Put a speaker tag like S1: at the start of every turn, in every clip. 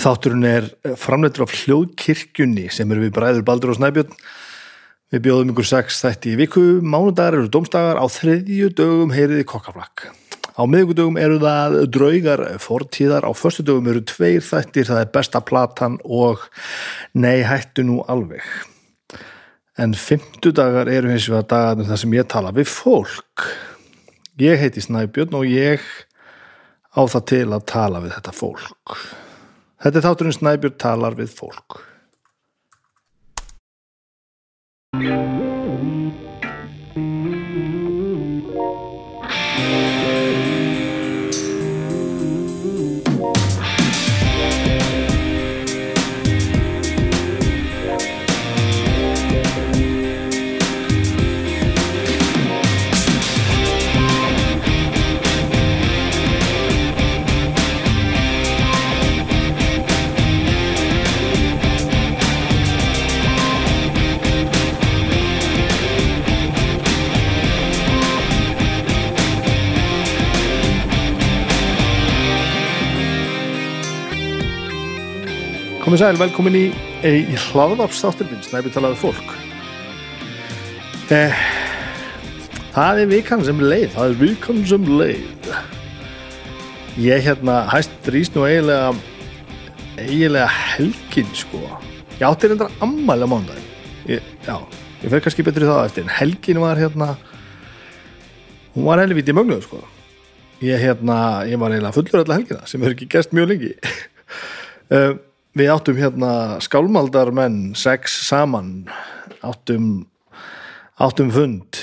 S1: Þátturinn er framleitur af hljóðkirkjunni sem eru við bræður Baldur og Snæbjörn. Við bjóðum ykkur sex þætti í viku, mánudagar eru domstagar, á þriðju dögum heyriði kokkaflakk. Á miðugudögum eru það draugar fortíðar, á förstu dögum eru tveir þættir, það er besta platan og nei hættu nú alveg. En fymtudagar eru hins vegar dagarnir þar sem ég tala við fólk. Ég heiti Snæbjörn og ég á það til að tala við þetta fólk. Þetta er þátturinn Snæbjörn talar við fólk. Komið sæl, velkomin í, í hlaðvarpstáttur minn, Snæbjörn talaði við fólk. Eh, það er vikan sem leið, það er vikan sem leið. Ég hérna hæst rýst nú eiginlega, eiginlega helgin sko. Ég átti reyndar ammæli á mándagin. Ég, já, ég fer kannski betur í það eftir, en helgin var hérna, hún var helviti mögnuð sko. Ég hérna, ég var eiginlega fullur alla helgina sem hefur ekki gæst mjög lengi. um, Við áttum hérna skálmaldarmenn sex saman áttum, áttum fund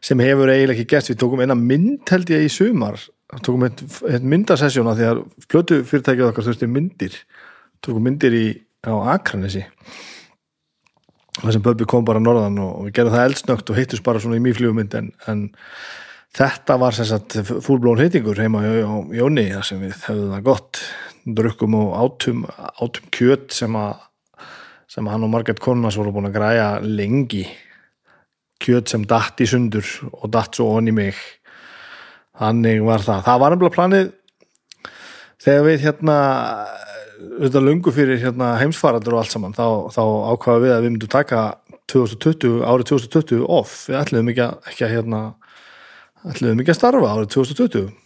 S1: sem hefur eiginlega ekki gert við tókum eina mynd held ég í sumar. Tókum eitt, eitt myndasessjóna því að plötu fyrirtækið okkar þurfti myndir. Tókum myndir í, á Akranesi það sem Böbbi kom bara norðan og við gerum það eldsnögt og hittus bara svona í mýflugmynd en, en þetta var sem sagt fúlblón hittingur heima á Jóni þar sem við hefðum það gott drukkum og átum, átum kjöt sem að sem hann og Marget Kornas voru búin að græja lengi. Kjöt sem datt í sundur og datt svo onni mig. Þannig var það. Það var nefnilega planið þegar við hérna þetta lungu fyrir hérna, heimsfaradur og allt saman þá, þá ákvaða við að við myndum taka 2020, árið 2020 off. Við ætluðum ekki að, ekki að hérna, ætluðum ekki að starfa árið 2020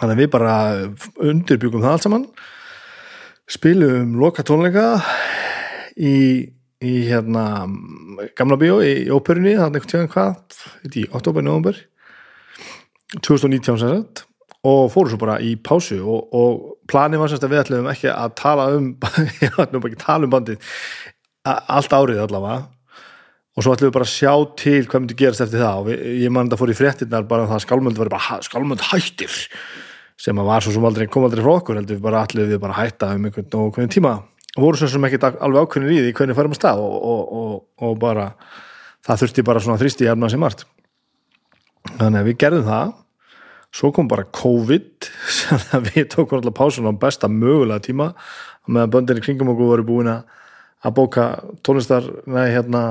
S1: þannig að við bara undirbyggum það allt saman spilum loka tónleika í, í hérna gamla bíó í óperunni þannig einhvern tíðan hvað í oktober, november 2019 sem sagt og fóru svo bara í pásu og, og planið var semst að við ætlum ekki að tala um ég ætlum ekki að tala um bandið allt árið allavega. Og svo ætlum við bara að sjá til hvað myndi gerast eftir það og við, ég man þetta fór í fréttinnar bara að það skálmöld var bara skálmöld hættir sem að var svo sem aldrei kom aldrei frá okkur heldur við bara ætlum við bara hætta um einhvern og hvernig tíma. Og voru svo sem ekki alveg ákveðin í því hvernig færum að stað og, og, og, bara það þurfti bara svona þrýsti efna sem margt. Þannig að við gerðum það. Svo kom bara COVID þannig að við tókum alltaf pásun á besta mögulega tíma meðan böndir í kringum okkur voru búin að bóka tónlistar nei hérna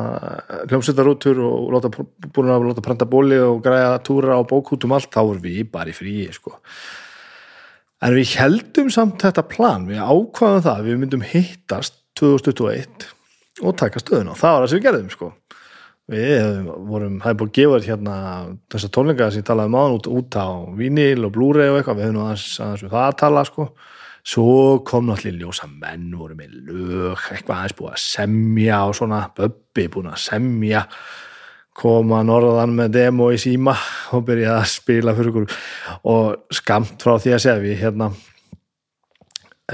S1: hljómsveitarútur og láta, búin að láta prenta bóli og græða túra og bókútum allt þá voru við bara í fríi sko en við heldum samt þetta plan við ákvaðum það, við myndum hittast 2021 og taka stöðun og það var það sem við gerðum sko. Við vorum, það er búin að gefa hérna þessar tónleika sem ég talaði um aðan út, út á vinil og blúrei og eitthvað. Við höfum aðeins, við það að tala sko. Svo kom náttúrulega ljósa menn voru með lög, eitthvað aðeins búin að semja og svona, Böbbi búin að semja koma norðan með demo í síma og byrja að spila fyrir okkur. Og skamt frá því að segja við hérna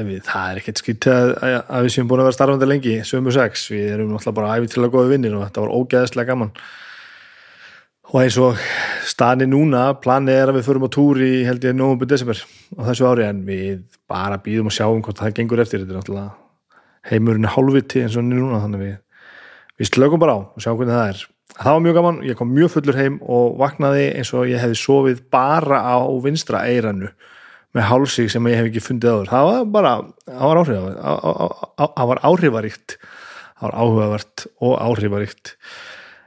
S1: við, það er ekkert skilt að, að við séum búin að vera starfandi lengi, sömu sex. Við erum náttúrulega bara æfitilega góði vinnir og þetta var ógeðslega gaman. Og eins og stani núna planið er að við förum á túri held ég nógum desember á þessu ári en við bara býðum og sjáum hvort það gengur eftir. Þetta er náttúrulega heimurinn hálfviti eins og núna þannig við, við slögum bara á og sjáum hvernig það er það var mjög gaman, ég kom mjög fullur heim og vaknaði eins og ég hefði sofið bara á vinstra eiranu með hálsík sem ég hef ekki fundið áður. Það var bara, það var áhrifaríkt það var áhrifaríkt. Það var áhugavert og áhrifaríkt.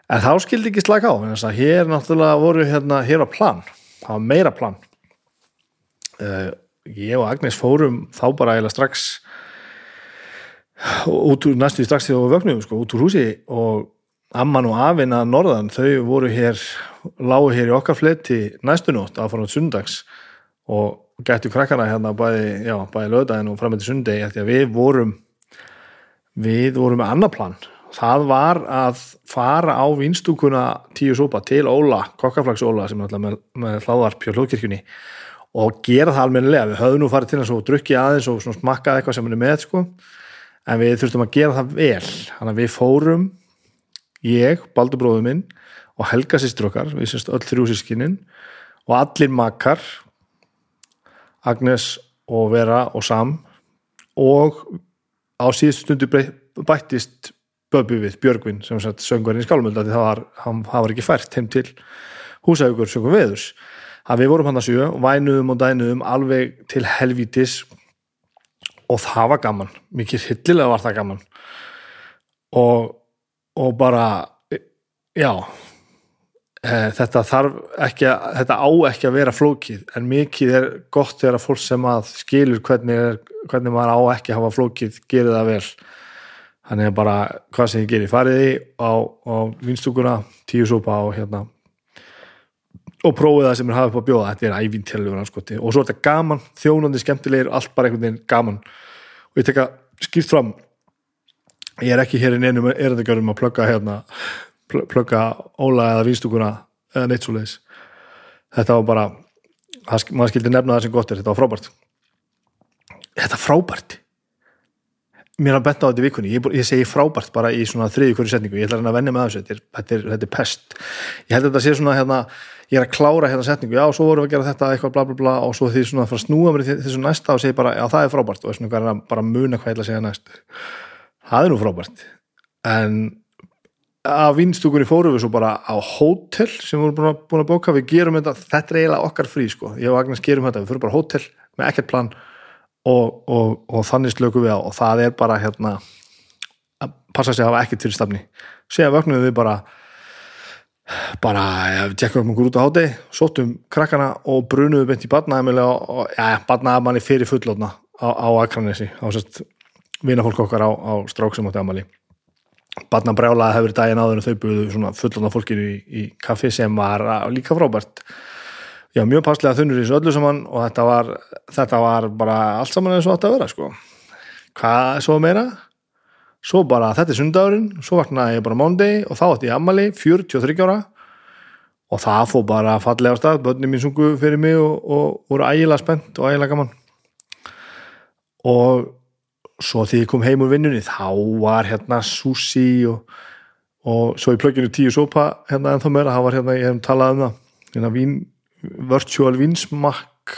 S1: En þá skildi ekki slaka á hér náttúrulega voru hérna, hér var plan, það var meira plan. Uh, ég og Agnes fórum þá bara eiginlega strax út úr næstu strax þegar við vögnum sko, út úr húsi og amman og afinn að norðan þau voru hér, lágu hér í okkar fletti næstu nótt að fara á sundags og gættu krakkana hérna bæði, já, bæði lögdæðin og framöndi sundegi eftir að við vorum við vorum með annar plan. Það var að fara á vinstúkuna tíu súpa til Óla kokkaflags Óla sem er alltaf með, með hláðarp hjá hlókirkjunni og gera það almennilega, við höfum nú farið til hans og drukkið aðeins og smakkaði eitthvað sem hann er með sko en við þurftum að gera það vel. Þannig að við fórum ég, Baldur bróður minn og Helga sýstur okkar, við sérst öll þrjú sískinnin og allir makkar Agnes og Vera og Sam. Og á síðust stundu bættist Böbbi við Björgvin sem sagt söngvarinn í skálmöld það var, hann, hann var ekki fært heim til húsaukur söngum veðurs. Að við vorum hann að sjö og vænuðum og dænuðum alveg til helvítis og það var gaman. Mikið hillilega var það gaman. Og, og bara já e, þetta þarf ekki að þetta á ekki að vera flókið en mikið er gott þegar að fólk sem að skilur hvernig, er, hvernig maður á ekki að hafa flókið gerir það vel. Þannig að bara hvað sem ég gerir fariði á, á vinstúkuna tíu súpa og hérna. Og prófið það sem er hafið på að bjóða þetta er anskoti og svo er þetta gaman þjónandi, skemmtilegir, allt bara einhvern veginn gaman. Og ég tek að skýrt fram ég er ekki hér í neinum erðingarum að plugga hérna plugga óla eða vinstúkuna eða neitt svo leiðis þetta var bara, maður skildi nefna það sem gott er, þetta var frábært. Þetta frábært. Mér har bent á þetta í vikunni, ég, ég segi frábært bara í svona þriði hverju setningu, ég ætla að venja með þessu. Þetta er, þetta, er, þetta er pest. Ég held að þetta sé svona hérna, ég er að klára hérna setningu. Já, svo vorum við að gera þetta, eitthvað bla bla bla og svo því svona að fara að snúa mér þessu næsta og segi bara, já það er frábært. Og svona bara muna hvað ég ætla að segja næst það er nú frábært. En að vinstúkunni fórum við svo bara á hótel sem við vorum búin að bóka, við gerum þetta þetta er eiginlega okkar frí sko, ég og Agnes gerum þetta. Við fyrir bara hótel með ekkert plan og, og, og þannig slöku við á. Og það er bara hérna að passa sig að hafa ekkert fyrir stafni séðan vögnum við bara bara, ja, við tjekkum okkur út á háti sóttum krakkana og brunuðum beint í badnaðamili og ja, badnaðamanni fyrir fullotna á, á Akranesi á sérst vinafólk okkar á, á strák sem átti amali badnabrjálaði hefur daginn áður og þau buðu svona fullotna fólkinu í, í kaffi sem var líka frábært já, mjög passlega þunnur í þessu öllu saman og þetta var, þetta var bara allt saman eins og þetta að vera sko. hvað svo meira? Svo bara þetta er sundagurinn, svo vaknaði ég bara mándi og þá ætti ég ammali, 43 ára og það fóð bara fallega á stað, börnum mín sungu fyrir mig og, voru ægilega spennt og ægilega gaman og svo því ég kom heim úr vinnunni þá var hérna sushi og, og svo í plögginu tíu sopa hérna en þá meira, það var hérna, ég hef talað um það hérna vín virtual vinsmakk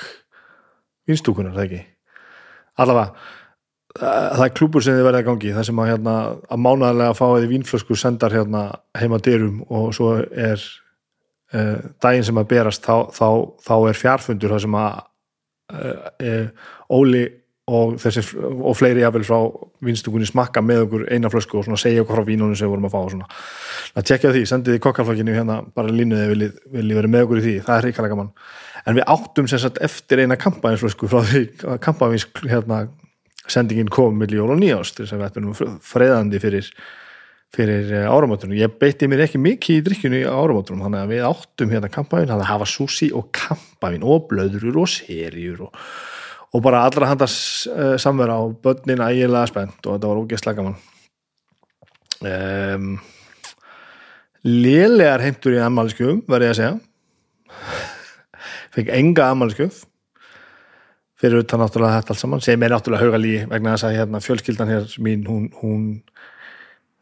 S1: vinstúkunar, það ekki? Allavega, það er klúpur sem þið verða að gangi, það sem að, hérna, að mánaðarlega fáiði vínflösku sendar hérna, heima dyrum og svo er uh, daginn sem að berast þá, þá, þá er fjárfundur það sem að uh, Óli og, þessi, og fleiri jafnvel frá vinstúkunni smakka með okkur eina flösku og segja okkur frá vínunum sem við vorum að fá og svona. Að tjekka því, sendið í kokkarflokkinu hérna bara línuðið viljið vilji verið með okkur í því. Það er ríkala gaman, en við áttum sem sagt eftir eina kampaðinsflösku frá því að kampaðins hérna sendingin kom með jól og nýjást að við ættum freðandi fyrir fyrir eh, áramótunum, ég beitti mér ekki mikið í drikkjunni á áramótunum, þannig að við áttum hérna kampaðin, þannig að hafa sushi og kampaðin og blöður og serjur og og bara allra handast uh, samverða á börnin ægilega spennt og þetta var ógeðslega gaman. Um, lélegar heimtur í ammaliðskjöfum verði ég að segja. Fekk enga ammaliðskjöf fyrir utan náttúrulega þetta allt saman sem er náttúrulega haugalí vegna þess að hérna, fjölskyldan hér mín hún, hún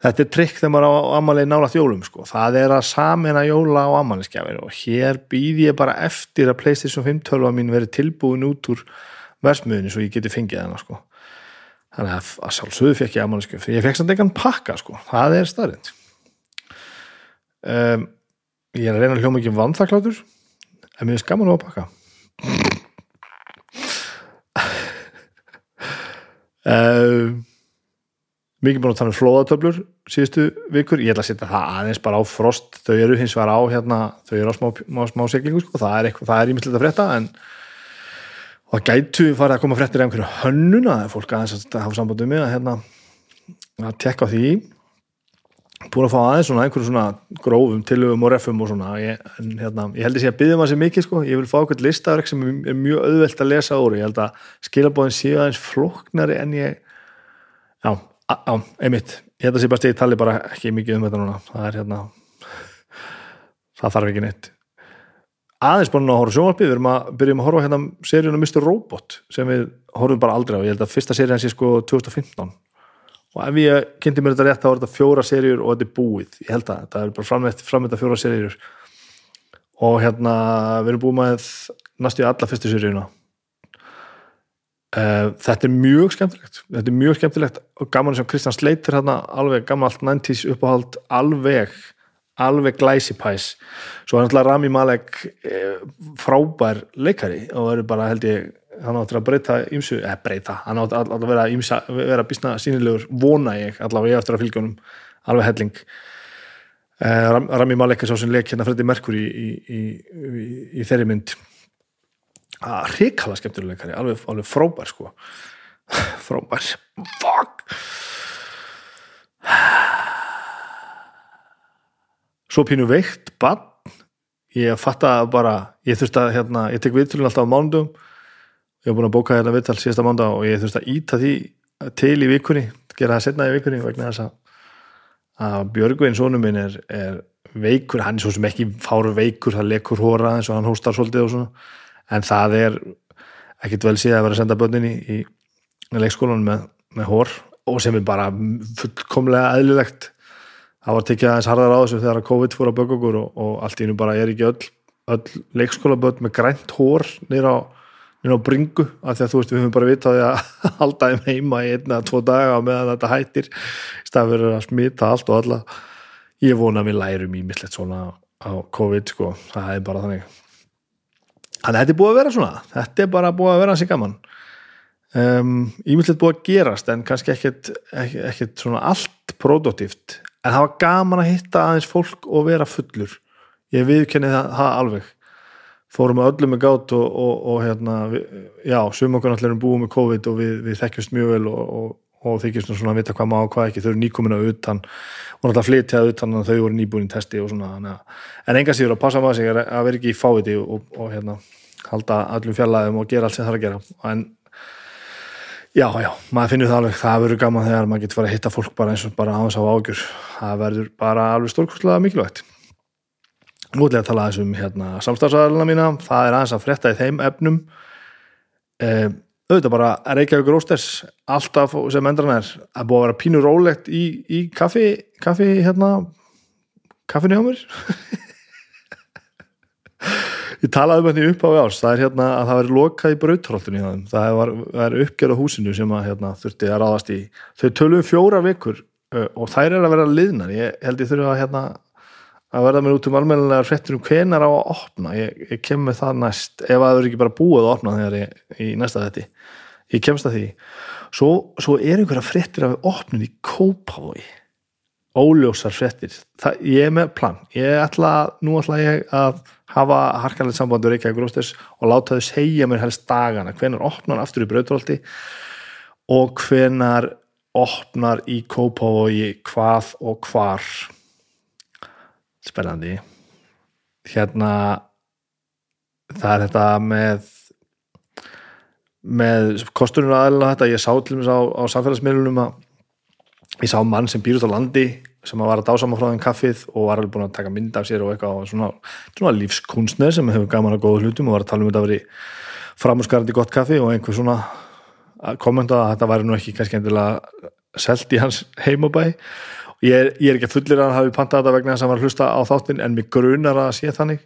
S1: þetta er trikk þegar maður á ammalið nálat jólum sko. það er að samina jóla á ammaliðskjafir og hér býð ég bara eftir að Playstation 5 tölva mín verið tilbúin út úr versmiðunni svo ég geti fengið hana sko. þannig að, að sjálfsögðu fekk ég fyrir ég fekk samt einhvern pakka sko. það er starrið um, ég er að reyna að hljóma ekki vandþaklátur en mér er skaman á að pakka. Um, mikið búin að tala um flóðatöflur síðustu vikur, ég ætla að setja það aðeins bara á frost, þau eru hins vegar á hérna, þau eru á smá, smá, smá seglingu sko, það er, er ímyndilegt að frétta en og það gætu farið að koma fréttir af einhverju hönnuna eða fólk aðeins að hafa samband um mig að hérna að tekka því. Búin að fá aðeins svona einhverju svona grófum tilöfum og refum og svona. Ég, en, hérna, ég held að sé að byggja maður sér mikið sko. Ég vil fá eitthvað listaverk sem er mjög auðvelt að lesa úr, ég held að skilabóðin séu aðeins flóknari en ég já, á, einmitt. Ég held að sé bara stegið tali bara ekki mikið um þetta núna. Það er hérna það þarf ekki neitt aðeins búin að horfa sjónvarpið, við erum að byrjum að horfa hérna seríunum Mr. Robot sem við horfum bara aldrei á, ég held að fyrsta serían sé sko 2015 og ef ég kynnti mér þetta rétt þá er þetta fjóra serjur og þetta er búið. Ég held að þetta er bara framveitt framveitt fjóra serjur og hérna við erum búið með næstu alla fyrstu serjuna uh, þetta er mjög skemmtilegt. Þetta er mjög skemmtilegt og gaman sem Kristján Sleiter hérna alveg gammalt 90's uppáhald alveg alveg glæsipæs. Svo er náttúrulega Rami Malek eh, frábær leikari og verður bara held ég hann áttur að breyta ímsu, eða breyta hann áttur að vera, ímsa, vera bísna sínilegur vona ég, allavega ég áttur að fylgja honum alveg helling. Uh, Rami Malek er svo sem leik hérna Freddi Merkur í, í, í, í þeirri mynd. Að hrikala skemmtileguleikari, alveg, alveg frábær sko. Frábær. Fuck svo pínu veikt bann ég fatta bara, ég þurfti að hérna, ég tek viðtölun alltaf á mándum ég hef búin að bóka hérna viðtal síðasta mánda og ég þurfti að íta því til í vikunni, gera það setna í vikunni vegna þess að, að Björgvin sónum minn er, er veikur, hann er svo sem ekki fáru veikur það lekur hóra eins og hann hóstar svolítið og svona, en það er ekkit vel síðan að vera að senda börnin í, í leikskólanum með, með hór og sem er bara fullkomlega eðlilegt það var tekið aðeins harðar á þessu þegar COVID fór að bögja okkur og, og allt í nú bara er ekki öll, öll leikskólabörn með grænt hór nýra á á bringu af því að þú veist við höfum bara vitaði að halda þeim heima í einna, tvo daga meðan þetta hættir. Í stað fyrir að smita allt og alla. Ég vona að við lærum í mislegt svona á COVID sko, það er bara þannig. Þannig að þetta er búið að vera svona. Þetta er bara búið að vera hansi gaman. Um, ég mislegt búið að gerast en kannski ekkert, ekkert svona allt produktíft en það var gaman að hitta aðeins fólk og vera fullur. Ég viðkenni það, það alveg. Fórum að öllum með gátt og, og, og hérna, við, já, sum okkur náttúrulega erum búið með COVID og við, við þekkjumst mjög vel og, og þykjumst svona að vita hvað má og hvað ekki, þau eru nýkomina utan og náttúrulega flytjað utan og þau voru nýbúin í testi og svona, na. en enga síður að passa maður sig að vera ekki í fáviti og hérna, halda öllum fjallaðum og gera allt sem það er að gera. En já, já, maður finnur það alveg. Það verður gaman þegar maður getur farið að hitta fólk bara eins og bara aðeins á ágjur það verður bara alveg stórkostlega mikilvægt. Nú ætlum ég að tala aðeins um hérna, samstagsæðalina mína, það er aðeins að frétta í þeim efnum. Eh, auðvitað bara Reykjavík Rósters alltaf sem endran er að búa að vera pínur rólegt í, í kaffi, kaffi hérna kaffinu hjá mér ég talaði um þetta upp á árs. Það er hérna að það veri lokað í brautróltunni það var, var uppgjör á húsinu sem að hérna, þurfti að ráðast í. Þau töluðum fjóra vikur og þær er að vera liðnar, ég held ég þurfa að hérna að verða mér út um almennilega hrettur um hvenar á að opna. Ég, ég kem með það næst ef að það eru ekki bara búið að opna þegar ég, í næsta þetti ég kemst að því. Svo, svo er einhverja frettir af opnun í Kópavói óljósar frettir ég er með plan, ég ætla nú ætla ég að hafa harkanlega sambandur ekki að grósters og láta þau segja mér helst dagana, hvenar opnar aftur í brautrólti og hvenar opnar í Kópavói hvað og hvar? Spennandi. Hérna það er þetta með með kosturinn aðeina þetta, ég sá til og með á, á samfélagsmiðlunum að ég sá mann sem býr út á landi sem var að dásama frá þenn kaffið og var alveg búin að taka mynd af sér og eitthvað og svona, svona lífskunstner sem hefur gaman að góða hlutum og var að tala um þetta að veri framhúsgarandi gott kaffi og einhver svona kommenta að þetta væri nú ekki kannski endilega selt í hans heimabæ. Ég er, ég er ekki að fullir að hann hafi pantað þetta vegna þess að hann var að hlusta á þáttin en mig grunar að sé þannig.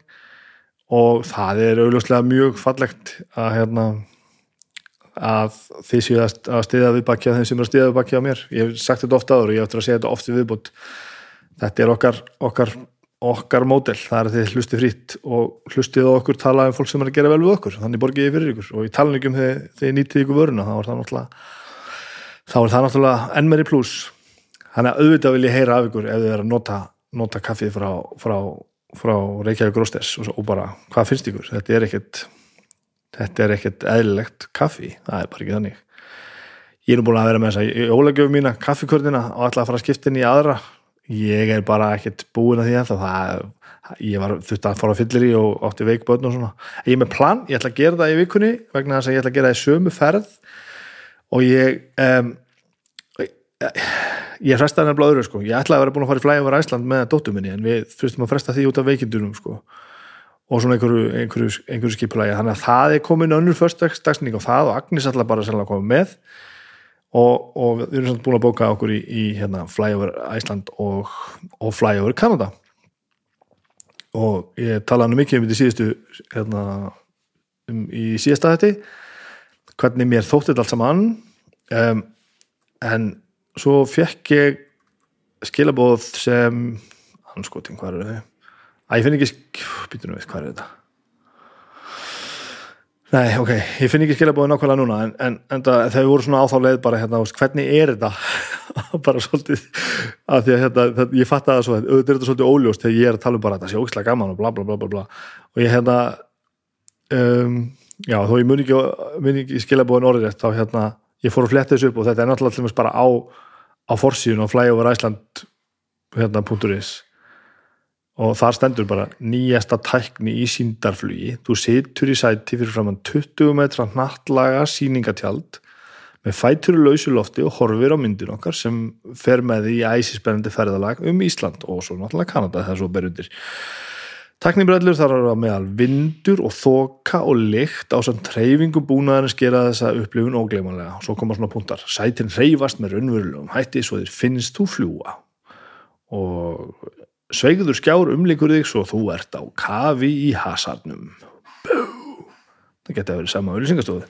S1: Og það er augljóslega mjög fallegt að hérna að þið séu að stiða við bakja þeim sem er að stiða við bakja á mér. Ég hef sagt þetta ofta áður og ég ættir að segja þetta ofti viðbútt þetta er okkar okkar, okkar módel, það er að þið hlusti frýtt og hlustið á okkur tala um fólk sem er að gera vel við okkur, þannig borgið ég fyrir ykkur. Og ég tala ekki um þegar þið nýtið ykkur vöruna þá er það náttúrulega þá er það náttúrulega ennmeri pluss Þannig að auðvitað vil ég heyra af ykkur ef þið er að nota, nota kaffið frá, frá, frá Reykjavík Rósters og, og bara hvað finnst ykkur? Þetta er ekkert þetta er ekkert eðlilegt kaffi, það er bara ekki þannig. Ég er búin að vera með þessa jólagjöfu mína kaffikörnina og ætla að fara að skipta inn í aðra. Ég er bara ekkert búin að því að það, ég var þurft að fara að fyllir í og átti veikbötn og svona. Ég er með plan, ég ætla að gera það í vikunni vegna þess að ég ætla að gera það í sömu ferð. Og ég um, ég frestaði nefnilega öðru sko, ég ætlaði að vera búin að fara í flæði over Æsland með dóttum minni en við fyrstum að fresta því út af veikindunum sko og svona einhverju, einhverju, einhverju skipulagi. Þannig að það er komin önnur förstagsning og það og Agnes ætla bara að koma með. Og, og við erum samt búin að bóka okkur í, í hérna, flyover Æsland og, og flyover Kanada. Og ég talaði mikið um þetta síðustu hérna, um, í síðasta þetta hvernig mér þótti þetta allt saman. Um, en svo fekk ég skilabóð sem anskoting, hvað er þau? Að ég finn ekki, býtum við, hvað er þetta? Nei, ok, ég finn ekki skilabóðið nákvæmlega núna en, en, en það, voru svona áþáleið bara hérna, hvernig er þetta bara svolítið að því að hérna, það, ég fatt að það svo, auðvitað er þetta svolítið óljóst þegar ég er að tala um bara þetta sé ógislega gaman og bla bla bla bla, bla. og ég hérna um, já, þó ég mun ekki, ekki skilabóðin orðið rétt, þá hérna ég fór að fletta þessu upp og þetta er náttúrulega bara á á forsíðun og flyoverisland hérna.is og þar stendur bara nýjasta tækni í síndarflugi þú situr í sæti fyrir framann 20 metra nattlaga síningatjald með fætur í lausu lofti og horfir á myndin okkar sem fer með því æsispennandi ferðalag um Ísland og svo náttúrulega Kanada það er svo berundir Teknibrellur þar eru að meðal vindur og þoka og lykt á sann treyfingu búnaðarins gera þessa upplifun ógleimanlega og svo koma svona punktar. Sætin reyfast með raunverulegum hætti svo þér finnst þú fljúa og Sveigður skjár umlikur þig svo þú ert á kafi í hasarnum. Bú! Það geti að vera sama auðvilsingastofu.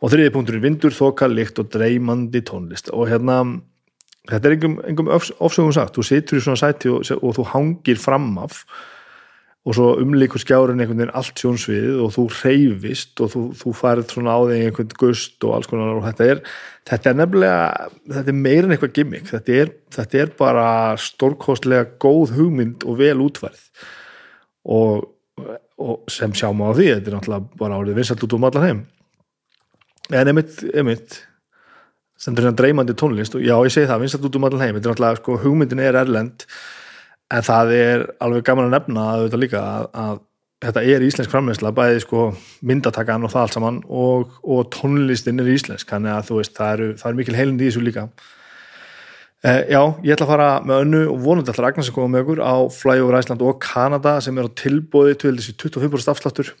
S1: Og þriði punktur er vindur, þoka, lykt og dreymandi tónlist. Og hérna, þetta er engum ofsögum sagt. Þú situr í svona sæti og, og þú hangir fram af og svo umlikur skjárin einhvern veginn allt sjónsviðið og þú reyfist og þú, þú farið svona á þig einhvern gust og alls konar og þetta er, þetta er nefnilega, þetta er meirin eitthvað gimmick, þetta er, þetta er bara stórkostlega góð hugmynd og vel útverð og, og sem sjáum á því, þetta er náttúrulega bara árið vinsalt út um allar heim. En einmitt, einmitt sem er svona dreymandi tónlist og já ég segi það, vinsalt út um allar heim, þetta er náttúrulega, sko, hugmyndin er erlend en það er alveg gaman að nefna að þetta líka að, að þetta er íslensk framleysla, bæði sko myndatakan og það allt saman og, og tónlistin er íslensk, þannig að þú veist það eru, það eru mikil heilindi í þessu líka. Eh, Já, ég ætla að fara með önnu og vonandi ætla að Ragnar sem koma með okkur á Flyover Iceland og Kanada sem er á tilbóði til þessi 25% afsláttur.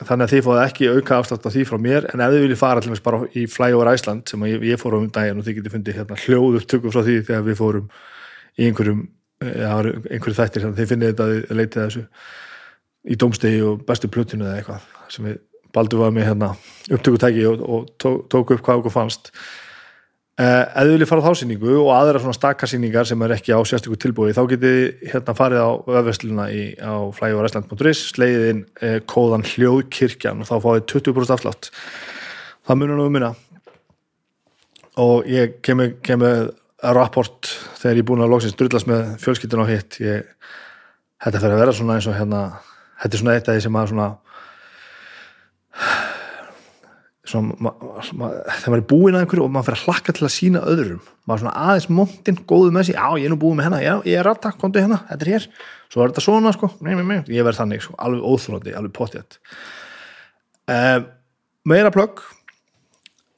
S1: Þannig að þið fóðu ekki auka afslátt á því frá mér en ef þið viljið fara allir bara í Flyover Iceland sem ég, ég fór um daginn og þið getið fundið hérna, hljóð upptöku frá því þegar við fórum í einhverjum það eru einhverju þættir sem þeir finnir þetta að leita þessu í domstegi og bestu plutinu eða eitthvað sem við baldu var með hérna upptökutæki og, og tók, tók upp hvað okkur fannst. Eða eh, þið viljið fara á þásýningu og aðra svona stakarsýningar sem er ekki á sérstökur tilbúi þá getið hérna farið á vefvesluna á flægjóvaræsland.is sleiðið inn eh, kóðan hljóðkirkjan og þá fáið 20% afslátt. Það munur nú um minna. Og ég kemur, kemur rapport þegar ég er búin að loksins drullast með fjölskyldun og hitt. Ég, þetta fyrir að vera svona eins og hérna þetta er svona eitt af því sem maður svona svona ma, ma, þegar maður er búin að einhverju og maður fyrir að hlakka til að sína öðrum. Maður svona aðeins montinn, góðu með sig já ég er nú búin með hennar, ég, ég er alltaf kontið hennar þetta er hér, svo er þetta svona sko nei, nei, nei. ég verð þannig, sko, alveg óþrótti, alveg potjætt uh, meira plögg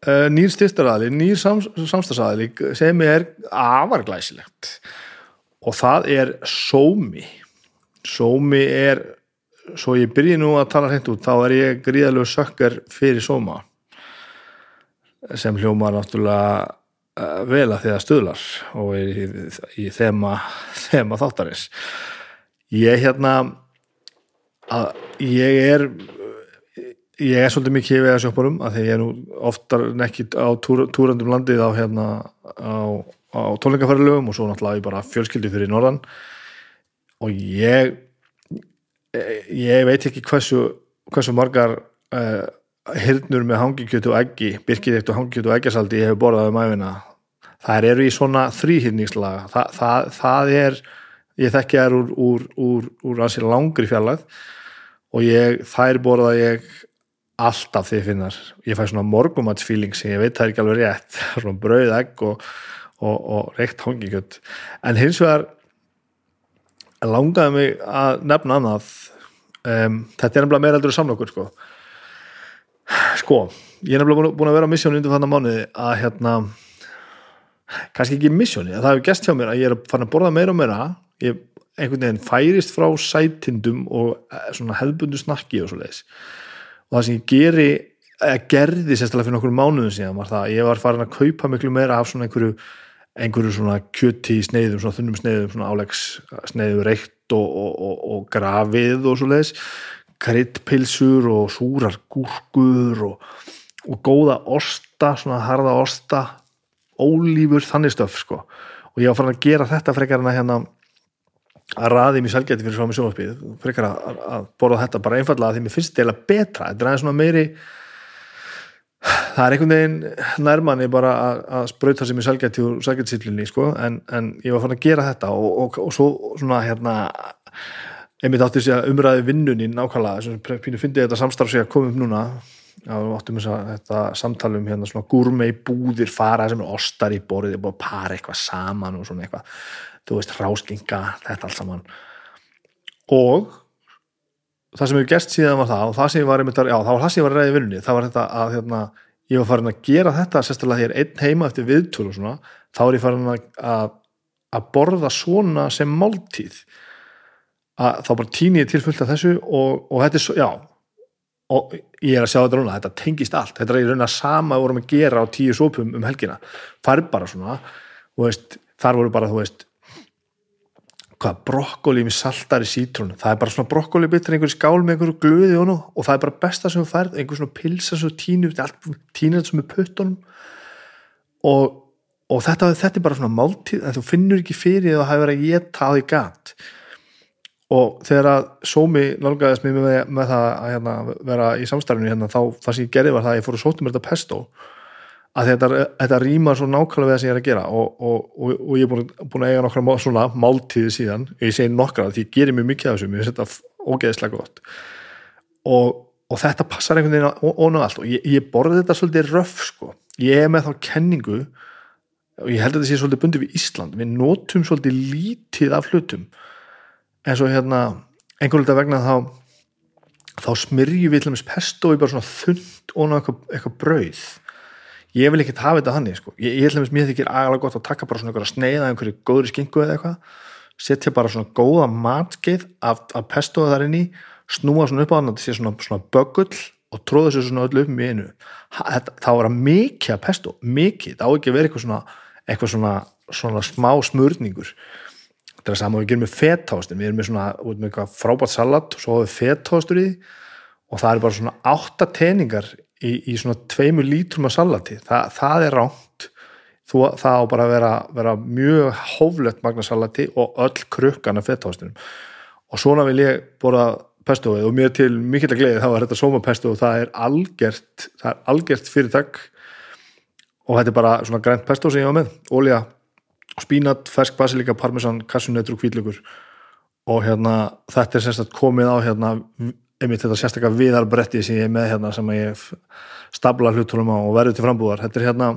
S1: nýr styrstaræðli, nýr sams, samstagsæðli sem er afarglæsilegt og það er sómi. Sómi er svo ég byrji nú að tala hreint út þá er ég gríðalegu sökkar fyrir sóma sem hljómar náttúrulega uh, vel að því að stuðlar og er í, í þema, þema þáttarins. Ég hérna að ég er ég er svolítið mikið í vegasjóparum að því ég er nú oftar nekkit á túr, túrandum landið á, hérna, á, á tónleikafærilögum og svo náttúrulega ég bara fjölskyldi fyrir norðan. Og ég ég veit ekki hversu hversu margar uh, hirnur með hangikjötu og eggi birkiðikt og hangikjötu og eggasaldi ég hef borðað um æfina það eru í svona þrýhyrningslaga Þa, það, það er ég þekki það úr, úr, úr, úr langri fjallag og ég, þær borða ég alltaf því finnar ég fæ svona morgumatsfíling sem ég veit það er ekki alveg rétt. Svona brauð, egg og, og, og reykt hangikjöld en hins vegar langaði mig að nefna annað. Um, þetta er nefnilega meira eldur samlokur sko. Sko, ég er nefnilega búin að vera á missjónu undir þannig mánuði að hérna kannski ekki missjóni, það hefur gæst hjá mér að ég er að fara að borða meira og meira. Ég einhvern veginn færist frá sætindum og eh, svona hefðbundu snakki og svo leiðis og það sem ég geri eða gerði sérstaklega fyrir nokkur mánuðum síðan var það að ég var farin að kaupa miklu meira af svona einhverju, einhverju svona kjöti sneiðum, svona þunnum sneiðum svona álegs sneiðum reykt og, og, og, og grafið og svo leiðis kryddpilsur og súrar gúrkur og góða osta, svona harða osta ólífur þannig stöf sko. Og ég var farin að gera þetta frekar en að hérna að raði mér selgæti fyrir svona sjónarspið frekar að, að borða þetta bara einfallega því mér finnst þetta eða betra, þetta er aðeins svona meiri það er einhvern veginn nærmanni bara að, að spröyta sem ég selgæti úr selgætisýtlinni sko, en, en ég var fann að gera þetta og, og, og svo svona hérna einmitt átti þess að umræði vinnunni nákvæmlega, þess að pínu fyndi þetta samstarf sig að koma upp núna. Já, við áttum þess að samtalum hérna svona gúrmei búðir fara sem er ostar í borðið, búið að para eitthvað saman og svona eitthvað þú veist, ráskinga, þetta allt saman. Og það sem hefur gert síðan var það og það sem ég var, já, það var það sem ég var ræðið vinnunni það var þetta að hérna, ég var farin að gera þetta sérstaklega þegar einn heima eftir viðtölu og svona, þá er ég farin að, að borða svona sem máltíð. Að þá bara týni ég til fullt af þessu og, og þetta er svo, já og ég er að sjá þetta núna, þetta tengist allt. Þetta er í raun að sama vorum að gera á tíu sópum um helgina, það er bara svona og veist, þar voru bara, þú veist hvað, brokkoli með saltari sítrún það er bara svona brokkoli bitur einhverju skál með einhverju glöði og, og það er bara besta sem þú færð einhverju svona pilsa svo tínu tínu sem er puttunum. Og, og þetta, þetta er bara svona máltíð þú finnur ekki fyrir að það hefur verið að að því gæt og þegar að sómi nálgæðist mér með, með það að hérna, vera í samstarfinu hérna, þá það sem ég gerði var það að ég fór að sóta mér þetta pesto að þetta, þetta rýma svo nákvæmlega við það sem ég er að gera og, og, og, og ég er búin, búin að eiga nokkra svona máltíði síðan, ég segi nokkra því ég gerir mjög mikið af þessu, mér finnst þetta ógeðislega gott. Og þetta passar einhvern veginn óna allt og ég, ég borði þetta svolítið röf sko. ég er með þá kenningu og ég held að þetta sé svolítið bundið við Ísland við notum svolítið lítið af hlutum. En svo hérna einhvern veginn vegna þá þá smyrjum við til dæmis pesto í bara svona þund og eitthvað, eitthvað brauð ég vil ekki hafa þetta hannig sko. ég, ég held að mér þykir agalega gott að taka bara svona sneiða einhverju góðri skingu eða eitthvað setja bara svona góða matgeið af, af pestoða þar inn í snúa svona upp á hann að þetta sé svona, svona bögull og tróða þessu svona öllu upp með einu. Það mikið að pesto mikið, það á ekki að vera eitthvað svona eitthvað svona, svona smá smörningur þetta er það sama við gerum með fetthástin við erum með svona, með eitthvað frábært salat og svo hafa við fetthástur í og það er bara svona átta teningar í, í svona tveimu lítrum af salati, Þa, það er ránt Þú, það á bara að vera, vera mjög hóflött magnasalati og öll krukkan af fetthástinum og svona vil ég bóra pestóið og mér til mikill að gleði þá er þetta sómapesto og það er algjört það er algjört fyrirtak og þetta er bara svona grænt pesto sem ég hafa með, ólja spínat, fersk basilika, parmesan, kassunetru og kvíðlugur og hérna þetta er sérstaklega komið á hérna einmitt þetta sérstaklega viðarbretti sem ég er með hérna sem ég stabla hlutunum á og verður til frambúðar. Þetta er hérna,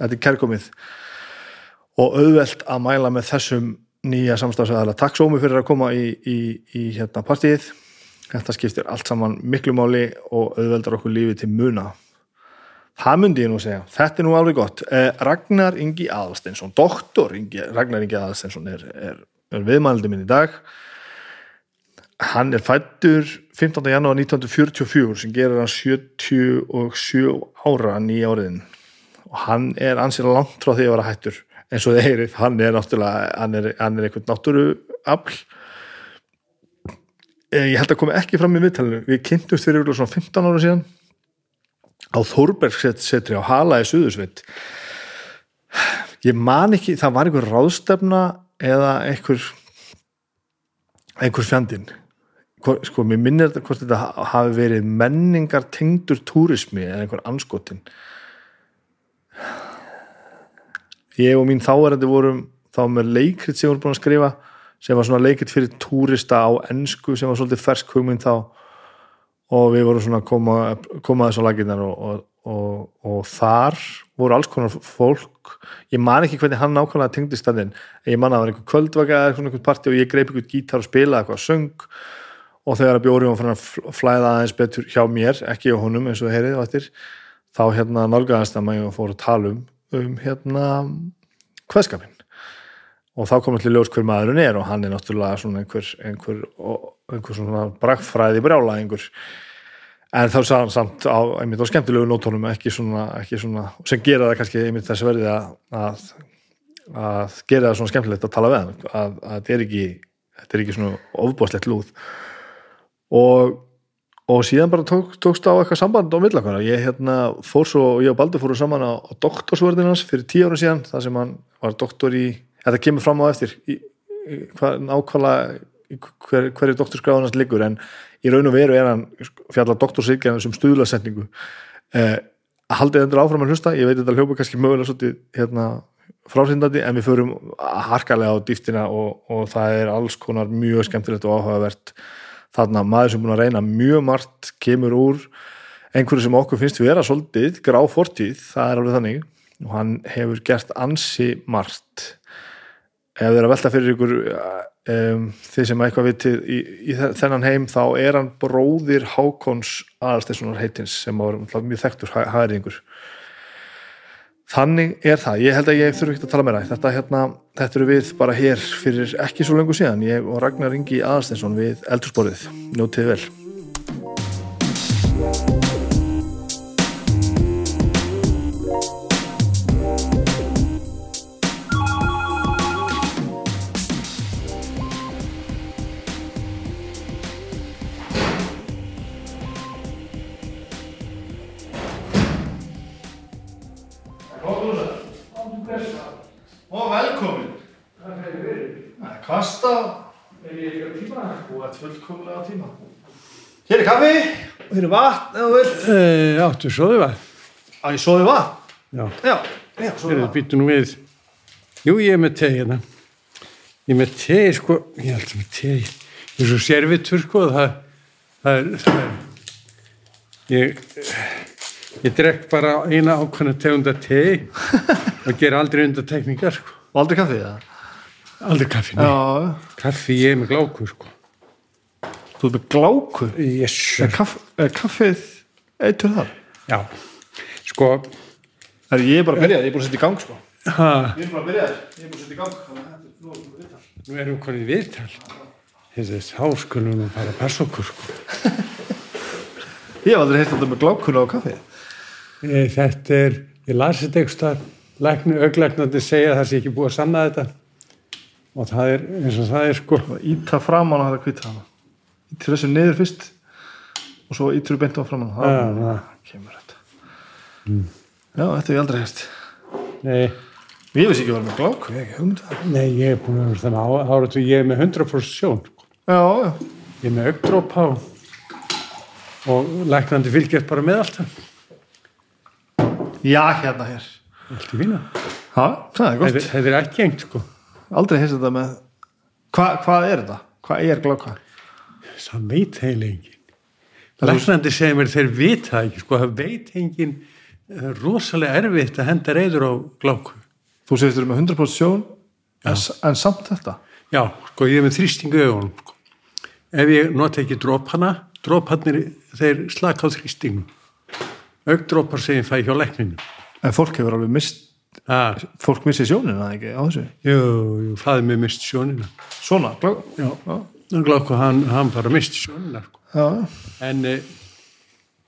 S1: þetta er kærkomið. Og auðvelt að mæla með þessum nýja samstafsæðala takk svo mjög fyrir að koma í, í, í hérna partíið. Þetta skiptir allt saman miklu máli og auðveldar okkur lífi til muna. Það myndi ég nú segja, þetta er nú alveg gott. Eh, Ragnar Ingi Aðalsteinsson doktor Ingi, Ragnar Ingi Aðalsteinsson er, er, er viðmældi minn í dag hann er fættur 15. janúar 1944 sem gerir hann 77 ára nýja áriðin og hann er ansið langt frá því að vera hættur eins og þeir, hann er náttúrulega hann er, hann er einhvern náttúruafl. Ég held að komi ekki fram í viðtalinu. Við kynntumst fyrir svona 15 ára síðan á Þórbergsetri á Hala í Suðursveit. Ég man ekki, það var einhver ráðstefna eða einhver einhver fjandin sko, mér minnir þetta hvort þetta hafi verið menningar tengdur túrismi eða einhver anskotin ég og mín þáverandi vorum þá með leikrit sem voru búin að skrifa sem var svona leikrit fyrir túrista á ennsku sem var svolítið fersk hugmynd þá. Og við vorum svona að koma, koma þessu laginnar og, og, og, og þar voru alls konar fólk. Ég man ekki hvernig hann nákvæmlega tengdi stæðin ég man að það var einhver kvöldvaka eða einhvern parti og ég greip einhvern gítar og spila eitthvað söng og þegar að Bjóri var fann að flæða aðeins betur hjá mér, ekki á honum eins og heyrið og eftir, þá hérna nálgæðast að maður fór að tala um um hérna hveðskapin og þá kom allir ljós hver maðurinn er og hann er náttúrulega svona einhver, einhver, einhver svona brakfræði brjála einhver en þá sagði hann samt á, einmitt á skemmtilegu nótónum ekki svona, ekki svona sem gera það kannski einmitt þess verði að, að gera það svona skemmtilegt að tala við hann að, að þetta er ekki þetta er ekki svona ofbáslegt lúð og, og síðan bara tók, tókst á eitthvað samband á millakona ég hérna, svo, ég og Baldur fórum saman á, á doktorsvörðinans fyrir tíu ára síðan þar sem hann var doktor í þetta kemur fram á eftir í, í, nákvæmlega hver, hverju doktorskráðunast liggur en í raun og veru er hann fjalla doktorsýkjana sem stuðlasetningu. Eh, haldið endur áfram að hlusta ég veit þetta hljópa kannski mögulega svolítið hérna, frásindandi en við förum harkalega á dýftina og, og það er alls konar mjög skemmtilegt og áhugavert þarna maður sem búin að reyna mjög margt kemur úr einhverju sem okkur finnst við vera svolítið grá fortíð, það er alveg þannig. Og hann hefur gert ansi margt. Ef þið er að velta fyrir ykkur um, þið sem eitthvað vitið í, í þennan heim þá er hann bróðir Hákons aðalstessunar heitins sem var mjög þekktur hæðringur þannig er það. Ég held að ég þurfi ekki að tala meira. Þetta, hérna, þetta eru við bara hér fyrir ekki svo lengur síðan. Ég og Ragnar Ingi aðalstessun við eldursporið njótið vel og velkomin. Það er kvasta er ég ekki á tíma? Og þetta fullkomlega á tíma. Hér er kaffi. Og hér er vatn eða vel
S2: E, áttu svoðu var
S1: að ég soði vatn?
S2: Já,
S1: já, já,
S2: þeir
S1: vatn.
S2: býttu nú við. Jú, ég er með te hérna. Ég er með te, sko. Ég held með te. Ég er svo servitur, sko Það, það er, það er Ég Ég drekk bara eina ákvæmna tegunda te og ger aldrei undartekningar, sko.
S1: Og aldrei kaffi það
S2: Aldrei kaffi, nei.
S1: Já,
S2: Kaffi, ég er með gláku, sko.
S1: Þú er með gláku
S2: Yes,
S1: er, kaff, er kaffið eitur þar?
S2: Já, sko
S1: er, ég er bara að byrja, ég er búin að setja í gang sko.
S2: ha,
S1: ég er bara að byrja, ég er búin að setja í gang þannig að þetta er nú er þetta.
S2: Nú erum við konið viðtal. Þessi, þá skulum við fara að passa okkur, sko.
S1: Ég hef aldrei heilt þetta með glákuna á kaffið
S2: Þetta er, ég las þetta eitthvað, læknu, auglæknandi segja að það sé ekki búið að sanna þetta. Og það er eins og það er sko,
S1: íta framan á þetta hvita hana. Ítir þessu niður fyrst og svo ítir þú beint á framan
S2: Já, já.
S1: það kemur þetta. Já, þetta hef ég aldrei hérst
S2: nei,
S1: ég vissi ekki að vera með glák, ég hef ekki hugmynd um það.
S2: Nei, ég er búin að vera þannig áratu, ég er með 100% sjón, sko.
S1: já, já,
S2: ég er með augdrópa og, og læknandi fylgjast bara með allt. það,
S1: já, hérna hér
S2: allt í fína.
S1: já, það er gott,
S2: þetta er ekki engt, sko,
S1: aldrei hérst þetta með Hva, hvað er þetta? hvað er gláka?
S2: það veit heila engin. Læknandi segir mér þeir vita það ekki, sko, það veit engin það er rosalega erfitt að henda reyður á gláku.
S1: þú segist eru með 100% sjón en, en samt þetta
S2: Já, sko, ég er með þrýstingu í augunum. Sko. Ef ég nota ekki drópana, drópanir, þeir slaka á þrýstingum. Augdrópar sem ég fæ hjá lækninu.
S1: en fólk hefur alveg mist
S2: Ah,
S1: fólk missi sjónina ekki á þessu
S2: jú, jú, fæði mig mist sjónina.
S1: svona, glák
S2: Já, Glauko, hann, hann bara mist sjónina. Sko. En eh,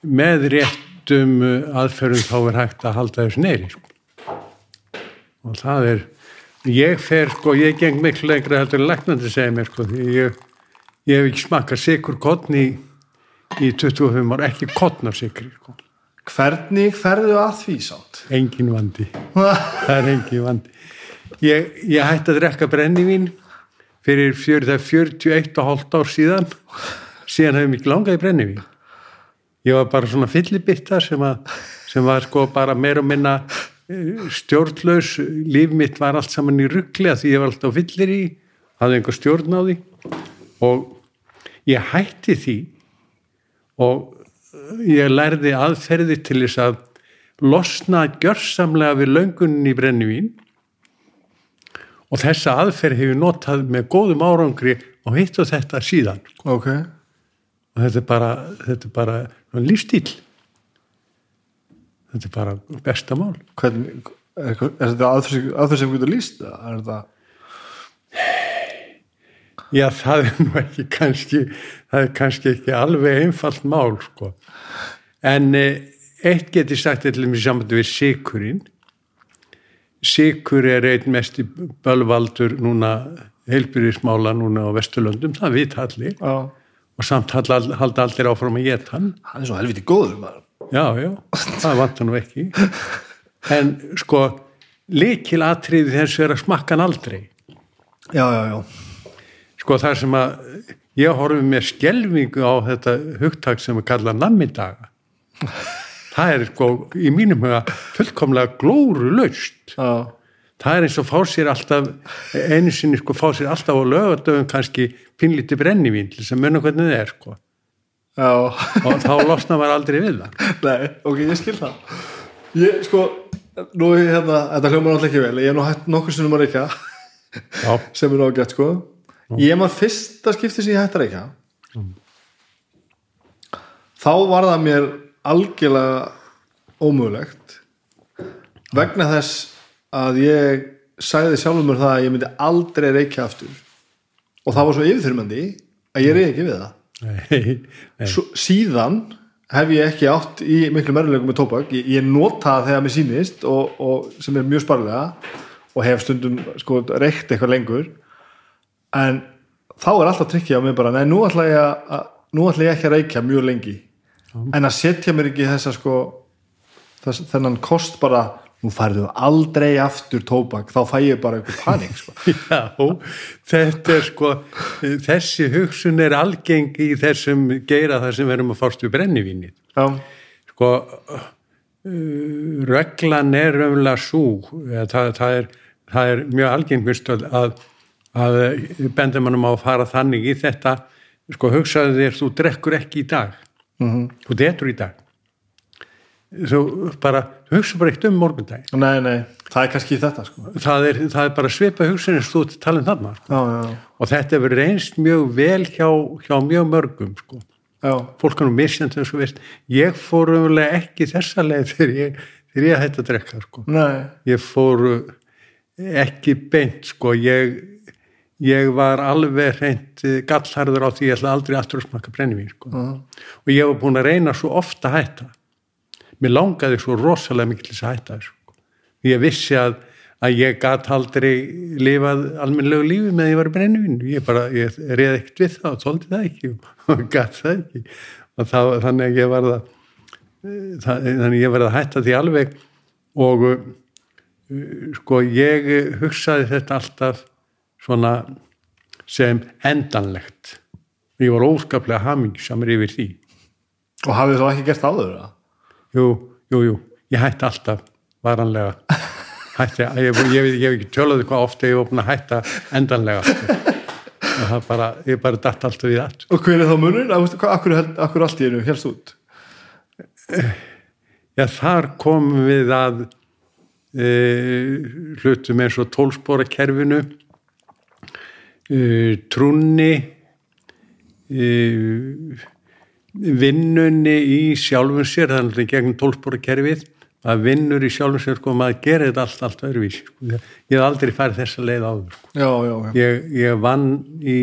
S2: með réttum eh, aðferðum þá er hægt að halda þessu neyri. Sko. Og það er, ég fer, sko, ég geng miklu lengra heldur en læknandi segja mér, sko, ég, ég hef ekki smakkað sikur kottn í, í 25 ár, ekki kottn af sikri, sko.
S1: Hvernig ferðu að því sátt?
S2: Engin vandi. það er engin vandi. Ég, ég hætti að drekka brennivín fyrir fjör, það er 41 og hálft ár síðan. Síðan hefur mikið langað í brennivín. Ég var bara svona fyllibitta sem, sem var sko bara meir og minna eh, stjórnlaus. Líf mitt var allt saman í ruggli að því ég var alltaf fyllir í, hafði einhver stjórn á því og ég hætti því og ég lærði aðferði til þess að losna gjörsamlega við löngunin í brennivín. Og þessa aðferð hefur notað með góðum árangri og hitt og þetta síðan.
S1: Ok.
S2: Og þetta er bara, þetta er bara lífstíl þetta er bara besta mál.
S1: Hvernig, er, er þetta aðferð sem getur líst er þetta
S2: Já, það er nú ekki kannski, það er kannski ekki alveg einfalt mál, sko. En eh, eitt geti sagt til mér saman við sikurinn. Sikur er einn mest í bölvaldur núna, heilbyrðismála núna á Vesturlöndum, það vit allir.
S1: Já.
S2: Og samt halda allir áfram að geta hann.
S1: hann er svo helviti góður maður
S2: Já, já, það vantar nú ekki. En sko, likil atriði þessu er að smakka hann aldrei.
S1: já, já, já
S2: sko þar sem að ég horfi með skelvingu á þetta hugtak sem við kalla nammidaga. Það er sko í mínum huga fullkomlega glóru laust
S1: já,
S2: það er eins og fá sér alltaf einu sinni sko fá sér alltaf á lögadöfum kannski pinnlíti brennivín til þess að munna hvernig það er sko.
S1: Já.
S2: og þá losna maður aldrei við það.
S1: Nei, ok, ég skil það. Ég, sko, nú er hérna þetta hljómar alltaf ekki vel, ég hef nú hægt nokkur sinnum að reykja.
S2: Já,
S1: sem er ágætt, sko ég maður fyrsta skipti sem ég hætti að reykja. Þá var það mér algjörlega ómögulegt vegna þess að ég sagði sjálfur mér það að ég myndi aldrei reykja aftur. Og það var svo yfirþyrmandi að ég reyði ekki við það.
S2: Nei, nei.
S1: Svo, síðan hef ég ekki átt í miklu merðuleikum með tóbak. Ég, ég nota það þegar mér sýnist og, og sem er mjög sparlega og hef stundum sko reykt eitthvað lengur en þá er alltaf trikkið á mig bara nei, nú ætla ég, að, nú ætla ég ekki að reykja mjög lengi. En að setja mér ekki þessa sko þess, þennan kost bara nú færðu aldrei aftur tóbak. Þá fæ ég bara eitthvað panik sko.
S2: Já, þetta er sko þessi hugsun er algeng í þessum geira þar sem við erum að brennivínið.
S1: Já,
S2: sko uh, reglan er umlega svo það, það, það er mjög algengt að, að, að benda mannum á að fara þannig í þetta. Sko hugsaðu þér, þú drekkur ekki í dag.
S1: Mm
S2: þú detur í dag. Þú bara, þú hugsa bara eitt um morgundagi
S1: nei, nei, það er kannski þetta sko.
S2: það er, það er bara svipa og þú talin þarna sko.
S1: já, já,
S2: og þetta hefur reynst mjög vel hjá, hjá mjög mörgum sko.
S1: Já,
S2: fólk er nú misjant eins og veist ég fór umlega ekki þessa leið þegar ég, þegar ég hætti að drekka sko.
S1: nei.
S2: Ég fór uh, ekki beint sko. Ég, ég var alveg reynd gallharður á því ég ætla aldrei aftur að smaka brennivín sko.
S1: já,
S2: og ég var búin að reyna svo ofta að hætta. Mér langaði svo rosalega mikil þess að hætta sko. ég vissi að, að ég gat aldrei lifað almennlegu lífi með að ég var brennivín. Ég ég reið ekkert við það og tóldi það ekki og gat það ekki. Og það, þannig að ég var að það, þannig ég var að hætta því alveg. Og uh, sko ég hugsaði þetta alltaf svona sem endanlegt ég var óskaplega hamingisamur yfir því
S1: og hafið þú ekki gert áður það?
S2: jú, jú, jú, ég hætti alltaf varanlega hætti, ég, hef ekki tjólaði hvað ofta ég búin að hætta endanlega sko. og það bara, ég bara datt alltaf við allt
S1: og hver er þá munur? Akkur, akkur allt í einu helst út?
S2: já, þar komum við að e, hlutum eins og tólspóra kerfinu e, trúnni e, vinnunni í sjálfum sér þannig gegn tólspóra kerfið að vinnur í sjálfum sér sko maður gerir þetta allt, allt öðruvísi sko. ég hef aldrei farið þessa leið áður sko.
S1: já, já, já,
S2: ég, ég vann í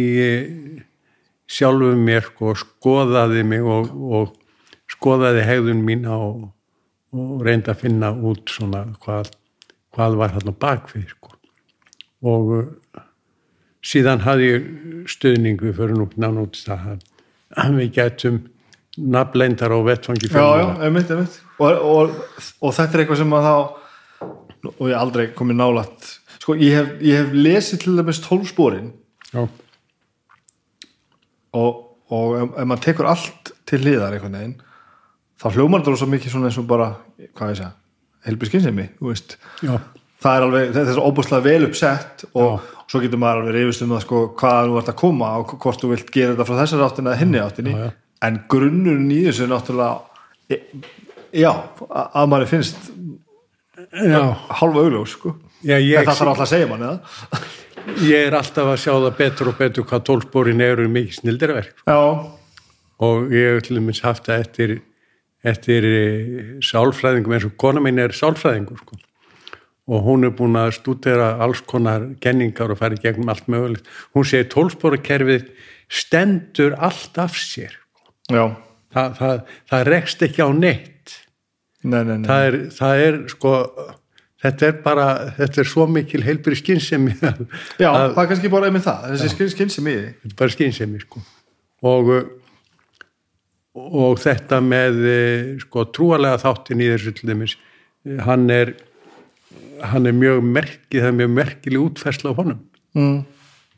S2: sjálfum mér sko, skoðaði mig og, og skoðaði hegðun mín og, og reyndi að finna út svona hvað, hvað var hann á bakvið sko. og síðan hafði ég stuðning við fyrir nú nánu út það að við getum nafnleindar á vettfangi
S1: já, já, einmitt, einmitt. Og, og, og þetta er eitthvað sem að þá og ég aldrei komið nálat sko, ég hef, ég hef lesið til dæmis tólspórin
S2: já,
S1: og, og ef, ef maður tekur allt til hliðar einhvern veginn þá hljómar þetta svo mikið svona eins og bara hvað ég segja, helbi skynsemi þú veist,
S2: já,
S1: það er alveg þetta er svo óbúslega vel uppsett og svo getur maður alveg reyfist um það sko hvað þú ert að koma og hvort þú vilt gera þetta frá þessar áttin eða hinni áttinni.
S2: Já, já.
S1: en grunnurinn í þessu er náttúrulega e, já, að að manni finnst hálfa augljós sko. En það þarf alltaf að segja manni
S2: ég er alltaf að sjá það betur og betur hvað tólsporin eru mikið snildirverk
S1: já,
S2: og ég hef til dæmis haft það eftir, eftir eh, sálfræðingum eins og kona mín er sálfræðingur sko. Og hún er búin að stúdera alls konar kenningar og í gegnum allt mögulegt. Hún segir tólsporakerfið stendur allt af sér.
S1: já,
S2: Þa, það, það rekst ekki á neitt.
S1: nei, nei, nei
S2: Það er, það er sko, þetta er bara, þetta er svo mikil heilbyrði skynsemi
S1: já,
S2: að,
S1: það er kannski bara einmitt það þessi því
S2: þetta er bara skynsemi sko. og og þetta með eh, sko trúalega þáttin í þessu til dæmis eh, hann er hann er mjög merkið, það er mjög merkileg útfersla á honum
S1: mm.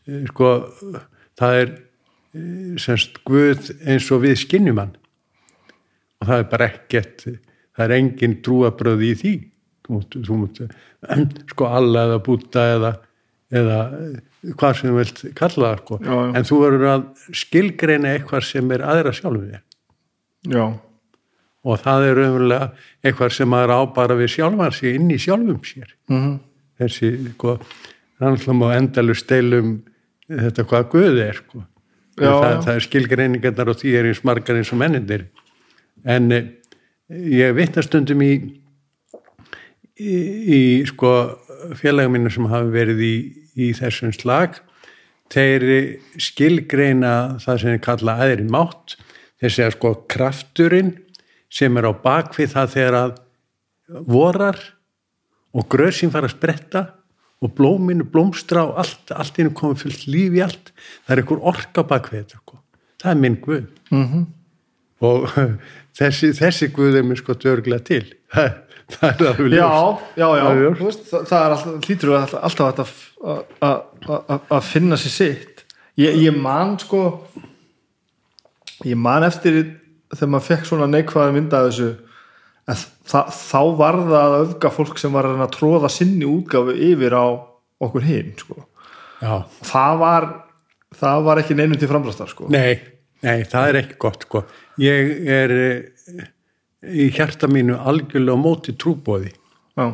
S2: Eh, sko það er eh, semst Guð eins og við skinnjum hann og það er bara ekkert það er engin trúabröð í því þú mútt, þú mútt sko alla eða búta eða eða eh, hvað sem þú vilt kalla það sko.
S1: Já, já.
S2: en þú verður að skilgreina eitthvað sem er aðra sjálfum þér
S1: já,
S2: og það er umverulega eitthvað sem maður á bara við sjálfan sig inn í sjálfum sér.
S1: Mm
S2: þessi sko rannslam og endalur steilum þetta hvað Guð er sko.
S1: Já,
S2: það,
S1: já.
S2: það er skilgreiningarnar og því er eins margar eins og mennindir en eh, ég vitna stundum í í, í sko félagum mínu sem hafa verið í, í þessum slag. Þeir skilgreina það sem þeir kalla aðri mátt. Þeir segja sko krafturinn sem er á bakvið það þegar að vorar og gröðsinn fara að spretta og blóminu blómstra og allt, allt einu komið fullt líf í allt það er einhver orka bakvið þetta sko. það er minn guð
S1: Mhm.
S2: og þessi, þessi guð er minn sko dörglega til það, það er alveg
S1: já,
S2: ljóst.
S1: já, já. Þú veist, það, það er alltaf, hlýtur alltaf, alltaf að- að að finna sér sitt ég, ég man sko ég man eftir þegar maður fekk svona neikvæða mynda þessu að það, þá var það að öfga fólk sem var að tróða sinni útgáfu yfir á okkur hinn sko. það var það var ekki neinum til framræstar sko.
S2: nei, nei, það er ekki gott sko. ég er eh, í hjarta mínu algjörlega móti trúbóði
S1: já,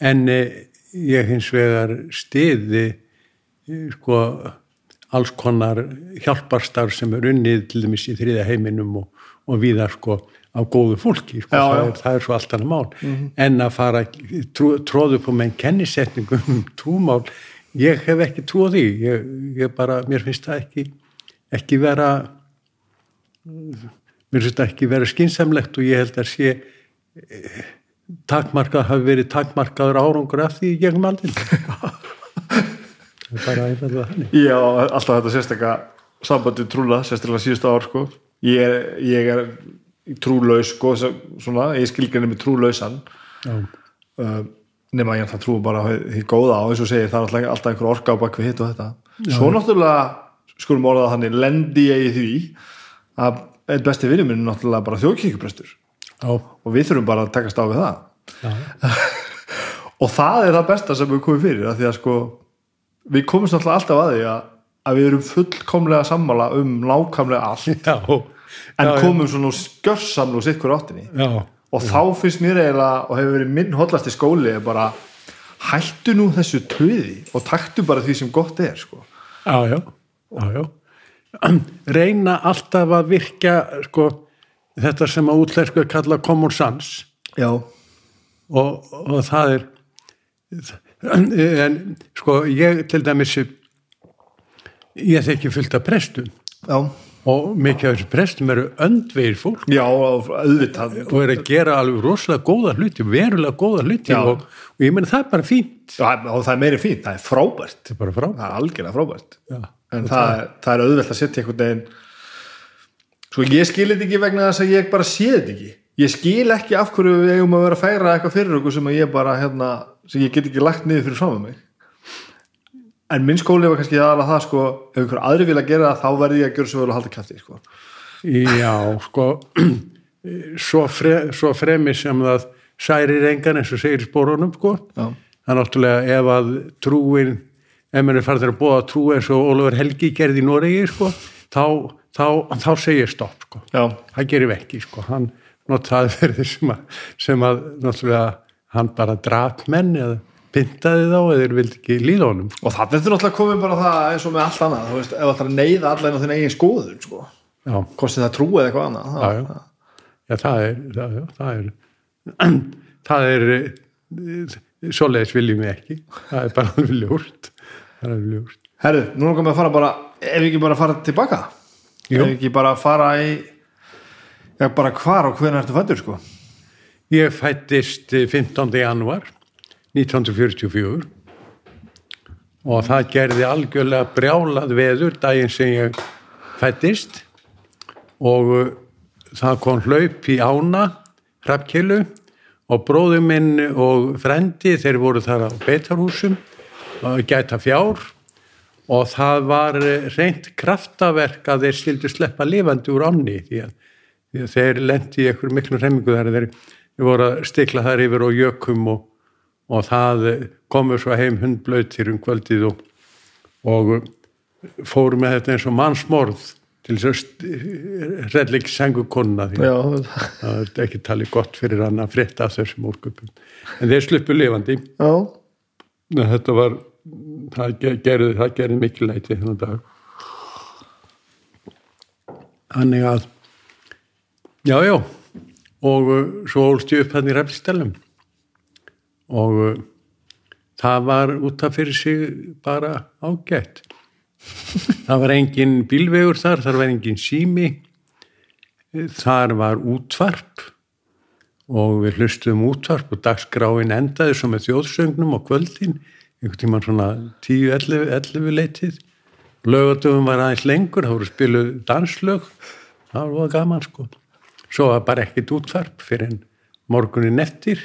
S2: en eh, ég hins vegar stiði eh, sko alls konar hjálparstarf sem er unnið til dæmis í þriða heiminum og, og viðar sko á góðu fólki sko,
S1: Já,
S2: það, er, það er svo allt annað mál. En að fara trú, tróðu på með kennisetningum um trúmál ég hef ekki því. Ég, ég bara, mér finnst það ekki ekki vera mér finnst það ekki vera skinsamlegt og ég held að sé eh, takmarkað hafi verið takmarkaður árangur af því í gegnum aldinn það er bara einfallega þannig.
S1: Já, alltaf þetta sérstakka sambandi trúla, sérstaklega síðustu ár sko. Ég, er, ég er trúlaus sko, svona, ég skilgrinni með trúlausan.
S2: Já,
S1: uh, nema ég það trú bara á því góða og eins og segir það er alltaf, einhver orka á bakvið hitt og þetta. Svo náttúrulega skulum orða það þannig lendi ég í því að einn besti minn er náttúrulega bara þjóðkíkuprestur
S2: já,
S1: og við þurfum bara að takast á við það.
S2: Já,
S1: og það er það besta sem við komum fyrir af því að sko við komumst náttúrulega alltaf að því að, að við erum fullkomlega sammála um nákvæmlega allt.
S2: Já,
S1: en
S2: já,
S1: komum svona skjörsamlu sitt hver áttinni.
S2: Já,
S1: og þá finnst mér eiginlega og hefur verið minn hotlasti skóli er bara hættu nú þessu töði og taktu bara því sem gott er sko.
S2: já, já, já, já. reyna alltaf að virkja sko, þetta sem að útlæsku er kallað common sense.
S1: Já,
S2: og, og það er en sko ég til dæmis ég þekki fullt af prestum.
S1: Já,
S2: og mikið af þessu prestum eru öndvegir fólk.
S1: Já auðvitað.
S2: Og eru að gera alveg rosalega góða hluti verulega góða hluti og, og ég meni það er bara fínt.
S1: Já, og það er meiri fínt, það er frábært.
S2: Það er bara frá
S1: það er algjörlega frábært.
S2: Já.
S1: en það, er, það er auðvelt að setja einhvern veginn sko ég skil þetta ekki vegna þess að ég bara sé þetta ekki. Ég skil ekki af hverju við eigum að vera að færa eitthvað fyrir okkur sem ég bara hérna, sem ég get ekki lagt niður fyrir en minn skóli var kannski aðalega það sko, ef einhver aðri vil að gera það þá verði ég að gera svo vel að halda kæfti sko.
S2: Já, sko svo, fre, svo fremi sem það særir engan eins og segir spórunum sko.
S1: Já.
S2: það er náttúrulega ef að trúin ef maður er farið að búa trú eins og Ólafur Helgi gerði í Noregi sko, þá, þá, þá segir stopp sko.
S1: já,
S2: það gerir við ekki sko. hann notaði verið sem að, sem að náttúrulega hann bara drap menn eða pyntaði þá eða þeir vildi ekki líða honum.
S1: Og þannig er náttúrulega komið bara það eins og með allt annað, þú veist, ef það er að neyða allan á þinn eigin skoðun, sko, hvort það trúið eða eitthvað annað
S2: já, já. já það er það, það er það er eh, svoleiðis viljum við ekki. Það er bara það er ljórt
S1: Herru, nú erum við að fara bara ef við ekki bara fara tilbaka?
S2: Jú.
S1: ef við ekki bara fara í já, bara hvar og hvernig ertu fættur, sko?
S2: Ég fættist eh, 15. januar 1944 og það gerði algjörlega brjálað veður daginn sem ég fættist og uh, það kom hlaup í ána hrappkilu og bróður minn og frendi þeir voru þar á beitarhúsum og gæta fjár. Og það var eh, reynt kraftaverk að þeir skildu sleppa lifandi úr ánni því að, því að þeir lendi í einhverjum miklu remmingu þar þeir voru að stikla þar yfir og jökum og, og það eh, komur svo heim hundblöytir um kvöldið og, og fóru með þetta eins og mannsmorð til þess að redleik sengu konuna því.
S1: Já,
S2: það er ekki talið gott fyrir hann að frétta þessum úrköpum. En þeir sluppu lifandi.
S1: Já,
S2: þetta var það ge- gerði, það gerði mikil læti þennan dag. Þannig að já, já. Og uh, svo ólst ég upp hann í reflstelum og uh, það var út af fyrir sig bara ágætt. Það var engin bílvegur þar, þar var engin sími. Þar var útvarp og við hlustum útvarp og dagskráin endaði svo með þjóðsögnum og kvöldin, einhvern tímann svona 10-11 11 leitið. Lögatöfum var aðeins lengur það voru spiluð danslög. Það var gaman sko. Svo var bara ekkert útvarp fyrir morgunin eftir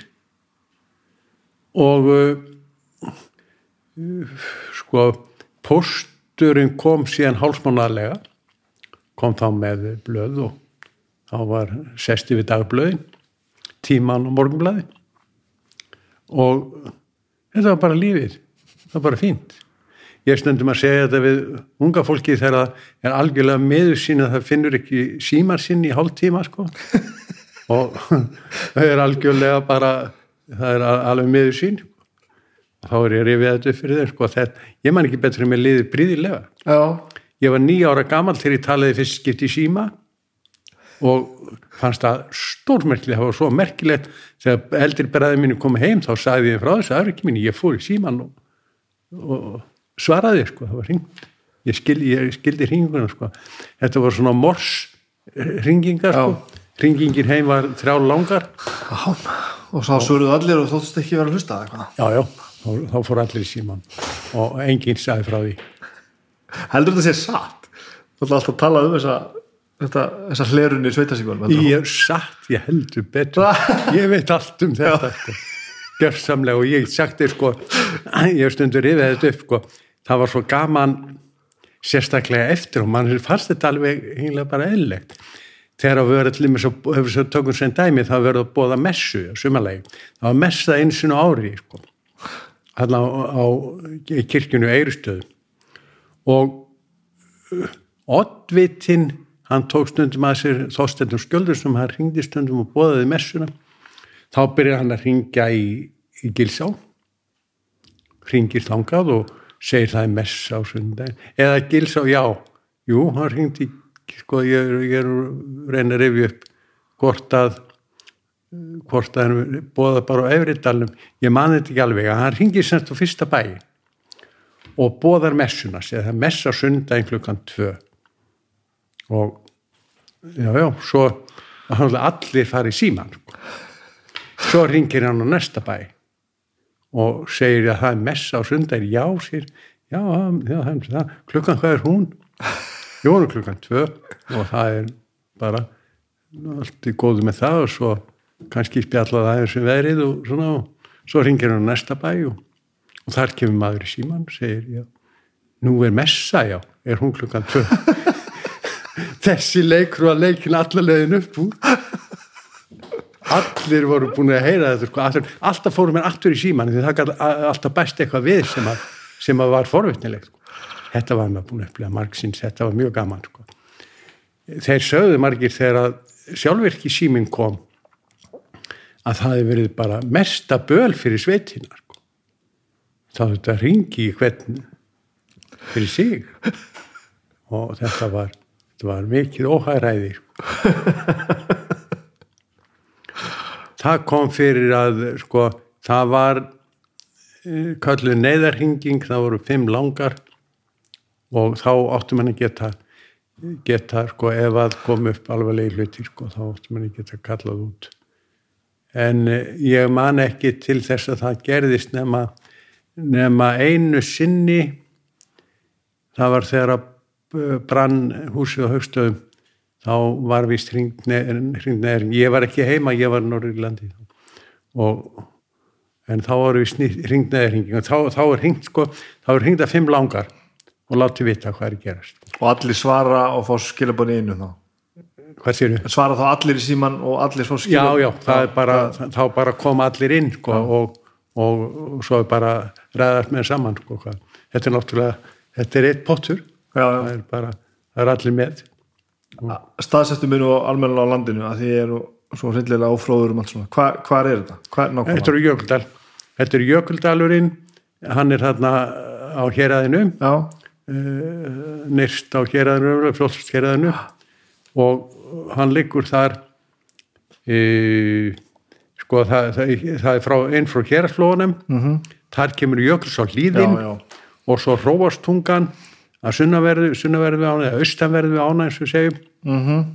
S2: og uh, sko pósturinn kom síðan hálsmánaðlega kom þá með blöð og þá var sesti við dagblöðin tíman og morgunblæði og þetta var bara lífið. Það var bara fínt. Ég stundum að segja þetta við unga fólki þegar það er algjörlega meður sín að það finnur ekki símar sinn í hálf tíma sko. Og það er algjörlega bara það er alveg meður sín. Þá er ég rifið þetta upp fyrir þeim sko þetta, ég man ekki betur en mér liðið bríðilega
S1: já,
S2: ég var nýja ára gammal þegar ég talaði fyrst skipt í síma og fannst það stórmerkilegt, það var svo merkilegt. Þegar eldri beraði mínu komið heim þá sagði ég frá þessu aðriki mínu, ég fór í síman og, og svaraði sko, það var hringt ég, skil, ég skildi hringinguna sko. Þetta var svona mors hringingar sko, hringingin heim var þrjá langar.
S1: Já og svo svöruðu allir og þóttist ekki vera að hlusta eitthvað
S2: já, já, þá, þá fór allir í síman og enginn sagði frá því.
S1: Heldur þetta sé satt? Þú ætla alltaf að tala um þessa þetta, þessa hlerunni sveitasíkvöld
S2: Ég er satt, ég heldur betur. Ég veit allt um þetta sko. gjörsamlega. Og ég sagt þér sko ég stundur yfir þetta upp sko. Það var svo gaman sérstaklega eftir og mann fannst þetta alveg hinglega bara eðlilegt þegar við verðum allir með svo, hefur svo tökum sem dæmi það verður að bóða messu sumarlegi það var messa einsinu ári sko. Hann á, á í kirkjunu Eirustöðu og uh, oddvitinn hann tók stundum að sér þóstendum skjöldur sem hann ringdi stundum og bóðaði messuna. Þá byrjar hann að ringja í, í Gilsá. Ringir þangað og segir það er messa á sundaginn eða Gilsá, já, jú hann ringdi, sko ég, er- ég er að rifja upp hvort að hvort að hann bóða bara á Efridalum ég man þetta ekki alveg, að hann ringir semst á fyrsta bæi og bóðar messuna, segir það er messa sundaginn klukkan tvö. Og já, já, svo allir fari síman sko. svo ringir hann á næsta bæ og segir að það er messa á sundaginn, já, sér já, já, það, klukkan hvað er hún voru klukkan tvö og það er bara allt í góðu með það og svo kannski spjallað aðeins um veðrið og svona og svo ringir hann næsta bæ og, og þar kemur maður í síman og segir, já, nú er messa, já, er hún klukkan tvö þessi leikur var leikin allalegin upp úr allir voru búin að heyra þetta sko, allir, alltaf fórum mér aftur í síman því það gæti alltaf bæst eitthvað við sem að, sem að var forvitnilegt sko. Þetta var maður búin að upplega margsins, þetta var mjög gaman sko. þeir sögðu margir þegar að sjálfvirki síminn kom að það hefði verið bara mesta böl fyrir sveitina sko. þá þetta ringi í hvern fyrir sig og þetta var, þetta var mikið óhæræði sko. það kom fyrir að sko, það var eh, kölluð neyðarhinging það voru fimm langar og þá áttum hann að geta geta sko ef að kom upp alvarlegi hluti sko þá áttum hann að geta kallað út. En eh, ég man ekki til þess að það gerðist nema, nema einu sinni. Það var þegar að eh, brann húsið á högstöðum þá var vist hringt neður ég var ekki heima, ég var í Norrlandi og en þá var vist hringt neður þá, þá er hringt sko, þá er hringt að fimm langar og láti vita hvað er gerast.
S1: Og allir svara og fá skilabunni innu þá?
S2: Hvað séu við?
S1: svara þá allir í síman og allir fá
S2: Já,
S1: skilabunni
S2: já, það er bara, þá bara kom allir inn sko, og, og, og svo er bara ræðast með saman sko, hvað. þetta er náttúrulega, þetta er eitt pottur.
S1: Já, já.
S2: það er bara, það er allir með.
S1: Staðsettu minn og almenna á landinu að því eru svo hryllilega ófróður um allt svona. Hva, hvar er þetta? Hvar,
S2: Þetta eru Jökuldal. Þetta eru Jökuldalurinn. Hann er þarna á héræðinu
S1: já,
S2: nyrst á héræðinu flóttst héræðinu og hann liggur þar e, sko það, það, það er frá einn frá héræðslóðunum -hmm. þar kemur Jökuls á hlýðin
S1: Já, já.
S2: og svo hróastungan að sunnaverðu, sunnaverðu ána eða austanverðu ána eins og við segjum.
S1: Mm -hmm.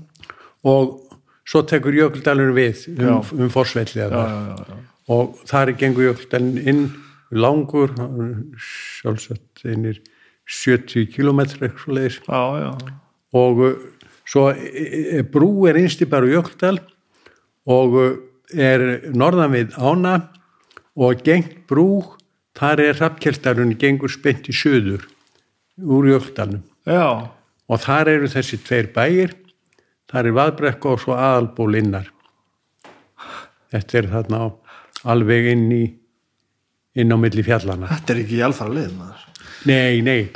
S2: og svo tekur Jökuldalur við um, um forsveitlega
S1: já,
S2: þar. og þar gengur Jökuldalinn inn langur sjálfsagt einir 70 kilometri eitthvað svo leiðis
S1: já, já.
S2: og uh, svo e- e- brú er innst í bara Jökuldal og uh, er norðan við ána og gengt brú þar er rappkjöldarinn gengur spennt í söður úr Jökuldalnum
S1: já.
S2: og þar eru þessi tveir bæir þar er Vaðbrekka og svo aðalból innar þetta er þarna á, alveg inn í inn á milli fjallana
S1: þetta er ekki alfara lið maður.
S2: Nei, nei,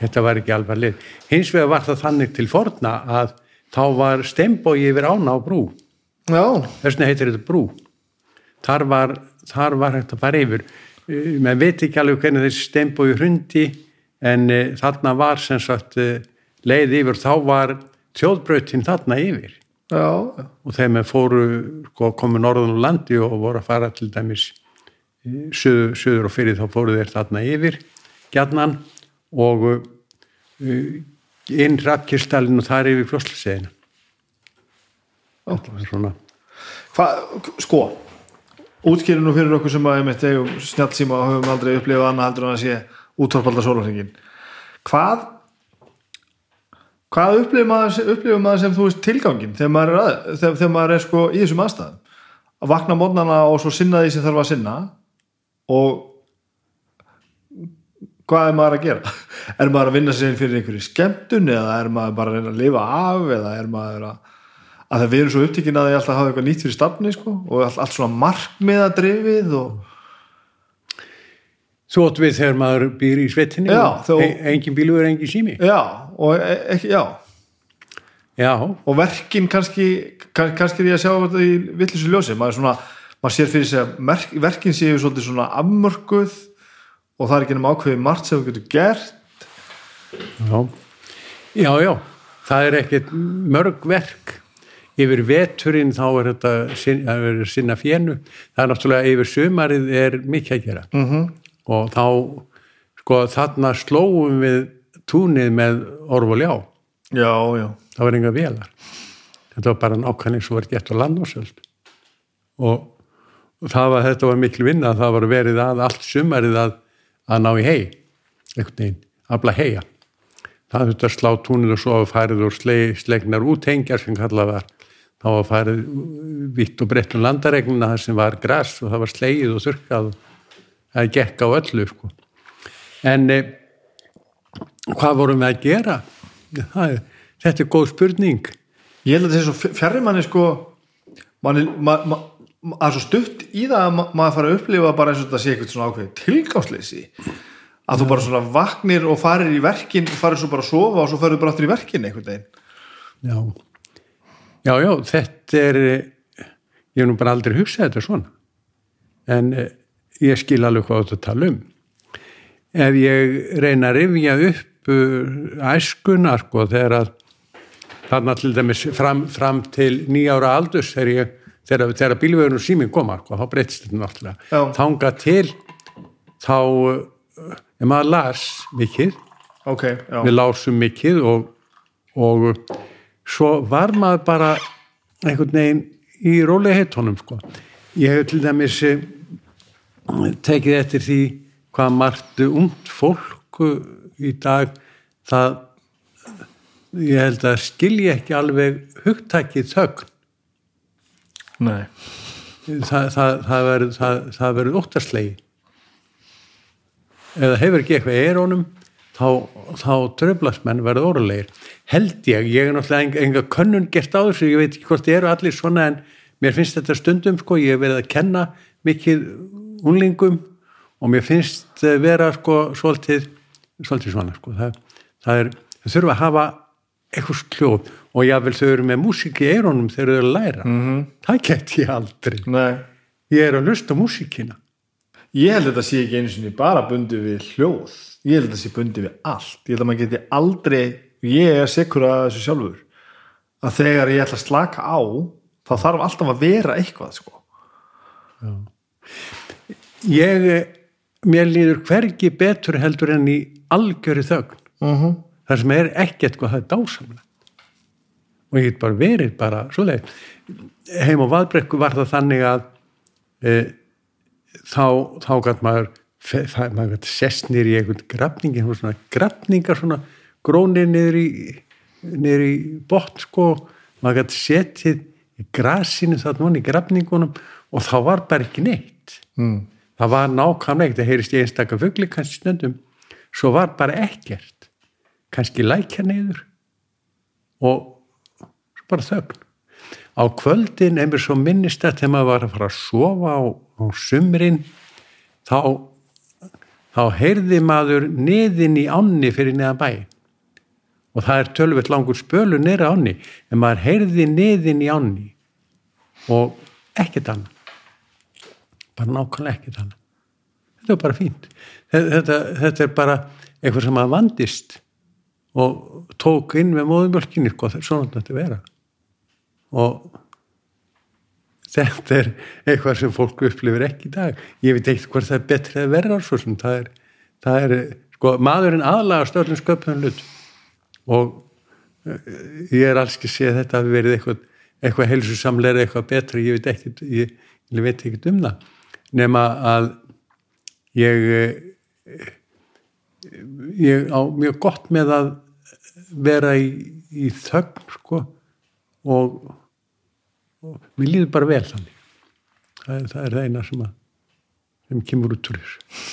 S2: þetta var ekki alvar lið hins vegar var það þannig til forna að þá var steinbói yfir ána á brú.
S1: Já,
S2: þess vegna heitir þetta brú. Þar var, þar var hægt að fara yfir. Eh, maður veit ekki alveg hvernig þessi steinbói hrundi en uh, þarna var sem sagt uh, leið yfir. Þá var þjóðbrautin þarna yfir.
S1: Já,
S2: og þegar maður fóru sko, komu norðan á landi og voru að fara til dæmis söður og fyrir þá fóru þeir þarna yfir gjarnan og uh, inn rappkistalinn og þar yfir svona.
S1: Hva, sko útskýri nú fyrir okkur sem að einmitt eigum snjallsíma og höfum aldrei upplifað annað heldur en að sé útvarpalda sólarhengin hvað hvað upplifir maður, maður sem þú veist tilgangin þegar maður er, að, þegar, þegar maður er sko í þessum aðstæðum? Að vakna mótnana og svo sinna því sem þarf að sinna og hvað er maður að gera? Er maður að vinna sér fyrir einhverju skemmtun eða er maður bara að reyna að lifa af eða er maður að að það erum svo upptíkin að því alltaf hafa eitthvað nýtt fyrir stafni sko, og allt, allt svona markmiða drifið og
S2: Svo ótt við þegar maður býr í svetinni
S1: Já,
S2: og
S1: þó-
S2: e engin bílu er engin sími.
S1: Já, og e- ekki, já.
S2: Já,
S1: og verkin kannski kann, kannski er ég að sjá þetta í villisu ljósi. Maður, svona, maður sér fyrir sig að verkin séu svolítið svona afmörkuð og það er ekki nema ákveðið margt sem þú getur gert.
S2: Já. Já, já, það er ekkert mörg verk. Yfir veturinn þá er þetta sin- að vera sinna fjennu það er náttúrulega yfir sumarið er mikið að gera.
S1: Mm -hmm.
S2: og þá sko þarna slóum við túnið með orf og ljá.
S1: Já, já,
S2: það var enga velar þetta var bara nákvæmlega svo var gett á landásöld og það var, þetta var mikil vinna. Það var verið að allt sumarið að, að ná í hei einhvern veginn, afla heia það þurfti að slá túnið og svo að farið og sleg, slegnar útengjar sem kallað var. Þá var farið vitt og breytt um landaregnina þar sem var græs og það var slegið og þurrkað. Og það gekk á öllu sko. en eh, hvað vorum við að gera? Það þetta er góð spurning.
S1: Ég held að svo fjarrir manni sko. Manni, ma, ma, ma, að svo stutt í það að ma, maður fara að upplifa bara eins og þetta sé eitthvað svona ákveðið tilgangsleysi. Að þú bara svona vaknir og farir í verkin farir svo bara að sofa og svo farir bara aftur í verkin einhvern veginn.
S2: Já. Já, já, þetta er ég hef nú bara aldrei hugsað þetta svona. En eh, ég skil alveg hvað þetta tala um. Ef ég reyna að rifja upp uh, æskunar sko þegar að þarna til dæmis fram, fram til nýjára aldurs þegar, ég, þegar, þegar bílvegurinn og síminn koma sko, þá breytist þetta náttúrulega
S1: Já.
S2: þanga til þá uh, ef maður las mikið
S1: ok, já,
S2: við lásum mikið og, og svo var maður bara einhvern veginn í rólega heitónum sko. ég hef til dæmis eh, tekið eftir því hvað margt ungt fólk eh, í dag það ég held að skilji ekki alveg hugtakið þögn
S1: nei.
S2: Það, það, það verður óttarslegi eða hefur ekki eitthvað í erónum þá, þá tröflast menn verður órulegir held ég, ég er náttúrulega enga könnun gert á þessu, ég veit ekki hvort þið eru allir svona en mér finnst þetta stundum sko, ég hef verið að kenna mikið unlingum og mér finnst eh, vera sko svolítið, svolítið svona sko það, það er, þau þurfa að hafa eitthvað sljóð og jável þau eru með músík í eirónum þegar þau eru að læra
S1: Mhm.
S2: það get ég aldrei
S1: nei
S2: ég er að lusta músíkina
S1: Ég held að þetta sé ekki einu sinni bara bundi við hljóð. Ég held að þetta sé bundi við allt. Ég held að maður geti aldrei, ég er sekur að þessu sjálfur, að þegar ég ætla að slaka á, þá þarf alltaf að vera eitthvað, sko.
S2: ég, eh, mér líður hvergi betur heldur en í algjöri þögn
S1: Uh -huh.
S2: Þar sem er ekkert hvað það er dásamlega og ég get bara verið bara svoleið heim á vaðbrekku var það þannig að e, þá, þá gæt maður maður nýr í einhvern grafningi svona grafningar svona grónir niður í niður í botn sko. Maður gæt setið í grasinu þarna í grafningunum og þá var bara ekki neitt.
S1: Mm.
S2: það var nákvæmlega það heyrist í einstaka fugli kannski stundum, svo var bara ekkert kannski lækja neyður og bara þögn. Á kvöldin einhver svo minnist að þegar maður var að fara að sofa á, á sumrin þá þá heyrði maður niðin í ánni fyrir neðan bæ og það er tölvöld langur spölu nýra ánni en maður heyrði niðin í ánni og ekkert annað. Bara nákvæmlega ekkert annað. Þetta er bara fínt. Þetta, þetta er bara eitthvað sem að vandist og tók inn með móðumjölkinni sko, svona þetta að vera. Og þetta er eitthvað sem fólk upplifir ekki í dag. Ég veit ekkert hvort það er betri að vera sem það er, það er sko, maðurinn aðlaga stöðlum sköpunum hlut. Og eh, ég er alls ekki að segja að þetta hafi verið eitthvað, eitthvað heilsusamlega eitthvað betri, ég veit ekkert ég, ég veit ekkert um það. Nema að ég eh, ég á mjög gott með að vera í, í þögn sko. Og, og mér líður bara vel þannig. Það er það, er það eina sem að sem kemur út úr þessu.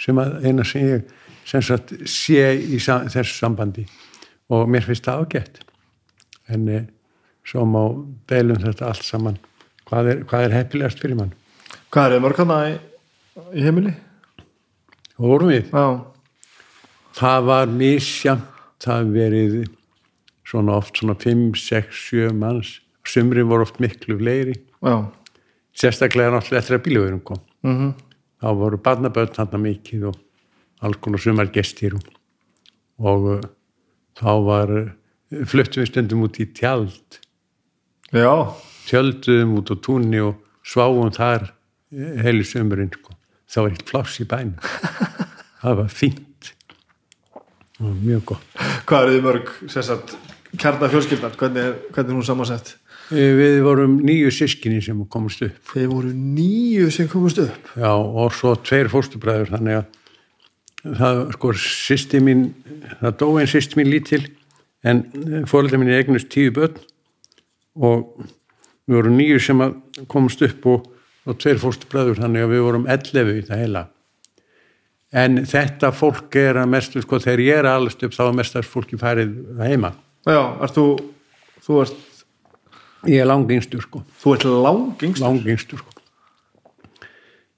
S2: Sem að eina sem ég sem sagt sé í sa þessu sambandi. Og mér finnst það ágætt. En e, svo má deilum þetta allt saman. Hvað er, hvað er heppilegast fyrir mann?
S1: Hvað er þið mörg hana í, í heimili?
S2: og vorum við?
S1: Já.
S2: það var misjamt það verið svona oft svona 5, 6, 7 manns sumri voru oft miklu fleiri
S1: Já.
S2: sérstaklega náttúrulega eftir að bílöfurum kom
S1: Mm -hmm.
S2: þá voru barnaböld hann mikið og alls konar sumar gestir og, og uh, þá var uh, fluttum við stundum út í tjald
S1: Já.
S2: tjölduðum út á túnni og sváum þar uh, heilu sumurinn sko. það var eitt pláss í bænum það var fínt mjög gott
S1: Hvað er þið mörg, sérsagt, kjarna fjölskyldan? Hvernig er, hvernig er hún samansett?
S2: Eh, Við vorum nýju sískinni sem komast upp
S1: Þeir voru nýju sem komast upp.
S2: Já, og svo tveir fóstubræður þannig að það, sko, sýsti mín, það dó einn sýsti mín lítil en fóröldar mín eignust tíu börn og við vorum nýju sem komast upp og, og tveir fóstubræður þannig að við vorum 11 í það heila en þetta fólk er að mestu, sko, þegar ég er allast upp þá er mestast fólki farið heima
S1: Já, ert þú, þú ert,
S2: ég er langingstur, sko
S1: þú ert langingst.
S2: langingstur sko.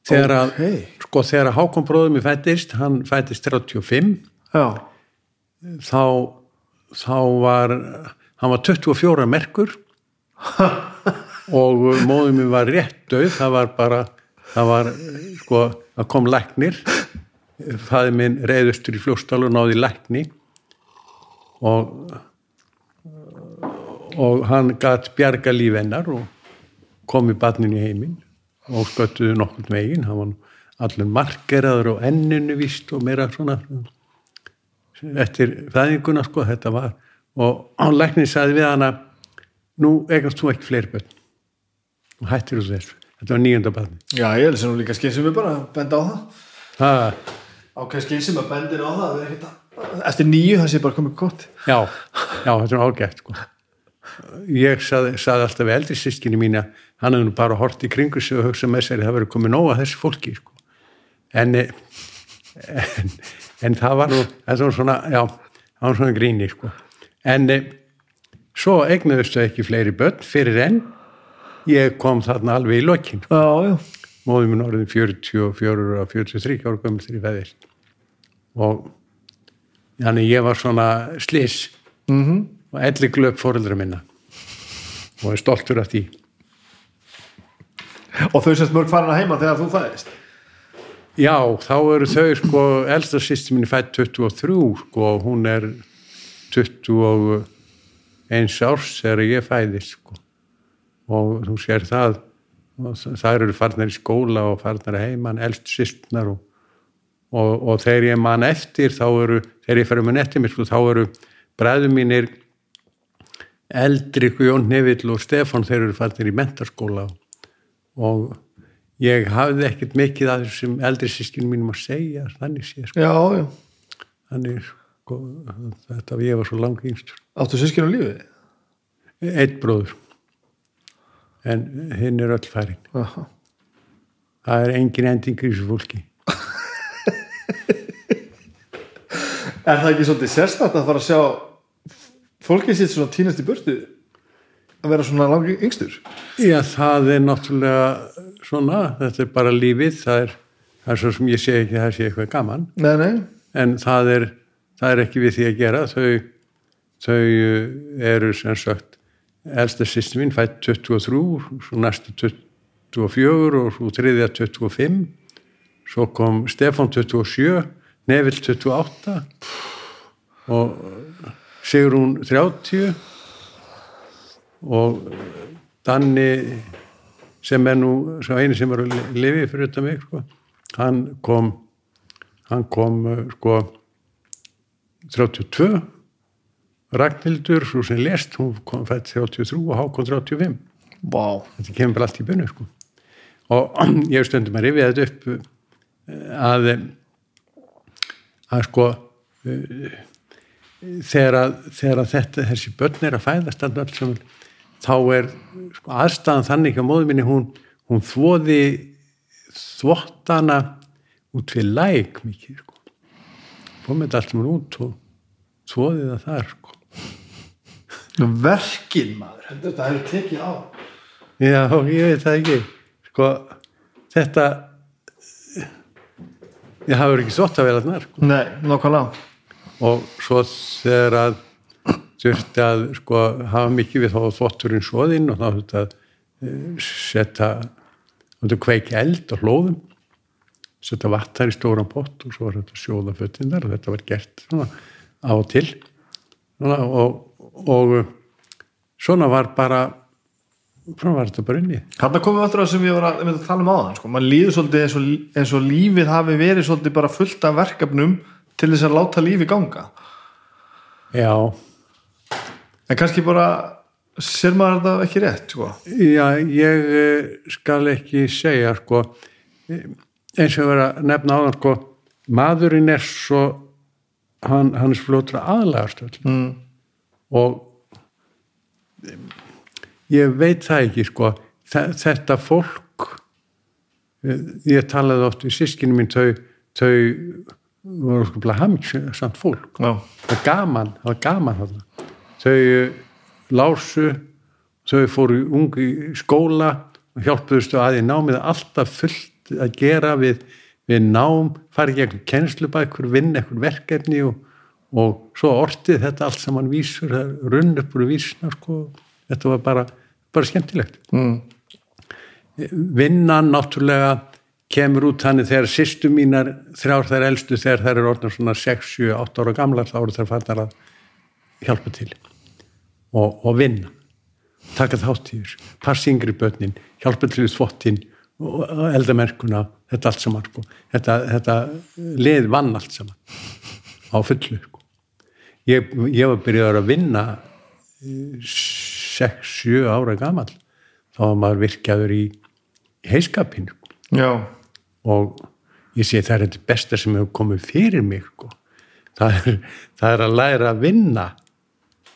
S2: þegar að
S1: Ókei.
S2: sko þegar að Hákon bróðum í fættist hann fættist 35
S1: Já.
S2: þá þá var hann var 24 merkur og móðum mér var rétt döð það var bara það var sko að kom læknir fæði minn reyðustur í fljóstal og náði lækni og og hann gætt bjarga líf hennar og kom í badnin í heiminn og sköttuði nokkur megin hann var nú allur margeraður og enninu vist og meira svona eftir fæðinguna sko þetta var. Og hann læknin sagði við hana nú eignast þú ekki fleiri börn. Og hættir þú þessu. Þetta var nýjönda badni
S1: Já, ég held sem nú líka skilsum við bara að benda á það.
S2: Það,
S1: Ákveð skilsum að bendin á það það er Eftir nýju það sé bara komið gott.
S2: Já, já þetta var ágætt sko. Ég sagði, sagði alltaf við eldri sískinni mína hann hefði nú bara hort í kringu sig og hugsa með sér það verið komið nóga þessi fólki sko. en, eh, en en það var nú þetta var svona, já, það var svona gríni sko. en e, svo eignuðustu ekki fleiri börn fyrir enn ég kom þarna alveg í lokin.
S1: Já, já
S2: móðum minn orðin 44 og 43 ára gömul þegar ég veðist og þannig ég var svona slis
S1: mm -hmm.
S2: og elli glöp fóreldra minna. Og er stoltur af því.
S1: Og þau sérst mörg farin að heima þegar þú fæðist?
S2: Já, þá eru þau sko elsta sýsti minni fætt 23 sko hún er 21 árs þegar ég fæðist sko. Og þú sér það og það eru farnar í skóla og farnar að heiman, elst sýstnar og, og, og þegar ég man eftir þá eru, þegar ég fyrir mann eftir mér sko, þá eru bræðum mínir Eldrik, Jón Nevill og Stefán þeir eru farnir í mentarskóla og ég hafði ekkert mikið að þessum eldri sískinu mínum að segja þannig sé sko,
S1: Já, já.
S2: Þannig sko, þetta ég var svo langt yngstur.
S1: Áttu sískinu lífið?
S2: eitt bróður en hinn er öll farin.
S1: Aha.
S2: það er engin ending í þessu fólki.
S1: Er það ekki svolítið sérstætt að fara að sjá fólkið sitt svona tínast í burtu? Að vera svona langi yngstur?
S2: Já, það er náttúrulega svona, þetta er bara lífið það er, það er svo sem ég sé ekki að það sé eitthvað gaman.
S1: Nei, nei.
S2: En það er, það er ekki við því að gera þau, þau uh, eru sem sagt elsta sýstu mín fætt 23 svo næstu 24 og svo þriðja 25 svo kom Stefán 27 Neville 28 og Sigrún 30 og Danni sem er nú sem eini sem er að lifi fyrir þetta mig sko. hann kom hann kom uh, sko 32 Ragnhildur, svo sem lest hún kom fætt 33 og Hákon 35
S1: Vá
S2: þetta kemur bara allt í bunnu sko. og ég hef stundum að rifja þetta upp uh, að að sko uh, þegar að, þegar að þetta, þessi börn er að fæðast allt sem, þá er sko, aðstæðan þannig að móðu minni hún, hún þvoði þvottana út við læk mikið sko. með þetta allt mér út og þvoði það þar sko.
S1: Verkin maður. Þetta hefur tekið á.
S2: Já, ég veit það ekki. Sko, þetta ég hafa ekki þvott að vera þarna sko.
S1: Nei, nákvæmlega.
S2: Og svo þegar að þurfti að sko hafa mikið við þá þvotturinn svoðinn og þá þurfti að eh, setja þurfti að kveiki eld og hlóðum setja vatnar í stóran pott og svo var þetta að sjóða föttinnar og þetta var gert svona á og til. Svona, og, og svona var bara svona var þetta bara inni
S1: Þarna komum við að sem ég var að, tala um áðan sko. mann líður svolítið eins og, eins og lífið hafi verið svolítið bara fullt af verkefnum til þess að láta lífi ganga
S2: já,
S1: en kannski bara sér maður þetta ekki rétt sko.
S2: Já, ég eh, skal ekki segja sko, eh, eins og vera að nefna áðan sko, maðurinn er svo hann, hann er flótur aðlagast öll
S1: mm.
S2: Og ég veit það ekki sko, þe- þetta fólk eh, ég talaði oft við sískinu mín þau, þau voru sko hamingsamt fólk
S1: Já.
S2: það var gaman, það var gaman þarna. þau eh, lásu þau fóru ungi í skóla og hjálpuðustu að í námið alltaf fullt að gera við, við nám, fara í gegn kennslubækur, vinna eitthvað verkefni og, og svo ortið þetta allt saman vísur, runn upp úr vísuna sko, þetta var bara, bara skemmtilegt
S1: mm.
S2: vinnan náttúrulega kemur út þannig þegar sýstu mínar þrjár þær elstu þegar þær eru orðnar svona 6, 7, 8 ára gamlar þá eru þær farnar að hjálpa til og, og vinna taka þátt í þessu, passa yngri börnin hjálpa til við þvottin og eldamerkuna, þetta allt saman sko. þetta, þetta lið vann allt saman á fullu. Ég, ég var byrjaður að vinna 6-7 ára gamal þá var maður virkjaður í heiskapinu
S1: já,
S2: og ég sé það er þetta besta sem hefur komið fyrir mig sko. það, er, það er að læra að vinna.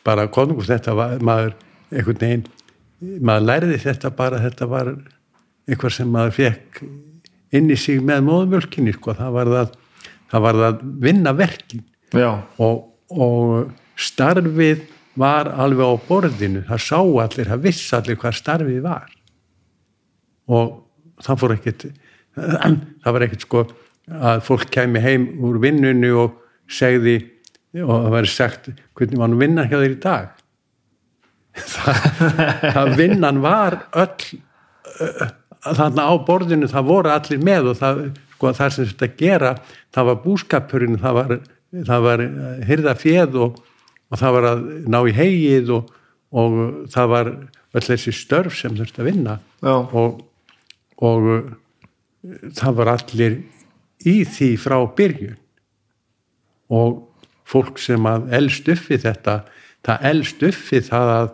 S2: Bara konungus þetta var maður einhvern veginn maður læriði þetta bara þetta var eitthvað sem maður fekk inn í sig með móðumjölkinni sko. það var það, það var það vinna verkin.
S1: Já,
S2: og, og starfið var alveg á borðinu. Það sá allir, það viss allir hvað starfið var. Og það fór ekkert það var ekkert sko að fólk kemi heim úr vinnunni og segði og það væri sagt hvernig var nú vinnan hjá þér í dag? Það, það vinnan var öll þarna á borðinu það voru allir með og það, sko, það sem þetta gera það var búskapurinn það var, það var hyrða fjöð og, og það var að ná í hegið og, og það var öll þessi störf sem þurfti að vinna. Og, og það var allir í því frá byrjun. Og fólk sem að elst uppi þetta það elst uppi það að,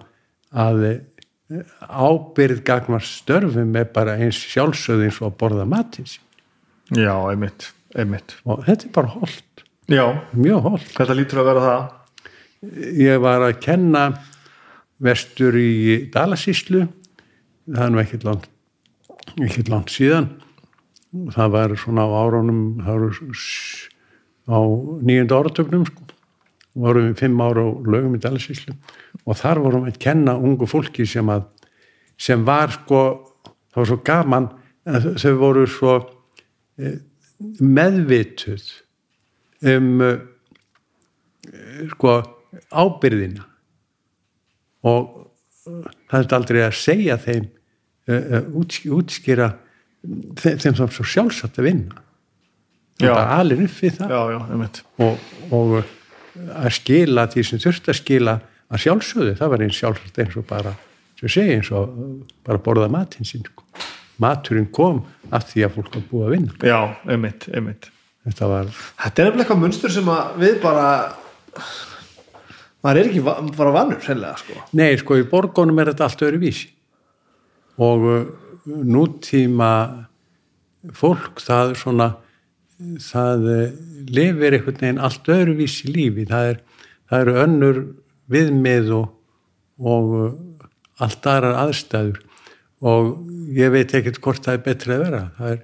S2: að ábyrð gagmar störfum er bara eins sjálfsögð eins og borða matins
S1: já, einmitt, einmitt.
S2: Og þetta er bara holdt,
S1: já,
S2: mjög holdt
S1: þetta lítur að vera það.
S2: Ég var að kenna vestur í Dalasíslu það nú ekkert langt langt síðan. Það var svona á árunum það var á nýjönda áratögnum sko. vorum við fimm ára á lögum í Dalasíslu og þar vorum við að kenna ungu fólki sem að sem var sko það var svo gaman þau voru svo eh, meðvituð um eh, sko ábyrðina. Og uh, það er aldrei að segja þeim uh, uh, útsk- útskýra þeim, sem svo sjálfsagt að vinna. Og bara alin upp við það.
S1: Já, já,
S2: og, og uh, að skila því sem þurft að skila að sjálfsögðu, það var eins sjálfsagt eins og bara, sem segi, eins og uh, bara borða matinn sín sko. maturinn kom af því að fólk var búið að vinna.
S1: Já, einmitt, einmitt
S2: þetta var,
S1: þetta er nefnilega eitthvað munstur sem við bara maður er ekki va- bara vannur sennilega sko.
S2: Nei sko í borgunum er þetta allt öðru vísi og uh, nútíma fólk það svona það uh, lifir einhvern veginn allt öðru vísi lífi. Það, er, það eru önnur viðmið og, og uh, allt aðrar aðstæður. Og ég veit ekkert hvort það er betri að vera. Það er,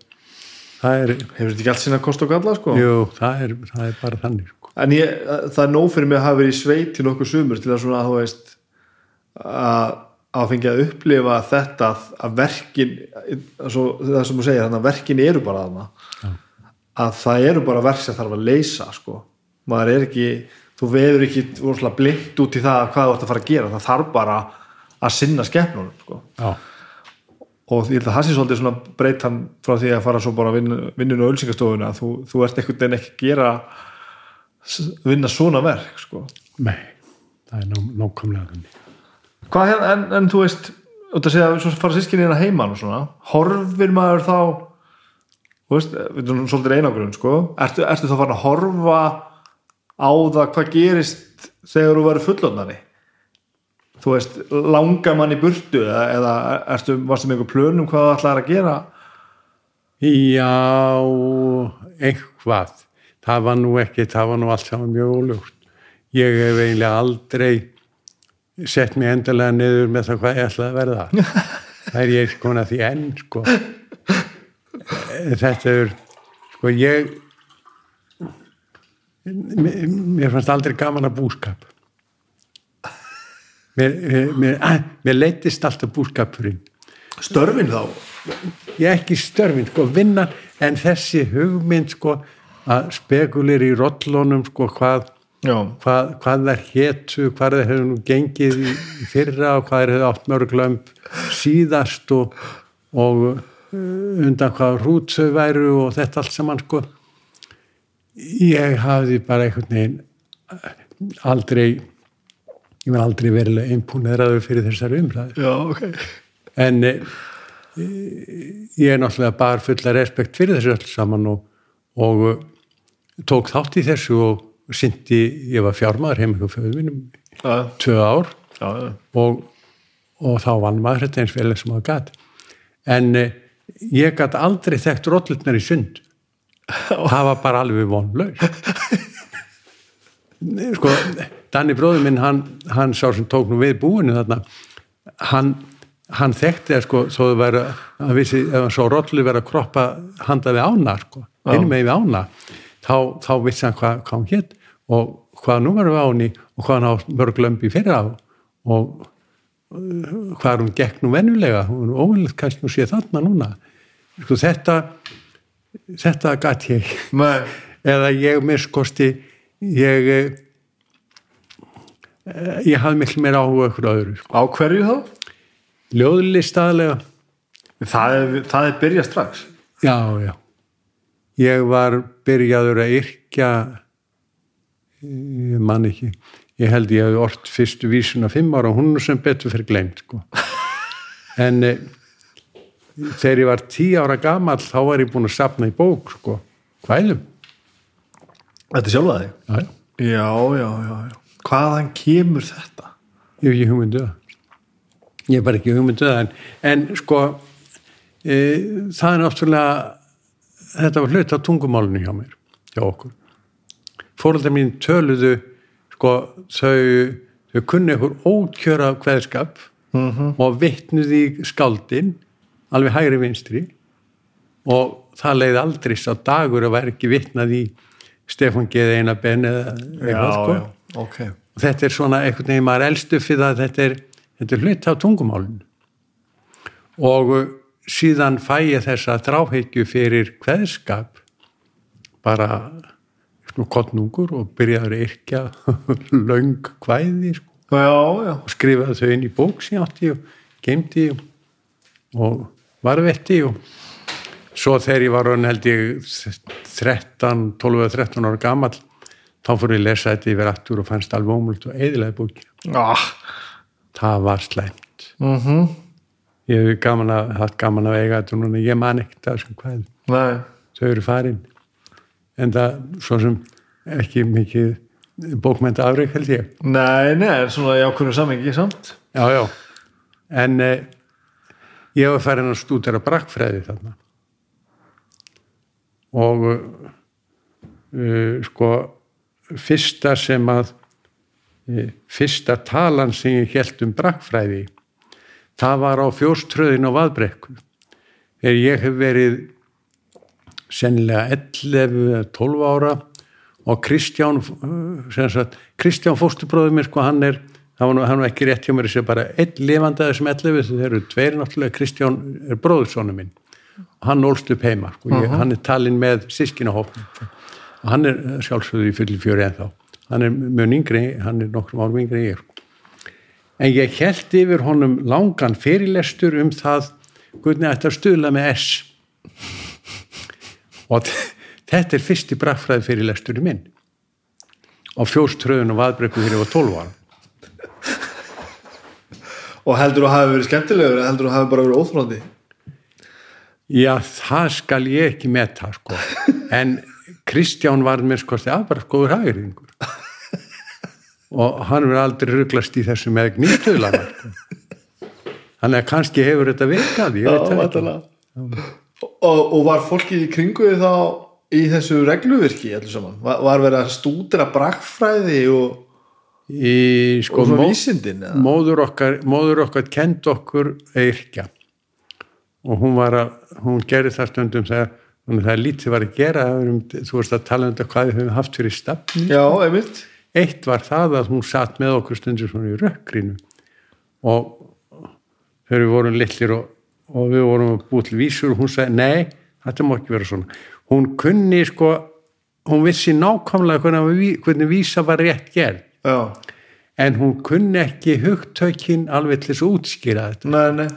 S2: er,
S1: hefur þetta ekki allt sinna kost og galla sko
S2: jú, það er, það er bara þannig sko.
S1: en ég, það er nóg fyrir mig að hafa verið í sveit til nokkuð sumur til að svona þú veist að að fengja að upplifa þetta að, að verkin svo, það sem þú segir, þannig að verkin eru bara þarna að það eru bara verk sem þarf að leysa sko. maður er ekki, þú veður ekki blind út í það hvað þú ætti að fara að gera það þarf bara að sinna skepnunum sko.
S2: já,
S1: og ég held að það sé svolítið svona breytan frá því að fara svo bara að vinna, vinnun og ölsingastofuna þú, þú ert einhvern veginn ekki gera vinna svona verk sko.
S2: nei það er ná, nákvæmlega
S1: hvað hérna, en, en þú veist út að segja að svo fara sískinni hérna heiman og svona. Horfir maður þá þú veist, við erum svolítið einangrun sko, ertu, ertu þá farin að horfa á það hvað gerist þegar þú verður fullotnari þú veist, langar mann í burtu eða, eða ertu, varstu með einhver plönum hvað það ætlaðir að gera
S2: Já, eitthvað. Það var nú ekki, það var nú allt saman mjög óljóst. Ég hef eiginlega aldrei sett mig endalega niður með það hvað ég ætlaði að verða. Það er ég sko því enn, sko. Þetta er, sko, ég, mér, mér fannst aldrei gaman að búskap. Mér, mér, að, mér leittist alltaf búskapurinn.
S1: Störfin þá?
S2: Ég ekki störfin, sko, vinnan en þessi hugmynd, sko, að spekulir í rollunum, sko, hvað hvað, hvað þær hétu, hvað þær hefur nú gengið í í fyrra og hvað þær hefur átt mörglömb síðast og, og uh, undan hvað rút þau væru og þetta allt saman sko. Ég hafði bara einhvern veginn aldrei ég var aldrei verilega impúneraður fyrir þessar umræður
S1: já, ok.
S2: En e, ég er náttúrulega bara fulla respekt fyrir þessu öll saman og, og eh, tók þátt í þessu og syndi, ég var fjármaður heim hjá föðu mínum tvö ár
S1: já, já,
S2: og, og þá vann maður þetta eins vel sem maður gat. En e, ég gat aldrei þekkt rollutnar í sund. Það var bara alveg vonlaus sko Danni bróður minn hann, hann sá sem tók nú við búinu þarna hann, hann þekkti að sko þó þau væri að vissi ef hann svo rollu verið að kroppa handa við ána sko, inn með við ána þá, þá vissi hann hvað, hvað hann hétt og hvað númer við áni og hvað hann á mörg lömbi fyrir á og uh, hvað hún gekk nú venjulega, hún er óvinnilegt kannski nú sé þarna núna. Sko þetta þetta gat ég. Eða ég miskosti ég eh, ég hafði miklu meira áhuga okkur öðru sko.
S1: á hverju þá?
S2: ljóðlistaðlega
S1: Það er, það er byrja strax
S2: já, já ég var byrjaður að yrkja ég man ekki ég held ég hefði orrt fyrstu vísuna fimm ára og hún er sem betur fyrir glemt sko. en e, þegar ég var tí ára gamall þá var ég búin að sapna í bók sko, hvæðum
S1: Þetta er sjálfa þig?
S2: já, já
S1: Já, já, Hvaðan kemur þetta?
S2: Ég hef ekki hugmyndu það. Ég hef bara ekki hugmyndu það en, en sko e, það er náttúrulega þetta var hlut á tungumálinu hjá mér, hjá okkur. Fóröldar mín töluðu sko þau, þau kunni einhver ókjöra kveðskap -hmm. og vittnuði í skáldin alveg hægri vinstri og það leiði aldrei sá dagur að vera ekki vittnað í Stefán Geði eina ben eða eitthvað sko.
S1: já, ok.
S2: Og þetta er svona einhvern veginn maður elstu fyrir að þetta er, þetta er hlut á tungumálinu. Og uh, síðan fæ ég þessa þráheikju fyrir kveðskap. Bara kottnungur og byrjaður að yrkja löng kvæði sko, og skrifaði þau inn í bók sem ég átti og geimdi og, og varvetti og svo þegar ég var held ég 13, 12 eða 13 ára gamall þá fór ég að lesa þetta yfir aftur og fannst alveg ómult og eðilega bóki
S1: ah.
S2: það var slæmt.
S1: Mm
S2: ég hef gaman að, haft gaman að eiga þetta núna. Ég man ekkert að þessum hvað
S1: Nei,
S2: þau eru farin. En það svo sem ekki mikið bókmenta afreik held ég.
S1: Nei, nei, er svona í ákveðinu samengi samt.
S2: Já, já. En eh, ég var farin að stúdera brakkfræði þarna og uh, sko fyrsta sem að uh, fyrsta talan sem ég held um brakkfræði það var á fjóströðin á vaðbrekku þegar ég hef verið sennilega 11 eða 12 ára og Kristján uh, sem sagt, Kristján fóstubróður mér sko hann er hann var ekki rétt hjá mér að segja bara einn lifandi af þessum 11 þeir eru tveir náttúrulega Kristján er bróðursónu minn. og hann ólst upp heima sko, ég, hann er talinn með sískinahófn og hann er sjálfsögðu í fulli fjöri ennþá. Hann er mjög yngri, hann er nokkrum árum yngri en ég sko. en ég held yfir honum langan fyrirlestur um það hvernig að stuðla með S. Og þetta er fyrsti braffræði fyrirlesturinn minn. Á fjóströðun og vaðbrekku þegar ég var 12 ára.
S1: Og heldur þú að hafa verið skemmtilegur eða heldur þú að hafa bara verið óþróndi?
S2: Já, það skal ég ekki metta sko. en Kristján var mér sko afbara skoður hægringur og hann verður aldrei rugglast í þessu með gnýstöðlana sko. þannig að kannski hefur þetta virkað ég veit það ekki
S1: og, og var fólkið í kringu þið þá í þessu regluvirki allir saman? Var, var verið að stúdera brakkfræði og,
S2: í sko
S1: og svona
S2: mó,
S1: vísindin?
S2: móður okkar móður okkar kend okkur að yrkja og hún var að hún gerði það stundum þegar þannig að það er lítið var að gera þú veist að tala um þetta hvað við höfum haft fyrir stafn
S1: Já, einmitt.
S2: eitt var það að hún satt með okkur stundur svona í rökkrinu. Og þegar við vorum litlir og, og við vorum að búið til vísur og hún sagði nei, þetta má ekki vera svona. Hún kunni sko hún vissi nákvæmlega hvernig, hvernig vísa var rétt gerð.
S1: Já,
S2: en hún kunni ekki hugtökin alveg til þess að útskýra þetta.
S1: Nei, nei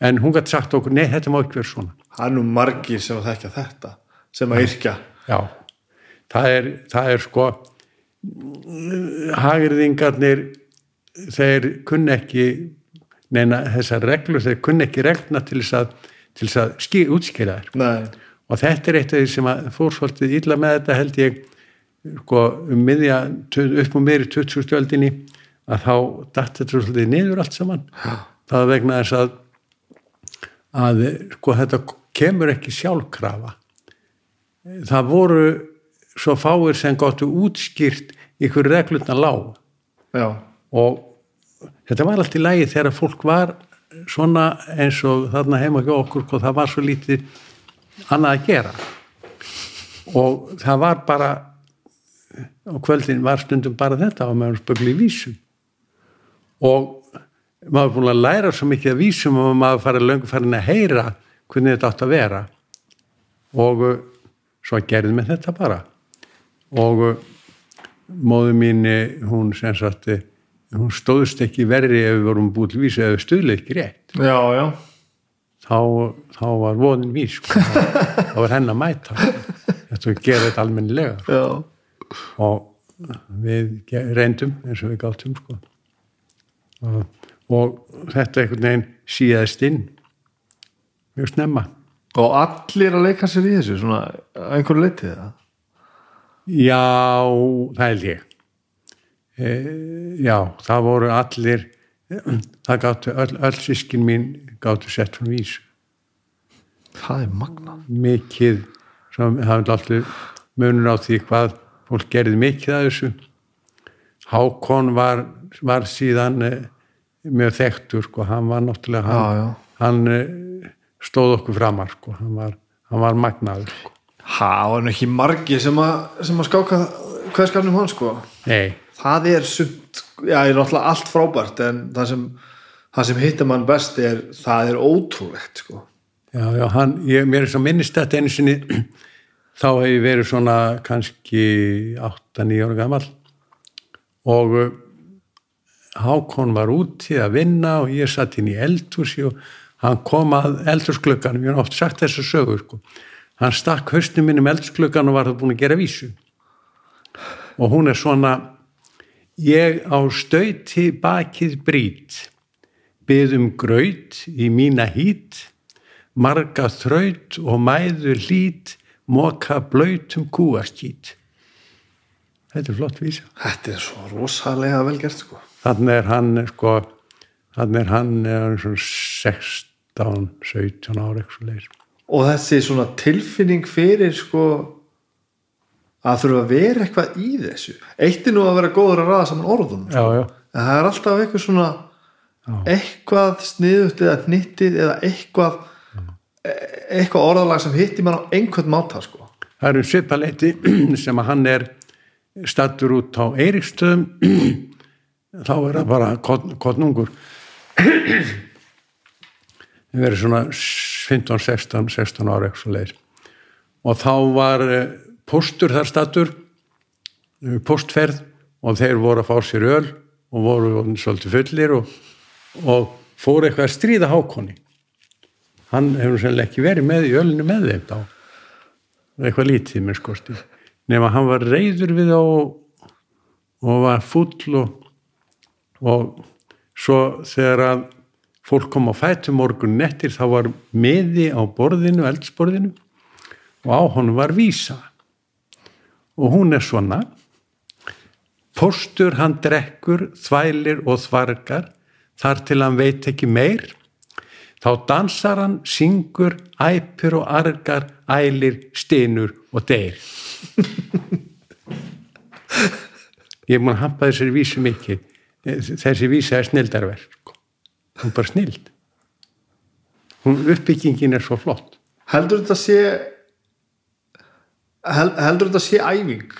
S2: en hún gæti sagt okkur, nei þetta má ekki vera svona.
S1: Það er nú margir sem að þekkja þetta sem að yrkja.
S2: Já, það er, það er sko hagirðingarnir þeir kunni ekki neina þessar reglur, þeir kunni ekki regluna til þess að, til þess að ský, útskýra þær.
S1: Nei,
S2: og þetta er eitt af því sem að fór svolítið illa með þetta held ég sko, um miðja, upp á meiri 20. stöldinni að þá datt þetta svolítið niður allt saman. Það vegna þess að að sko þetta kemur ekki sjálfkrafa. Það voru svo fáir sem gáttu útskýrt ykkur reglutna lág
S1: já,
S2: og þetta var allt í lagi þegar fólk var svona eins og þarna heima hjá okkur og það var svo lítið annað að gera. Og það var bara á kvöldin var stundum bara þetta og maður spögli í vísum. Og maður er búin að læra svo mikið af vísum og maður farið löngu farin að heyra hvernig þetta átt að vera. Og uh, svo gerðum við þetta bara. Og uh, móðu mín eh, hún sem sagt hún stóðst ekki verri ef við vorum búið til vísu við stuðlega ekki rétt.
S1: Já, já.
S2: Þá, þá var vonin vís sko. þá var henn að mæta. Þetta að gera þetta almennilega
S1: já,
S2: og við reyndum eins og við gáttum sko. og, og þetta einhvern veginn síðast inn. Mjög snemma.
S1: Og allir að leika sér í þessu svona einhverju leitið það
S2: já, það held ég. E, já, það voru allir það gáttu, öll, öll sískin mín gáttu sett hún vísu
S1: það er magnað.
S2: Mikið sem það er alltaf munur á því hvað fólk gerði mikið að þessu. Hákon var, var síðan eh, mjög þekktur sko, hann var náttúrulega hann,
S1: Já, já.
S2: hann eh, stóð okkur framar sko, hann var, hann var magnaður sko.
S1: það var ekki margir sem að, sem að skáka hverskarnum hann sko.
S2: Nei,
S1: það er sumt, já, er náttúrulega allt frábært en það sem, það sem hittir mann best er, það er ótrúlegt sko.
S2: Já, já, hann, ég, mér er svo minnist þetta einu sinni þá hef ég verið svona kannski 8-9 ára gamall og uh, Hákon var úti að vinna og ég satt inn í eldhúsi og hann kom að eldhúsklukkanum, ég har oft sagt þessa sögu sko. hann stakk hausnum minn um eldhúsklukkan og var það búin að gera vísu. Og hún er svona ég á stauti bakið brít byðum graut í mína hít marga þraut og mæður lít moka blöytum kúaskít. Þetta er flott vísa.
S1: Þetta er svo rosalega vel gert sko
S2: þannig er hann sko þannig er hann er svona 16, 17 ára
S1: og þessi svona tilfinning fyrir sko að þurfa að vera eitthvað í þessu. Eitt er nú að vera góður að ræða saman orðum sko.
S2: já, já,
S1: en það er alltaf eitthvað svona eitthvað sniðut eða knittið eða eitthvað e- eitthvað orðalag sem hittir mann á einhvern máta sko.
S2: Það eru svipaleiti sem að hann er stattur út á Eiríkstöðum þá er það bara kottnungur það verið svona 15, 16, 16 ára eitthvað leir og þá var eh, póstur þar stattur eh, póstferð og þeir voru að fá sér öl og voru svolítið fullir og, og fóru eitthvað að stríða hákonni hann hefur sennilega ekki verið með í ölinu með þeim þá. Eitthvað lítið með skosti nema hann var reyður við þá og, og var full og, og svo þegar að fólk kom á fætu morgun nettir þá var miði á borðinu, eldsborðinu og á honum var vísa og hún er svona Póstur hann drekkur, þvælir og þvargar þar til hann veit ekki meir. Þá dansar hann, syngur, æpir og argar, ælir, stinur og deyr. Ég er múin að hampa þessari vísu mikið. Þessi vísa er snildarverk. Sko. Hún er bara snild. Hún uppbyggingin er svo flott.
S1: heldur þetta sé hel, heldur þetta sé æfing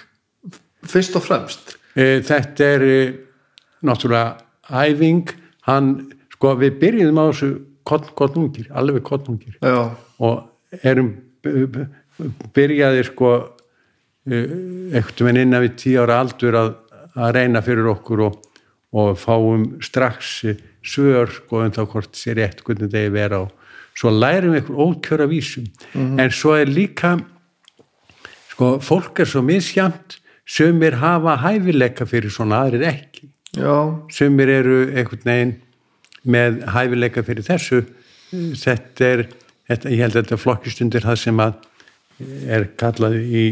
S1: fyrst og fremst
S2: Eh, Þetta er eh, náttúrulega æfing, hann, sko við byrjuðum á þessu kottnungir, alveg kottnungir
S1: já,
S2: og erum byrjaði sko einhvern veginn innan við tíu ára aldur að, að reyna fyrir okkur og, og fáum strax svör um þá hvort sér rétt hvernig það er vera og svo lærum við einhver ókjöra vísum. En svo er líka sko fólk er svo misjamt sumir hafa hæfileika fyrir svona aðrir ekki.
S1: Já,
S2: sumir eru einhvern veginn með hæfileika fyrir þessu. Þetta er, þetta, ég held að þetta er flokkistundir það sem að er kallað í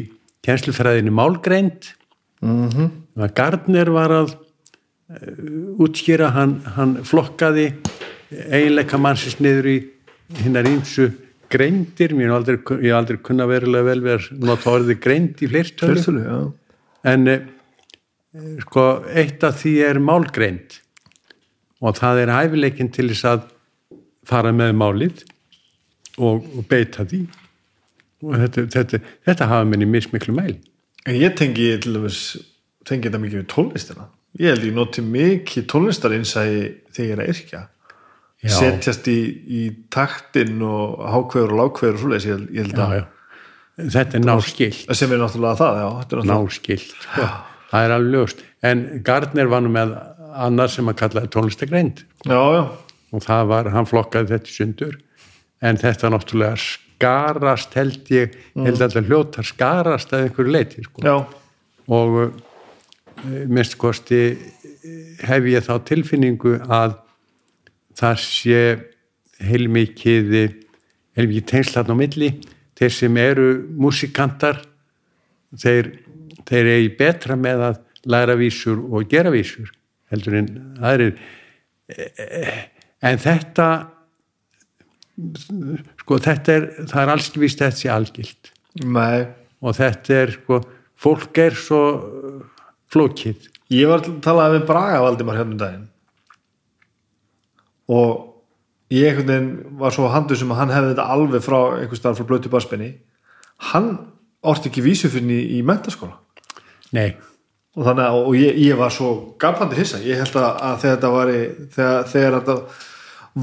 S2: kjenslufræðinu málgreind. Mm -hmm. Gardner var að útskýra, hann, hann flokkaði eiginleika mannsins niður í hinnar ímsu greindir, mér hef aldrei, ég aldrei kunna verulega vel verið að nota orðið greind í fleirtölu. En eh, sko eitt af því er málgreind. Og það er hæfileikin til þess að fara með málið og, og beita því. Og þetta, þetta, þetta hafa minni mismiklu mæl
S1: En ég tengi tengi þetta mikið við tónlistina ég held ég noti mikið tónlistarinsæði þegar ég er að yrkja.
S2: Já.
S1: setjast í, í taktin og hákveður og lágkveður og svoleiðis ég ég held
S2: já,
S1: að
S2: já. þetta er náskilt
S1: sem er náttúrulega það, já, er náttúrulega
S2: náskilt það er alveg ljóst. En Gardner var nú með annar sem að kallaði tónlistagreind
S1: já, já,
S2: og það var, hann flokkaði þetta sundur. En þetta náttúrulega skarast held ég, held að þetta hljóta skarast að einhverju leiti sko.
S1: já,
S2: og minnst kosti hef ég þá tilfinningu að það sé heilmikið heilmikið tengslan á milli. Þeir sem eru músikantar þeir, þeir eigi betra með að læra vísur og gera vísur heldur en aðrir. En þetta sko þetta er það er alls þetta sé algilt.
S1: Nei.
S2: Og þetta er sko fólk er svo flókið.
S1: Ég var að tala við Braga Valdimar hérna um daginn. Og ég einhvern veginn var svo handur sem að hann hefði þetta alveg frá einhvers staðar frá blötu baspenni hann orti ekki vísufinni í mentaskóla
S2: nei,
S1: og þannig að og ég, ég var svo gafandi hissa, ég held að, þegar þetta væri þegar, þegar þetta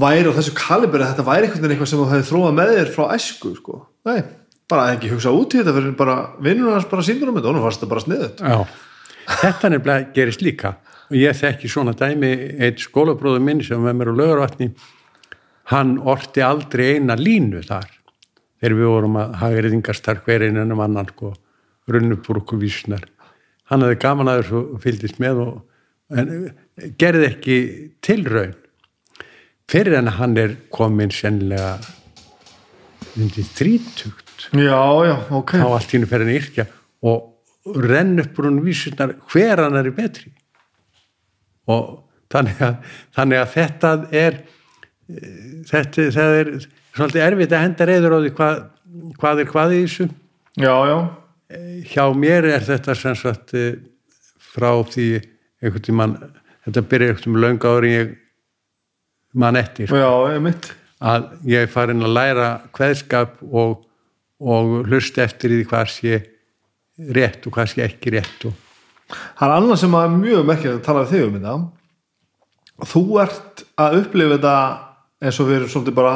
S1: væri á þessu kalibur að þetta væri einhvern veginn eitthvað sem þú hefði þróað með þér frá æsku sko. nei, bara ekki hugsa út í þetta fyrir bara vinnur hans bara síndur um þetta og nú fannst þetta bara sniðut
S2: já þetta nefnilega gerist líka. Og ég þekki svona dæmi. Eitt skólabróður minn sem var með mér á lögurvatni hann orti aldrei eina línu þar. Þegar við vorum að hafa reyðingastar hver einan um annan sko, runnubúrku vísnar hann hafði gaman að þessu og fylgdist með og en, gerði ekki tilraun. Fyrir en hann er komin sennilega undir þrítugt.
S1: Já, já, ok.
S2: Þá allt hínu fyrir hann yrkja og renn upp úr hún vísurnar hver hann er betri. Og þannig að, þannig að þetta er þetta það er svolítið erfitt að henda reyður á því hvað, hvað er hvað í þessu.
S1: Já, já,
S2: hjá mér er þetta sem sagt eh, frá því einhvern tímann þetta byrja einhvern tímann löngu ári ég mann eftir.
S1: Já, ég
S2: að ég er farin að læra kveðskap og, og hlusta eftir í því hvað sé rétt og sé ekki rétt og
S1: það er annað sem er mjög merkilegt að tala við þig um þetta. Þú ert að upplifa þetta eins og við erum svolítið bara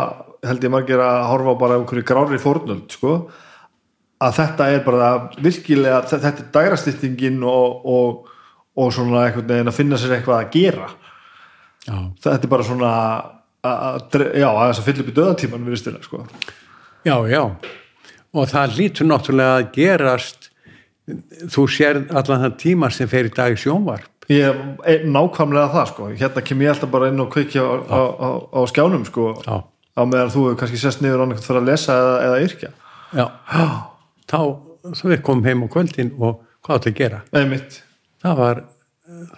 S1: held ég margir að horfa á bara einhverju grári fórnöld sko. Að þetta er bara virkilega þetta er dægrastýttingin og, og, og svona einhvern veginn að finna sér eitthvað að gera.
S2: Já,
S1: þetta er bara svona að, að, já, að þess að fylla upp í döðatíman við stila sko.
S2: Já, já. Og það lítur náttúrulega að gerast þú sér allan þann tíma sem fer í dag í sjónvarp.
S1: Ég er nákvæmlega það sko. Hérna kem ég alltaf bara inn og kveikja á, á, á, á skjánum sko.
S2: Já,
S1: á meðan þú hefur kannski sest niður á einhvern fyrir að lesa eða, eða yrkja.
S2: Já, þá þá við komum heim á kvöldin og hvað átt að gera?
S1: Einmitt,
S2: það var,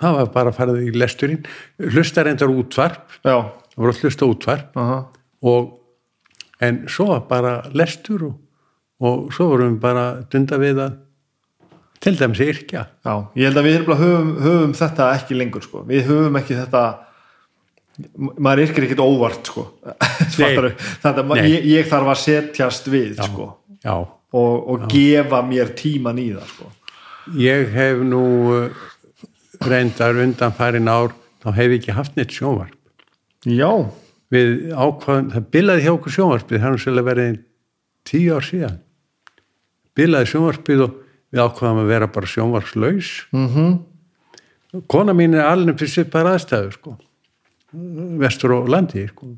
S2: það var bara að fara í lesturinn. Hlusta reyndar útvarp. Það voru að hlusta útvarp.
S1: Aha.
S2: Og en svo var bara lestur og, og svo vorum við bara dunda við að til dæmis yrkja.
S1: Já, ég held að við höfum, höfum þetta ekki lengur sko, við höfum ekki þetta maður yrkir ekkit óvart sko. Þetta, ég, ég þarf að setjast við sko.
S2: Já,
S1: og, og gefa mér tíman í það sko.
S2: Ég hef nú uh, reyndar undan farin ár þá hef ég ekki haft neitt sjónvarp.
S1: Já,
S2: við ákvaðum, það bilaði hjá okkur sjónvarpið það er svolítið verið tíu ár síðan. Bilaði sjónvarpið og við ákvaðum að vera bara sjónvarslaus
S1: mm
S2: kona mín er alveg fyrir svipar aðstæðu sko. vestur og landi sko.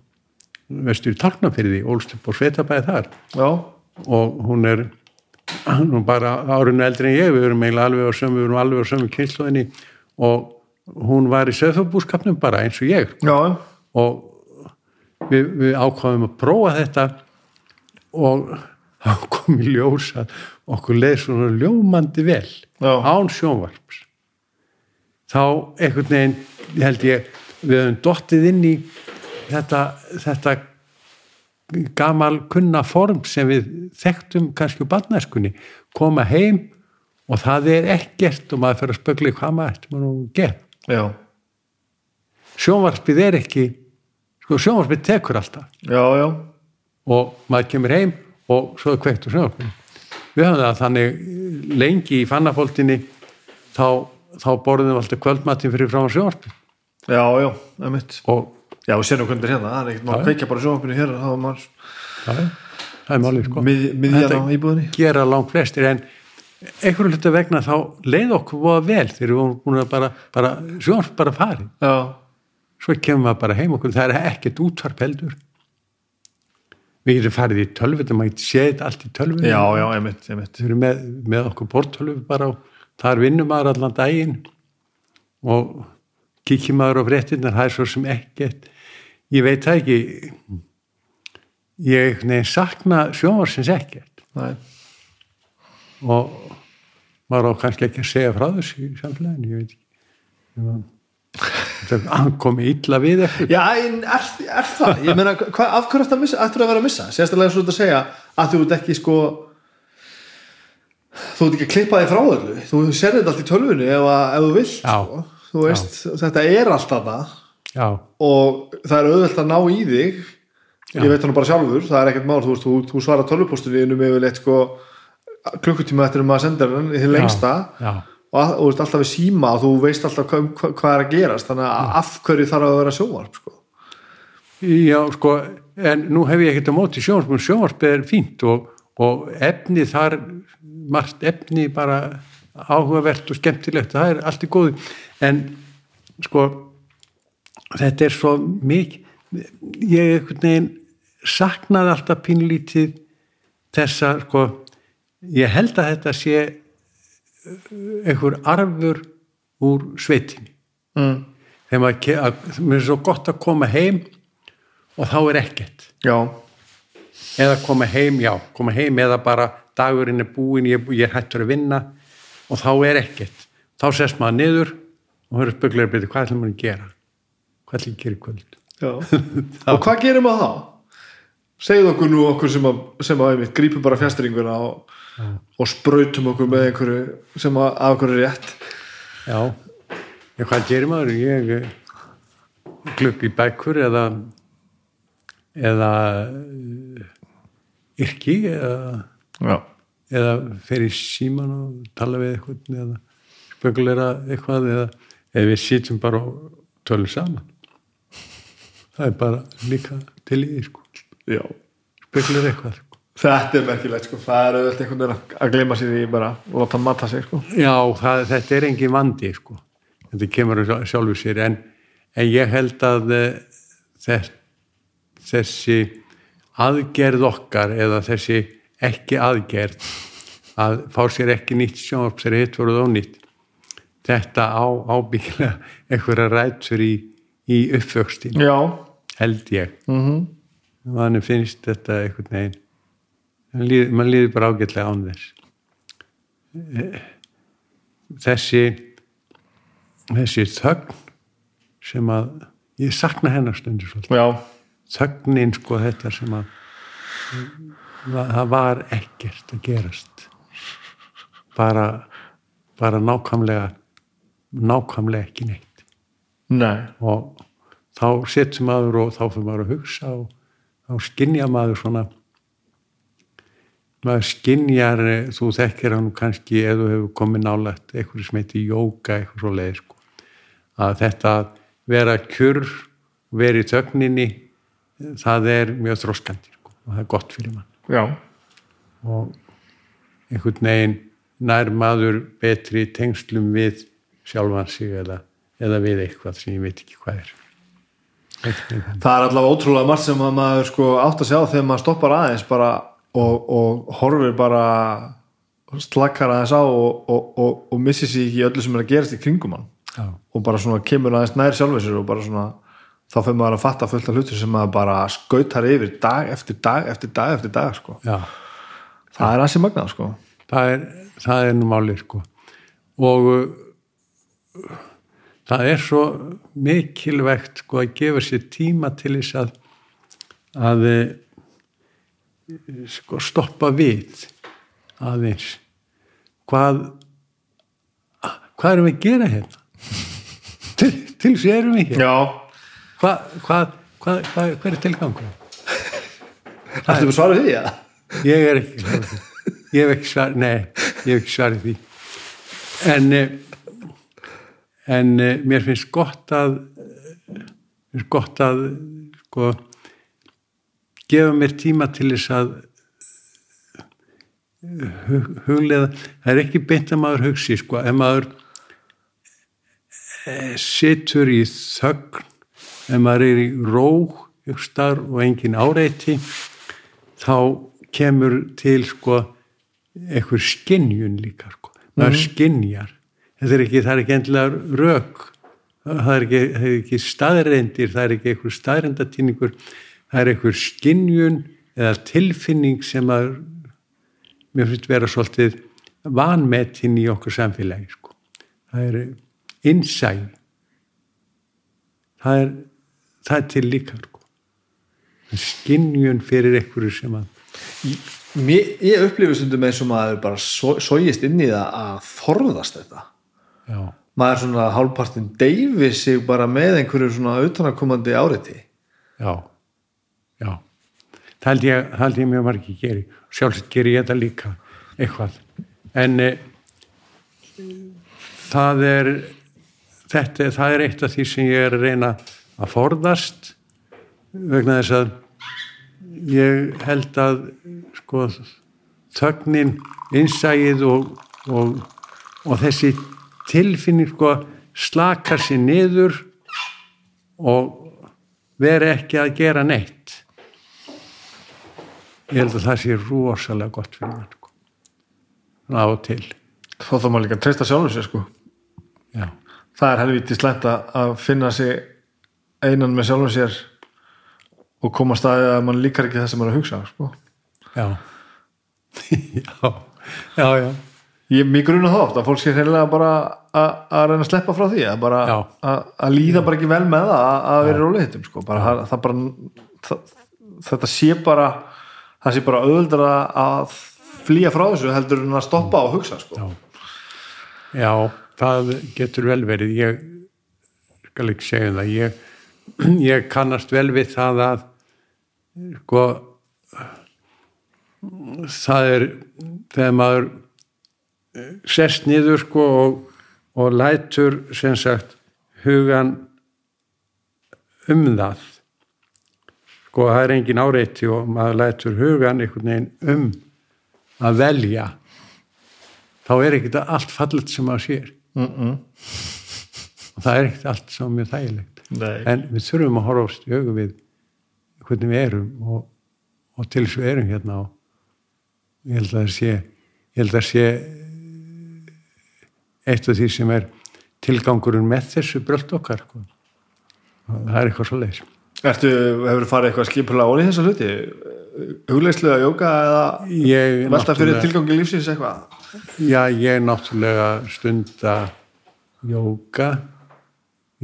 S2: vestur í Tálknafyrði ólst upp á Svetabæði þar.
S1: Já,
S2: og hún er hún bara árinu eldri en ég. Við erum alveg á sömu, við erum alveg á sömu kynsluðinni og hún var í söðfabúskapnum bara eins og ég.
S1: Já,
S2: og við, við ákvaðum að prófa þetta. Og þá kom í ljós að okkur leið svona ljómandi vel
S1: Já.
S2: án sjónvarps. Þá einhvern veginn held ég, við höfum dottið inn í þetta, þetta gamal kunna form sem við þekktum kannski úr barnæskunni. Koma heim og það er ekkert og maður fyrir að spögla í hvað maður að nú gera.
S1: Já,
S2: sjónvarpið er ekki sko sjónvarpið tekur alltaf.
S1: Já, já,
S2: og maður kemur heim og svo er kveikt á sjónvarpinu við höfum það þannig lengi í fannafóldinni þá, þá borðum við alltaf kvöldmattin fyrir frá sjónvarpið.
S1: Já, já, emitt.
S2: og
S1: Já, við sérum hvernig þetta er hérna, það er ekkert, maður kveikja bara sjónvarpinu hér, þá er maður
S2: það er, það er málið sko.
S1: Mið, miðjan
S2: Þetta
S1: á íbúðinni.
S2: gera langt flestir en einhverju hlutu vegna þá leið okkur voða vel þegar við vorum búin að bara, bara sjónvarp bara farið.
S1: Já,
S2: svo kemur maður bara heim okkur það er ekkert útvarp heldur við getum farið í tölvut maður getur séð allt í tölvut
S1: já, já, emitt, emitt.
S2: við erum með, með okkur bortölvu bara og þar vinnum maður allan daginn. Og kíkjum maður á fréttinnar, það er svo sem ekkert. Ég veit það ekki. Ég nei, sakna sjónvarsins ekkert.
S1: Nei,
S2: og maður á kannski ekki að segja frá þessu í samfélaginu, ég veit ekki hann komi illa við eitthvað
S1: Já, en er, er það? Ég meina, hva, af hverju ættu að vera að missa? Sérstæðlega svo að segja að þú ert ekki sko þú ert ekki að klippa þig frá öllu. Þú sér þetta allt í tölvunni ef, ef þú vilt
S2: Já.
S1: sko. þú veist, þetta er alltaf það
S2: já,
S1: og það er auðvelt að ná í þig.
S2: Já.
S1: ég veit hann bara sjálfur, það er ekkert mál. Þú, þú, þú svarar tölvupóstunni innum yfirleitt sko, klukkutíma eftir um að senda hann í því lengsta.
S2: Já,
S1: og, að, og alltaf við síma og þú veist alltaf hvað, hvað, er að gerast. Þannig að af hverju þarf að vera sjónvarp sko.
S2: já, sko en nú hef ég ekkert á móti sjónvarp en sjónvarp er fínt og, og efni þar, margt efni bara áhugavert og skemmtilegt það er allt í góðu. En sko þetta er svo mikið ég einhvern veginn saknaði alltaf pínlítið þessa sko ég held að þetta sé einhver arfur úr sveitinni.
S1: Mm.
S2: þegar maður, er svo gott að koma heim og þá er ekkert.
S1: Já,
S2: eða koma heim, já, koma heim eða bara dagurinn er búinn, ég, ég er hættur að vinna og þá er ekkert. Þá sest maður niður og höfður spöglar að byrja, hvað ætlum maður að gera? Hvað ætlum ég að gera í kvöld?
S1: Og hvað gerum við þá? segðu okkur nú okkur sem að, sem að einmitt, grípum bara fjastringuna og, og sprautum okkur með einhverju sem að, okkur er rétt.
S2: Já, já hvað gerir maður? Ég glugg í bækur eða eða eh, yrki eða
S1: já,
S2: eða fer í síman og tala við eitthvað eða spekulera eitthvað eða, eða við sitjum bara og tölum saman. Það er bara líka til í sko.
S1: Já.
S2: spekulera eitthvað.
S1: Þetta er merkilegt sko. það er auðvitað einhvern veginn að- gleyma sér í bara og láta mata sig sko.
S2: já, það, þetta er engin vandi sko þetta kemur af sjálfu sér en, en ég held að eh, þess, þessi aðgerð okkar eða þessi ekki aðgerð að fá sér ekki nýtt sjónvarp sér hitt voruð ónýtt þetta á ábyggilega einhverja rætsur í, í uppvöxtin
S1: já,
S2: held ég
S1: mm -hmm.
S2: mann finnst þetta einhvern veginn mann líður, bara ágætlega án þess. Þessi þessi þögn sem að ég sakna hennar stundur svolítið.
S1: Já,
S2: þögnin sko þetta sem að það var ekkert að gerast. Bara bara nákvæmlega nákvæmlega ekki neitt.
S1: Nei.
S2: Og þá setur maður og þá fyrir maður að hugsa og þá skinja maður svona maður skinjar eh, þú þekkir hann kannski þú hefur komið nálægt eitthvað sem heitir jóka eitthvað svo leið sko. að þetta að vera kjur vera í þögninni það er mjög þroskandi sko. og það er gott fyrir mann
S1: já,
S2: og einhvern veginn nær maður betri tengslum við sjálfan sig eða, eða við eitthvað sem ég veit ekki hvað er
S1: það er allavega ótrúlega margt sem að maður sko átt að sjá þegar maður stoppar aðeins bara og, og horfir bara slakkar aðeins á og, og, og, og missir sér ekki öllu sem er að gerast í kringum hann
S2: Já.
S1: og bara svona kemur aðeins nær sjálfur sér og bara svona þá fyrir maður að fatta fullt af hlutur sem maður bara skautar yfir dag eftir dag eftir dag eftir dag sko
S2: Já,
S1: það er ansi magnað sko
S2: það er, það er nú máli sko. og uh, það er svo mikilvægt sko, að gefa sér tíma til þess að að uh, sko, stoppa við aðeins. Hvað hvað erum við að gera hérna? Til, til þess erum við hér
S1: já,
S2: hvað, hvað, hvað, hvað er tilgangur
S1: ættum við svarað því ja?
S2: ég er ekki svarað því. Ég hef ekki svarað, nei, ég hef ekki svarað því. En eh, en eh, mér finnst gott að finnst gott að sko gefa mér tíma til þess að hug, huglega það er ekki beint að maður hugsi sko, ef maður eh, situr í þögn ef maður er í ró hugstar og engin áreiti þá kemur til sko einhver skinnjun líka sko. maður mm. skinnjar þetta er ekki, það er ekki endilega rök það er ekki, ekki staðreindir það er ekki einhver staðreindatýningur það er einhver skinnjun eða tilfinning sem að mér finnst vera svolítið vanmetinn í okkur samfélagi sko. það er innsæ það er það er til líka sko. skinnjun fyrir einhverju sem að
S1: Mér, ég upplifið stundum eins og maður bara sogist inn í það að forðast þetta.
S2: Já,
S1: maður svona hálfpartin deyfi sig bara með einhverju svona utanakomandi áreiti
S2: já, já. Það held ég, það held ég mjög margir geri. Sjálfsett geri ég þetta líka eitthvað. En e, það er þetta, það er eitt af því sem ég er að reyna að forðast vegna þess að ég held að sko þögnin, innsægið og, og, og þessi tilfinning sko slakar sér niður og veri ekki að gera neitt ég held að það sé rosalega gott fyrir mann sko. á til.
S1: Þá þá maður líka að treysta sjálfur sér sko.
S2: Já,
S1: það er helvítið slæmt að að finna sig einan með sjálfur sér og koma að staði að mann líkar ekki það sem maður er að hugsa sko.
S2: já. Já, já, já.
S1: Ég er mjög grunna þá oft að fólk sé hreinlega bara að að reyna að sleppa frá því að, að, að líða bara ekki vel með það að, að vera rólega hittum sko. bara, það, það bara það, þetta sé bara það sé bara auðvöldar að flýja frá þessu heldur en að stoppa og hugsa sko.
S2: Já. Já, það getur vel verið. Ég skal ekki segja það. Ég, ég kannast vel við það að sko það er þegar maður eh, sest niður sko og, og lætur sem sagt hugan um það sko það er engin áreiti og maður lætur hugan einhvern veginn um að velja þá er ekkert allt fallet sem maður sér
S1: mm -mm.
S2: og það er ekkert allt sem mjög þægilegt
S1: Nei.
S2: en við þurfum að horfast í augu við hvernig við erum og, og til þess við erum hérna og ég held að það sé ég held að það sé eitt af því sem er tilgangurinn með þessu bröld okkar sko. það er eitthvað svo leir
S1: Ertu, hefur farið eitthvað skipulega ón í þessa hluti hugleyslu að jóka eða velta fyrir tilgangi lífsins eitthvað
S2: Já, ég náttúrulega stunda jóka,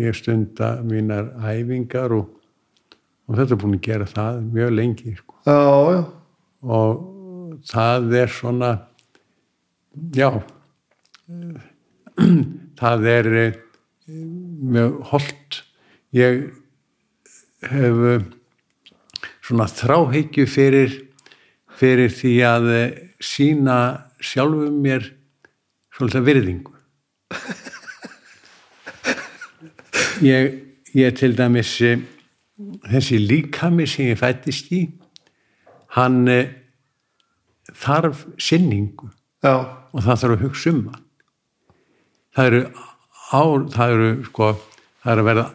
S2: ég stunda mínar æfingar og, og þetta er búin að gera það mjög lengi sko.
S1: já, já,
S2: og það er svona, já, það er eh, mjög holdt. Ég hef eh, svona þráhyggju fyrir, fyrir því að eh, sína sjálfum mér svolítið virðingu. Ég, ég til dæmis eh, þessi líkami sem ég fættist í hann þarf sinningu.
S1: Já,
S2: og það þarf að hugsa um hann. Það eru, ár, það eru sko, það eru að verða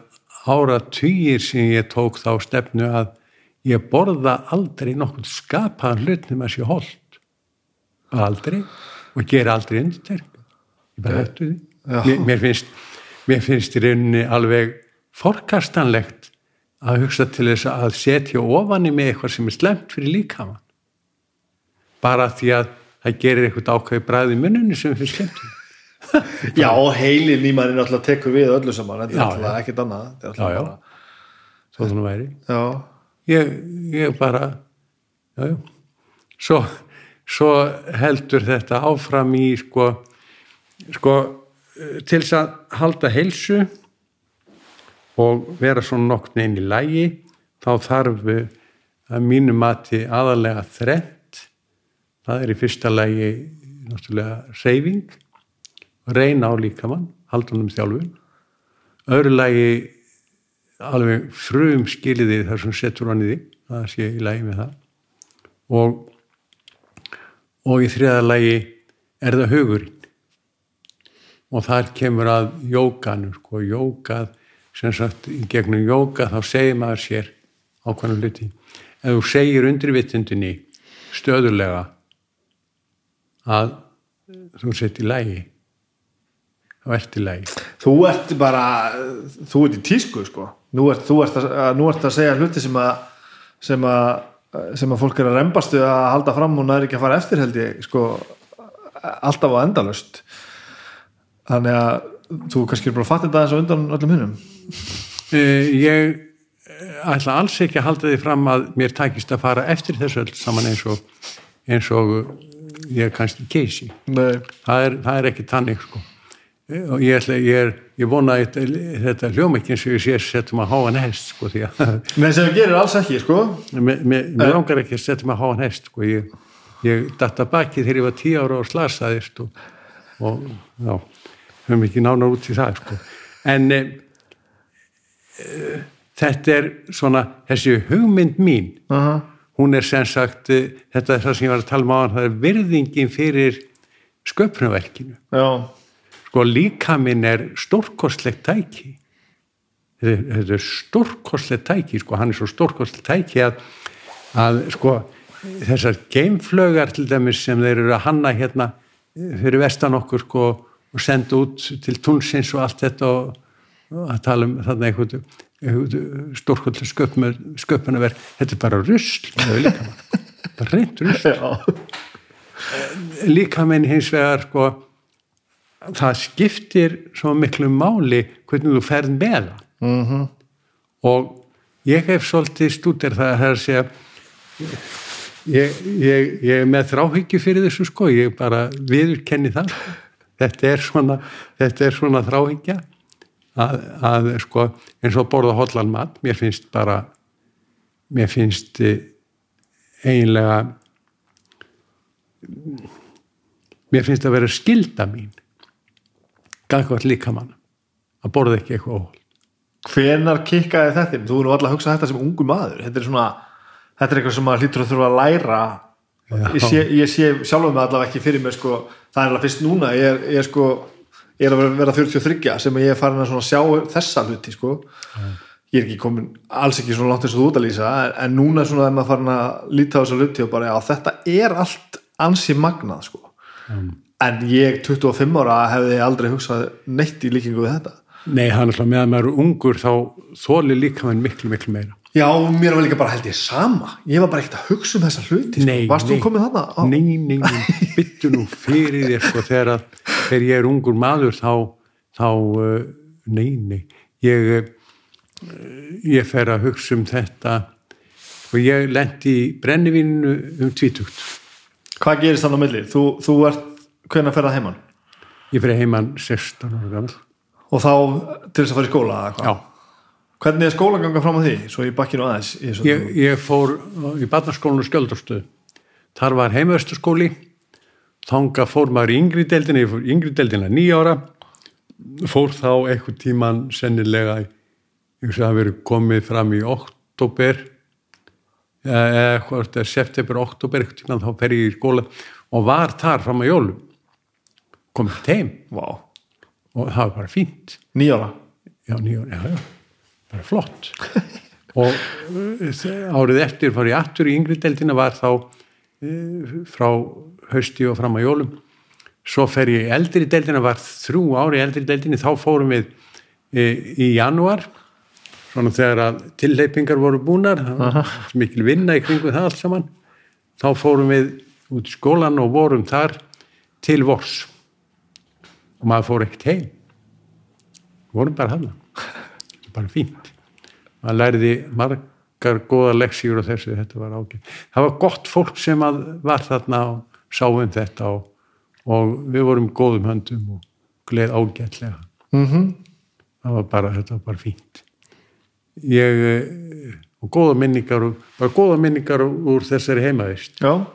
S2: ára týjir sem ég tók þá stefnu að ég borða aldrei nokkuð skapaðan hlut nema sé hold aldrei og gera aldrei undirterk ég bara hættu því. Mér, mér finnst mér finnst í rauninni alveg forkastanlegt að hugsa til þess að setja ofan í mig eitthvað sem er slemt fyrir líkamann. Bara því að það gerir eitthvað ákveði bræði í munnunni sem finnst slemt
S1: Já, og heilin í manni náttúrulega tekur við öllu saman, þetta er náttúrulega ekkert annað
S2: Já, já. svo þannig væri.
S1: Já,
S2: ég, ég bara já, já. Svo, svo heldur þetta áfram í sko, sko eh, til þess að halda heilsu og vera svona nokkurn einn í lægi þá þarf eh, að mínu mati aðalega þrennt. Það er í fyrsta lægi náttúrulega reyfing reyna á líkamann halda hann um þjálfun. Öðru lægi alveg frum skiliði þar sem setur hann í því það sé í lægi með það. Og og í þriða lægi er það hugurinn. Og þar kemur að jókanu sko, jókað sem sagt, í gegnum jóka þá segir maður sér ákvæmum hluti. Ef þú segir undirvitundinni stöðulega að þú sett í lægi þá ert í lægi
S1: þú ert bara þú ert í tísku sko. Nú ert, þú ert, að, nú ert að segja hluti sem að sem að, sem að fólk er að rembastu að halda fram og næri ekki að fara eftir held ég sko alltaf á endalust þannig að þú kannski er bara að fatta þetta eins og undan öllum hinnum
S2: Eh, ég eh, ætla alls ekki að halda því fram að mér tækist að fara eftir þessu öll saman eins og, eins og ég kannski keisi
S1: Nei.
S2: það er, það er ekki tannig sko. Og ég, ætla, ég, er, ég vona að þetta, hljómekkin sem ég sé setjum að háan hest sko,
S1: Nei, sem við gerir alls ekki sko
S2: mér, langar ekki að setjum að háan hest sko. ég, ég datta baki þegar ég var tíu ára og slasaðist og, og já, höfum ekki nánar út í það sko. en e, e, þetta er svona þessi hugmynd mín
S1: uh -huh.
S2: hún er sem sagt eh, þetta er það sem ég var að tala um á það er virðingin fyrir sköpnuverkinu
S1: Já,
S2: sko líka minn er stórkostlegt tæki. Þetta er, stórkostlegt tæki sko hann er svo stórkostlegt tæki að, að sko þessar geimflögar til dæmis sem þeir eru að hanna hérna fyrir vestan okkur sko og senda út til tunnsins og allt þetta og, og að tala um þarna einhvern stórkostlegt sköpunaverk þetta er bara rusl bara reynd rusl. Líka minn hins vegar sko það skiptir svo miklu máli hvernig þú ferð með það.
S1: Mm -hmm.
S2: og ég hef svolítið stúdir það að það er að segja ég, ég, ég er með þráhyggju fyrir þessu sko, ég bara viðurkenni það. Þetta er svona, þetta er svona þráhyggja. Að, að sko eins og borða hollan mat mér finnst bara mér finnst eh, eiginlega mér finnst að vera skilda mín gagvart líkamann að borða ekki eitthvað óhald
S1: Hvenar kikkaði þetta? Þú erum alltaf að hugsa þetta sem ungu maður. Þetta er svona, þetta er eitthvað sem maður hlýtur að þurfa að læra. Ég sé, ég sé sjálfum með allavega ekki fyrir mér sko, það er alveg fyrst núna ég er, ég er sko, ég er að vera- vera 43 sem ég er farin að sjá þessa hluti sko. Ég er ekki komin alls ekki svona langt eins og þú út að lýsa en, núna svona er maður farin að líta á þessa hluti og bara já þetta er allt ansi magnað sko en ég 25 ára hefði aldrei hugsað neitt í líkingu við þetta.
S2: Nei, hann er alltaf meðan maður er ungur þá þóli líkamann miklu, miklu meira.
S1: Já, mér var líka bara held ég sama. Ég var bara ekkert að hugsa um þessa hluti sko.
S2: Nei,
S1: Varst þú komið þarna? Á,
S2: Nei, nei, nei, byttu nú fyrir þér sko þegar, að, þegar ég er ungur maður þá, þá uh, nei, nei. Ég, uh, ég fer að hugsa um þetta. Og ég lendi í brennivínu um tvítugt.
S1: Hvað gerist þannig á milli? Þú, þú ert, hvenær ferða heimann?
S2: ég fyrir heimann 16 ára gammal
S1: Og þá til þess að fara í skóla?
S2: Já,
S1: Hvernig er skólaganga fram á því? Svo ég bakki nú aðeins í
S2: ég, ég fór í barnaskólinu skjöldarstöð. Þar var heimaðurstaskóli þanga fór maður í yngri deildina. Ég fór í yngri deildina nýja ára. Fór þá eitthvað tíman sennilega ég veist að það verið komið fram í oktober eða eitthvað er september, oktober eitthvað tíman þá fer ég í skóla og var þar fram að jólum komið heim
S1: Vá.
S2: og það var bara fínt.
S1: Nýjára.
S2: já, nýjón, já, já, bara flott. Og uh, árið eftir fór ég aftur í yngri deildina var þá uh, frá hausti og fram á jólum. Svo fer ég eldri deildina var þrjú ári eldri deildinni. Þá fórum við uh, í janúar svona þegar að tilleipingar voru búnar. Mikil vinna í kringu það allt saman. Þá fórum við út í skólan og vorum þar til vors og maður fór ekkert heim. Vorum bara hann bara fínt. Maður læriði margar góða leksíur og þessu, þetta var ágætt. Það var gott fólk sem var þarna og sáum þetta og, og við vorum góðum höndum og gleð ágætlega.
S1: Mm
S2: það var bara, þetta var bara fínt. Ég eh, og góða minningar og- bara góða minningar úr þessari heimavist.
S1: Já.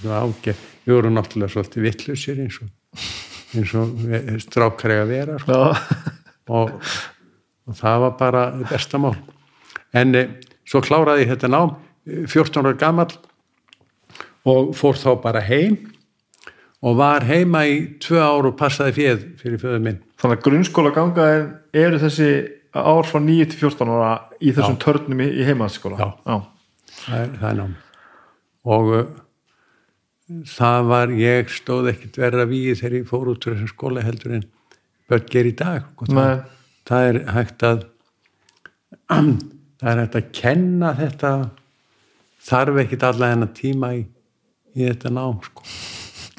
S2: það var ágætt, við vorum náttúrulega svolítið vittlusir eins og eins og strákar eiga að vera sko
S1: Já.
S2: og, og það var bara besta mál en e, svo kláraði ég þetta nám eh, 14 ára gamall og fór þá bara heim og var heima í tvö ár og passaði fjöð fyrir föðu minn
S1: Þannig að grunnskóla ganga er, eru þessi ár frá 9 til 14 ára í þessum
S2: Já.
S1: törnum í, heimaðskóla.
S2: Já. það er, það er nám og uh, það var ég stóð ekkit verra við þegar ég fór út úr þessum skóla heldur en börn ger í dag það, það er hægt að það er hægt að kenna þetta þarf ekkit alla hennar tíma í, í þetta nám sko.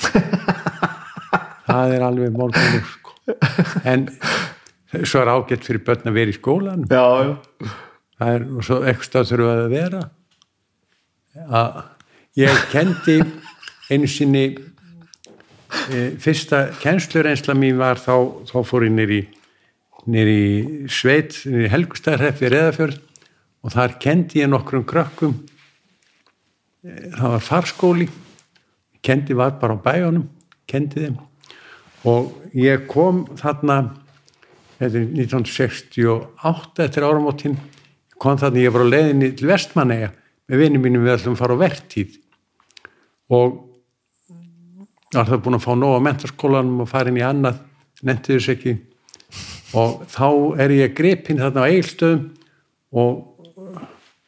S2: það er alveg morgunur sko. en svo er ágætt fyrir börn að vera í skólan
S1: Já, já.
S2: það er og svo ekstra þurfa að vera að ég kendi einu sinni e, fyrsta kennslureynsla mín var þá, þá fór ég nýri nýri sveit nýri helgustæðarheffi reðafjörð og þar kendi ég nokkrum krökkum. E, það var farskóli kendi var bara á bæjónum kendi þeim. Og ég kom þarna þetta er 1968 eftir áramótin kom þarna ég var á leiðinni til Vestmanneja með vinið mínum við ætlum að fara á vertíð. Og var það búin að fá nóg á mentaskólanum og fara inn í annað nefndi þess ekki. Og þá er ég gripinn þarna á eigilstöðum og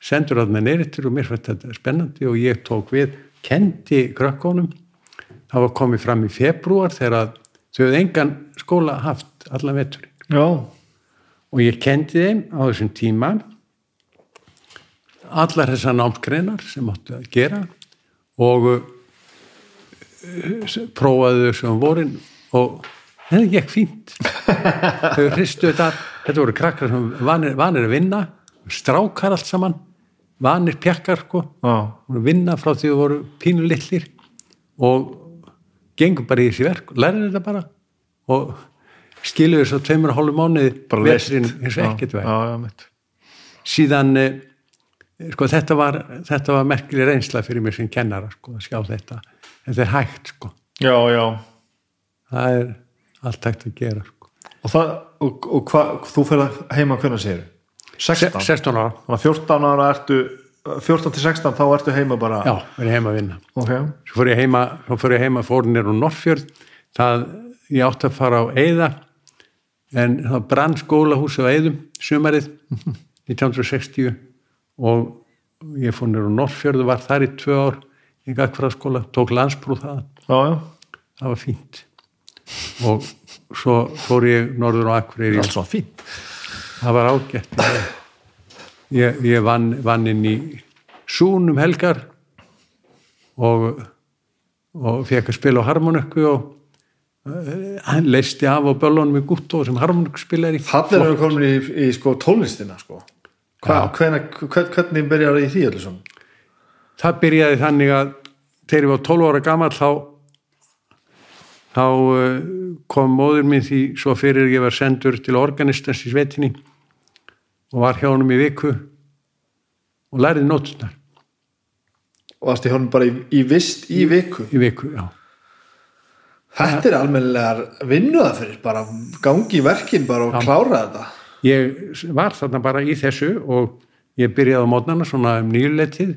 S2: sendur þarna neyrittur og mér fannst þetta spennandi og ég tók við kendi krökkunum. Það var komið fram í februar þegar að þau hefði engan skóla haft allan
S1: Já.
S2: og ég kendi þeim á þessum tíma allar þessar námsgreinar sem áttu að gera og prófaði þau sem vorin og þetta gekk fínt. Þau hristu þetta þetta voru krakkar sem vanir, vanir að vinna strákar allt saman vanir pjakkar sko. Vinna frá því þau voru pínulillir og gengur bara í þessi verk lærið þetta bara og skiluðu þess að tveimur og hálfu mánuði veturinn eins og ekkert
S1: mitt.
S2: síðan eh, sko þetta var, þetta var merkileg reynsla fyrir mig sem kennara sko að sjá þetta þetta er hægt sko
S1: Já, já.
S2: það er allt hægt að gera sko.
S1: Og, það, og, og hva, þú fyrir heima hvernig segir? 16?
S2: 16 ára,
S1: Þannig að 14 ára ertu 14 til 16 þá ertu heima bara
S2: já, verið heima að vinna
S1: ok,
S2: svo fór ég heima, ég heima fór nýr úr Norrfjörð það, ég átti að fara á Eyða en það brann skólahúsi á Eyðum sumarið 1960 og ég fór nýr úr Norrfjörð og var þar í tvö ár í gagfræðaskóla, tók landsbrú það
S1: já, já,
S2: það var fínt. Og svo fór ég norður á Akureyri. Það var ágætt. Ég, ég vann, vann inn í Sún um helgar og, og fekk að spila á harmonikku og uh, hann leisti af á böllunum í Gúttó sem harmonikkuspilari
S1: það er við komin í, í sko tónlistina sko. Hva,
S2: Já.
S1: hvena, hvern, hvernig byrjar í því öllu svona
S2: það byrjaði þannig að þegar ég var 12 ára gammal þá þá uh, kom móður minn því svo fyrir ég var sendur til organistans í svetinni og var hjá honum í viku og læriði nótunar
S1: og það stið honum bara í, í vist í viku?
S2: í viku, já.
S1: Þetta er almennilegar vinnuða fyrir bara gangi í verkin bara og klára þetta.
S2: Ég var þarna bara í þessu og ég byrjaði á mótnana svona um nýjuleitið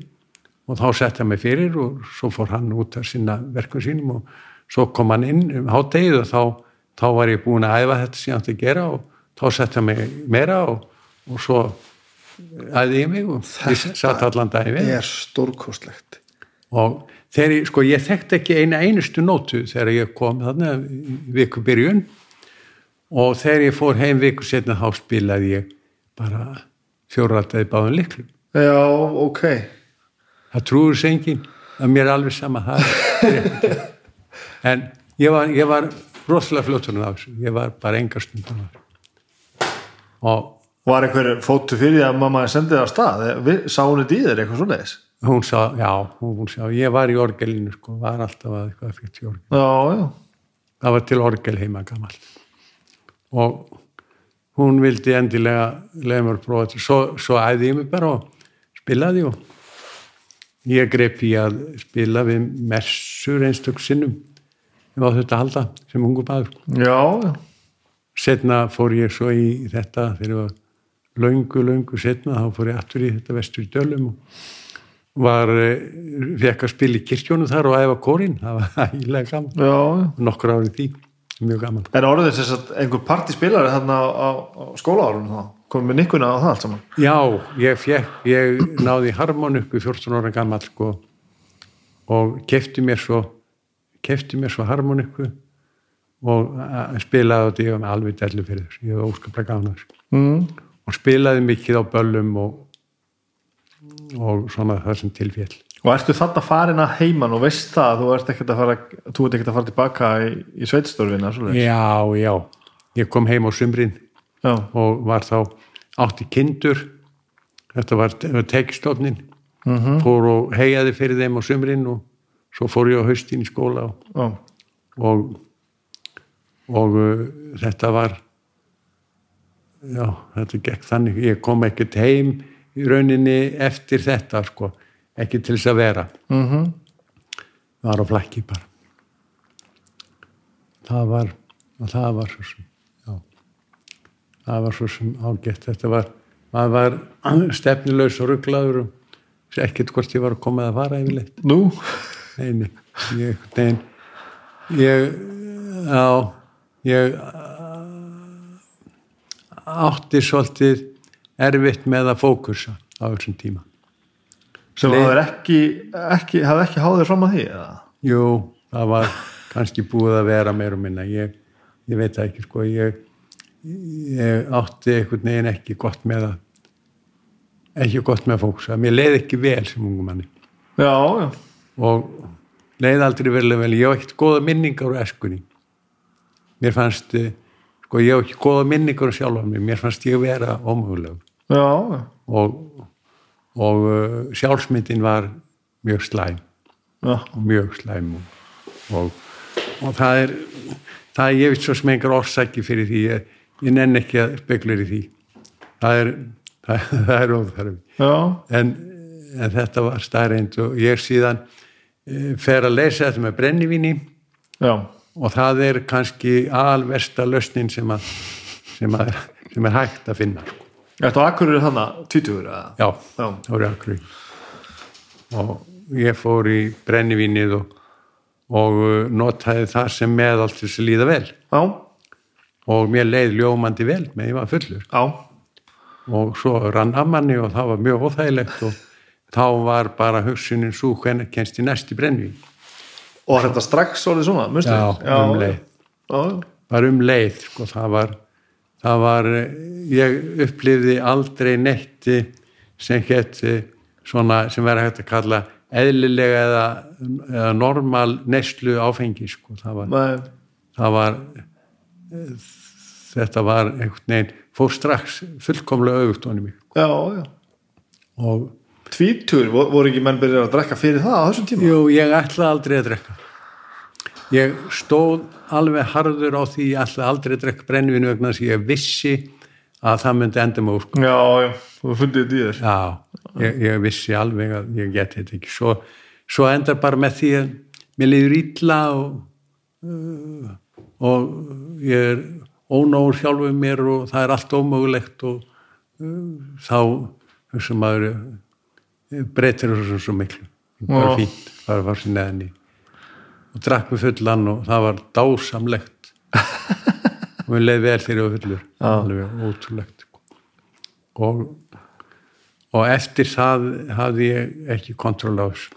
S2: og þá sett hann mig fyrir og svo fór hann út að sinna verkum sínum og svo kom hann inn um háttegið og þá, þá var ég búin að æfa þetta sem ég átti að gera og þá setta mig meira og, og svo æði ég mig og ég satt allan daginn við.
S1: er stórkostlegt.
S2: Og þegar ég, sko ég þekkti ekki eina einustu nótu þegar ég kom þarna viku byrjun og þegar ég fór heim viku setna þá spilaði ég bara fjórrættaði báðum liklum
S1: já, ok
S2: það trúur sér enginn að mér er alveg sama en ég var, ég var rosalega fljóttunum af þessu ég var bara engar stundum af þessu og
S1: var einhver fóttu fyrir að mamma sendið á stað? Sá hún þetta í þér eitthvað svona þess
S2: hún sá, já, hún, sá ég var í orgelinu sko, var alltaf að eitthvað fyrir orgel.
S1: Já, já,
S2: það var til orgel heima gammal og hún vildi endilega leiða mér prófa þetta. Svo, svo æði ég mig bara og spilaði og ég greip í að spila við messur einstök sinnum. Ég var þetta halda sem ungu maður.
S1: Já,
S2: setna fór ég svo í þetta þegar ég var löngu, löngu setna þá fór ég aftur í þetta vestur í dölum og var, fekk að spila í kirkjónu þar og æfa kórin það var ægilega gaman,
S1: já,
S2: nokkur árið því. Mjög gaman.
S1: Er orðið þess að einhver partispilari þarna á, á, á skólaárunum þá? Komum við nikkuna á það allt saman?
S2: Já, ég fekk, ég náði harmon upp í 14 ára gammal sko, og kefti mér svo kefti mér svo harmon upp og að- spilaði á ég var með alveg dellu fyrir þessu, ég var óskaplega gafna þessu
S1: Mm.
S2: og spilaði mikið á böllum og, og svona það sem tilféll
S1: Og ertu þarna farin að heiman og veist það að þú ert ekkert að fara, þú ert ekkert að fara tilbaka í, í sveitstörfina?
S2: Já, já, ég kom heim á sumrin
S1: Já,
S2: og var þá átti kindur. Þetta var, tekistofnin -hmm. fór og heiaði fyrir þeim á sumrin og svo fór ég á haustin í skóla og,
S1: já,
S2: og, og uh, þetta var já, þetta gekk þannig. Ég kom ekkert heim í rauninni eftir þetta sko, ekki til þess að vera.
S1: Mm
S2: var á flakki bara. Það var það var svo sem það var svo sem ágætt þetta var, maður var stefnilaus og rugglaður og ekkert hvort ég var að koma að fara yfirleitt
S1: nú?
S2: nei, nei, ég, nein, ég já, ég átti svolítið erfitt með að fókusa á þessum tíma
S1: Sem
S2: Leið-
S1: hafði ekki, ekki, hafði ekki háðið fram að því? Eða?
S2: Jú, það var kannski búið að vera meir og minna ég, ég veit það ekki sko ég, ég átti einhvern veginn ekki gott með að ekki gott með að fókusa mér leið ekki vel sem ungum manni
S1: Já, já,
S2: og leið aldrei vel vel. Ég hef ekkert góða minningar úr eskunni mér fannst eh, sko ég hef ekki góða minningar úr sjálfa mér. Mér fannst ég vera ómöguleg
S1: já,
S2: og, og uh, sjálfsmyndin var mjög slæm. Og mjög slæm. Og, og, og það er það er ég veit svo sem einhver orsaki fyrir því. Ég, ég nenn ekki að spekulera í því það er það, það er óþarfi
S1: já.
S2: en, en þetta var starrend og ég síðan e, fer að leysa þetta með brennivíni
S1: já.
S2: og það er kannski alversta lausnin sem að sem, að, sem er hægt að finna.
S1: Þetta var akkur þannig, tvítugur eða?
S2: já,
S1: Já.
S2: það voru akkur og ég fór í brennivínið og, og uh, notaði það sem meðal til þess að líða vel
S1: Já,
S2: og mér leið ljómandi vel með ég var fullur
S1: já,
S2: og svo rann að manni og það var mjög óþægilegt og þá var bara hugsunin svo hvernig kennst í næsti brennivín
S1: og þetta strax orðið svona, mustu?
S2: Já, um leið.
S1: Já,
S2: var um leið sko, það var, það var ég upplifði aldrei neitt eh, sem hétt eh, svona sem verður hægt að kalla eðlilega eða, eða normal neyslu áfengi sko. það var,
S1: Nei,
S2: það var þetta var einhvern veginn fór strax fullkomlega auðvult honum
S1: já, já.
S2: og
S1: Tvítugur, vo- voru ekki menn byrjar að drekka fyrir það á þessum tíma?
S2: jú, ég ætla aldrei að drekka ég stóð alveg harður á því ég ætla aldrei að drekka brennivinu vegna þess að ég vissi að það myndi enda mig úr.
S1: Já, já, þú fundið þetta í þér.
S2: Já, ég, ég vissi alveg að ég geti þetta ekki. Svo, svo endar bara með því að mér liður illa og, uh, og ég er ónóður sjálfuð mér og það er allt ómögulegt og uh, þá hugsa maður uh, breytir þessu svo miklu. Bara
S1: Já.
S2: fínt, bara fara sér neðan í. og drakk mig fullan og það var dásamlegt og mér leið vel þegar ég var fullur alveg ótrúlegt sko. og, og eftir það hafði ég ekki kontról á þessu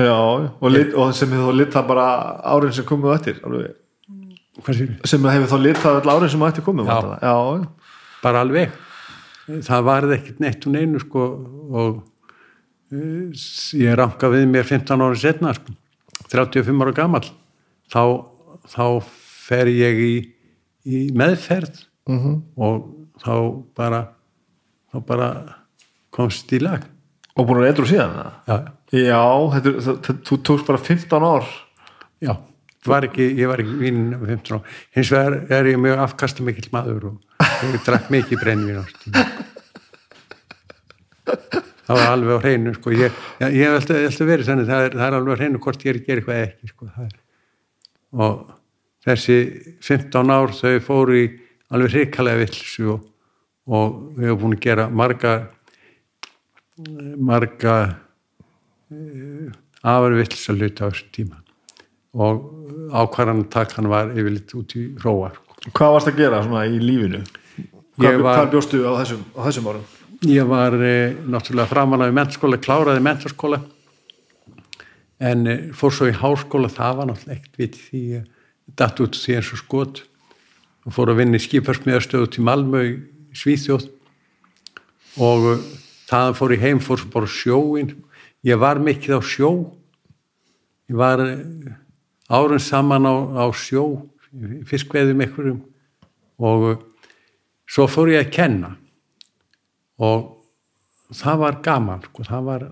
S1: já, og, lit, og sem hefur þá litað bara árin sem komið á eftir alveg, sem hefur þá litað öll árin sem á eftir komið
S2: Já.
S1: já,
S2: bara alveg. Það varði ekkert neitt og neinu sko og uh, ég ranka við mér 15 ára setna sko, 35 ára gamall. Þá, þá fer ég í, í meðferð
S1: Mhm.
S2: og þá bara þá bara komst í lag.
S1: Og búin að eitthvað síðan eða?
S2: já,
S1: já, þetta, það, það, þú tókst bara 15 ár.
S2: Já var ekki, ég var ekki vínin af 15 ára hins vegar er ég mjög afkasta mikill maður og ég drakk mikið brennvín það var alveg á hreinu sko. ég, ég, ég hef alltaf, alltaf verið þannig það er, það er alveg á hreinu hvort ég er að gera eitthvað ekki sko. Og þessi 15 ár þau fóru í alveg hrikalega vilsu og, og við hefum búin að gera marga marga afar vilsa hluti á þessum tíma og ákvarðan takkan var yfirleitt út í róar
S1: hvað varst að gera svona í lífinu? Hvað,
S2: var-
S1: bjóstu á þessum, á þessum árum?
S2: Ég var e, náttúrulega framanlega í mentaskóla, kláraði mentaskóla en e, fór svo í háskóla, það var náttúrulega ekkert viti því. Ég datt út því eins og skot og fór að vinna í skiparsmiðarstöðu til Malmö í Svíþjóð. Og e, það fór ég heim, fór svo bara sjóin ég var mikið á sjó. Ég var e, árun saman á, á sjó fiskveðum einhverjum. Og e, svo fór ég að kenna. Og það var gaman sko, það var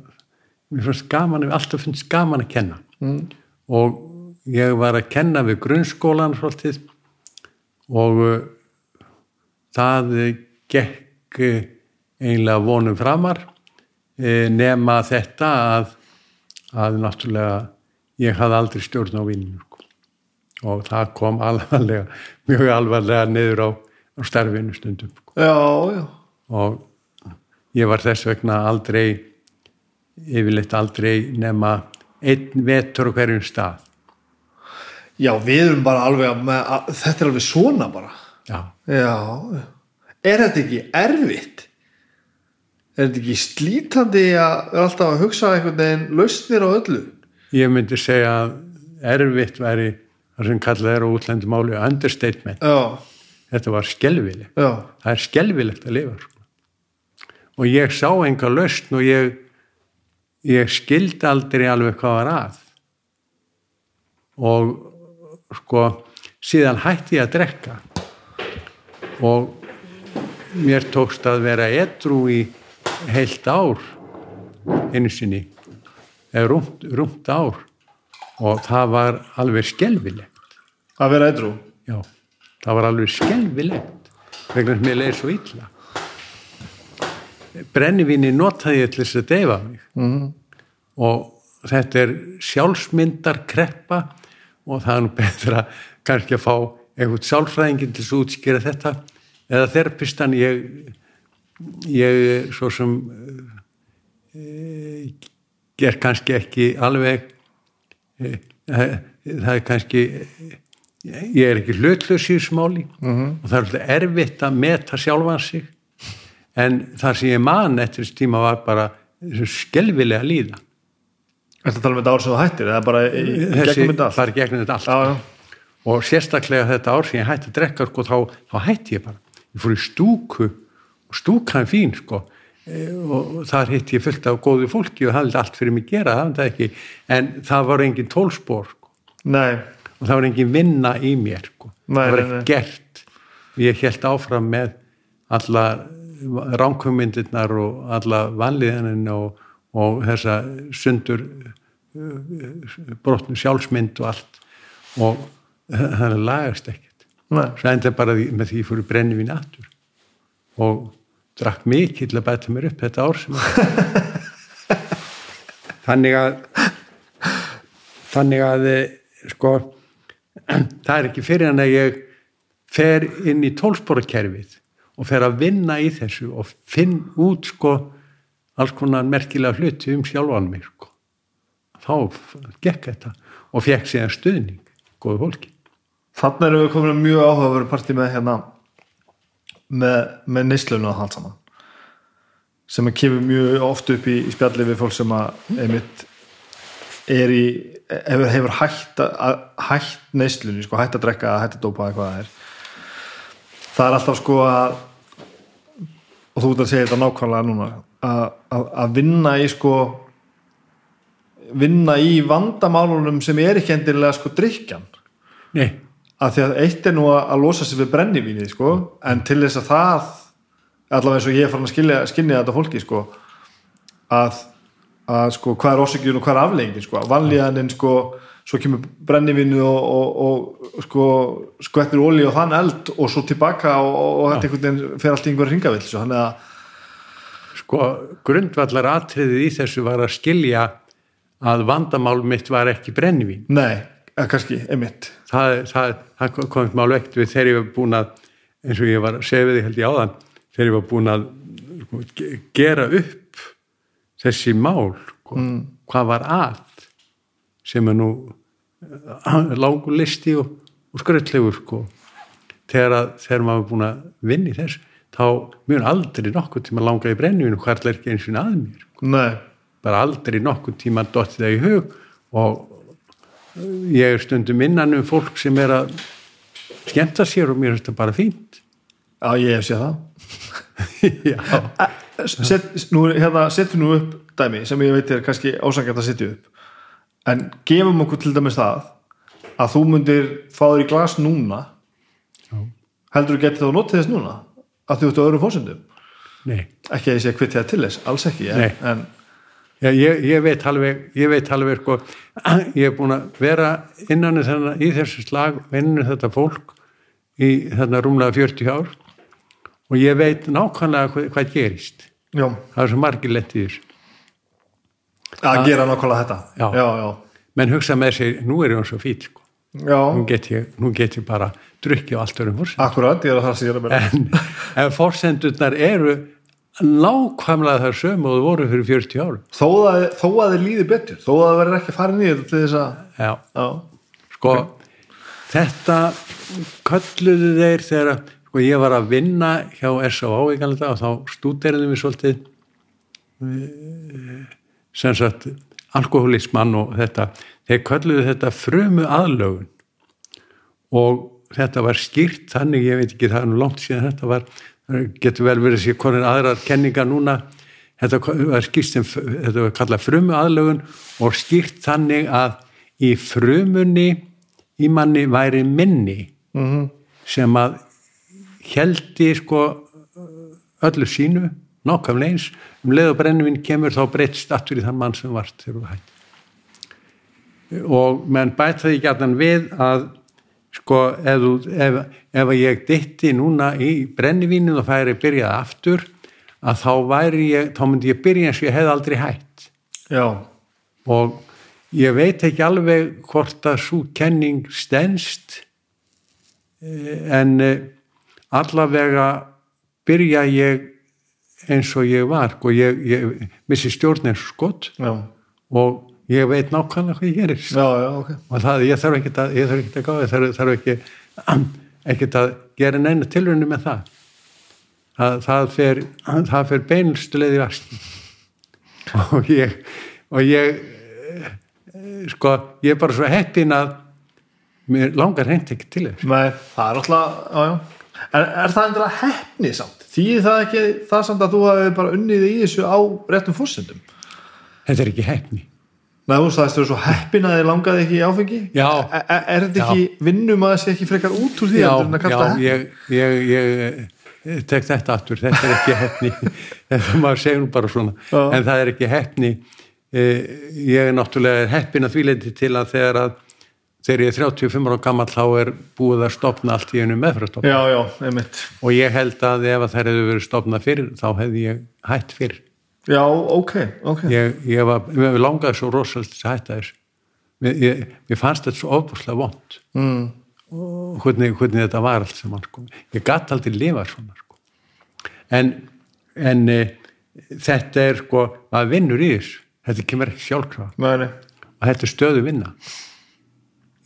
S2: mér fannst gaman, alltaf finnst gaman að kenna. Mm. og ég var að kenna við grunnskólan svolítið. Og uh, það gekk uh, eiginlega vonum framar uh, nema þetta að, að náttúrulega ég hafði aldrei stjórn á vinninu sko. og það kom alvarlega mjög alvarlega niður á, á starfinu stundum sko.
S1: Já, já,
S2: og ég var þess vegna aldrei yfirleitt aldrei nema einn vetur hverjum stað.
S1: Já, við erum bara alveg með, að, þetta er alveg svona bara.
S2: Já,
S1: já. er þetta ekki erfitt? Er þetta ekki slítandi að vera alltaf að hugsa einhvern veginn lausnir á öllu
S2: ég myndi segja að erfitt væri það sem kallað er á útlendum máli understatement,
S1: já,
S2: þetta var skelvilegt það er skelvilegt að lifa sko. og ég sá enga lausn og ég ég skildi aldrei alveg hvað var að. Og sko síðan hætti ég að drekka. Og mér tókst að vera edru í heilt ár einu sinni rúmt, rúmt ár. Og það var alveg skelvilegt
S1: að vera eitthrú
S2: Já, það var alveg skelvilegt vegna sem ég leiði svo illa. Brennivíni notaði ég til þess að deyfa mig. Mm. og þetta er sjálfsmyndar kreppa og það er nú betra kannski að fá einhvern sjálfræðingin til þess að útskýra þetta. Eða þerapistan ég, ég svo sem e, ger kannski ekki alveg e, það, það er kannski ég er ekki hlutlaus í þessu máli. -hmm. og það er alltaf erfitt að meta sjálfan sig. En það sem ég man eftir þessu tíma var bara skelvilega líða
S1: Þetta tala um þetta ár sem þú hættir eða bara í, í gegnum þetta allt?
S2: bara gegnum þetta allt.
S1: Já, já,
S2: og sérstaklega þetta ár sem ég hætti að drekka sko, þá, þá hætti ég bara. Ég fór í stúku og stúkan fín sko og, og þar hitti ég fullt af góðu fólki og hafði allt fyrir mig gera það, það ekki, en það var engin tólspor sko.
S1: Nei,
S2: og það var engin vinna í mér sko.
S1: Nei,
S2: það var ekki gert. Ég held áfram með alla ránkumindirnar og alla vanliðanin og, og þessa sundur brotnu sjálfsmynd og allt. Og það lagast ekkert. Svo enda bara því, með því ég fór í brennivín aftur. Og drakk mikið til að bæta mér upp þetta ár sem að þannig að þannig að eh, sko það er ekki fyrir hann að ég fer inn í tólsporakerfið og fer að vinna í þessu og finn út sko alls konar merkilega hluti um sjálfan mig sko. þá gekk þetta og fekk síðan stuðning góðu fólki
S1: Þannig erum við komin að mjög áhugaveru partí með hérna með, með neyslunum og allt saman. Sem að kemur mjög oft upp í, í spjalli við fólk sem að einmitt er í hefur, hefur hætt, að, hætt neyslunni sko, hætt að drekka, hætt að dópa eitthvað það er. Það er alltaf sko að og þú ert að segja þetta nákvæmlega núna að, að, að vinna í sko vinna í vandamálunum sem er ekki endilega sko drikjan
S2: Nei,
S1: að því að eitt er nú að, losa sig við brennivínið sko, en til þess að það allavega eins og ég er farin að skilja, skilja þetta fólki sko, að, að sko, hvað er orsakjun og hvað er afleggingin sko, vanlíðaninn sko, svo kemur brennivínið og, og, og sko, skvettir ólí og þann eld og svo tilbaka og, og þetta einhvern veginn fer allt í einhverja ringavill þannig að
S2: sko grundvallar atriðið í þessu var að skilja að vandamál mitt var ekki brennivín.
S1: Nei, kannski, einmitt
S2: það, það, það komið mál vekt við þegar ég var búin að eins og ég var að segja við því held ég áðan þegar ég var búin að sko, ge- gera upp þessi mál sko,
S1: Mm.
S2: hvað var að sem er nú uh, langur listi og, og skröldlegur sko. þegar, að, þegar maður er búin að vinna í þess þá mjög aldrei nokkuð tíma langa í brennivinu hvað er ekki eins og að mér
S1: nei,
S2: bara aldrei nokkuð tíma dotti það í hug og ég er stundum innan um fólk sem er að skemmta sér og mér finnst það bara fínt.
S1: Já ég hef séð það.
S2: Já,
S1: set, nú, hérna, setjum nú upp dæmi sem ég veit er kannski ásangætt að setja upp. En gefum okkur til dæmis það að þú myndir fá þér í glas núna.
S2: Já.
S1: heldur þú getið þá notið þess núna? Að þú ert á öðrum fórsendum
S2: nei.
S1: Ekki að ég sé að kvitja til þess, alls ekki en,
S2: Nei.
S1: en
S2: Já, ég, ég veit alveg, ég veit alveg sko, ég er búin að vera innan þennan, í þessu slag innan þetta fólk í þarna rúmlega 40 ár. Og ég veit nákvæmlega hvað, hvað gerist.
S1: Já,
S2: það er svo margir lett í þessu.
S1: Að gera nákvæmlega þetta.
S2: Já.
S1: já, já,
S2: menn hugsa með sér, nú er ég svo fít sko.
S1: já.
S2: Nú get ég, nú get ég bara drukki á allt örum fórsend
S1: akkurat, ég er að það sem ég er að meina
S2: en ef fórsendurnar eru nákvæmlega þar sömu og þú voru fyrir 40 árum.
S1: Þó að, þó að þið líði betur þó að það verður ekki að fara niður til þess að
S2: já,
S1: já,
S2: sko þetta kölluðu þeir þegar sko, ég var að vinna hjá galda og þá stúderiðum við svolítið eh, sem sagt alkoholismann og þetta. Þeir kölluðu þetta frumu aðlögun. Og þetta var skýrt þannig, ég veit ekki það er nú langt síðan þetta var, getur vel verið sér konin aðrar kenningar núna. Þetta var skýrt sem þetta var kallað frumu aðlögun og skýrt þannig að í frumunni í manni væri minni
S1: mm
S2: sem að heldi sko öllu sínu nákvæmlega eins um leið og brennivinn kemur þá breytst aftur í þann mann sem vart þegar þú hætti og menn bæta því gætan við að sko ef, ef, ef ég ditti núna í brennivínu og færi byrjað aftur að þá væri ég, þá myndi ég byrja eins og ég hef aldrei hætt.
S1: Já,
S2: og ég veit ekki alveg hvort að svo kenning stendst eh, en eh, allavega byrja ég eins og ég var. Og ég, ég missi stjórn eins og skott
S1: já,
S2: og ég veit nákvæmlega hvað ég gerist
S1: já, já, ok
S2: og það, ég þarf ekki að, ég þarf ekki að gáða, ég þarf, þarf ekki, ekki að gera neina tilrunni með það. Það, það fer, það fer beinlustu leið í vaskin. Og ég, og ég, sko, ég er bara svo heppin að mér langar hreint ekki til þess.
S1: Nei, það er alltaf, já. En er það endur að hefni samt? Þýðir það ekki það samt að þú hafi bara unnið í þessu á réttum fórsendum?
S2: Þetta er ekki heppni.
S1: Nei, þú sagðist þú svo heppin að þið langaði ekki í áfengi?
S2: Já.
S1: Er, er, er þetta ekki, vinnum að það sé ekki frekar út úr því
S2: Já,
S1: að
S2: já,
S1: það
S2: ég, ég, ég, ég tek þetta aftur, þetta er ekki heppni, þetta maður segir nú bara svona,
S1: Já.
S2: en það er ekki heppni, Eh, ég er náttúrulega heppin að því leiti til að þegar að þegar ég er 35 ára gammal þá er búið að stopna allt í einu meðfrastofna
S1: Já, já, einmitt.
S2: og ég held að ef að þær hefðu verið stopnað fyrir þá hefði ég hætt fyrir
S1: Já, ok, ok.
S2: ég, ég var, langaði svo rosalega til að hætta þessu mér, ég, mér fannst þetta svo ofbúslega vond
S1: Mm.
S2: hvernig, hvernig þetta var allt saman sko. ég gatt aldrei lifa svona sko. en, en e, þetta er sko, maður vinnur í þessu þetta kemur ekki sjálfkrafa
S1: Nei, nei.
S2: og þetta er stöðu vinna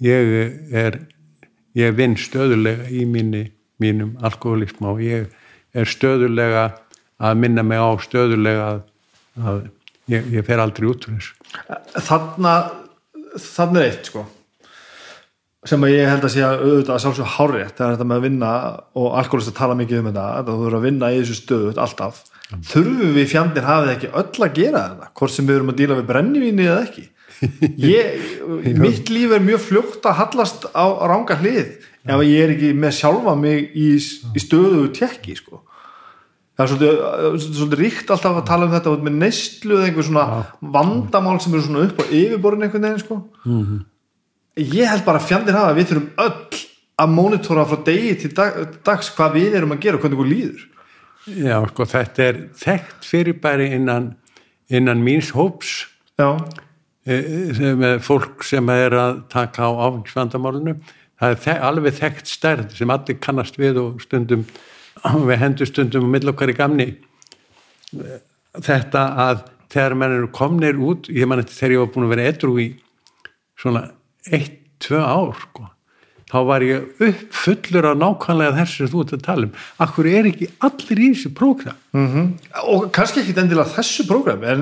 S2: ég er ég vinn stöðulega í minni, mínum alkoholism og ég er stöðulega að minna mig á stöðulega að, að ég, ég fer aldrei út úr þessu.
S1: Þarna er eitt sko sem að ég held að sé að auðvitað að sjálfsög hárétt það er þetta með að vinna og alkoholist að tala mikið um þetta að þú verður að vinna í þessu stöðu alltaf, þurfum við fjandinn hafið ekki öll að gera þetta hvort sem við erum að díla við brennivíni eða ekki? Ég, mitt líf er mjög fljótt að hallast á, á ranga hlið ef ég er ekki með sjálfa mig í, í stöðu tekki sko það er svolítið, svolítið ríkt alltaf að tala um þetta með neistlu eða einhver svona vandamál sem eru svona upp á yfirborðin einhvern veginn sko. Mm -hmm. ég held bara að fjandir hafa að við þurfum öll að mónitora frá degi til dag, dags hvað við erum að gera og hvernig við líður.
S2: Já, sko, þetta er þekkt fyrirbæri innan, innan míns hóps.
S1: Já.
S2: Með fólk sem er að taka á áfengisvandamálinu. Það er þek, alveg þekkt stærð sem allir kannast við og stundum við hendur stundum og mill okkar í gamni. Þetta að þegar mann eru komnir út ég man þetta þegar ég var búin að vera edru í svona eitt, tvö ár sko þá var ég upp fullur af nákvæmlega þessu sem þú ert að tala um. Akkur er ekki allir í þessu prógram?
S1: Mm -hmm. og kannski ekki endilega þessu prógram en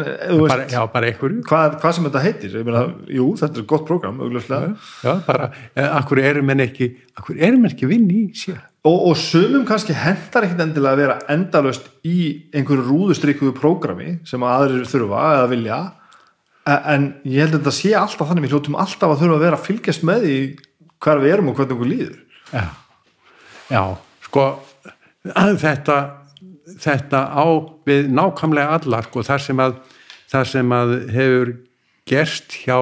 S2: bara, veist, já, bara
S1: hvað, hvað sem þetta heitir meina, jú, þetta er gott prógram
S2: já, já, bara, akkur erum en ekki akkur erum en ekki vinn í sér?
S1: Og, og sumum kannski hendar ekki endilega að vera endalust í einhverju rúðustrykkuðu prógrami sem aðrir þurfa eða vilja. En ég held að þetta sé alltaf þannig við hljóttum alltaf að þurfa að vera að fylgjast með í hvar við erum og hvernig okkur líður.
S2: Já, já sko þetta, þetta á við nákvæmlega allar sko, þar sem að, þar sem að hefur gerst hjá,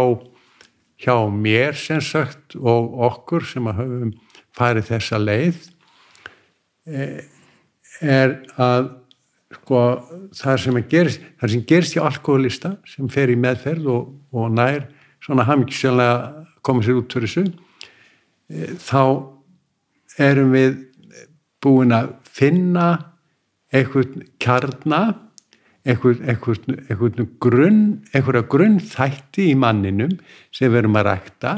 S2: hjá mér sem sagt og okkur sem að höfum farið þessa leið e, er að sko það sem gerist það sem gerist hjá alkoholista sem fer í meðferð og, og nær svona hafmyggisjónlega komið sér út fyrir þessu þá erum við búin að finna einhvern kjarnar einhvern, grunn einhverja grunnþætti í manninum sem við erum að rækta.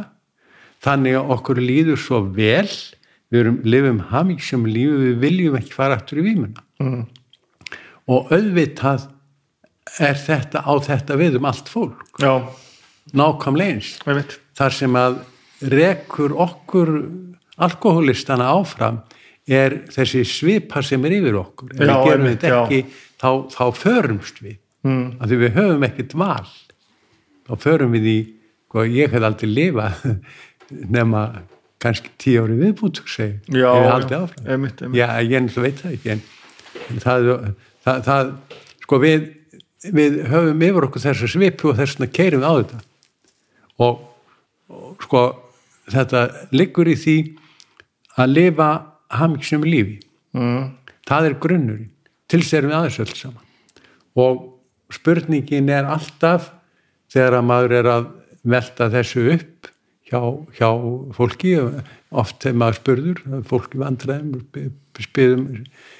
S2: Þannig að okkur líður svo vel. Við erum, lifum hafmyggsum lífi við viljum ekki fara aftur í výmuna mm. og auðvitað er þetta á þetta við um allt fólk.
S1: Já.
S2: nákvæmlega eins. Þar sem að rekur okkur alkoholistana áfram er þessi svipa sem er yfir okkur. Ef
S1: já,
S2: við gerum þetta ekki þá, þá förumst við.
S1: Mm.
S2: af því við höfum ekkert val. Þá förum við í hvað ég hef aldrei lifað nema kannski tíu ári viðbútt
S1: já,
S2: einmitt, einmitt. já, ég veit það ekki en það, það, það sko við, við höfum yfir okkur þessu svipu og þess vegna keirum við á þetta. Og, og sko þetta liggur í því að lifa hamingsum lífi.
S1: Mm.
S2: það er grunnurinn. Til sér við aðeins öll saman. Og spurningin er alltaf þegar að maður er að velta þessu upp hjá, hjá fólki oft þegar maður spurður fólki vandræðum spyr,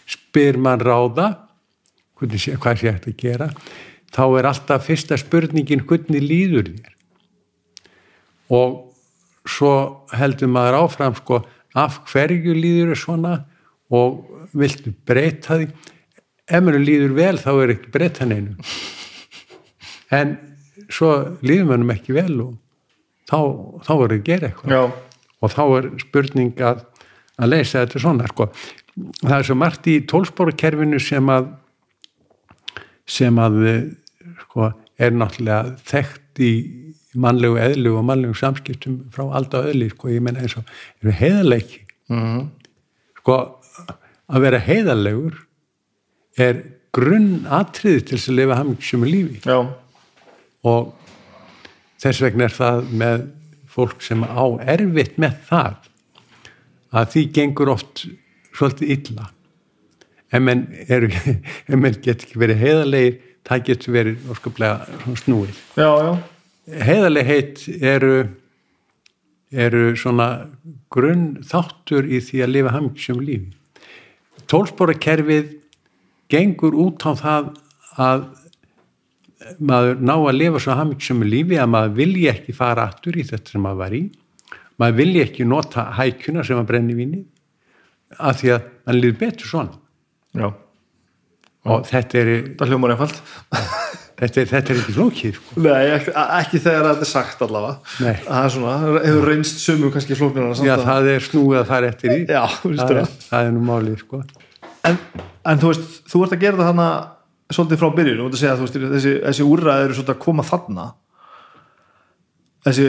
S2: spyr mann ráða hvað sé hægt að gera þá er alltaf fyrsta spurningin hvernig líður þér? Og svo heldur maður áfram sko af hverju líður þau svona og viltu breyta því? Ef maður líður vel þá er ekki breyta neinu. En svo líður maður ekki vel og þá, þá er það að gera eitthvað.
S1: Já.
S2: og þá er spurning að, að leysa þetta svona sko. Það er svo margt í tólsporakerfinu sem að sem að sko er náttúrulega þekkt í mannlegu eðlu og mannlegu samskiptum frá alltaf öðli, sko, ég menna eins og eru heiðarleiki.
S1: Mm -hmm.
S2: sko, að vera heiðarlegur er grunn atriði til þess að lifa hafmyggsum í lífi.
S1: Já.
S2: og þess vegna er það með fólk sem á erfitt með það að því gengur oft svolítið illa. Ef menn, menn getur ekki verið heiðarlegir það getur verið orskaplega snúið.
S1: Já, já
S2: heiðarlegheit eru eru svona grunn þáttur í því að lifa hafmyggsum lífi. Tólsporakerfið gengur út á það að maður ná að lifa svo hafmyggsömu lífi að maður vilji ekki fara aftur í þetta sem maður var í. Maður vilji ekki nota hækjuna sem maður brenni víni af því að mann líður betur svona.
S1: Já,
S2: og þetta er,
S1: það hljómar einfalt
S2: þetta er, þetta er ekki flókið sko.
S1: Nei, ekki, þegar þetta er sagt allavega
S2: Nei.
S1: það er svona, það hefur reynst sumu kannski flóknarna
S2: já
S1: að-
S2: það er snúið að fara eftir í
S1: Já,
S2: það, er,
S1: það.
S2: það er nú málið sko.
S1: en, en þú veist, þú ert að gera það hana svolítið frá byrjun, að segja veist, þessi, þessi úrræði eru svolítið að koma þarna þessi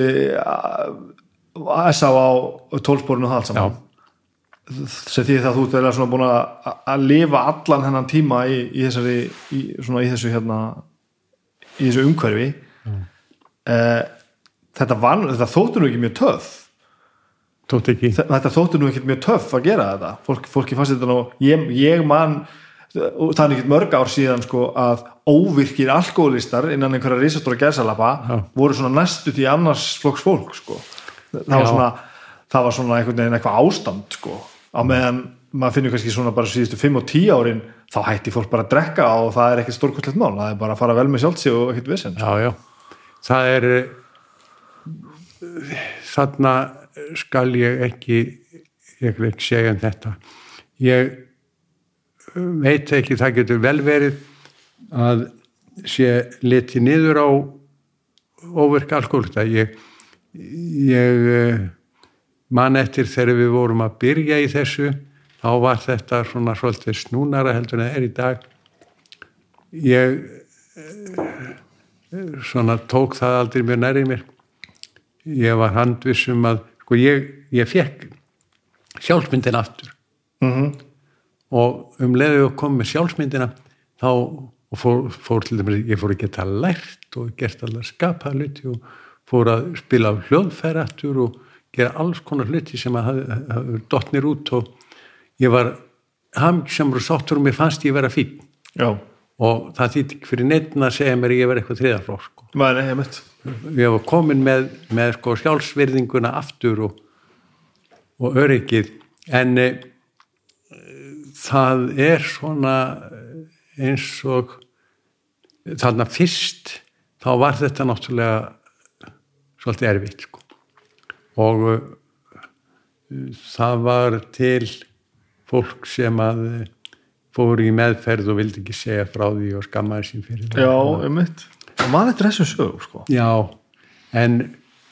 S1: S.A. á tólsporinu og það allt saman sem því það þú ert verið svona búin að að lifa allan hennan tíma í, í þessari í, í þessu hérna í þessu umhverfi eh, þetta var þetta þóttu nú ekki mjög töff.
S2: Tótt ekki.
S1: Þetta þóttu nú ekki mjög töff að gera þetta. Fólk, fólki fannst þetta nú ég, ég man og það er ekki mörg ár síðan sko að óvirkir alkoholistar innan einhverja risastóra gæsalapa
S2: Já.
S1: voru svona næstu því annars flokks fólk sko. Það var svona það var svona einhvern veginn eitthvað ástand sko á meðan maður finnur kannski svona bara síðustu 5 og 10 árin þá hætti fólk bara að drekka og það er ekkert stórkvöldlegt mál, það er bara að fara vel með sjálfsi og ekkert vissin
S2: já, já, það er eh, þarna skal ég ekki ég vil ekki segja um þetta. Ég eh, veit ekki, það getur vel verið að sé liti niður á óverk alkoholista ég, ég eh, man eftir þegar við vorum að byrja í þessu þá var þetta svona svolítið snúnara heldur en það er í dag. Ég svona tók það aldrei mjög nærið mér. Ég var handvissum að sko ég, ég fekk sjálfsmyndin aftur.
S1: Mm
S2: og um leiðu að koma með sjálfsmyndina þá og fór, fór til dæmis, ég fór að geta lært og gert allar skapa hluti og fór að spila aftur og gera alls konar hluti sem að hafa dottnir út og ég var hamingsamur og sáttur og mér fannst ég vera fín
S1: já,
S2: og það þýtti ekki fyrir neittna að segja mér ég var eitthvað þriðaflokk sko. ég var komin með, með sko sjálfsvirðinguna aftur og, og öryggið en e, það er svona eins og þarna fyrst þá var þetta náttúrulega svolítið erfitt sko. og e, það var til fólk sem að e, fór í meðferð og vildi ekki segja frá því og skammaði sín fyrir það.
S1: Já, heimitt og maður eftir þessum sög sko.
S2: Já, en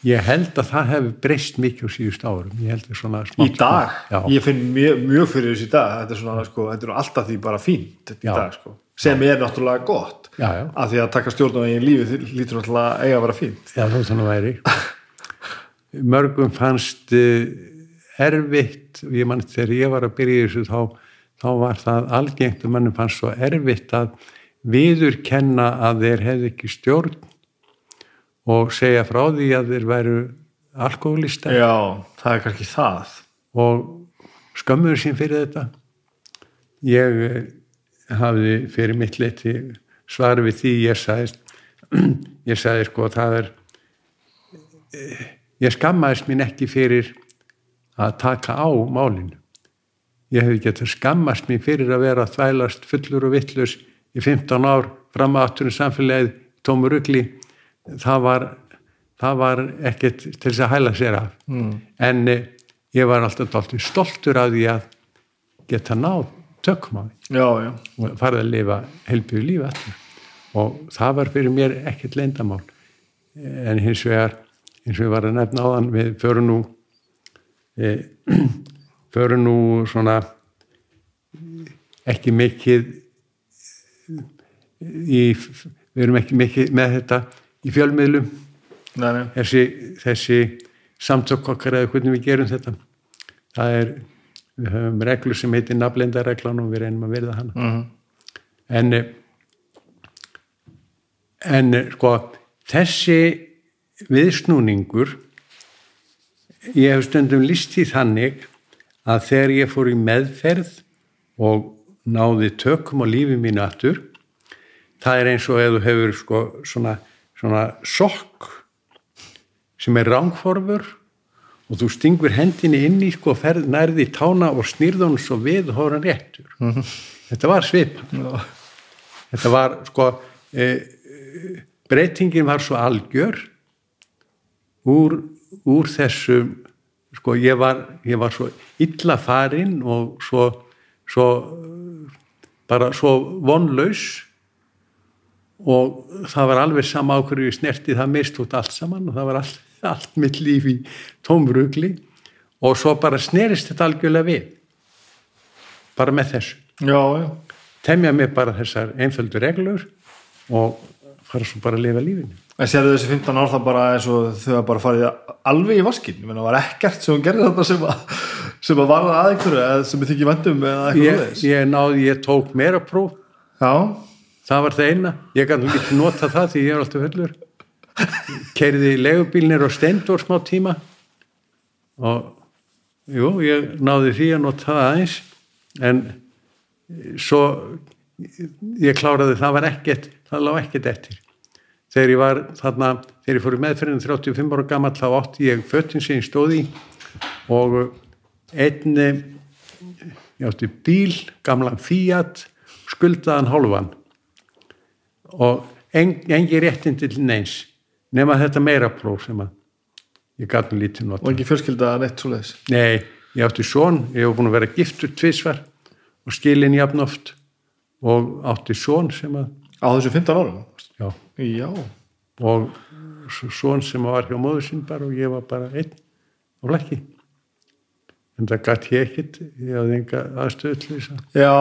S2: ég held að það hefur breyst mikið á síðust árum. Ég held að svona
S1: í
S2: smátt
S1: dag,
S2: Já,
S1: ég finn mjög, mjög fyrir þessu í dag. Þetta er svona, sko, þetta er alltaf því bara fínt í
S2: Já.
S1: dag, sko, sem er náttúrulega gott.
S2: Já, já,
S1: af því að taka stjórn á eigin lífi lítur náttúrulega að eiga að vera fínt.
S2: Já, þú þannig væri. Mörgum fannst uh, erfitt, og ég mann þegar ég var að byrja í þessu þá, þá var það algengt og mannum fannst svo erfitt að viðurkenna að þeir hefði ekki stjórn og segja frá því að þeir væru alkoholistar.
S1: já, það er kannski það
S2: og skömmuður sín fyrir þetta ég eh, hafði fyrir mitt leti svar við því ég sagði ég sagði sko að það er eh, ég skammaðist mín ekki fyrir að taka á málinu. Ég hefði getað skammast mín fyrir að vera að þvælast fullur og vittlus í 15 ár fram að áttunum samfélagið tómur ugli það var, það var ekkert til þess að hæla sér af. Mm. en eh, ég var alltaf dálítið stoltur af því að geta náð tökum á því. Og farið að lifa helbíðu lífi allir og það var fyrir mér ekkert leyndamál en hins vegar eins og ég var að nefna áðan við förum nú förum nú svona ekki mikið í, við erum ekki mikið með þetta í fjölmiðlum.
S1: Nei, nei.
S2: Þessi, þessi samtök okkar eða hvernig við gerum þetta það er við höfum reglu sem heitir naflendareglan og við reynum að verða hana.
S1: Mm
S2: en eh, en eh, sko þessi viðsnúningur ég hef stundum líst í þannig að þegar ég fór í meðferð og náði tökum á lífi mínu aftur það er eins og ef þú hefur sko svona, svona sokk sem er rángforfur og þú stingur hendinni inn í sko ferð nærði tána og snýrðun svo við hóran réttur. Þetta var svipa
S1: já,
S2: þetta var sko e, breytingin var svo algjör úr, úr þessum sko ég var, ég var svo illa farinn og svo, svo bara svo vonlaus og það var alveg sama á hverju snerti það mist út allt saman og það var allt, allt mitt líf í tómrugli og svo bara snerist þetta algjörlega við bara með þessu.
S1: Já, já.
S2: Temja mig bara þessar einföldu reglur og fara svo bara að lifa lífinu
S1: En sérðu þessi 15 ár það bara eins og þau hafa bara farið alveg í vaskinn, ég meina, var ekkert sem gerði þetta sem að, sem að varða að einhverju eða sem þið ekki vendum eða eitthvað
S2: ég,
S1: leðis.
S2: ég náði, ég tók meira próf.
S1: Já,
S2: það var það eina, ég gæti ekki nota það því ég er alltaf fullur keiriði legubílnir og stendur smá tíma. Og jú, ég náði því að nota það aðeins. En svo ég kláraði það var ekkert það lág ekkert eftir þegar ég var þarna, þegar ég fór í meðferðin 35 ára gammal þá átti ég föttin sem ég stóði og einn ég átti bíl, gamlan Fiat skuldaðan hálfan og en, engi réttindi til neins nema þetta meira próf sem að ég gæti nú lítið nota
S1: og ekki fjölskylda neitt svo leiðis.
S2: Nei, ég átti són, ég hef búin að vera giftur tvisvar og skilin jafn oft og átti són sem að,
S1: Á þessu 15 árum?
S2: Já,
S1: Já.
S2: og són sem var hjá móður sín bara og ég var bara einn og flækki. En það gæti ég ekkit, ég hafði enga aðstöðu til þess að.
S1: Já,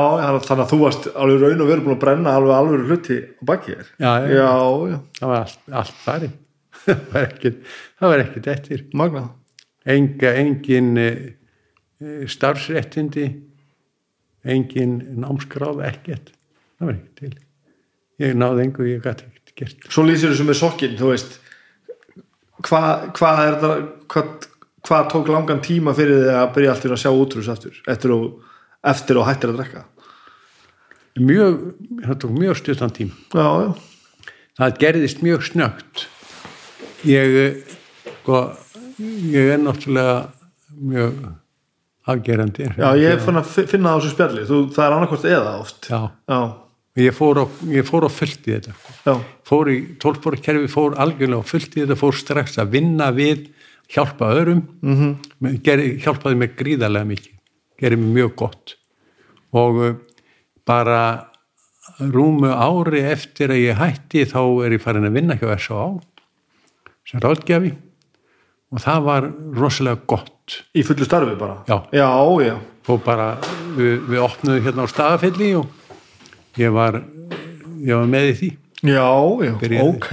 S1: þannig að þú varst alveg raun og verið búin að brenna alveg alveg hluti á baki þér.
S2: Já, já.
S1: Já, já,
S2: Það var allt, allt farið. það var ekkit, ekkit eftir.
S1: magna.
S2: Enga, engin eh, starfsréttindi, engin námskráð, ekkert. Það var ekkert til. Ég náði engu, ég gæti gert.
S1: Svo lýsir þessu með sokkin, þú veist hvað hva er það hvað hva tók langan tíma fyrir þig að byrja alltaf að sjá útrús aftur eftir og, eftir og hættir að drekka
S2: Mjög, það tók mjög stuttan tím.
S1: Já, já,
S2: Það gerðist mjög snögt. Ég, eh, sko, ég er náttúrulega mjög afgerandi.
S1: já ég fann að fi- finna það á þessu spjalli þú, það er annarkvort eða oft
S2: Já,
S1: já,
S2: ég fór á, ég fór á fullt í þetta.
S1: já,
S2: fór í tólfbóra kerfi, fór algjörlega og fullt í þetta, fór strax að vinna við hjálpa öðrum mm -hmm. hjálpaði mig gríðarlega mikið gerði mig mjög gott og uh, bara rúmu ári eftir að ég hætti þá er ég farin að vinna hjá S.A.A. sem ráðgjafi og það var rosalega gott
S1: í fullu starfi bara
S2: Já.
S1: já, já,
S2: bara, við, við opnuðum hérna á staðafelli og ég var ég var með í því.
S1: Já, já
S2: Byrjaði.
S1: ok.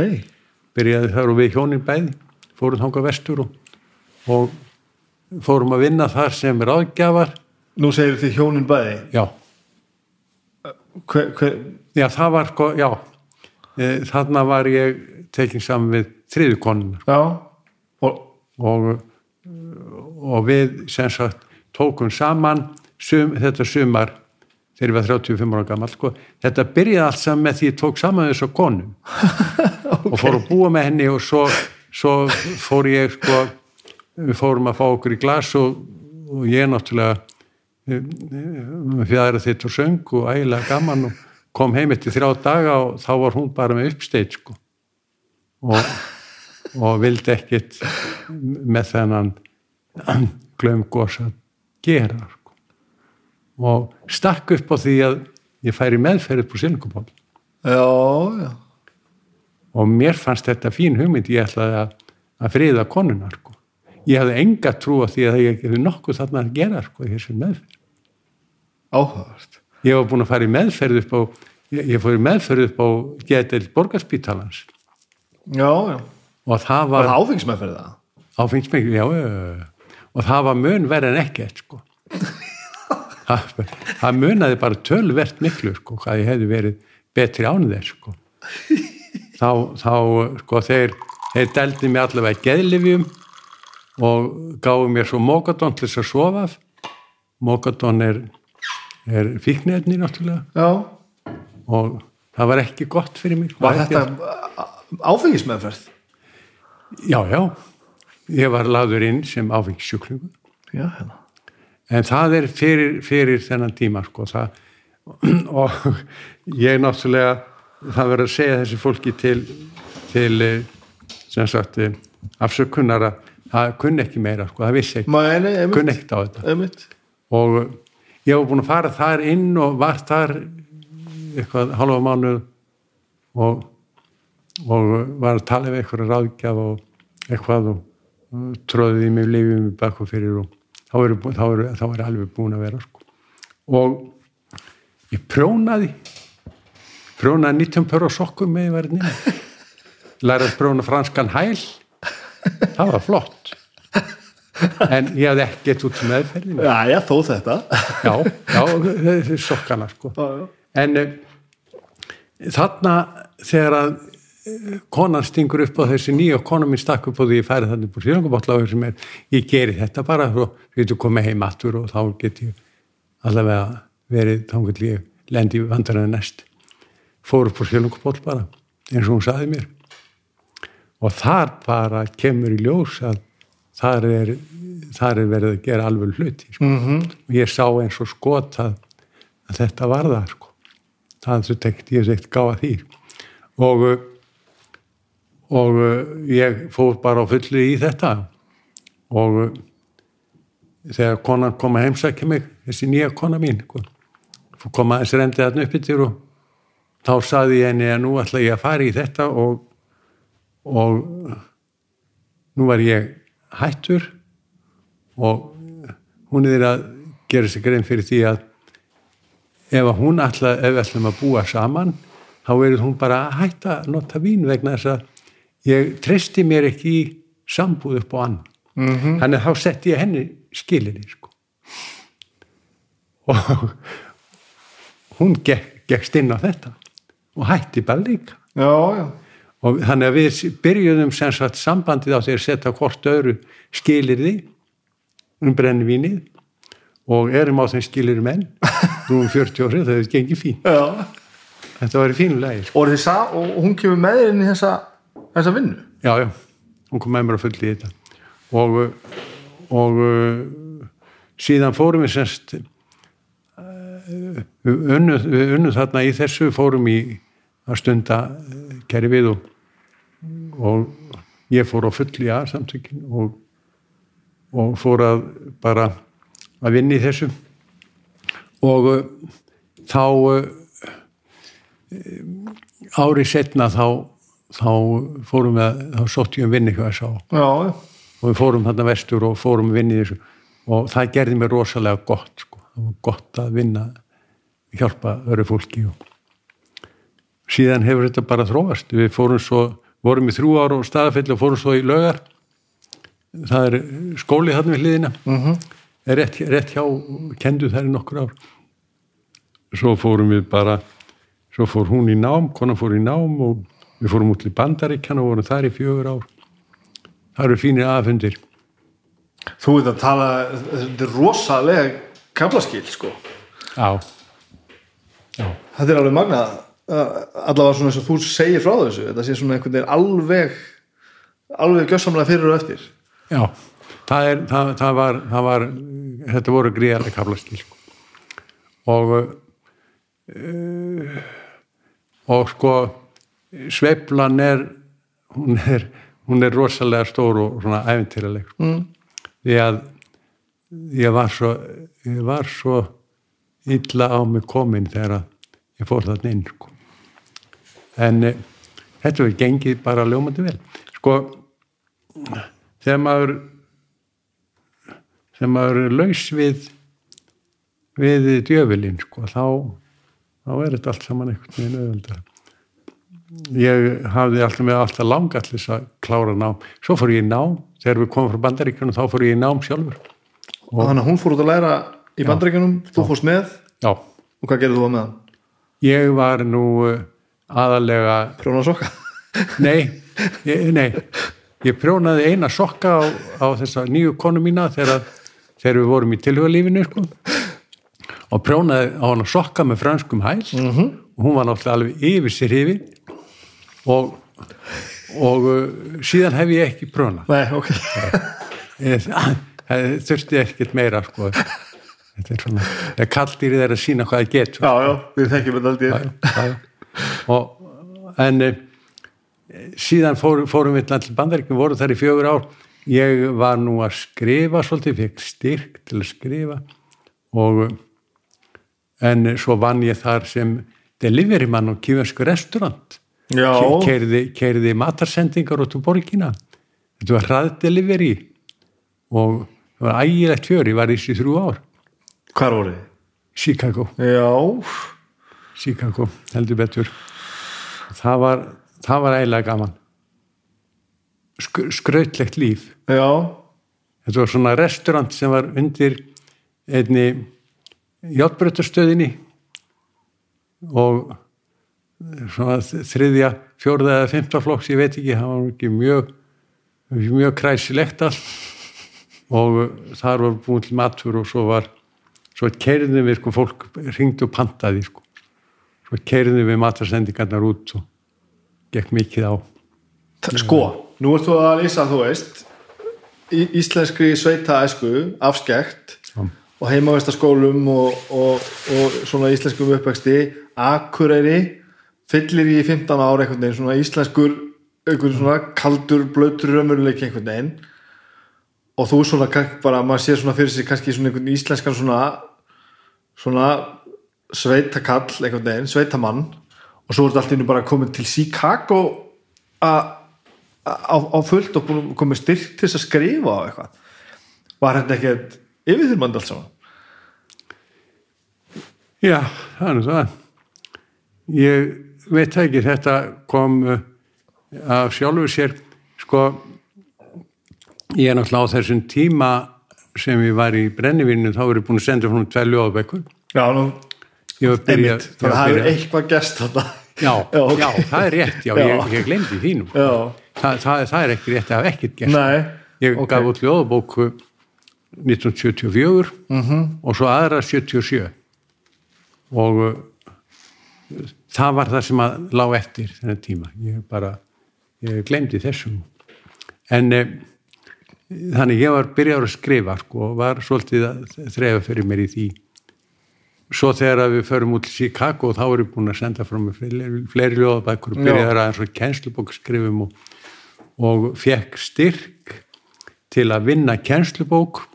S2: Byrjaði þar og við hjónin bæði fórum þangað vestur og, og fórum að vinna þar sem ráðgjafar.
S1: Nú segir þið hjónin bæði?
S2: Já,
S1: hver, hver,
S2: já það var sko, já. E, þarna var ég tekin saman við þriðu konunar
S1: já og,
S2: og, og við sem sagt tókum saman sum, þetta sumar þegar ég var 35 ára gammal sko. þetta byrjaði allt saman með því ég tók saman þessu konum og fór að búa með henni og svo, svo fór ég sko við fórum að fá okkur í glas og, og ég náttúrulega fjæðra þitt og söng og ægilega gaman og kom heim eftir þrjá daga og þá var hún bara með uppsteit sko og, og vildi ekkit með þennan glömgós að gera. Og stakk upp á því að ég færi meðferðið på Silkeból
S1: já, já
S2: og mér fannst þetta fín hugmynd ég ætlaði að, að friða konunar sko. ég hafði enga trú á því að ég hefði nokkuð þarna að gera sko, þessu meðferð
S1: áhugavert
S2: ég var búin að fara í meðferð upp á ég, ég fór í meðferð upp á getil borgarspítalans
S1: já, já,
S2: og það
S1: var það?
S2: áfengismengil, já, já, já. og það var mun verið en ekkert sko. Það, munaði bara tölvert miklu sko, hvað ég hefði verið betri ánið þess sko. þá, þá sko, þeir, þeir deldi mig allavega geðlifjum og gáðu mér svo mókadón til þess að sofa mókadón er, er fíknefni náttúrulega.
S1: Já,
S2: og það var ekki gott fyrir mig
S1: var þetta áfengismæðferð?
S2: Já, já, ég var laður inn sem áfengissjúklingur
S1: já, hérna
S2: en það er fyrir, fyrir þennan tíma sko, það, og ég náttúrulega það verður að segja þessi fólki til, til eh, sem sagt eh, afsökunar að það kunni ekki meira sko, það vissi ekki,
S1: Mæni,
S2: kunni
S1: einmitt,
S2: ekkert á þetta.
S1: Einmitt.
S2: og eh, ég var búin að fara þar inn og var þar eitthvað halva mánuð og, og var að tala við eitthvað ráðgjaf og eitthvað og, og tróðið í mig lifið mig bak og fyrir og þá er, þá er, þá er alveg búin að vera sko. og ég prjónaði prjónaði 19 pör á sokkum með verðinni lærið prjóna franskan hæl það var flott en ég hafði ekkert út sem meðferðinu
S1: Já, já, þó þetta.
S2: já, já, sokkana sko.
S1: Já, já.
S2: en uh, þarna þegar að konan stingur upp á þessi nýja og konan minn stakk upp á því ég færi þannig búr síðangabotla sem er, ég geri þetta bara og við getum komið heim aftur og þá get ég allavega verið þá get ég lendi vandræði næst fór upp á síðangabotla bara eins og hún saði mér og þar bara kemur í ljós að þar er, þar er verið að gera alveg hluti sko.
S1: Mm
S2: og ég sá eins og skot að, að þetta var það sko. það er ekkert, ég er ekkert gáða því og uh, og uh, ég fór bara á fulli í þetta. Og uh, þegar konan kom að heimsækja mig þessi nýja kona mín sko, fór koma þessi rendið þarna upp yfir og þá saði ég henni að nú ætla ég að fara í þetta og og nú var ég hættur og hún er að gera sig grein fyrir því að ef að hún ætla, ef ætlum að búa saman þá verður hún bara að hætta að nota vín vegna þess að ég treysti mér ekki í sambúð upp á annan
S1: -hmm.
S2: þannig að þá setti ég henni skilinni sko. og hún gekk, gekkst inn á þetta og hætti bara líka
S1: Já, já.
S2: og þannig að við byrjuðum sem sagt sambandið á að setja hvort öðru skilirði um brennivínið og erum á þeim skilirði menn nú um 40 ári, það hefði gengið fín
S1: já.
S2: þetta var í fínu lagi sko.
S1: Og, og hún kemur með inn í þessa, þessa vinnu.
S2: já, já, hún kom með mér að fulli í þetta. Og og uh, síðan fórum við semst uh, við unnum, unnum þarna í þessu fórum í að stunda uh, kæri við og, og ég fór á fulli að samtökin og, og fór að bara að vinna í þessu. Og þá uh, ári setna þá, þá fórum við þá sótt ég um vinni hjá S.A.
S1: Já, já.
S2: og við fórum þarna vestur og fórum í þessu og það gerði mér rosalega gott sko. það var gott að vinna hjálpa öru fólki og síðan hefur þetta bara þróast við fórum svo, vorum í þrjú ára og staðafelli og fórum svo í lögar það er skóli þarna við hliðina
S1: Mm
S2: er rétt, rétt hjá, kendu þær í nokkur ár svo fórum við bara svo fór hún í nám, konan fór í nám og við fórum út til Bandaríkjan og vorum þar í fjögur ár það eru fínir aðfundir
S1: Þú veit að tala, þetta er rosalega kaflaskil, sko.
S2: já, já,
S1: Þetta er alveg magnað, allavega svona eins og þú segir frá þessu, þetta sé svona einhvern veginn alveg, alveg gjössamlega fyrir og eftir.
S2: já það, er, það, það, var, það var þetta voru gríðarlega kaflaskil sko. og uh, og sko sveiflan er hún er, hún er rosalega stór og svona æfintýraleg.
S1: Mm.
S2: því að ég var svo ég var svo illa á mig komin þegar ég fór þarna inn sko. en e, þetta var gengið bara ljómandi vel sko þegar maður þegar maður er laus við við djöfulinn sko þá, þá er þetta allt saman einhvern veginn auðvöldar ég hafði alltaf með alltaf langa allir þess að klára nám. Svo fór ég í nám, þegar við komum frá bandaríkjunum þá fór ég í nám sjálfur.
S1: Og þannig að hún fór út að læra í bandaríkjunum, þú fórst með,
S2: já,
S1: og hvað gerði þú á meðan?
S2: ég var nú uh, aðalega
S1: Prjóna sokka?
S2: nei, ég, nei. Ég prjónaði eina sokka á, á þessa nýju konu mína þegar, þegar við vorum í tilhugalífinu sko. og prjónaði á hana sokka með franskum hæl.
S1: Mm -hmm.
S2: og hún var náttúrulega alveg yfir sér yfir og, og uh, síðan hef ég ekki prjónað
S1: Nei, ok.
S2: Það þurfti ekkert meira sko. þetta er svona þegar kalldýrið er að sína hvað það getur
S1: Já, já, við þekkjum þetta aldrei.
S2: og en eh, síðan fór, fórum við allir bandaríkjum, voru þar í fjögur ár ég var nú að skrifa svolítið, fekk styrk til að skrifa og en svo vann ég þar sem delivery mann og kýfensku restaurant keiriði, matarsendingar út úr borgina. Þetta var hraðdelivery og það var ægilegt fjör, ég var í þessi þrjú ár.
S1: Hvar voru þið?
S2: Chicago,
S1: Já,
S2: Chicago heldur betur. Það var, það var eiginlega gaman. Sk skrautlegt líf.
S1: Já,
S2: þetta var svona restaurant sem var undir einni játbrötastöðinni og svona þriðja, fjórða eða fymta flokks, ég veit ekki, það var ekki mjög mjög kræsilegt allt. Og þar var búin til matur og svo var svo keirðum við, sko, fólk ringdi og pantaði, sko. Svo keirðum við matarsendingarnar út og gekk mikið á.
S1: Sko, nú ert þú að lýsa, þú veist í- íslenskri sveita æsku afskekt
S2: Já.
S1: og heimavistaskólum og, og, og svona íslenskum uppvexti akureyri fyllir í 15 ára einhvern veginn svona íslenskur einhvern svona kaldur, blöytur raumurleik einhvern veginn. Og þú svona bara, maður sér svona fyrir sig kannski svona einhvern íslenskan svona svona sveitakall einhvern veginn, sveitamann. Og svo er þetta allt í einu bara komin til Chicago á, á fullt og búin að koma styrk til þess að skrifa á eitthvað. Var þetta ekkert yfirþyrmand allt saman?
S2: Já, það er það. Ég veit það ekki, þetta kom uh, af sjálfur sér, sko, ég er náttúrulega á þessum tíma sem ég var í brennivínu, þá er ég búin að senda frá tveir ljóðabekkur.
S1: já, nú,
S2: byrjað,
S1: einmitt, það hefur eitthvað gerst þetta
S2: já,
S1: Já, ok.
S2: já, það er rétt, já,
S1: Já.
S2: ég, ég glemdi nú.
S1: já,
S2: Það, það, það er ekki rétt að hafa ekkert
S1: nei
S2: Ég
S1: ok.
S2: gaf út ljóðabóku 1974 -hmm. og svo aðra 77 og það var það sem að lá eftir þennan tíma. Ég bara, ég glemdi þessum en uh, þannig ég var byrjar að skrifa sko, og var svolítið að þrefa fyrir mér í því. Svo þegar við förum út til Chicago þá erum við búin að senda frá mig fleiri, fleiri ljóðabækur og byrjar að eins og kennslubók skrifum og, og fekk styrk til að vinna kennslubók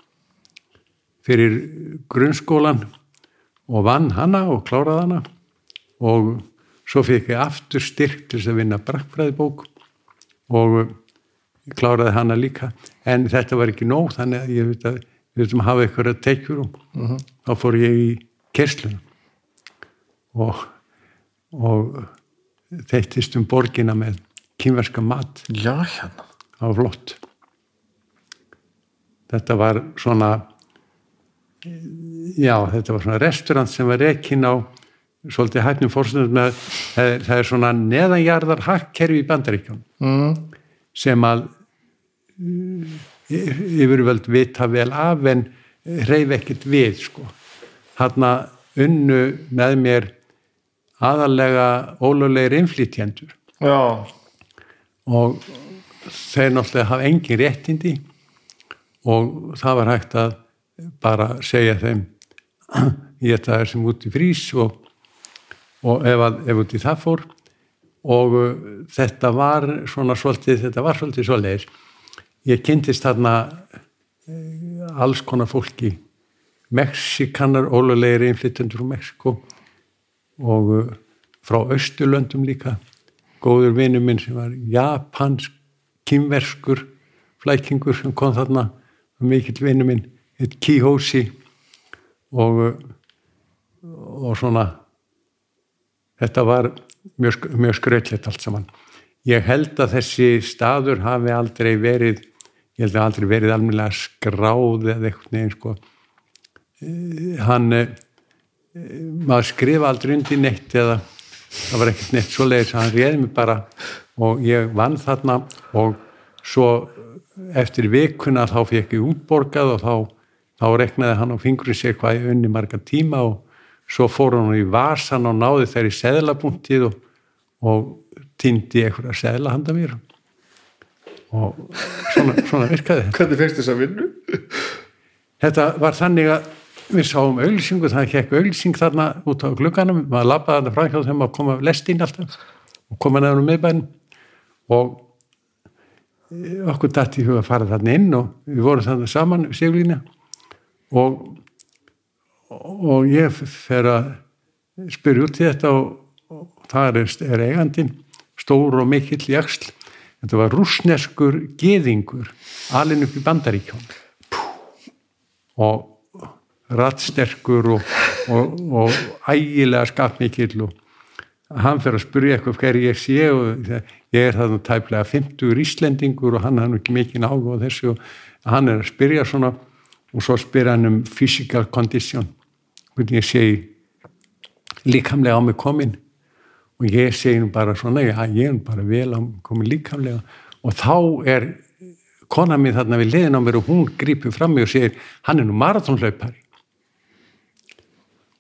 S2: fyrir grunnskólan og vann hana og kláraði hana og svo fekk ég aftur styrk til þess að vinna brakkfræðibók og kláraði hana líka. En þetta var ekki nóg þannig að ég veit að við veitum að hafa eitthvað að tekjur og þá fór ég í kersluna og, og þeittist um borgina með kynverska mat.
S1: Já, hérna.
S2: Það var flott. Þetta var svona já, þetta var svona restaurant sem var rekin á svolítið hætnum fórstundum með það er, það er svona neðanjarðar hakkerfi í bandaríkjum
S1: mm.
S2: sem að uh, yfirvöld vita vel af en reyf ekkert við sko. hann unnu með mér aðalega ólulegir innflytjendur
S1: já,
S2: og þeir náttúrulega hafa engin réttindi og það var hægt að bara segja þeim ég þetta er sem út í frís og, og ef, að, ef út í það fór og uh, þetta var svona svolítið, þetta var svolítið svoleiðis. Ég kynntist þarna uh, alls konar fólki. Mexikanar, ólulegir innflytjendur frá Mexiko og uh, frá Östurlöndum líka. Góður vinur minn sem var japansk, kynverskur flækingur sem kom þarna mikill vinur minn, heit Kihoshi og og svona þetta var mjög, mjög skrautlegt allt saman. Ég held að þessi staður hafi aldrei verið ég held að aldrei verið almennilega skráð eða eitthvað neginn sko. Eh, hann eh, maður skrifa aldrei undir neitt eða það var ekkert neitt svo leiðis hann réði mig bara og ég vann þarna og svo eftir vikuna þá fekk ég útborgað og þá, þá reknaði hann á fingurinn sér hvað ég unni marga tíma og svo fór hann í vasan og náði þær í seðlabúntið og, og týndi að seðla handa mér. Og svona, svona virkaði þetta.
S1: Hvernig fegst þess að vinnu?
S2: þetta var þannig að við sáum auglýsingu, það hekk auglýsing þarna út á glugganum, maður labbaði þarna frá hjá þeim að koma lest inn alltaf og koma neður um miðbæn og eh, okkur í huga að fara þarna inn og við vorum þarna saman Sigurlína. Og og ég fer að spyrja út í þetta og, og það er, er eigandin stór og mikill í axl þetta var rúsneskur geðingur alin upp í bandaríkjón og rattsterkur og, og, og ægilega skapmikill og hann fer að spyrja eitthvað hver ég sé og ég er það tæplega 50 íslendingur og hann har ekki mikið áhuga á þessu og hann er að spyrja svona og svo spyrja hann um physical condition hvernig ég segi líkamlega á mig komin. Og ég segi bara svona já, ég er bara vel á mig komin líkamlega. Og þá er kona mín þarna við liðin á mér og hún grýpur fram mig og segir hann er nú marathónlaupari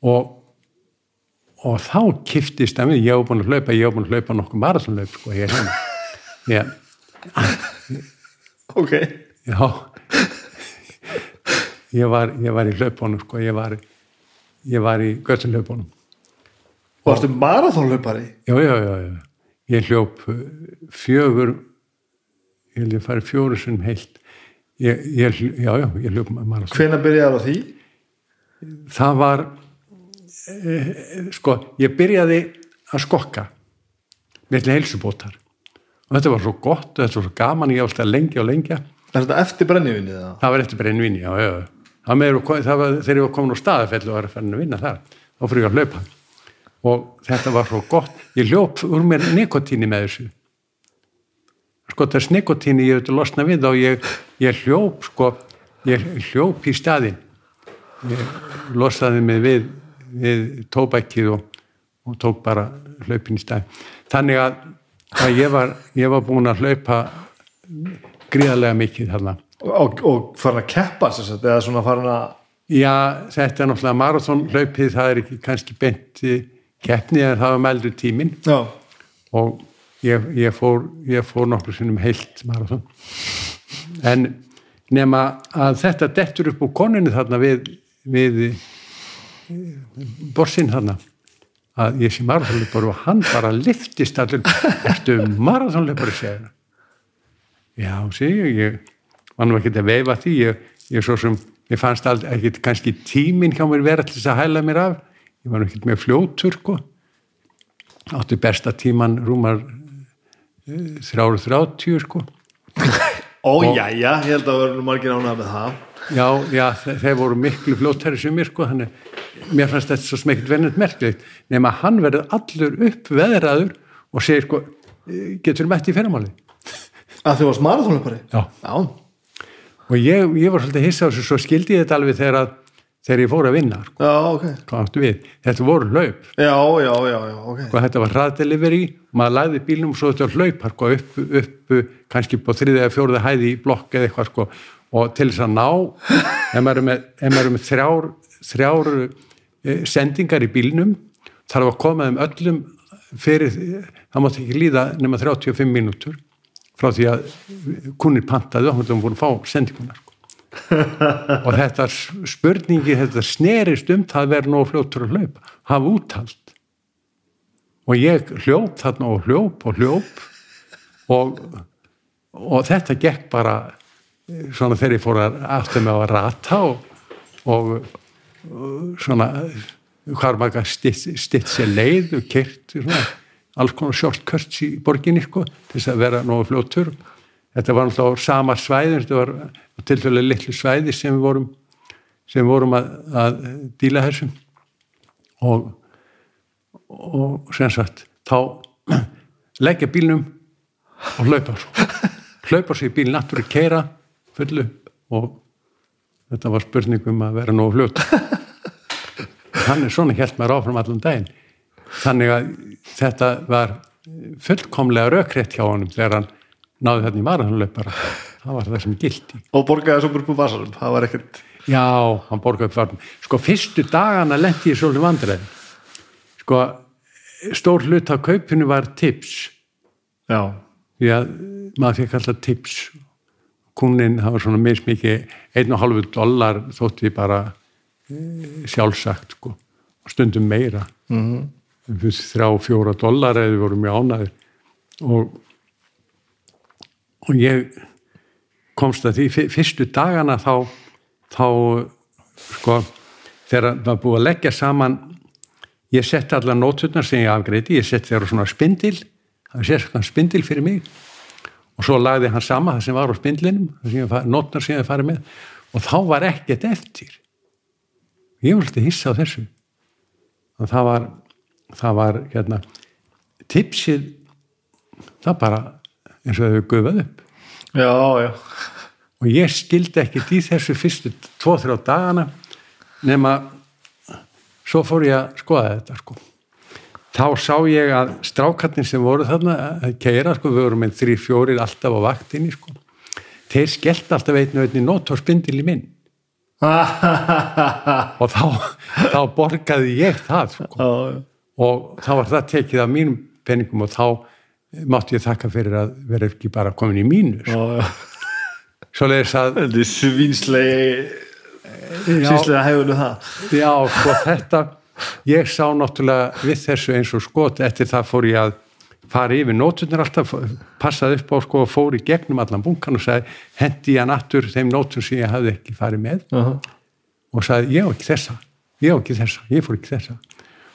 S2: og og þá kiftist að mig, ég hef búin að hlaupa ég hef búin að hlaupa nokkuð marathónlaup sko, ég er hérna. Yeah.
S1: ok.
S2: Já. Ég var, ég var í hlaupunum sko, ég var, ég var í göttunhlaupunum
S1: og varstu marathónlaupari
S2: já, já, já, já. Ég hljóp uh, fjögur ég held ég farið fjóru sem heilt. Ég, ég, já, já, ég hljóp marathón
S1: hvenær byrjaði á því?
S2: það var eh, sko, ég byrjaði að skokka með heilsubótar. Og þetta var svo gott og þetta var svo gaman ég ást að lengja og lengja.
S1: Er þetta eftir brennivinni það?
S2: það var eftir brennvinni, já, já það það var, þegar ég var komin á staðafell og var að fara að vinna þar, þá fyrir ég að hlaupa. Og þetta var svo gott. Ég hljóp úr mér nikotíni með þessu. Sko þess nikotíni ég hefði losna við og ég, ég hljóp sko ég hljóp í staðin ég losaði mig við, við tóbækið og, og tók bara hlaupin í staðin þannig að, að ég, var, ég var búin að hlaupa gríðarlega mikið þarna
S1: og, og farin að keppa eða svona farin að
S2: Já, þetta er náttúrulega marathónhlaupið, það er ekki kannski beint keppni en það var meldur tímin
S1: já,
S2: og ég, ég fór, ég fór nokkur sinnum heilt marathón en nema að þetta dettur upp úr koninu þarna við, við borsin þarna að ég sé marathónleipar og hann bara liftist allir eftir marathónleipar segja já, sé ég, ég var nú ekki að veifa því ég, ég svo sem, ég fannst aldrei ekki kannski tíminn hjá mér vera til þess að hæla mér af. Ég var ekki með fljótur sko. Átti besta tíman rúmar þrjáru þrjáttíu sko.
S1: Ó já, já, ég held að vera nú margir ánægða með það.
S2: Já, já, þe- þeir voru miklu fljóttæri sem mér sko þannig, mér fannst þetta svo smekkit verðnett merkilegt nema hann verður allur upp veðraður og segir sko getur mætt í ferramáli
S1: að þið varst marathónlaupari?
S2: já.
S1: Já,
S2: og ég, ég var svolítið hissa á þessu svo skildi ég þetta alveg þegar, að, þegar ég fór að vinna sko,
S1: já, ok.
S2: Hvað áttu við, þetta voru hlaup.
S1: Já, já, já, já, ok.
S2: Sko, þetta var hraðdelivery, maður lagði bílnum og svo þetta var hlaupar sko, upp, upp kannski på þriðið eða fjóruða hæði í blokk eða eitthvað sko, og til þess að ná ef maður er með, maður er með þrjár, þrjár eh, sendingar í bílnum þarf að koma þeim öllum fyrir, það mátti ekki líða nema 35 mínútur frá því að kunnir pantaði og hann voru að fá sendinguna sko. og þetta spurningi þetta snerist um það að vera nóg fljóttur að hlaupa, hafa úthald og ég hljóp þarna og hljóp og hljóp og, og þetta gekk bara svona þegar ég fór að aftur með að rata og, og, svona hvað maður stitt, sér leið og kyrt svona, alls konar shortcuts í borginni sko, til þess að vera nógu fljóttur þetta var náttúrulega á sama svæði þetta var til dælu litlu svæði sem við vorum sem við vorum að, að díla þessum og og sem sagt þá leggja bílnum og hlaupa svo hlaupa svo í bíl náttúrulega keira fullu og þetta var spurning um að vera nógu fljótt hann er svona helt maður áfram allan daginn. Þannig að þetta var fullkomlega rökrétt hjá honum þegar hann náði þetta í marathonlaupara það var það sem gildi
S1: og borgaði svo úr vasanum, það var ekkert
S2: Já, hann borgaði upp vartum. Sko, fyrstu dagana lendi ég svolítið vandræði. Sko, stór hlut af kaupinu var tips.
S1: já,
S2: Því að maður fekk alltaf tips. Kunnin, það var svona mismikið, einn og halvu dólar þótti bara e, sjálfsagt, sko. Og stundum meira.
S1: mm
S2: Þrjá, fjóra dólar eða við vorum mjög ánæður. og og ég komst að því fyr- fyrstu dagana þá þá sko þegar það var búið að leggja saman ég setti allar nóturnar sem ég afgreiti ég setti þeirra svona spindil það var sérstaklega spindil fyrir mig. Og svo lagði hann sama það sem var á spindlinum það sem ég farið með. Og þá var ekkert eftir. Ég alltaf hissa á þessu. Og það var það var hérna tipsið það bara eins og þau gufað upp
S1: já, já
S2: og ég skildi ekkert í þessu fyrstu tvo-þrjá dagana nema svo fór ég að skoða þetta sko. þá sá ég að strákarnir sem voru þarna að keira, sko, við vorum með þrý fjórir alltaf á vaktinni sko. þeir skellt alltaf einu einni nót og spindil í minn og þá, þá borgaði ég það sko. Og þá var það tekið af mínum penningum og þá mátti ég þakka fyrir að vera ekki bara komin í mínus
S1: já.
S2: svo leiðis að
S1: Þetta er svínslega sínslega hefur það.
S2: Já, sko þetta ég sá náttúrulega við þessu eins og skot eftir það fór ég að fara yfir nóturnar alltaf passaði upp á sko og fór í gegnum allan bunkan og sagði hendi hann aftur þeim nótur sem ég hafði ekki farið með.
S1: Uh -huh.
S2: og sagði ég á ekki þessa ég á ekki þessa, ég fór ekki þessa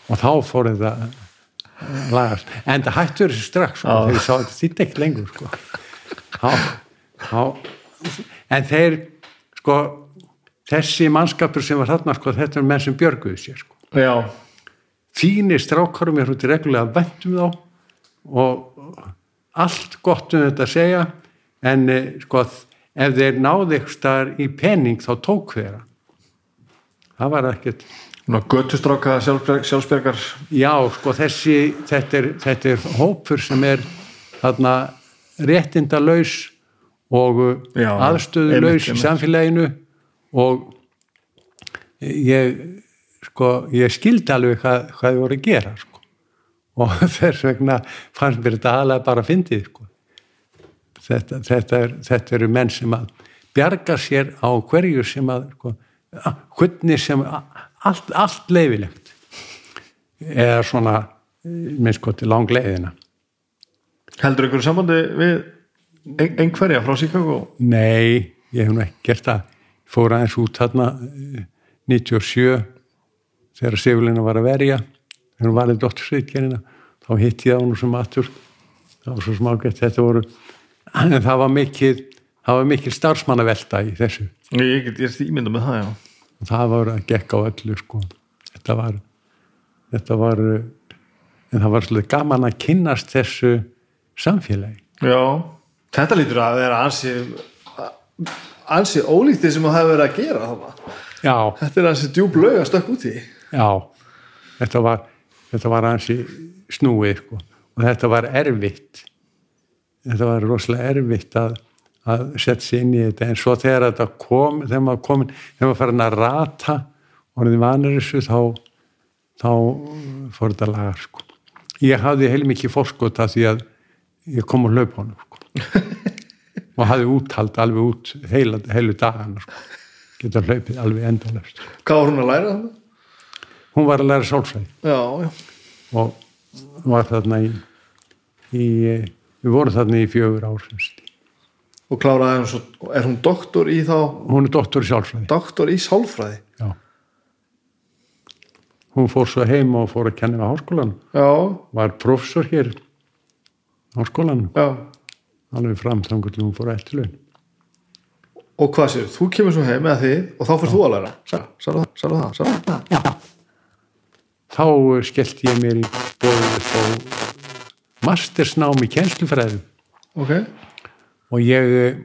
S2: og þá fór þetta að lagast en það hættur þessu strax sko, þegar ég sá þetta þýtti ekki lengur sko. þá, þá, en þeir sko þessi mannskapur sem var þarna sko, þetta er menn sem björguðu sér sko.
S1: já,
S2: fínir strákarum er hútti reglulega vendum þá og allt gott um þetta að segja en eh, sko ef þeir náðu eitthvað í penning þá tók þeirra það var ekkert
S1: Sjálfsberg, sjálfsbergar
S2: já sko þessi þetta er, þetta er hópur sem er þarna réttinda laus og
S1: Já,
S2: aðstöðu
S1: einmitt,
S2: laus í samfélaginu og ég sko ég skildi alveg hvað, hvað þið voru að gera sko. og þess vegna fannst mér þetta aðlega bara að fyndið sko. þetta, þetta, er, þetta eru menn sem að bjarga sér á hverju sem að sko, hvernig sem allt, allt leifilegt eða svona minnst sko til lang leiðina.
S1: Heldur einhverju sambandi við ein, einhverja frá Chicago?
S2: Nei, ég hef nú ekki gert það. Ég fór aðeins út eh, 97 þegar Sigurlina var að verja. Þegar hún var í dóttursveitkernina þá hitti ég á hún sem atur það var svo smágætt þetta voru en það var mikil það var mikil starfsmannavelta í þessu.
S1: Ég get ég ímynda með það, já
S2: það var að gekka á öllu sko. þetta var þetta var en það var svolítið gaman að kynnast þessu samfélagi
S1: Já, þetta lítur að vera ansi ansi ólíkt því sem það hefur verið að gera þarna.
S2: Já,
S1: Þetta er ansi djúb lög að stökk út í
S2: Já, þetta var, þetta var ansi snúið sko. og þetta var erfitt. Þetta var rosalega erfitt að, að setja sig inn í þetta en svo þegar þetta kom, þegar maður komin, þegar maður farin að rata og orðið vanur þessu þá, þá fór þetta lagar sko. Ég hafði heilmikið fórskota því að ég kom á hlaupunum sko. og hafði úthald alveg út heila, heilu dagana sko. geta hlaupið alveg endalast.
S1: Hvað var hún að læra þarna?
S2: Hún var að læra sálfræði
S1: Já, já
S2: og var þarna í, í við vorum þarna í fjögur ár semst.
S1: Og kláraði hún svo, er hún doktor í þá?
S2: Hún er doktor í sjálfsfræði
S1: doktor í sálfræði?
S2: Já. hún fór svo heim og fór að kenna við háskólan
S1: Já,
S2: var professor hér á háskólan
S1: já.
S2: Alveg fram þangur til hún fór eftir laun
S1: Og hvað séu, þú kemur svo heim með þið og þá fyrir þú að læra? Særu það, særu það, særu það.
S2: Þá eh, skellti ég mér í bóðið upp á mastersnám í kennslufræðum.
S1: Ok,
S2: og ég eh,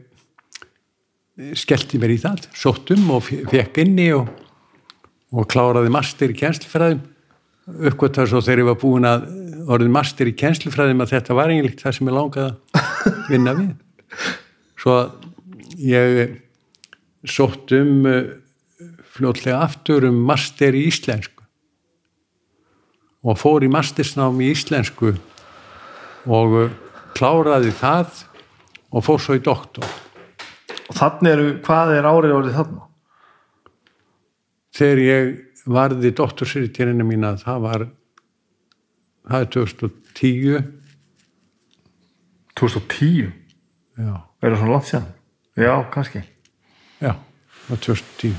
S2: skellti mér í það sóttum og fe- fekk inni og, og kláraði master í kennslufræðum. Uppgötar svo þegar ég var búin að orðin master í kennslufræðum að þetta var eiginlega það sem ég langaði að vinna við. Svo ég sótt um eh, fljótlega aftur um master í íslensku. Og fór í mastersnám í íslensku og eh, kláraði það og fór svo í doktor.
S1: Og þannig eru, hvað er árið orðið þarna?
S2: þegar ég varði doktorsritjörinu mína það var það er 2010
S1: 2010
S2: já,
S1: er það svona langt síðan? Já, kannski.
S2: Já, það var 2010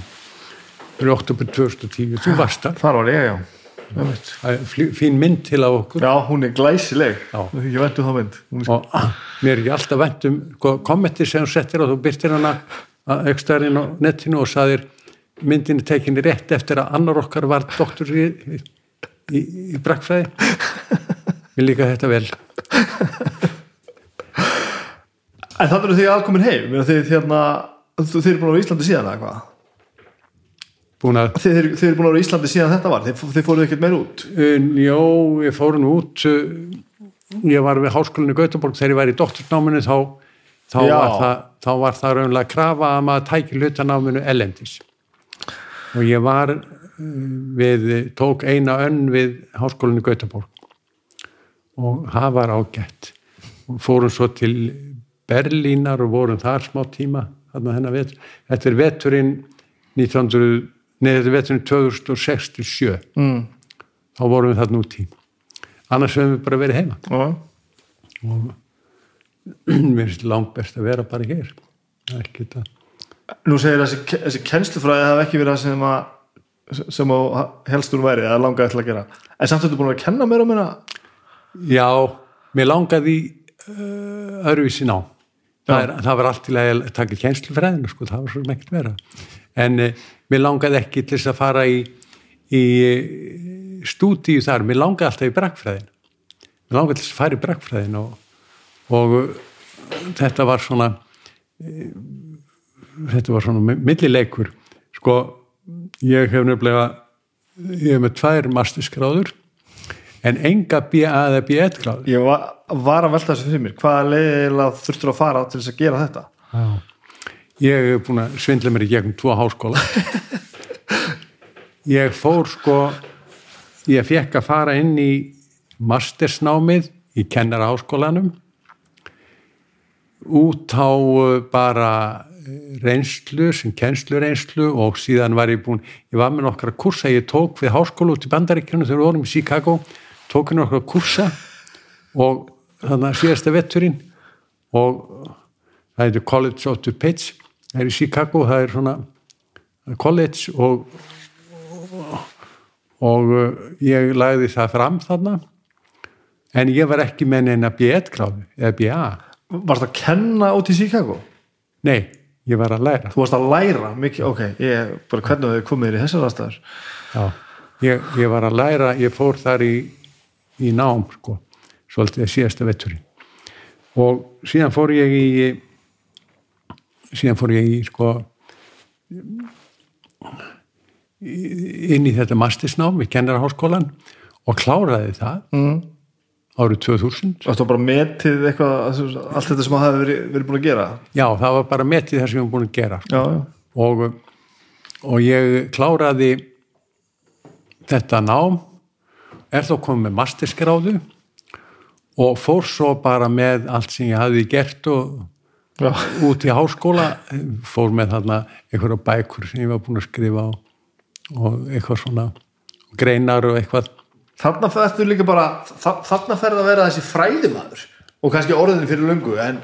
S2: það er oktober 2010 þú varst þar,
S1: þar var ég, já
S2: Er fín mynd til af okkur.
S1: Já, hún er glæsileg.
S2: Já.
S1: það er ekki vendu þá mynd. Hún er
S2: og ah, mér er ekki alltaf vænt um sko, kommentir sem þú settir og þú byrtir hana aukstarinn á netinu og saðir myndin er tekinni rétt eftir að annar okkar var doktor í, í, í brakkfræði mér líka þetta vel.
S1: En þannig eru þið alkomin heim? Meina þið, þérna, þið eru búin að vera í Íslandi síðan eða hvað?
S2: Búin að
S1: Þið, eru búin að vera í Íslandi síðan þetta var? Þið, þið fóruð ekkert meir út?
S2: Un, Jó, ég fór nú út uh, ég var við háskólinni Gautaborg þegar ég var í doktorsnáminu þá, þá, var það, þá var það raunlega að krafa að maður tæki hlutanáminu ellendis og ég var uh, við, tók eina önn við háskólinni Gautaborg og það var ágætt. Og fórum svo til Berlínar og vorum þar smá tíma. Þetta er veturinn 1900, er veturinn 2067
S1: mm.
S2: þá vorum við þarna út í annars höfum við bara verið heima.
S1: Já.
S2: og mér finnst langt best að vera bara hér. Ekki þetta
S1: Nú segir þessi, þessi kennslufræði hafi ekki verið það sem að sem á helstur væri eða langaði til að gera. En samt þetta búin að kenna mér um hérna
S2: já, mér langaði uh, öðruvísi ná það, það var allt til að taka kjenslufræðinu sko, það var svo mekkert vera en uh, mér langaði ekki til þess að fara í, í stúdíu þar, mér langaði alltaf í brakkfræðin mér langaði til þess að fara í brakkfræðin og, og uh, þetta var svona uh, þetta var svona millileikur. Sko, ég hef nefnilega ég hef með tvær masterskráður en enga BA eða B1 gráður.
S1: Ég var, var að velta þessu fyrir mér. Hvaða leiðilega þurftur að fara til þess að gera þetta
S2: ég hef búin að svindla mér í gegnum tvo háskóla. Ég fór sko ég fekk að fara inn í mastersnámið í kennara háskólanum út á uh, bara uh, reynslu sem kennslureynslu og síðan var ég búin ég var með nokkra kursa, ég tók við háskóla út í bandaríkjunum þegar við vorum í Chicago tók ég nokkra kursa og þannig að síðasta vetturinn og það heitir College of DuPage það er í Chicago, það er svona college og og uh, ég lagði það fram þarna en ég var ekki með neina B1 gráðu eða BA
S1: Varst að kenna út í Chicago?
S2: nei, ég var að læra
S1: Þú varst að læra mikið, ok, ég, bara hvernig þau komið í þessar aðstæður
S2: Já, ég, ég var að læra, ég fór þar í, í nám, sko, svolítið síðasta vetturinn. Og síðan fór ég í, síðan fór ég í, sko, inn í þetta mastersnám í kennaraháskólan og kláraði það
S1: mm.
S2: árið 2000.
S1: Varst þú bara metið eitthvað allt þetta sem það hefði verið, verið búin að gera
S2: Já, það var bara metið það sem ég var búin að gera.
S1: Já, já,
S2: og, og ég kláraði þetta nám er þá komið með masterskráðu og fór svo bara með allt sem ég hafði gert og
S1: já.
S2: út í háskóla fór með þarna einhverja bækur sem ég var búin að skrifa og, og eitthvað svona greinar og eitthvað
S1: Þarna ferðu líka bara þa- þarna ferðu að vera þessi fræðimaður og kannski orðinni fyrir löngu en,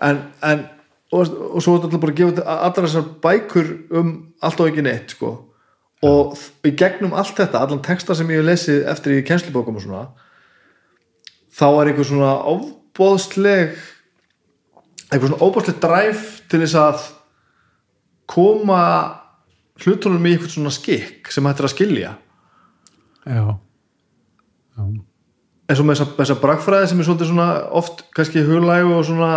S1: en, en og, og svo er þetta bara að gefa allar þessar bækur um allt og ekki neitt sko. og í gegnum allt þetta allan texta sem ég hef lesið eftir í kennslubókum og svona þá er einhver svona óbóðsleg einhver svona óbóðsleg dræf til þess að koma hlutunum í einhvern svona skikk sem hættir að skilja.
S2: Já,
S1: eins og með þessa, þessa bragfræði sem er svolítið svona oft kannski huglægu og svona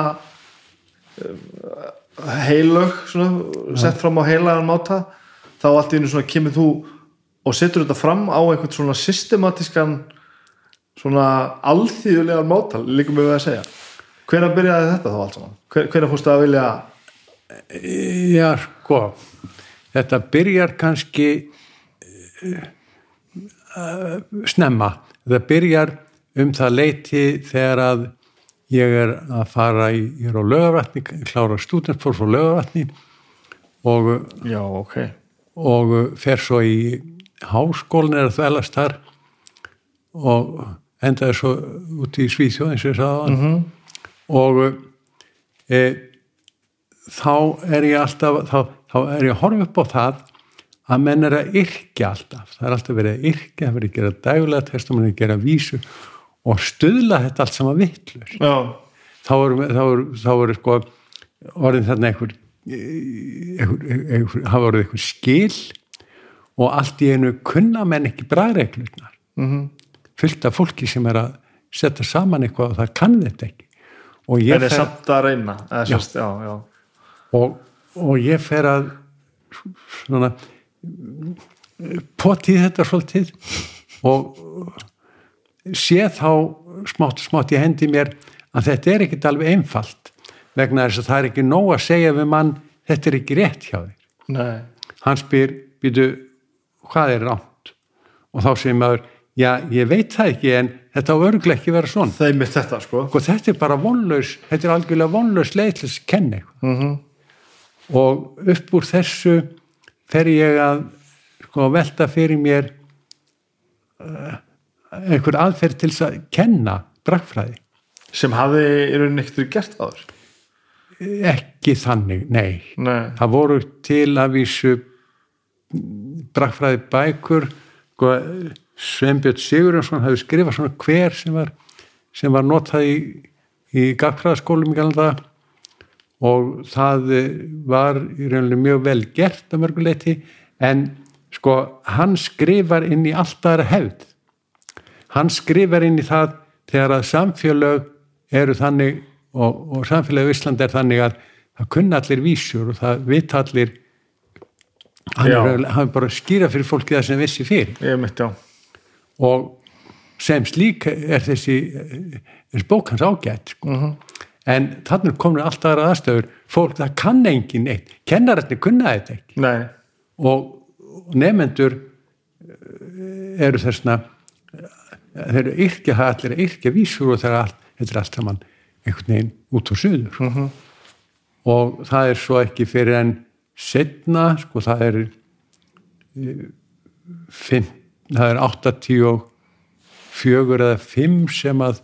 S1: uh, heilög svona, sett fram á heilagan máta þá allt í einu svona kemur þú og setur þetta fram á einhvern svona systematískan svona alþýðulegan máta líkum við að segja hvenær byrjaði þetta þá allt saman? Hvenær fórstu að vilja
S2: já sko þetta byrjar kannski uh, snemma þetta byrjar um það leiti þegar að ég er að fara í, ég er á lögavatni klára stúdent fór frá lögavatni og,
S1: já, ok
S2: og fer svo í háskólinn er að þvælast þar og endaði svo út í Svíþjóð eins og ég sagði mm -hmm. Og e, þá er ég alltaf þá, þá er ég að horfa upp á það að menn er að yrkja alltaf. Það er alltaf verið að yrkja, það er verið að gera dægulega testamenn að gera vísu og stuðla þetta allt saman vittlur þá eru þá eru, sko orðin þarna einhver, hafa orðið einhver skil og allt í einu kunna menn ekki bræðreglurnar
S1: mm
S2: fullt af fólki sem er að setja saman eitthvað og það kann þetta ekki og ég
S1: er
S2: fer,
S1: samt að reyna
S2: Já.
S1: sérst, já, já.
S2: og, og ég fer að svona poti þetta svolítið og sé þá smátt smátt í hendi mér að þetta er ekkit alveg einfalt vegna þess að það er ekki nóg að segja við mann þetta er ekki rétt hjá þér
S1: Nei.
S2: hann spyr, býtu hvað er rátt og þá segir maður, já ég veit það ekki en þetta á örglega ekki vera svona.
S1: Þeim er þetta sko.
S2: Og þetta er bara vonlaus þetta er algjörlega vonlaus leið til þess að kenna eitthvað
S1: mm
S2: og upp úr þessu fer ég að sko, velta fyrir mér uh, einhver aðferð til að kenna brakfræði
S1: sem hafi í rauninni ekkert gert áður?
S2: Ekki þannig, nei.
S1: Nei.
S2: það voru til að vísu brakfræði bækur sko, Sveinbjörn Sigurjónsson hafi skrifað svona hver sem var, sem var notað í, í gagfræðaskólum í galda og það eh, var í rauninni mjög vel gert að mörguleiti en sko hann skrifar inn í alltaf hefð. Hann skrifar inn í það þegar að samfélög eru þannig og, og samfélög í Ísland er þannig að það kunna allir vísur og það vita allir. Hann er, hann bara skýra fyrir fólki það sem vissi fyrir
S1: ég mitt já
S2: og sem slík er þessi, þessi bók hans ágætt sko. en þannig komur alltaf aðra aðstöður fólk það kann engin neitt kennararnir kunna þetta ekki
S1: Nei.
S2: og nefendur eh, eru þessna þeir eru yrkja allir að yrkja vísur og það er allt, þetta er allt saman einhvern veginn út og suður
S1: Mhm.
S2: og það er svo ekki fyrir en setna, sko það er eh, fimm, það er 84 eða 5 sem að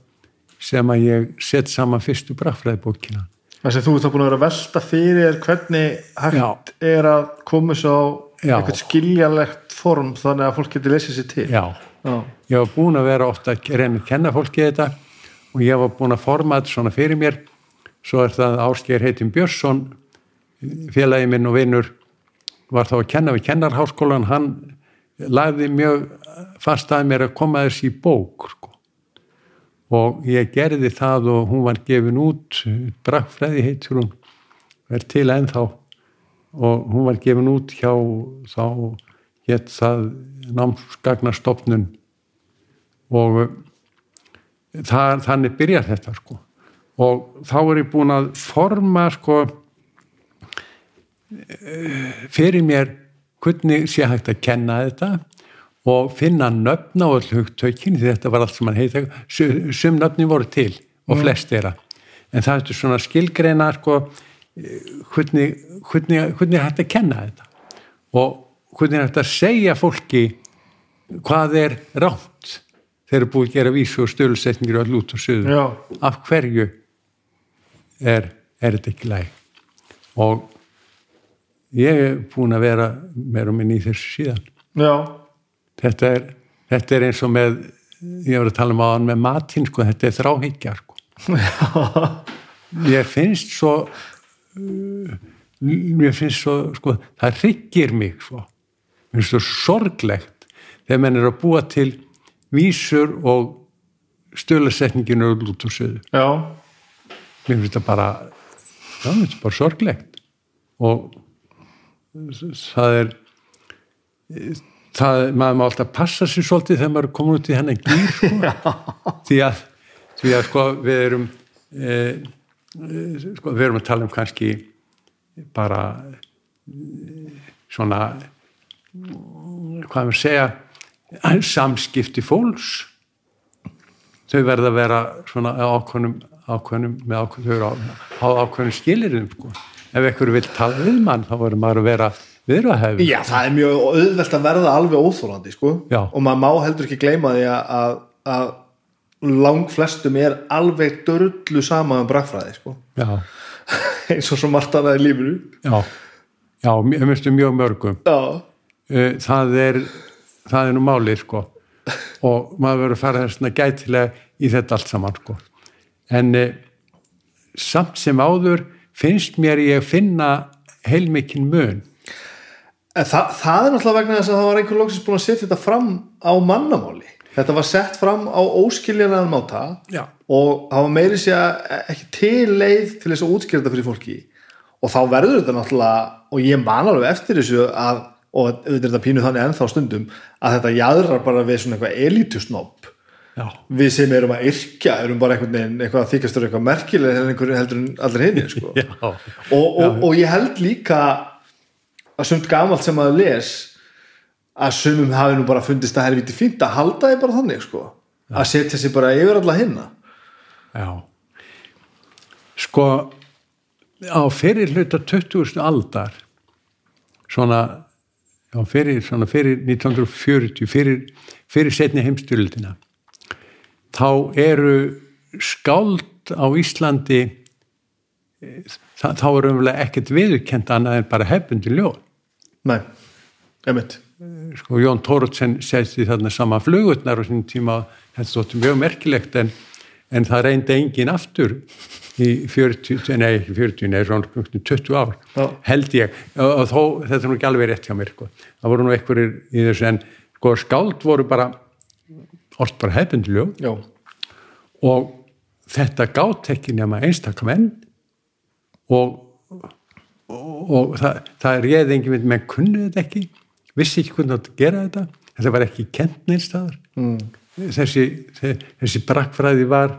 S2: sem að ég sett saman fyrstu bragfræðibókina
S1: það sem þú ert þá búin að vera að velta fyrir hvernig hægt er að koma svo
S2: Já.
S1: eitthvað skiljanlegt form þannig að fólk getur lesið sér til.
S2: Já,
S1: Já.
S2: ég var búin að vera ofta að reyna að kenna fólki þetta og ég var búin að forma þetta svona fyrir mér. Svo er það Ásgeir heitin Björnsson félagi minn og vinnur var þá að kenna við kennarháskólan hann lagði mjög fast að mér að koma þess í bók sko. og ég gerði það og hún var gefin út brakfræði heitur hún er til ennþá. Og hún var gefin út hjá þá hétt það námsgagnastofnun. Og uh, það, þannig byrjar þetta sko. Og þá er ég búin að forma sko eh, fyrir mér hvernig sé hægt að kenna þetta og finna nöfna og hugtökin því þetta var allt sem hann heita sum nöfni voru til og flest þeirra. En það er svona skilgreina sko hvernig, hvernig, hvernig er hægt að kenna þetta? Og hvernig er hægt að segja fólki hvað er rámt þeir eru búið að gera vísu og stölusetningir og lút og suður?
S1: Já.
S2: af hverju er, er þetta ekki læg og ég er búin að vera meira og minni í þessu síðan. Þetta er, þetta er eins og með ég var að tala um áðan með matinn sko, þetta er þráhyggja sko. ég finnst svo uh, mér finnst svo sko, það hryggir mig svo mér finnst svo sorglegt þegar menn er að búa til vísur og stölusetninginu og lút og söðu mér finnst það bara það bara sorglegt. Og það er það, maður má alltaf passa sér svolítið þegar maður er komin út í hennan gýr sko. því að því að sko við erum e, e, sko við erum að tala um kannski bara e, svona hvað maður segja samskipti fólks þau verða að vera svona á ákveðnum, ákveðnum með eru á, á ákveðnum skilirinn sko. Ef einhver vil tala við mann þá verður maður að vera viðrahefi
S1: Já, það er mjög auðvelt að verða alveg óþólandi sko. Og maður má heldur ekki gleyma því að, að, lang flestum er alveg dörrlu sama um brakfræði sko. eins og svo margt annað í lífinu
S2: já. Já, mér finnst mjög mörgum.
S1: Já,
S2: Eh, það er það er nú málið sko. Og maður verður að fara svona gætilega í þetta allt saman sko. En e, samt sem áður finnst mér ég finna heilmikinn mun
S1: þa það er náttúrulega vegna þess að það var einhver loksins búin að setja þetta fram á mannamáli. Þetta var sett fram á óskiljanlega máta
S2: Já.
S1: og það var meiri sé ekki til leið til þess að útskýra þetta fyrir fólki og þá verður þetta náttúrulega og ég man alveg eftir þessu að og auðvitað þetta pínu þannig ennþá stundum að þetta jæðrar bara við svona eitthvað elitusnopp
S2: Já,
S1: við sem erum að yrkja erum bara einhvern veginn eitthvað að þykastur eitthvað merkilega en einhver heldur en allir hinni sko. og, og, og ég held líka að sumt gamalt sem maður les að sumum hafi nú bara fundist að helviti fínt að halda því bara þannig sko. Að setja sér bara yfir alla hinna.
S2: Já. Sko á fyrir hluta 20. aldar svona já, fyrir, svona fyrir 1940 fyrir, fyrir setni heimstyrildina þá eru skáld á Íslandi eh, þá er umlega ekkert viðurkend annað en bara hefbundi ljóð
S1: nei, emitt
S2: sko Jón Tóruðsen seti þarna sama flugutnar á sín tíma þetta þóttu mjög merkilegt en, en það reyndi engin aftur í 40, nei ekki 40, nei svona 20 ár
S1: Já.
S2: held ég og, og þó, þetta er nú ekki alveg rétt hjá mér sko. það voru nú einhverjir í þessu en sko skáld voru bara oft bara hefbundiljóð
S1: já,
S2: og þetta gátt ekki nema einstakamenn og, og, og það, það réði engin mynd menn kunni þetta ekki vissi ekki hvernig að gera þetta. Þetta var ekki kent neinstaðar mm. þessi, þessi brakkfræði var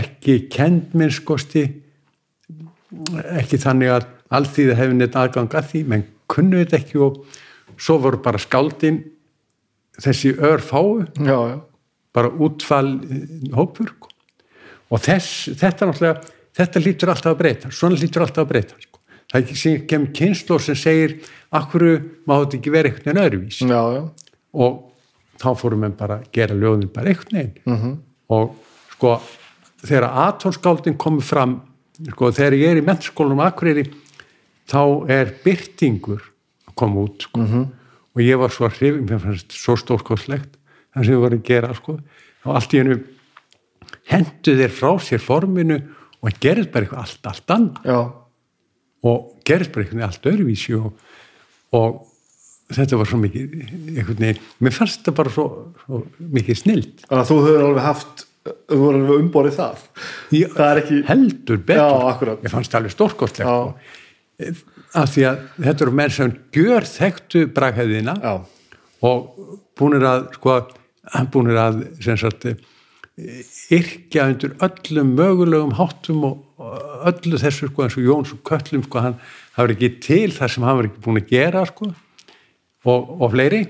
S2: ekki kent minn skosti ekki þannig að allþýða hefði neitt aðgang að því. Menn kunnu þetta ekki og svo voru bara skáldin þessi örfáu bara útfall eh, hópur sko. og þess, þetta náttúrulega þetta lítur alltaf að breyta, svona lítur alltaf að breyta sko. það er kemur kynnslór sem segir, akkur má þetta ekki vera einhvern veginn öðruvís
S1: já, já,
S2: og þá fórum við bara að gera ljóðin bara einhvern veginn -hmm. og sko þegar atónskáldin komið fram sko þegar ég er í mennskólanum Akureyri þá er byrtingur að koma út sko. -hmm. Og ég var svo hrifin, mér fannst svo stórkostlegt það sem við varum að gera sko. Og allt í hennu hendu þeir frá sér forminu og gerðist bara eitthvað allt, allt annað.
S1: Já,
S2: og gerðist bara veginn allt öðruvísi og, og þetta var svo mikið veginn, mér fannst þetta bara svo, svo mikið snild
S1: þannig að þú hefur alveg haft þú hefur alveg umborið það.
S2: Ég-
S1: það ekki
S2: heldur betur.
S1: Já,
S2: mér fannst það alveg stórkostlegt
S1: Já.
S2: Af því að þetta eru menn sem gjör þekktu braghæðina og búinir að sko, búinir að sagt yrkja undir öllum mögulegum háttum og og öllu þessu sko eins og Jóns og Köllum sko hann það var ekki til það sem hann var ekki búin að gera sko og, og fleiri.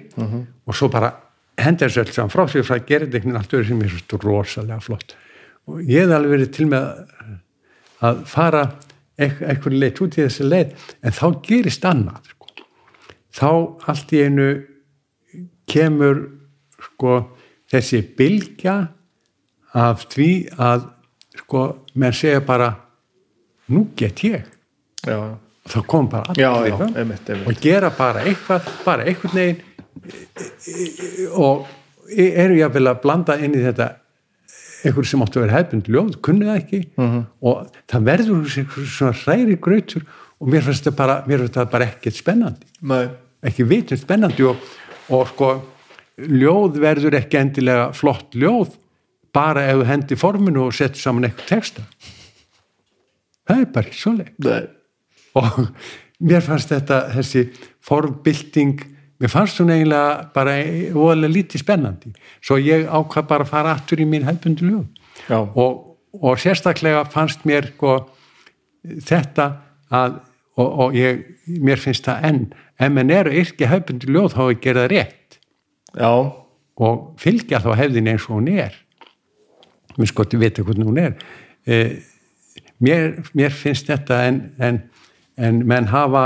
S2: Og svo bara hendur þessu öll saman frá sig frá að gera þetta einhvern veginn allt öðru sem er svo rosalega flott. Og ég hef alveg verið til með að fara eit- einhverju leitt út í þessi leið en þá gerist annað sko. þá allt í einu kemur sko þessi bylgja af því að sko menn segja bara nú get ég.
S1: Já,
S2: þá kom bara allir og gera bara eitthvað, bara einhvern veginn e- e- og eru jáfnvel að blanda inn í þetta einhver sem áttu að vera hefbund ljóð, kunni það ekki
S1: Mhm.
S2: og það verður svona hræri grautur og mér finnst það bara, bara ekkert spennandi
S1: Nei.
S2: ekki vitun spennandi og, og sko ljóð verður ekki endilega flott ljóð bara ef þú hendi forminu og setur saman eitthvað texta það er bara ekki svoleið
S1: Nei.
S2: og mér fannst þetta þessi formbylting mér fannst hún eiginlega bara óalega lítið spennandi. Svo ég ákvað bara að fara aftur í mín hefbundi lög. Og, og sérstaklega fannst mér sko, þetta að og, og ég, mér finnst það enn ef menn eru yrki hefbundi lög þá er gerða rétt.
S1: Já,
S2: og fylgja þá hefðin eins og hún er. Mér sko til vita hvernig hún er. Eh, mér, mér finnst þetta en, en, en menn hafa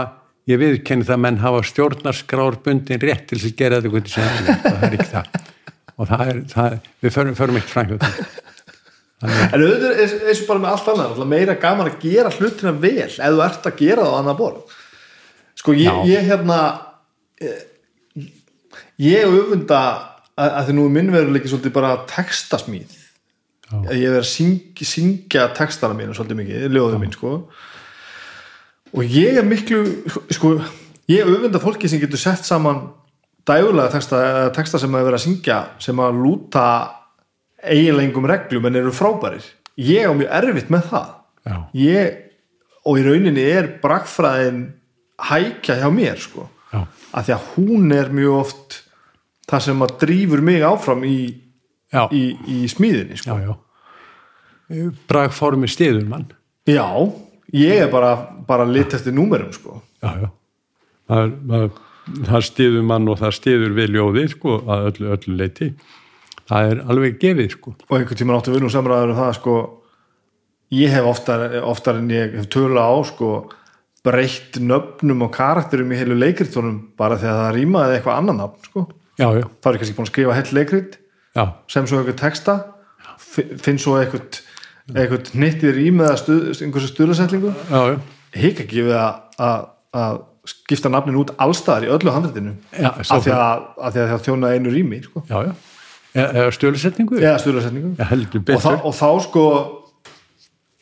S2: ég viðkenni það að menn hafa stjórnarskrár bundin rétt til að gera þetta hvernig sem heldur, það er ekki það. Og það er, það við förum, förum eitt frængjótt
S1: En auðvitað eins og bara með allt annað meira gaman að gera hlutina vel ef þú ert að gera það á annað borð. Sko ég, ég hérna eh, ég öfunda að, að því nú er minn veruleiki svolítið bara að ég verið að syngja, syngja textana mínu svolítið mikið, ljóðum mín sko og ég er miklu sko, ég öfunda fólki sem getur sett saman dægulega texta, texta sem að vera að syngja sem að lúta eiginlegum reglum en eru frábærir. Ég á mjög erfitt með það.
S2: Já,
S1: ég, og í rauninni er brakfræðin hækja hjá mér sko.
S2: Já,
S1: af því að hún er mjög oft það sem að drífur mig áfram í, í, í smíðinni sko.
S2: bragformi stiður mann
S1: já, ég er bara, bara lit eftir númerum sko.
S2: Já, já. Það, það, það stiður mann og það stiður við ljóði sko að öllu, öllu leiti það er alveg gefið sko.
S1: Og einhvern tímann áttu við nú samræður um það sko ég hef oftar, oftar en ég hef tölu á sko breytt nöfnum og karakterum í heilu leikritunum bara þegar það rýmaði eitthvað annan nafn sko.
S2: Já, já,
S1: þá er kannski búin að skrifa heill leikrit
S2: já,
S1: sem svo eitthvað texta fi- finn svo eitthvað eitthvað hnittið rým eða stuð, einhversu stuðlasetlingu
S2: já, já
S1: hik ekki við að, skipta nafnin út allstaðar í öllu handritinu.
S2: Já,
S1: af því að, að það þjóna einu rými sko.
S2: já, já, E- eða stölusetningu?
S1: Eða stuðlasetningu
S2: Já, heldur
S1: og, og þá sko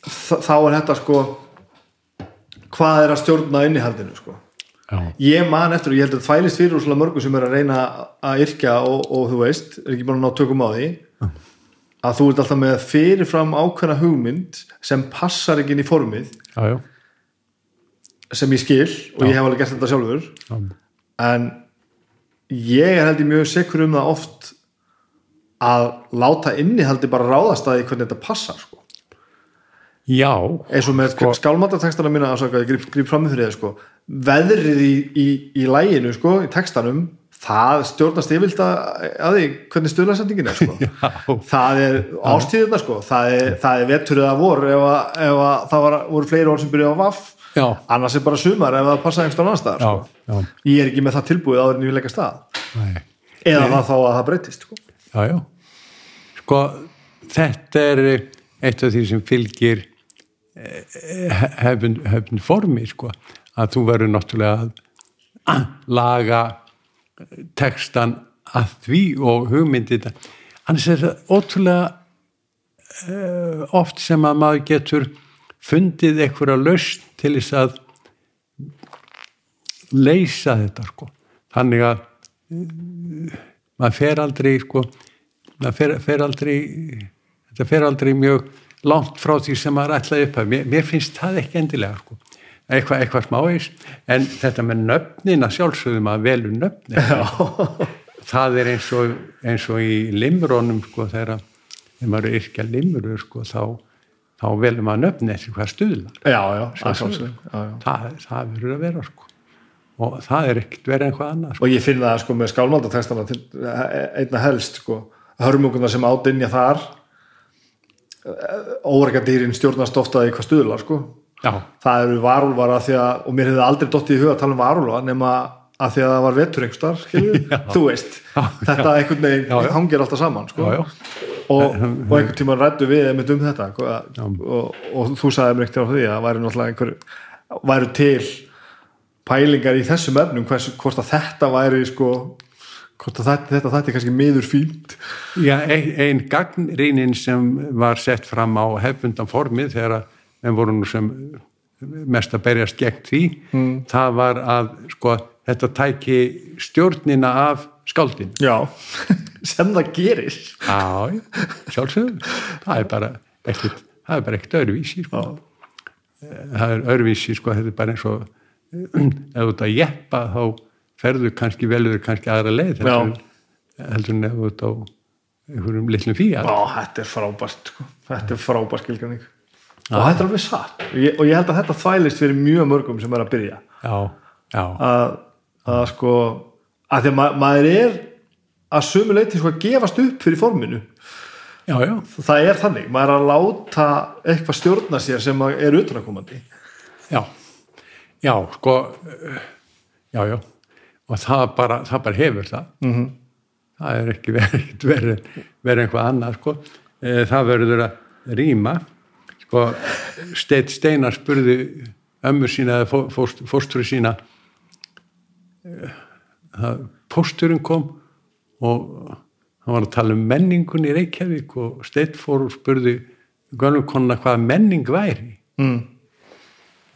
S1: þá er þetta sko hvað er að stjórna innihaldinu sko.
S2: Já,
S1: ég man eftir og ég held að það þvælist fyrir úr mörgum sem er að reyna að yrkja og, og þú veist, er ekki bara að ná tökum á því að þú ert alltaf með fyrirfram ákveðna hugmynd sem passar ekki inn í formið.
S2: Já, já,
S1: sem ég skil og ég hef alveg gert þetta sjálfur
S2: já.
S1: en ég er held ég mjög sekur um það oft að láta innihaldi bara ráðast að hvernig þetta passar sko.
S2: já
S1: eins og með sko, skálmatatekstana mína að ég grip, grip fram fyrir þið sko. veðrið í, í, í læginu sko, í tekstanum það stjórnast yfirlt að, að því hvernig stöðlarsendingin er sko.
S2: já,
S1: það er ástíðuna sko. það er, er vetur eða vor ef, að, ef að það var, voru fleiri orð sem byrjuði á vaff
S2: já,
S1: annars er bara sumar ef það passa einhverstað annar staðar
S2: já,
S1: sko. ég er ekki með það tilbúið áður en ég vil leggja stað
S2: nei
S1: eða það þá að það breytist sko.
S2: Já, já. Sko, þetta er eitt af því sem fylgir eh, hefn, hefn formi, sko, að þú verður náttúrulega að laga textan að því og hugmyndið annars er það ótrúlega uh, oft sem að maður getur fundið einhverja lausn til þess að leysa þetta sko. Þannig að maður fer aldrei sko, maður fer, fer aldrei þetta fer aldrei mjög langt frá því sem maður ætlaði upp að. Mér, mér finnst það ekki endilega sko. eitthvað, eitthvað smáis en þetta með nöfnin að sjálfsögðum að velu nöfnin. Það er eins og, eins og í limrónum sko þegar maður er yrkja limrur sko þá, þá velum maður nöfni eftir hvað stuðlar.
S1: Já, já, að já, já.
S2: það, það verður að vera sko. Og það er ekkert verið einhvað annað sko.
S1: og ég finn það sko með skálmaldatekstana til, einna helst sko hörmunguna sem ádynja þar órækjadýrin stjórnast ofta í hvað stuðlar sko. Það eru varúlvar að því að og mér hefði aldrei dottið í huga að tala um varúlvar nema að því að það var vetur einhverstar þú veist, þetta einhvern veginn
S2: Já, já.
S1: hangir alltaf saman sko.
S2: já, já,
S1: og, og einhvern tíma rættu við einmitt um þetta sko, að, og, og þú sagði mér ekkert á því að væri náttúrulega einhver væru til pælingar í þessum efnum hvers, hvort að þetta væri sko hvort að þetta, þetta, þetta er kannski miður fínt.
S2: Já ein, ein gagnrýnin sem var sett fram á hefbundan formið þegar að við vorum sem mest að berjast gegn því það var að sko þetta tæki stjórnina af skáldin
S1: já, sem það gerir.
S2: Já, já, sjálfsögðu. Það er bara ekkert það er bara ekkert öðruvísi sko. það er öðruvísi sko, þetta er bara eins og ef þú ert að jeppa þá ferðu kannski velur kannski aðra leið heldur, en- ef þú ert á einhverjum litlum
S1: Já, þetta er frábært sko. þetta er frábært skilgjarning og þetta er alveg satt. Og ég, og ég held að þetta þvælist fyrir mjög mörgum sem er að byrja.
S2: Já, já,
S1: að, að sko að því að ma maður er að sömu leiti sko að gefast upp fyrir forminu.
S2: Já, já,
S1: það er þannig, maður er að láta eitthvað stjórna sér sem er utanakomandi
S2: já. Já, sko já, já, og það bara, það bara hefur það. -hmm. það er ekki verið verið veri einhvað annað sko. Eh, það verður að rýma. Sko, Steit Steinar spurði ömmur sína eða fó- fóst- fóstru sína það, pósturinn kom og hann var að tala um menningun í Reykjavík og Steit fór og spurði gönnum konuna hvað menning væri.
S1: Mm.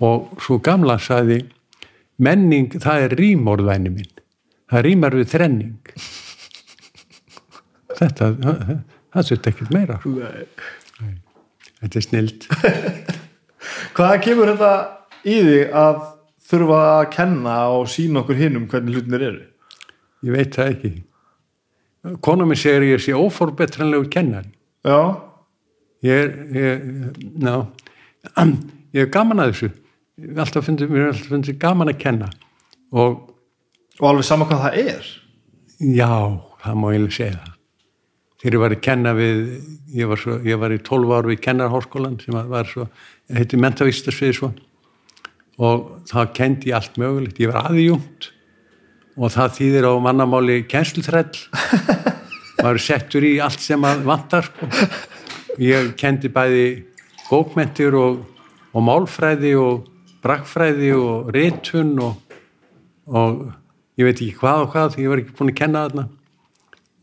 S2: og svo gamla sagði menning það er rímorðvæni minn. Það rímar við þrenning. Þetta það, sett ekkert meira. Sko. þetta er snild
S1: Hvað kemur þetta í þig að þurfa að kenna og sína okkur hinnum hvernig hlutinir eru?
S2: ég veit það ekki kona minn segir ég sé óforbetranlegu kennari
S1: Já,
S2: ég er ég, ná, ég er gaman að þessu Ég alltaf fundið, mér er alltaf fundið gaman að kenna og
S1: og alveg sama hvað það er.
S2: Já, það má eiginlega segja það. Þegar ég var að kenna við, ég var, svo, ég var í 12 ár við kennarháskólan sem var svo, heiti mentavistasvið svo og það kendi ég allt mögulegt. Ég var aðjúnt og það þýðir á mannamáli kennsluþræll. Maður settur í allt sem að vantar sko. Ég kendi bæði bókmentir og, og málfræði og brakfræði og ritun og, og ég veit ekki hvað og hvað ég var ekki búin að kenna þarna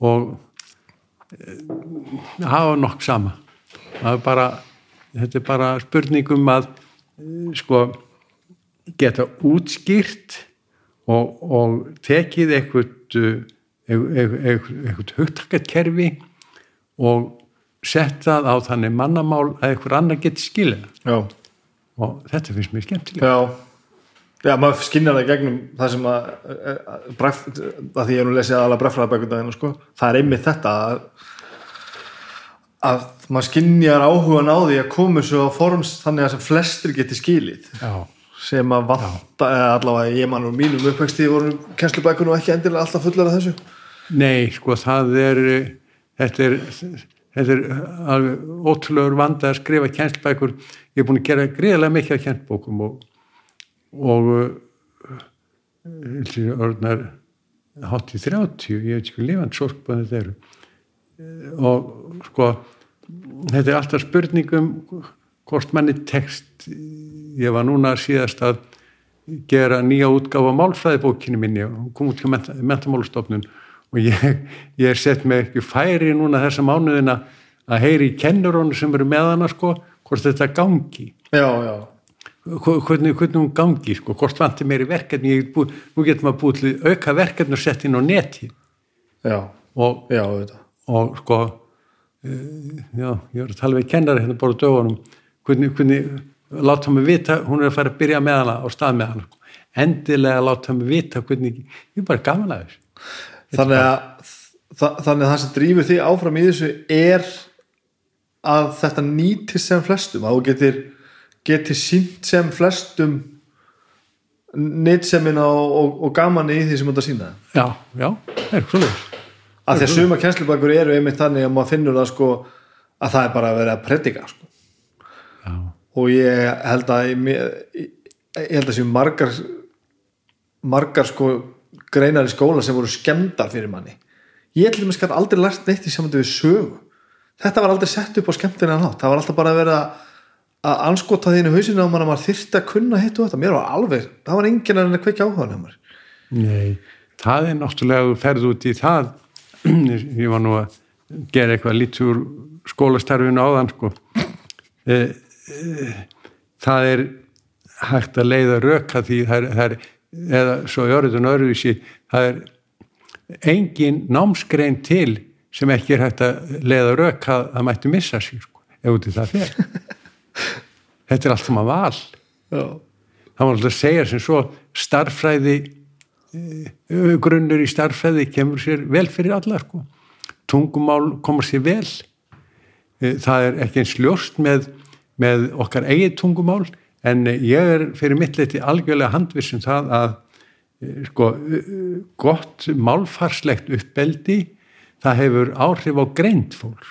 S2: og e, það var nokk sama það er bara þetta er bara spurningum að e, sko geta útskýrt og, og tekið eitthvað eitthvað hugtakarkerfi og settað á þannig mannamál að eitthvað annar geti skilja
S1: Já,
S2: og þetta finnst mér skemmtilega
S1: já. Já, maður skinnar það gegnum það sem að, að, að, bref, að því ég er nú lesið aðalega brefraðabækundagina sko. það er einmitt þetta að, að maður skinnjar áhugan á því að koma svo á forms þannig að flestir geti skilið.
S2: Já,
S1: sem að vanta, eða allavega ég mann og mínum uppvexti voru kennslubækunum ekki endilega alltaf fullar af þessu.
S2: Nei, sko, það er þetta er, þetta er alveg ótrúlegur vanda að skrifa kjænslbækur. Ég er búin að gera greiðlega mikið af kjænslbókum og og orðnar hátt í 30, ég veit ekki lifand sorg hvað þetta eru. Og sko þetta er alltaf spurningum hvort manni tekst ég var núna síðast að gera nýja útgáfa málfræðibókinu minni. Og kom út til mentamálustofnun og ég, ég er sett með ekki færi núna þessa mánuðina að heyri í kennurónu sem eru með hana sko, hvort þetta gangi.
S1: Já, já,
S2: hvernig, hvernig hún gangi sko, hvort vantir meiri verkefni. Bú, nú getur maður búið til auka verkefni og sett inn á neti.
S1: Já,
S2: og,
S1: já,
S2: og sko uh, já, ég var að tala við kennari hérna bara dögunum. Hvernig, hvernig láta mig vita, hún er að fara að byrja með hana á stað með hana, endilega láta mig vita hvernig, ég er bara gaman að þessu.
S1: Þannig að þa þannig að það sem drífur því áfram í þessu er að þetta nýtist sem flestum að þú getur getur sínt sem flestum nýtsemin og, og, og gaman í því sem þú ert að sína
S2: já, já, það er svolítið
S1: að því að suma kennslubækur eru einmitt þannig að maður finnur það sko að það er bara að vera að predika sko.
S2: já,
S1: og ég held að ég, ég held að séu margar margar sko greinar í skóla sem voru skemmdar fyrir manni. Ég held að mér skall aldrei lært neitt í samvændi við sögu. Þetta var aldrei sett upp á skemmtina nátt það var alltaf bara að vera að anskota þínu hausinu á mann að maður þyrfti að kunna hitt og þetta, mér var alveg, það var enginn að kveikja áhuga nefnir
S2: Nei, það er náttúrulega að þú ferð út í það. Ég var nú að gera eitthvað lítið úr skólastarfinu áðan sko. E, e, það er hægt að leiða röka því það er, það er eða svo í orðin öðruvísi það er engin námsgrein til sem ekki er hægt að leiða röka að það mætti missa sig sko, ef út í það fer. Þetta er allt um að val.
S1: Já,
S2: það var alltaf að segja sem svo starffræði eh, grunnur í starffræði kemur sér vel fyrir alla sko. tungumál komur sér vel. Eh, það er ekki eins ljóst með, með okkar eigið tungumál en ég er fyrir mitt leiti algjörlega handvissum það að eh, sko, eh, gott málfarslegt uppbeldi það hefur áhrif á greind fólk.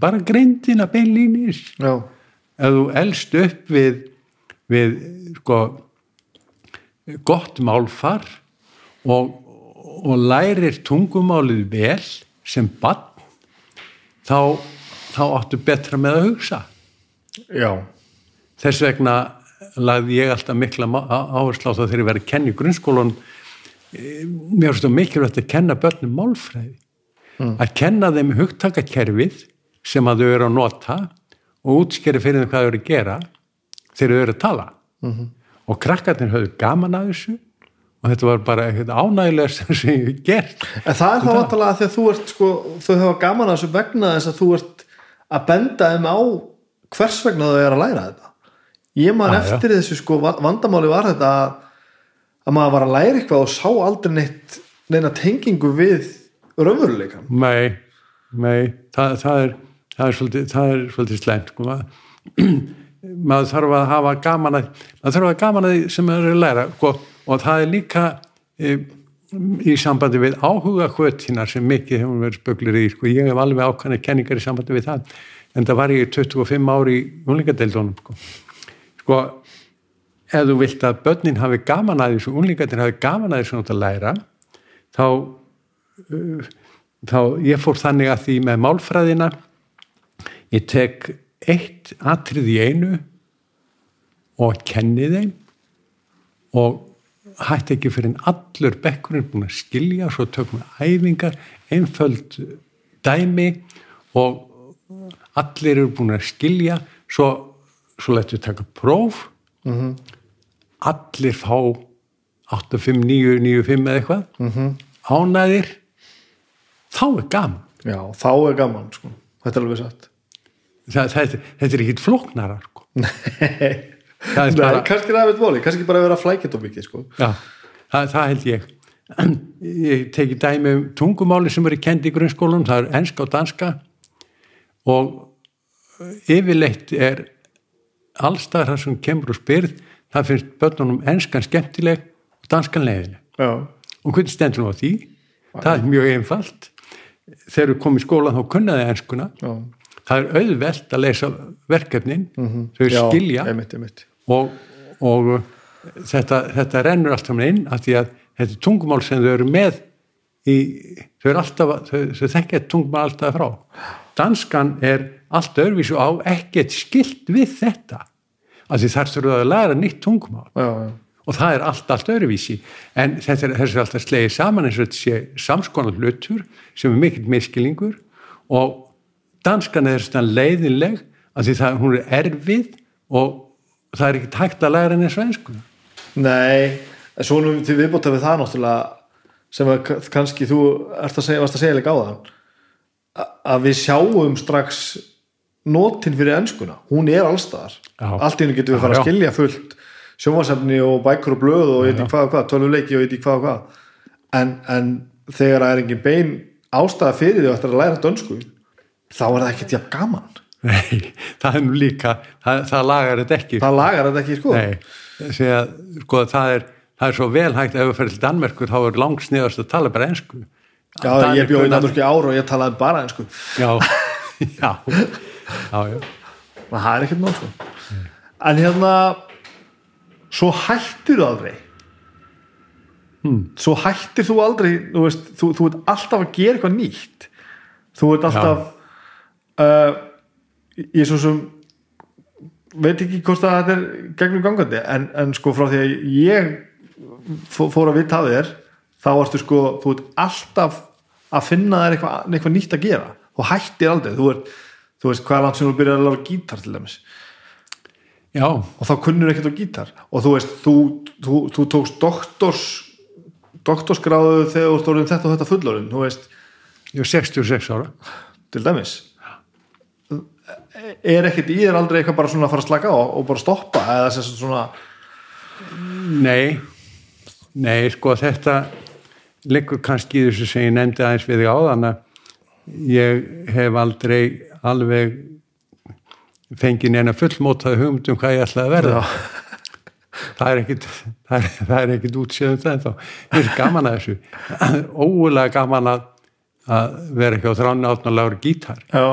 S2: Bara greindina beinlínis.
S1: Já,
S2: ef þú elst upp við, við sko, gott málfar og, og lærir tungumálið vel sem bann þá, þá áttu betra með að hugsa
S1: já,
S2: þess vegna lagði ég alltaf mikla áherslu á það þegar ég verið að kenna í grunnskólan mér finnst það mikilvægt að kenna börnum málfræði. Að kenna þeim hugtakakerfið sem að þau eru að nota og útskeri fyrir þeim hvað þau eru að gera þegar þau eru að tala. Og krakkarnir höfðu gaman að þessu og þetta var bara eitthvað ánægilega sem ég hef gert.
S1: En það er þá vantalega því að þú ert sko, þau hafa gaman að þessu vegna þess að þú ert að benda þeim á hvers vegna þau er að læra þetta ég
S2: Já, já.
S1: eftir þessu sko va- vandamáli var þetta að, að maður var að læra eitthvað og sá aldrei neitt neina tengingu við raunveruleikan
S2: Nei, nei, það, það, er, það, er, svolítið, svolítið slæmt sko. maður, maður þarf að hafa gaman að maður þarf að hafa gaman að því sem maður er að læra sko. og það er líka e, í sambandi við áhuga hvötinar sem mikið hefur verið spöglir í sko. ég hef alveg ákvæmlega kenningar í sambandi við það en það var ég í 25 ári í unlingadeildónum sko. sko ef þú vilt að börnin hafi gaman að þessu unlingadeildin hafi gaman að þessu nátt að læra þá þá ég fór þannig að því með málfræðina ég tek eitt atrið í einu og kenni þeim og hætti ekki fyrir en allur bekkurinn búin að skilja svo tökum við æfingar einföld dæmi og allir eru búin að skilja svo, svo letur við taka próf -hmm. allir fá 8, 5, 9, 9, 5 eða eitthvað -hmm. ánæðir þá er gaman
S1: já, þá er gaman sko. þetta er alveg satt
S2: það, það, þetta er ekkit flóknara sko. það er
S1: Nei,
S2: bara
S1: kannski er það við bóli, kannski bara að vera flækja þetta mikið sko.
S2: já, það, það held ég ég teki dæmi um tungumáli sem eru kendi í grunnskólum það er enska og danska og yfirleitt er allstæðar það sem kemur og spyrð það finnst börnunum enskan skemmtileg og danskan leiðileg og hvernig stendur nú á því? Það er mjög einfalt. Þegar við komum í skólan þá kunnaði enskuna.
S1: Já,
S2: það er auðvelt að leysa verkefnin. Þau
S1: já
S2: skilja.
S1: einmitt, einmitt.
S2: og, og þetta, þetta rennur allt saman inn af því að þetta er tungumál sem þau eru með í, þau alltaf að- þau, þau þekkja tungumál alltaf frá danskan er allt öðruvísu á ekkert skilt við þetta. Af því þar þurfa að læra nýtt tungumál.
S1: Já, já,
S2: og það er allt, allt öðruvísi. En þetta er, er alltaf slegið saman eins og þetta sé samskonar hlutur sem er mikill miskilingur og danskan er svona leiðinleg af því það, hún er erfið og það er ekki tækt að læra henni svensku.
S1: Nei, en svo nú til viðbóta við það náttúrulega sem að kannski þú ert að segja, varst að segja líka á það að við sjáum strax notin fyrir enskuna, hún er allstaðar allt í hennu getum við
S2: Já,
S1: fara að skilja fullt sjónvarsefni og bækur og blöð og eitthvað hvað hvað, tölvuleiki og eitthvað hvað og hvað. En, en þegar það er engin bein ástæða fyrir því að þetta að læra dönsku þá er það ekkert jafn gaman.
S2: Nei, það er nú líka það, það lagar þetta ekki
S1: það lagar þetta ekki sko.
S2: Nei, að, sko, það, er, það er svo vel hægt ef við fyrir til Danmerkur þá er langsniðast að tala bara ensku
S1: Já, ég bjóði í Danmörku í ár og ég talaði bara einsku
S2: Já, já, já, já.
S1: það er ekkert mál sko. en hérna svo hættir þú aldrei. Hmm. svo hættir þú aldrei þú veist, þú, þú ert alltaf að gera eitthvað nýtt. Þú ert alltaf uh, ég svo sem veit ekki hvort að þetta er gegnum gangandi en, en sko frá því að ég fó- fór að vita að þér þá varstu sko, þú ert alltaf að finna þér eitthvað, eitthvað nýtt að gera. Þú hættir aldrei, þú ert þú veist hvað er langt sem þú byrjar að lára gítar til dæmis.
S2: Já,
S1: og þá kunnur ekkert á gítar. Og þú veist, þú, þú, þú tókst doktors doktorsgráðu þegar þú orðin þetta og þetta fullorðin þú veist,
S2: ég er 66 ára.
S1: Til dæmis. Er ekkert í þér aldrei eitthvað bara svona að fara að slaka á og bara stoppa eða svona
S2: Nei, nei, sko þetta liggur kannski í þessu sem ég nefndi aðeins við þig áðan að ég hef aldrei alveg fengið neina fullmótaði hugmynd um hvað ég ætlaði að verða. Það er ekkit, það er, það er ekkit útsjöðum það en þá. Er gaman að þessu. Ógulega gaman að, að vera ekki á þránu átnálagur gítar
S1: já,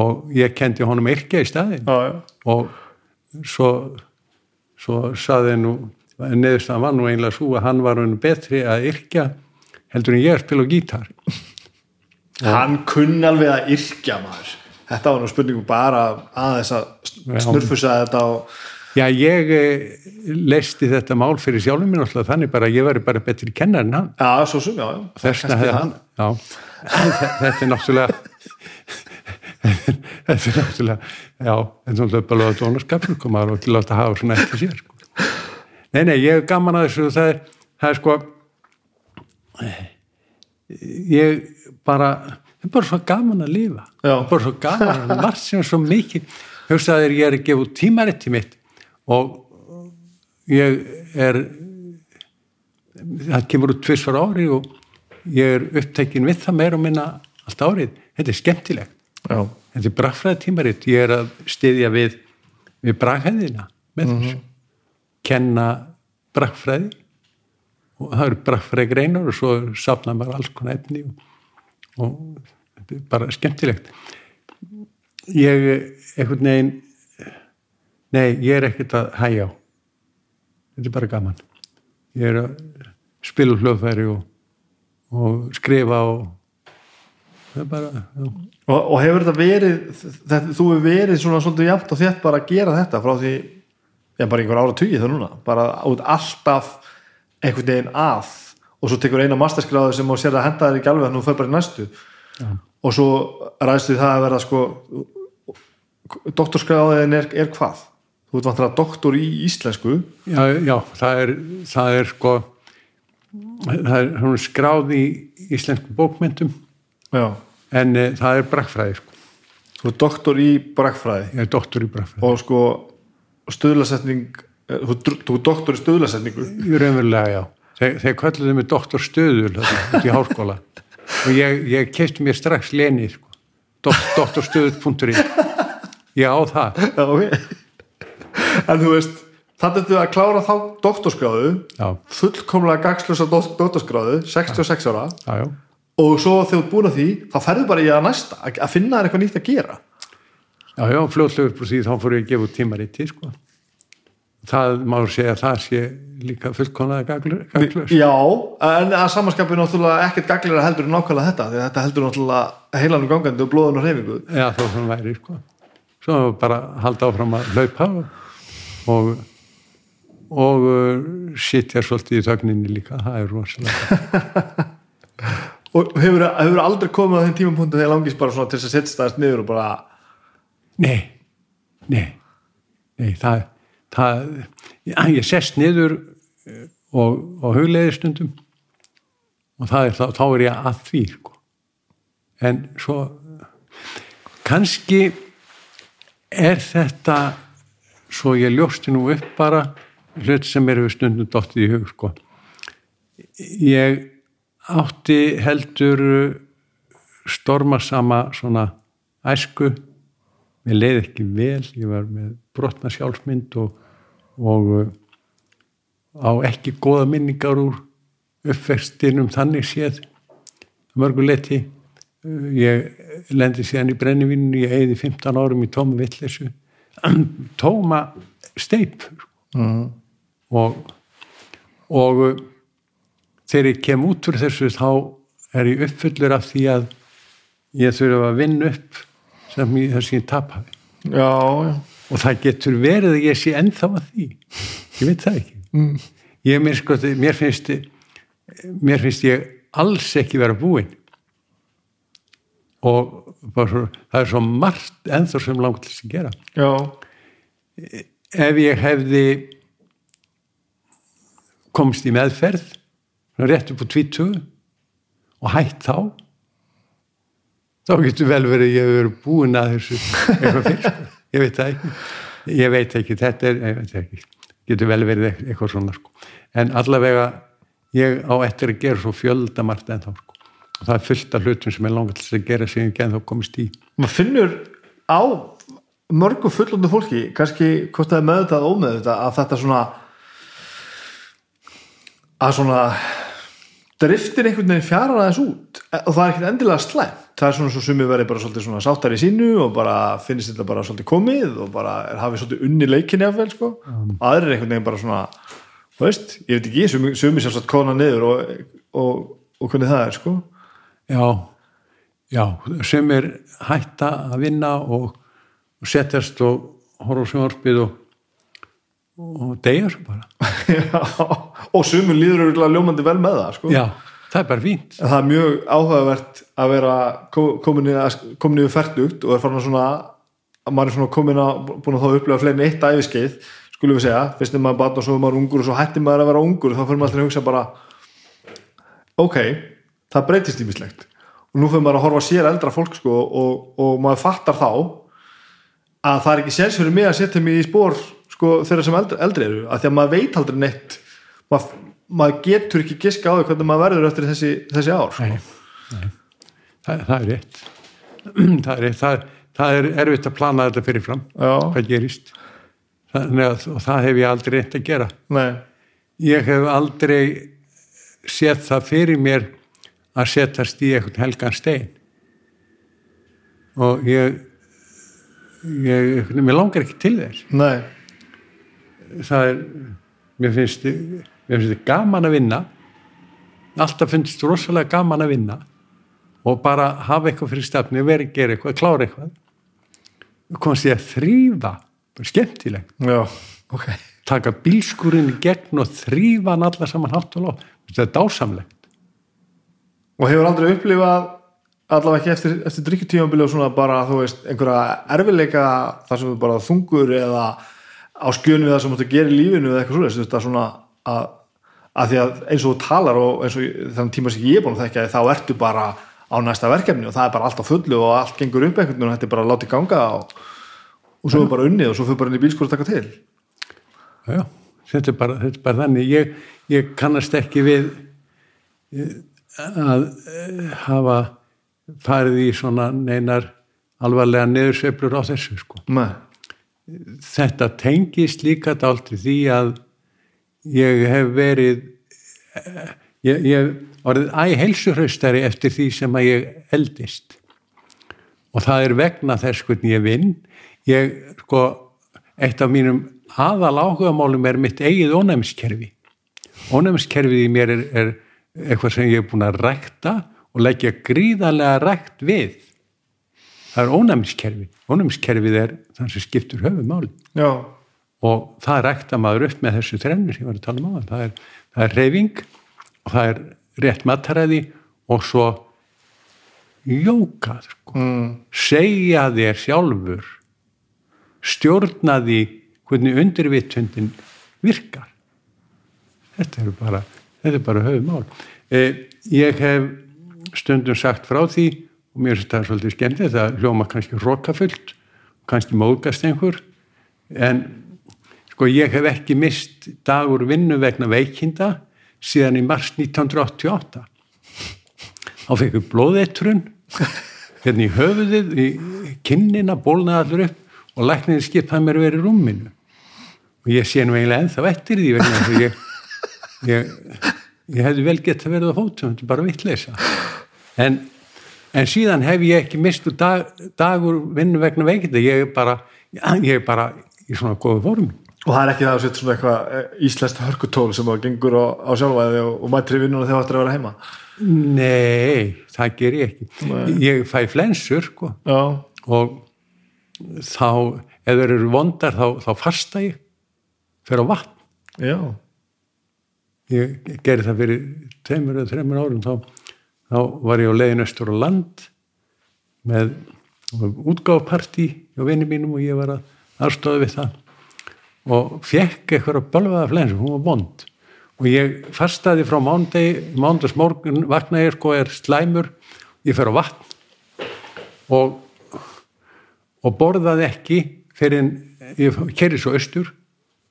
S2: og ég kendi honum yrkja í staðin
S1: já, já,
S2: og svo, svo saði nú neðurstaðan var nú einlega svo að hann var hann betri að yrkja heldur en ég að spila á gítar.
S1: Hann kunni alveg að yrkja maður. Þetta var nú spurningum bara að
S2: Já.
S1: snurfusa þetta og
S2: Já, ég eh, leysti þetta mál fyrir sjálfum minn alltaf þannig bara að ég væri bara betri kennar en hann.
S1: Já, svo sum, já, já.
S2: Þessna hefði hann. já, Þe- þetta er náttúrulega þetta er náttúrulega já, þetta er náttúrulega bara að dónaskapur koma og ekki láta hafa svona eftir sér sko. nei, nei, ég er gaman að þessu það er, það er sko ég bara það er bara svo gaman að lifa.
S1: Já.
S2: bara svo gaman að margt sem er svo mikið. Hugsaðir ég er að gefa út tímaritti mitt og ég er það kemur út tvisvar ári og ég er upptekinn við það meira og minna allt árið, þetta er skemmtilegt.
S1: Já,
S2: þetta er bragfræði tímaritt ég er að styðja við við braghæðina með þessu. Kenna bragfræði og það eru bragfræði greinar og svo safna maður alls konar efni og, þetta er bara skemmtilegt. Ég einhvern veginn nei, ég er ekkert að hægja á. Þetta er bara gaman. Ég er að spila hljóðfæri og, og skrifa og það er bara
S1: og, og hefur þetta verið þetta, þú hefur verið svona svolítið jafnt og þétt bara að gera þetta frá því já, bara einhver ára tugi það núna bara út alltaf einhvern veginn að og svo tekur eina masterskráðu sem á sér að henda þér ekki alveg þannig að þú fer bara í næstu
S2: Já.
S1: og svo ræðstu það að vera sko doktorskráðin er, er hvað? Þú ert vantilega doktor í íslensku
S2: Já, já, það er, það er sko það er hún skráð í íslensku bókmyndum
S1: já.
S2: en e, það er brakfræði sko.
S1: þú ert doktor í brakfræði
S2: ég er doktor í brakfræði
S1: og sko stöðlasetning eh, þú þú doktor í stöðlasetningu
S2: raunverulega, já. Þeir, þeir kölluðu mig doktor stöðul í háskóla og ég, ég kefti mér strax leni sko. doktorstöðul.is ég á það
S1: já, ok en þú veist, þannig að þú að klára þá doktorskráðu
S2: já,
S1: fullkomlega gagslösa doktorskráðu 66 ára
S2: já, já.
S1: og svo þegar þú ert búin að því þá ferðu bara í að næsta að finna þér eitthvað nýtt að gera
S2: Já, já, fljótlegur på því þá fór ég að gefa út tímariti, sko. Það má segja að það sé líka fullkonaða gaglust.
S1: já, en að samanskapið náttúrulega ekkert gaglir heldur en nákvæmlega þetta því að þetta heldur náttúrulega heilanum gangandi og blóðun og hreyfingu
S2: Já, þó sem væri, sko. Svo bara halda áfram að hlaupa og, og uh, sitja svolítið í þögninni líka, það er rosalega.
S1: og hefur, hefur aldrei komið á þeim tímapunktu þegar langist bara svona til þess að setja staðast niður og bara
S2: Nei, nei, nei, það, það, ég sest niður eh, og, og hugleiði stundum og það er, þá, þá er ég að því, sko. En svo, kannski er þetta, svo ég ljósti nú upp bara, hlut sem er við stundum dottið í hug, sko. Ég átti heldur stormasama svona æsku mér leiði ekki vel, ég var með brotna sjálfsmynd og, og uh, á ekki góða minningar úr uppvextinum þannig séð. Að mörgu leti Uh, ég lendi síðan í brennivíninu ég eigði 15 árum í tóma vittlesu tóma steip
S1: mm.
S2: og, og uh, þegar ég kem út úr þessu þá er ég uppfullur af því að ég þurfa að vinna upp sem ég, þess að ég tapaði.
S1: Já, já
S2: og það getur verið að ég sé ennþá að því. Ég veit það ekki.
S1: Mm.
S2: ég mér, sko, mér finnst mér finnst ég alls ekki vera búinn. Og svo- það er svo margt ennþá sem langt til að gera.
S1: Já,
S2: ef ég hefði komst í meðferð rétt upp á tvítugu og hætt þá þá getur vel verið að ég hef verið búin að þessu eitthvað fyrst ég veit það ekki. Ég veit ekki, þetta er ég veit ekki, getur vel verið eit- eitthvað svona sko. en allavega ég á eftir að gera svo fjöldamart en þá sko. og það er fullt af hlutum sem er langar til að gera sem ég genn þá komist í.
S1: Maður finnur á mörgu fullundu fólki kannski hvort það er meðvitað og ómeðvitað að þetta svona að svona driftir einhvern veginn fjarar aðeins út. Og það er ekkert endilega slæmt það er svona svo sumi verið bara svolítið svona sáttar í sínu og bara finnst þetta bara svolítið komið og bara er hafið svolítið unni leikinni af vel sko, aðrir einhvern veginn bara svona þú veist, ég veit ekki, sumi, sumi sjálfsagt kona niður og, og og hvernig það er sko.
S2: Já, já, sem er hætta að vinna og, og setjast og horfa á sjónvarpið og, og deyja svo bara.
S1: Já, og sumur líður ljómandi vel með það sko.
S2: já, það er bara fínt.
S1: Það er mjög áhugavert að vera ko- komin í færtugt og er farin að svona að maður er svona komin að búin að þá upplega fleiri eitt æfiskeið skulum við segja, fyrst er maður barn og svo er maður ungur og svo hættir maður að vera ungur og þá fyrir maður alltaf að hugsa bara ok, það breytist ímislegt og nú fyrir maður að horfa sér eldra fólk sko, og, og maður fattar þá að það er ekki séns fyrir mig að setja mig í spór sko, þeirra sem eldri, eldri eru að því að maður veit aldrei neitt. Maður, maður getur ekki giska á því hvernig maður verður eftir þessi, þessi ár sko.
S2: Nei, nei. Það, það er rétt. Það er rétt. Það, það er erfitt að plana þetta fyrirfram
S1: Já.
S2: hvað gerist. Að, og það hef ég aldrei reynt að gera.
S1: Nei,
S2: ég hef aldrei séð það fyrir mér að setjast í einhvern helgan stein. Og ég ég, mér langar ekki til þess.
S1: Nei,
S2: það er mér finnst, mér finnst þetta gaman að vinna. Alltaf finnst rosalega gaman að vinna og bara hafa eitthvað fyrir stafni og vera að gera eitthvað, klára eitthvað. Komast ég að þrýfa bara skemmtilegt,
S1: já, ok.
S2: Taka bílskurinn í gegn og þrýfa hann alla saman hátt og lof þetta er dásamlegt.
S1: Og hefur aldrei upplifað allavega ekki eftir, eftir drikkjutífambili og svona bara, þú veist, einhverja erfileika þar sem þú bara þungur eða á skjönu við það sem þú mátt að gera í lífinu eða eitthvað svona að, að því að eins og þú talar og eins og þannig tíma sem ég er búin að þekka þá ertu bara á næsta verkefni og það er bara allt á fullu og allt gengur upp einhvern veginn og þetta er bara í ganga og, og svo er bara unnið og svo fyrir bara inn í bílskóra að taka til.
S2: Já, já, þetta er bara, þetta er bara þannig. Ég, ég kannast ekki við eh, að eh, hafa farið í svona neinar alvarlega neðursveiflur á þessu sko.
S1: Nei,
S2: Þetta tengist líka dálítið því að ég hef verið eh, ég, hef orðið æ heilsuhraustari eftir því sem að ég eldist. Og það er vegna þess hvernig ég vinn. Ég, sko, eitt af mínum aðal áhugamálum er mitt eigið ónæmiskerfi. Ónæmiskerfið í mér er, er eitthvað sem ég er búin að rækta og leggja gríðarlega rækt við. Það er ónæmiskerfi. Ónæmiskerfið er það sem skiptur höfumáli
S1: já,
S2: og það rækta maður upp með þessu þrennur sem ég var að tala um á það er, það er reyfing og það er rétt mataræði og svo jóka sko.
S1: mm,
S2: segja þér sjálfur stjórna því hvernig undirvitundin virkar. Þetta er bara þetta er bara höfumál eh, ég hef stundum sagt frá því og mér finnst það svolítið skemmtið það hljóma kannski rókafullt kannski móðgast einhver en sko ég hef ekki mist dagur vinnu vegna veikinda síðan í mars 1988 þá fekk við blóðeitrun hérna í höfuðið í kinnina bólnaði allur upp og læknir skipaði mér verið rúminu. Og ég sé nú eiginlega ennþá eftir því vegna þess að ég, ég, ég hefði vel gett að verða á fótum þetta er bara vitleisa en, en síðan hef ég ekki mistu dag, dagur vinnu vegna veikinda. Ég er bara, ég er bara í svona góðu form
S1: og það er ekki það að setja svona eitthvað eh, íslenskt hörkutól sem að gengur á, á sjálfæði og, og mætri vinnuna þegar það ættir að vera heima?
S2: Nei, það ger ég ekki.
S1: Nei.
S2: ég fæ flensur sko. Og þá ef þeir eru vondar þá, þá fasta ég. Fyrir vatn.
S1: Já,
S2: ég gerði það fyrir tveimur eða þreimur árum þá, þá var ég á leiðin östur á land með útgáfpartí á vinni mínum og ég var að aðstofa við það og fekk eitthvað bölvaða flens hún var vond. Og ég fastaði frá mándegi mándags morgun vakna ég sko er slæmur ég fer á vatn og og borðaði ekki fyrir en ég kerði svo austur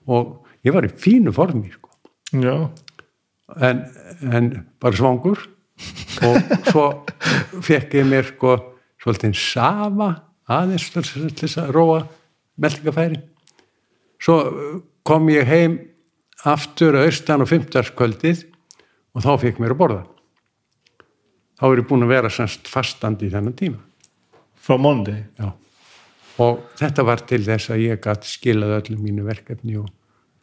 S2: og ég var í fínu formi sko. En, en bara svangur og svo fekk ég mér sko svolítið safa aðeins til þess- að róa meldingafæri svo kom ég heim aftur að austan og fimmtarskvöldið og þá fekk mér að borða þá er ég búin að vera semst fastandi í þennan tíma
S1: frá mánuði
S2: Já. og þetta var til þess að ég gæti skilað öllum mínu verkefni og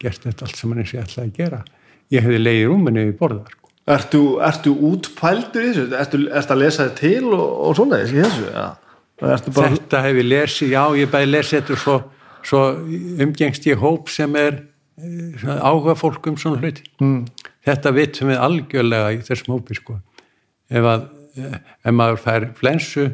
S2: gert þetta allt sem hann eins og ég ætlaði að gera ég hefði leiði rúminu við borðar sko.
S1: Ertu, ertu útpældur í þessu? Ertu, ertu að lesa þið til og, og í þessu? Ja. Bara,
S2: þetta hef ég lesið, já ég bæði lesið þetta og svo, svo umgengst ég hóp sem er áhuga fólk um svona hluti. Mm. þetta vitum við algjörlega í þessum hópi sko. Ef að ef maður fær flensu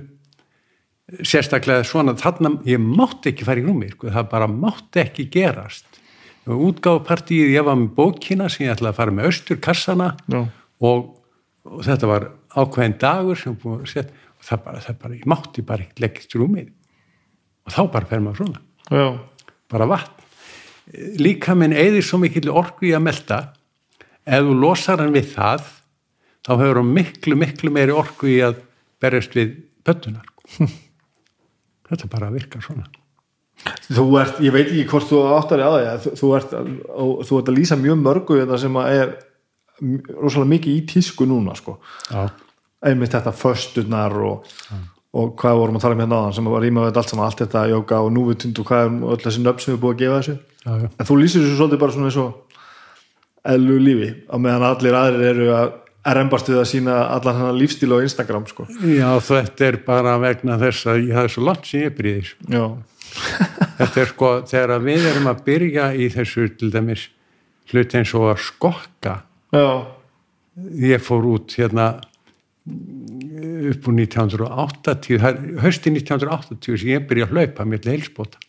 S2: sérstaklega svona þarna, ég mátti ekki fara í rúmi sko, það bara mátti ekki gerast. Útgáðpartíð, ég var með bókina sem ég ætlaði að fara með austur kassana og, og þetta var ákveðin dagur sem búið að setja og það bara, það bara, ég mátti bara ekki leggist í rúmið. Og þá bara fer maður svona
S1: Já.
S2: bara vatn. Líka minn eðir svo mikil orgu í að melda ef þú losar hann við það þá hefur hann miklu miklu meiri orgu í að berjast við pöttunar þetta bara virkar svona.
S1: Þú ert, ég veit ekki hvort þú áttar á því þú ert, þú ert að lýsa mjög mörgu þetta sem að er rosalega mikið í tísku núna sko. einmitt þetta föstunar og, og hvað vorum að tala um hérna á þann sem var rýmaðið allt saman, allt þetta jóka og núvutund og hvað er öll þessi nöfn sem við búum að gefa þessu
S2: já, já.
S1: en þú lýsir þessu svolítið bara svona eins og ellu lífi, á meðan allir aðrir eru að reymbast við að sína allan hann lífstíl á Instagram sko.
S2: Já, þetta er bara vegna þess að ég hafi svo langt sem ég bríðis
S1: Já
S2: þetta er sko, þegar við erum að byrja í þessu til dæmis hlut eins og að skokka
S1: Já.
S2: ég fór út hérna upp úr 1980 hösti 1980 sem ég byrja að hlaupa með heilsbóta.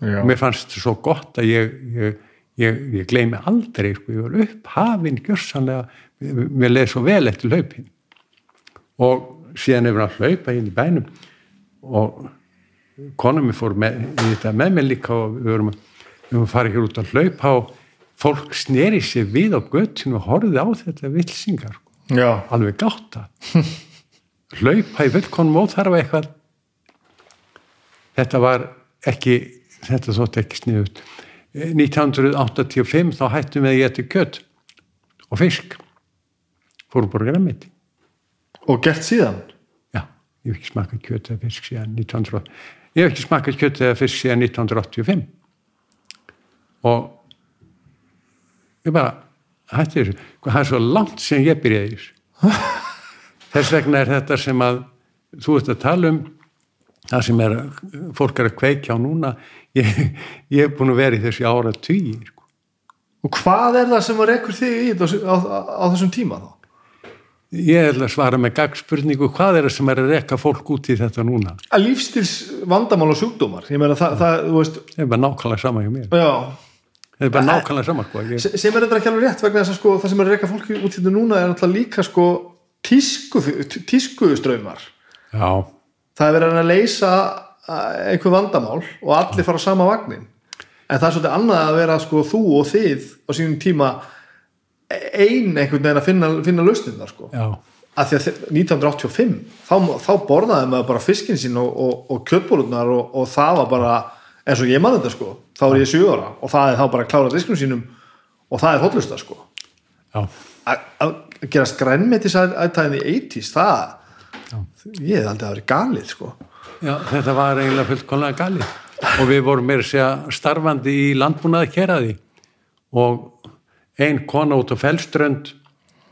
S2: Og mér fannst þetta svo gott að ég ég, ég, ég gleymi aldrei sko, ég var upp hafinn gjörsanlega mér leiði svo vel eftir hlaupin. Og síðan hefur hann hlaupa inn í bænum og konum mér fór með, með mér líka og við vorum, vorum farið hér út að hlaupa og fólk sneri sér við á göttinu og horfið á þetta vilsingar,
S1: Já.
S2: alveg gátt að hlaupa í fullkonum óþarfa eitthvað. Þetta var ekki þetta þótt ekki sniðut 1985 þá hættum við að geta kjött og fisk. Fórum bara græmiti
S1: og gert síðan?
S2: Já, ég hef ekki smakað kjött eða fisk síðan 1985 ég hef ekki smakað kjött eða fisk síðan 1985 og ég bara hætti þessu, það er svo langt sem ég byrjaði þessu þess vegna er þetta sem að þú ert að tala um það sem er, fólk er að kveikja á núna ég, ég hef búin að vera í þessu ára tugi sko.
S1: og hvað er það sem var ekkur þig í á, á, á þessum tíma þá?
S2: ég er að svara með gagspurningu hvað er það sem er að rekka fólk út í þetta núna
S1: að lífstils vandamál og sjúkdómar ég meina það, það þú veist
S2: það er bara nákvæmlega sama hjá mér
S1: já,
S2: það er bara nákvæmlega sama sko. ég,
S1: Se- sem er þetta ekki alveg rétt vegna þess að sko, það sem er að rekka fólki út í þetta núna er náttúrulega líka sko tísku, tísku ströymar
S2: já,
S1: það er verið að leysa einhver vandamál og allir fara á sama vagnin en það er svolítið annað að vera sko þú og þið á sínum tíma ein einhvern veginn að finna, finna lausnirna sko.
S2: Já,
S1: að því að þe- 1985 þá, þá borðaði maður bara fiskin sín og, og, og kjötbólurnar og, og það var bara eins og ég man þetta sko þá er ég 7 ára og það er þá bara að klára diskunum sínum og það er hotlusta sko. Að að gera skrænmetis aðtæðin í 80s það ég hef aldrei að vera galið sko.
S2: Já. Þetta var eiginlega fullkonlega galið. Og við vorum meira að segja starfandi í landbúnaði keraði og ein kona út á fellströnd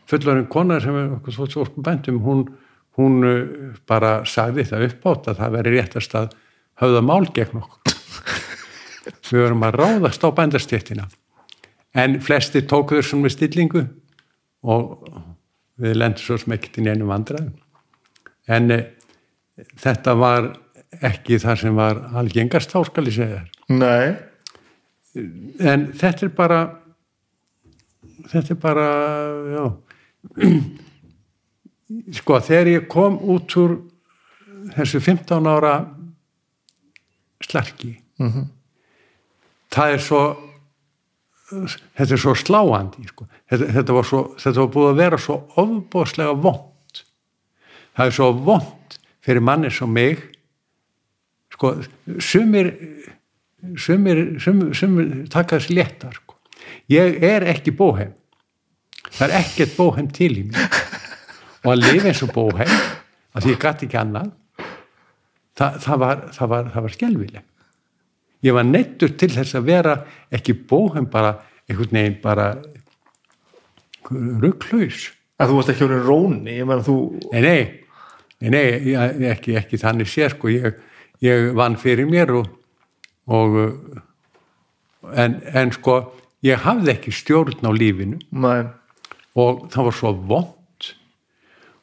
S2: fullorinn kona sem er okkur svo svo bæntum hún, hún uh, bara sagði það uppátt að það veri réttast að höfða mál gegn okkur. Við vorum að ráðast á bændastéttina en flesti tóku þessum með stillingu og við lendum svo sem ekkert í neinum vandræðum. En e, þetta var ekki það sem var algengast þá skal ég segja þér.
S1: Nei,
S2: en þetta er bara þetta er bara já. Sko þegar ég kom út úr þessu 15 ára slarki það er svo þetta er svo sláandi sko. þetta, þetta, var svo, þetta var búið að vera svo ofbóðslega vond það er svo vond fyrir manni sem mig. Sko, sumir sumir, sumir, sumir taka þessi léttar sko. ég er ekki bóheim það er ekkert bóheim til í mér. Og að lifa eins og bóheim að því ég gæti ekki annað það, það var var, var skelvileg ég var neittur til þess að vera ekki bóheim bara einhvern veginn bara rugklaus
S1: að þú varst ekki orðin róni þú,
S2: Nei, nei, nei, nei ég, ekki, ekki þannig sér sko, ég, ég vann fyrir mér og, og en, en sko, ég hafði ekki stjórn á lífinu.
S1: Nei,
S2: og það var svo vond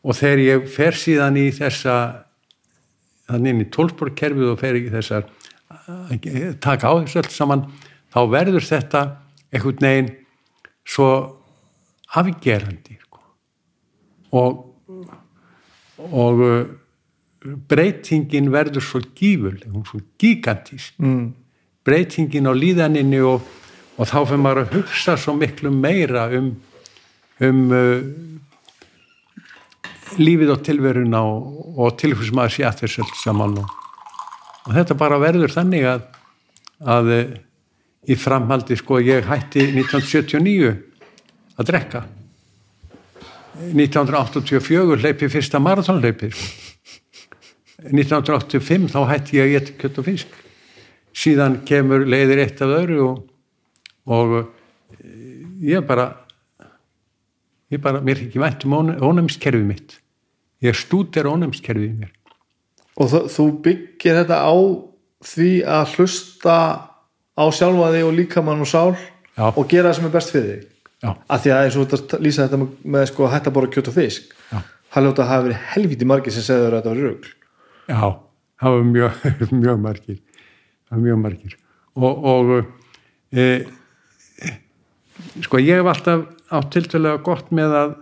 S2: og þegar ég fer síðan í þessa þannig inn í tólsporkerfið og fer í þessar taka á þessu öll saman þá verður þetta einhvern veginn svo afgerandi sko. og og uh, breytingin verður svo gífurleg, svo gigantísk
S1: mm,
S2: breytingin á líðaninni og, og þá fyrir maður að hugsa svo miklu meira um, um uh, lífið og tilveruna og, og tilhugis maður sé að þessu öll saman og, og þetta bara verður þannig að, að uh, í framhaldi sko ég hætti 1979 að drekka. 1984 hleypi fyrsta marathonleipi 1985 þá hætti ég að geta kjött og fisk. Síðan kemur leiðir eitt af öðru og, og eh, ég bara ég bara, mér er ekki vænt um ónæmiskerfið mitt. Ég stútir ónæmiskerfið í mér
S1: og þú, byggir þetta á því að hlusta á sjálfa þig og líkamann og sál
S2: Já.
S1: og gera það sem er best fyrir þig
S2: Já.
S1: af því að eins og þetta lýsa þetta með, með sko hætt að bora kjöt og fisk það ljóta að hafa verið helviti margir sem segður að þetta var rugl
S2: Já, það var mjög, mjög margir það var mjög margir og, og e, sko ég hef alltaf átt tiltölulega gott með að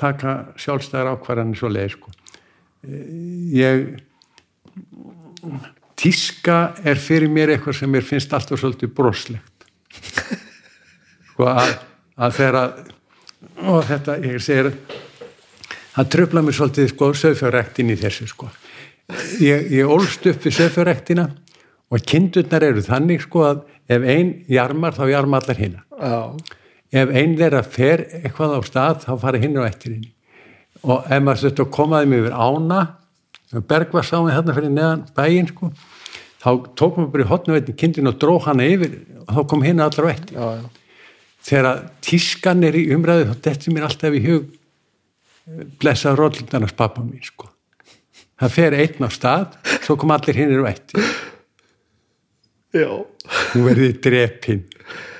S2: taka sjálfstæðar ákvarðanir svo leið sko. Ég tíska er fyrir mér eitthvað sem mér finnst alltaf svolítið broslegt. Sko að, að þegar að og þetta, ég segir það tröfla mér svolítið sko sögfjörrektin í þessu sko. Ég, ég ólst upp við sögfjörrektina og kindurnar eru þannig sko að ef ein jarmar þá jarma allar hinna
S1: Já,
S2: ef ein þeirra fer eitthvað á stað þá fara hinn og eftir henni og ef maður þetta komaði mig yfir ána bergvarsámi þarna fyrir neðan bæinn sko þá tók maður bara í hotnaveitin kindin og dró hana yfir. Og þá kom eftir.
S1: Já, já,
S2: þegar að tískan er í umræðu þá dettur mér alltaf í hug blessa róllundarnas pappa mín sko. það fer einn á stað svo kom allir hinn og eftir.
S1: Já.
S2: nú verði drepinn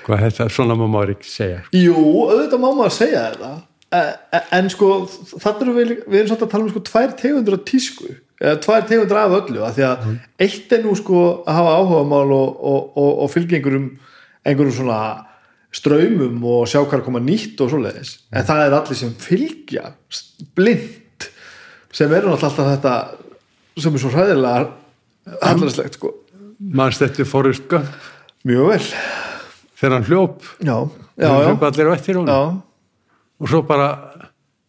S2: hvað þetta svona má maður ekki segja
S1: Jú, auðvitað má maður segja þetta en sko þannig erum við, við erum svolítið að tala um sko tvær tegundur af tísku eða tvær tegundur af öllu af því að eitt er nú sko að hafa áhugamál og, og, og, og fylgja einhverjum einhverjum svona ströymum og sjá hvað er að koma nýtt og svoleiðis. En það er allir sem fylgja blind sem eru alltaf þetta sem er svo hræðilega hallarslegt sko.
S2: Mannst þetta Forrest Gump?
S1: Mjög vel.
S2: Þegar hann hljóp?
S1: Já, já, já,
S2: hljóp allir á eftir hún
S1: já.
S2: Og svo bara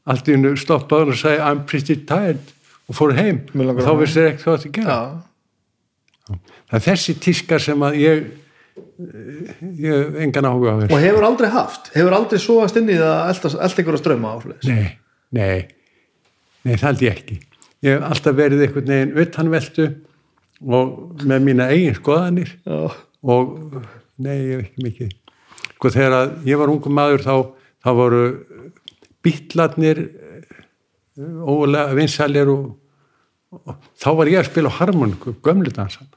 S2: allt í hennu stoppaður og segi I'm pretty tired og fór heim og þá vissi þeir ekkert hvað þetta gera
S1: já.
S2: það er þessi tískar sem að ég ég engan áhuga á þessu
S1: og hefur aldrei haft, hefur aldrei sóast inn í það elta ykkur að ströma á.
S2: Nei, nei, nei, það held ég ekki. Ég hef alltaf verið einhvern veginn utanveltu og með mína eigin skoðanir
S1: já,
S2: og nei, ég hef ekki mikið. Sko þegar að ég var ungum maður þá, þá voru býtlarnir ólega vinsælir og, og þá var ég að spila harmoniku, gömlu dansan.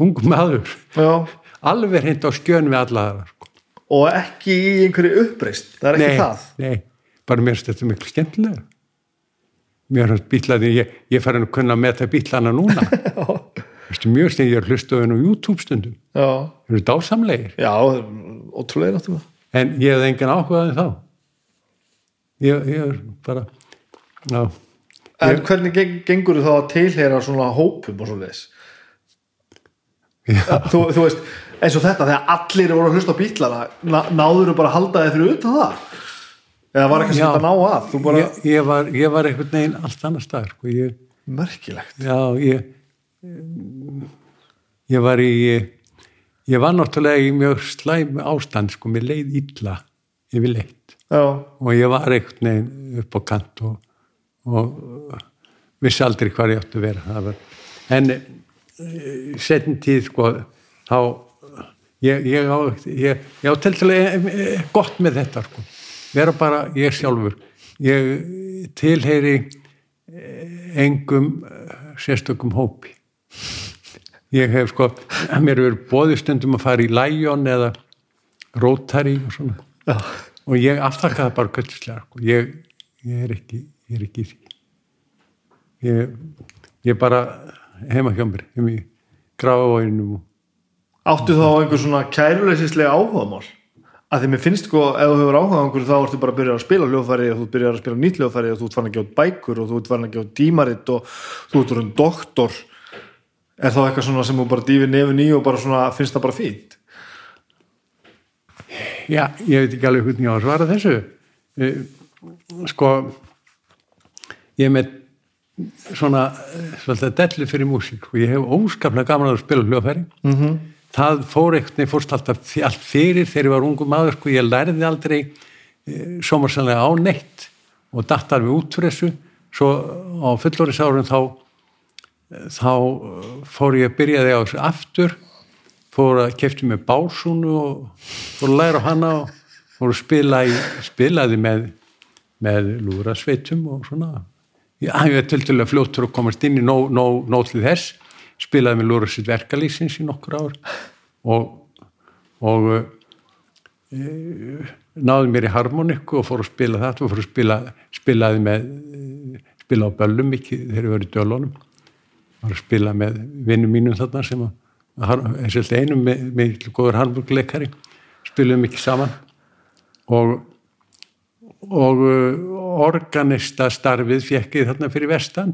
S2: Ungum maður,
S1: já.
S2: Alveg hreint á skjön við alla aðra. Sko.
S1: og ekki í einhverju uppreist það er ekki
S2: nei,
S1: það?
S2: Nei, bara mér finnst þetta miklu skemmtilega mér finnst bílaði ég, ég fari að kunna að meta bílana núna. Mjög stund ég er hlustuð á YouTube stundum. Þeir eru dásamlegir.
S1: Já, ótrúlega náttúrulega
S2: en ég hef engan áhugaði þá ég, ég er bara já,
S1: en hvernig geng, gengur þú þá að tilheyra svona hópum og svo leis þú, þú veist eins og þetta, þegar allir voru að hlusta á bílana ná, náður þú bara að halda þið fyrir utan það? Eða var
S2: Já.
S1: sem þetta ná að? Bara,
S2: ég, ég, var, ég var einhvern veginn allt annar staðar sko. ég,
S1: merkilegt.
S2: Já, ég ég var í ég var náttúrulega í mjög slæm ástand sko, mér leið illa yfirleitt
S1: já,
S2: og ég var einhvern veginn upp á kant og, og vissi aldrei hvað ég átti að vera. Var, en setjum tíð sko þá ég, ég á, ég, ég á til til gott með þetta sko. Vera bara ég sjálfur. Ég tilheyri eh, engum eh, sérstökum hópi. Ég hef sko mér er bóðistundum að fara í Lion eða Rotary og svona.
S1: Já.
S2: Og ég aftakkaði bara kvöldslega sko. ég, ég er ekki ég er ekki í því ég, er bara heima hjá mér heim í grafavóinum og
S1: Áttu þá einhver svona kæruleysislega áhugamál? Að því mér finnst sko, ef þú hefur áhuga á einhverju þá ertu bara að byrja að spila hljóðfæri og þú byrjar að spila nýtt hljóðfæri og þú ert farin að gefa bækur og þú ert farin að gefa út dímaritt og þú ert orðin doktor er þá eitthvað svona sem þú bara dýfir nefn í og bara svona finnst það bara fínt?
S2: Já, ég veit ekki alveg hvernig ég á að svara þessu. Eh, Sko, ég er með svona eh, svolítið dellu fyrir músík og ég hef óskaplega gaman að spila hljóðfæri. Mm -hmm. Það fór eitthvað, fórst alltaf allt fyrir þegar ég var ungum maður, sko, ég lærði aldrei e, sómarsanlega á neitt og datt alveg út fyrir þessu. Svo á fullorðisárun þá, þá eh, fór ég að byrjaði á þessu aftur fór að kefti með básunu og fór að læra hana og fór að spila í, spilaði með, með lúrasveitum og svona. Ég er töltulega fljóttur að komast inn í nóg, nóg til þess. Spilaði með lúrasveit verkalýsins í nokkur ár og, og e, náði mér í harmoniku og fór að spila þetta og fór að spila spilaði með spila á böllum ekki þegar ég var í dölunum. Var að spila með vinnum mínum þarna sem að er svolítið einum með, góður harmurleikari spilum ekki saman. Og og uh, organista starfið fekk ég þarna fyrir vestan.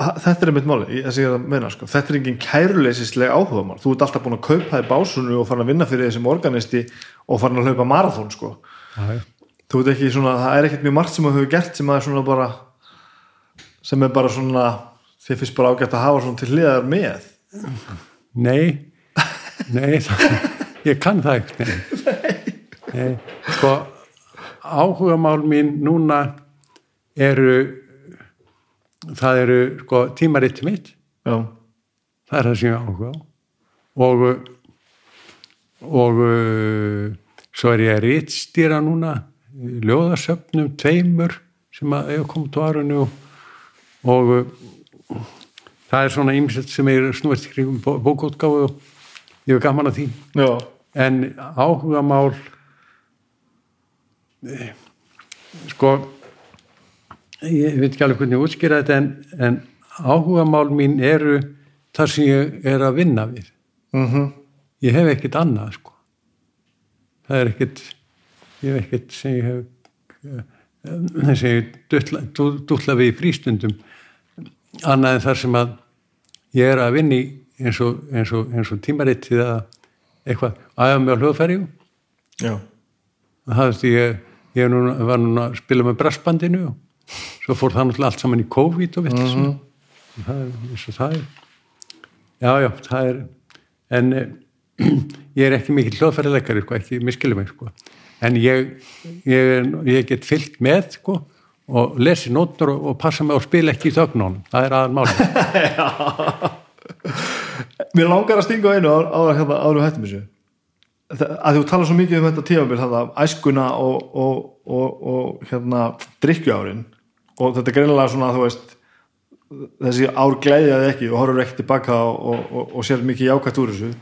S1: Þetta er einmitt máli, ég- þessi ég er að meina sko. þetta er engin kæruleysislega áhugamál. Þú ert alltaf búin að kaupa þig básunu og farin að vinna fyrir þessum organisti og farin að hlaupa marathón sko. þú veit ekki svona, það er ekkert mjög margt sem þú hefur gert sem að er svona bara sem er bara svona þið finnst bara ágætt að hafa svona til hliðar með
S2: nei. Nei, ég kann það ekki nei. nei, sko áhugamál mín núna eru það eru sko tímaritt mitt.
S1: Já,
S2: það er það sem ég á áhuga á. Og og svo er ég að rítstýra núna ljóðasöfnum tveimur sem að ég kom til árunni og, og það er svona ýmsett sem er snúist kringum bó- bókútgáfu og ég hef gaman að því.
S1: Já,
S2: en áhugamál eh, sko ég veit ekki alveg hvernig ég útskýra þetta en, en áhugamál mín eru þar sem ég er að vinna við.
S1: Mhm.
S2: Ég hef ekkert annað sko. Það er ekkert ég hef ekkert sem ég hef sem ég dutla, dutla við í frístundum annað en þar sem að ég er að vinni eins og, eins og, eins og tímarittið eða eitthvað. Aðeins með hljóðferju
S1: já,
S2: það veist ég, ég núna, var núna að spila með brassbandinu og svo fór það náttúrulega allt saman í COVID og veit mm -hmm. það er eins og það er. Já já það er en eh, ég er ekki mikill hljóðfærileikari sko, ekki miskilum sko. En ég, ég, ég get fyllt með sko og lesi nótur og, passa mig og spila ekki í þögnunum það er aðal máli
S1: mér langar að stinga einu áður hérna, við hættum þessu. Að þú tala svo mikið um þetta tímabil þetta æskuna og, og, og, og hérna drikkjuárin og þetta er greinilega svona þú veist þessi ár glæðjaði ekki og horfur ekki tilbaka og, sér mikið jákvæmt úr þessu.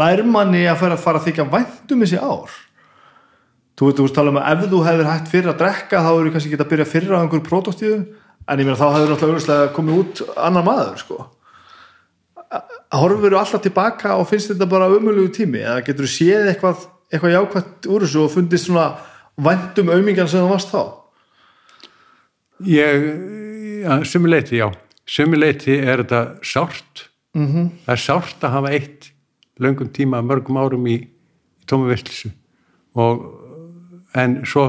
S1: Nærmanni að fara að þykja væntum þessi ár þú veit, þú veist tala um að ef þú hefur hægt fyrir að drekka þá eru kannski geta að byrja fyrir á einhverju prótóstíðu en ég meina þá hefur náttúrulega komið út annar maður sko. Horfur þú alltaf tilbaka og finnst þetta bara umölugu tími? Eða getur þú séð eitthvað, eitthvað jákvæmt úr þessu og fundist svona væntum aumingan sem það varst þá?
S2: Ég, ja, sumuleiti já. Sumuleiti er þetta sárt.
S1: Mm -hmm.
S2: það er sárt að hafa eitt löngum tíma, mörgum árum í, í tómi veistlísu og en svo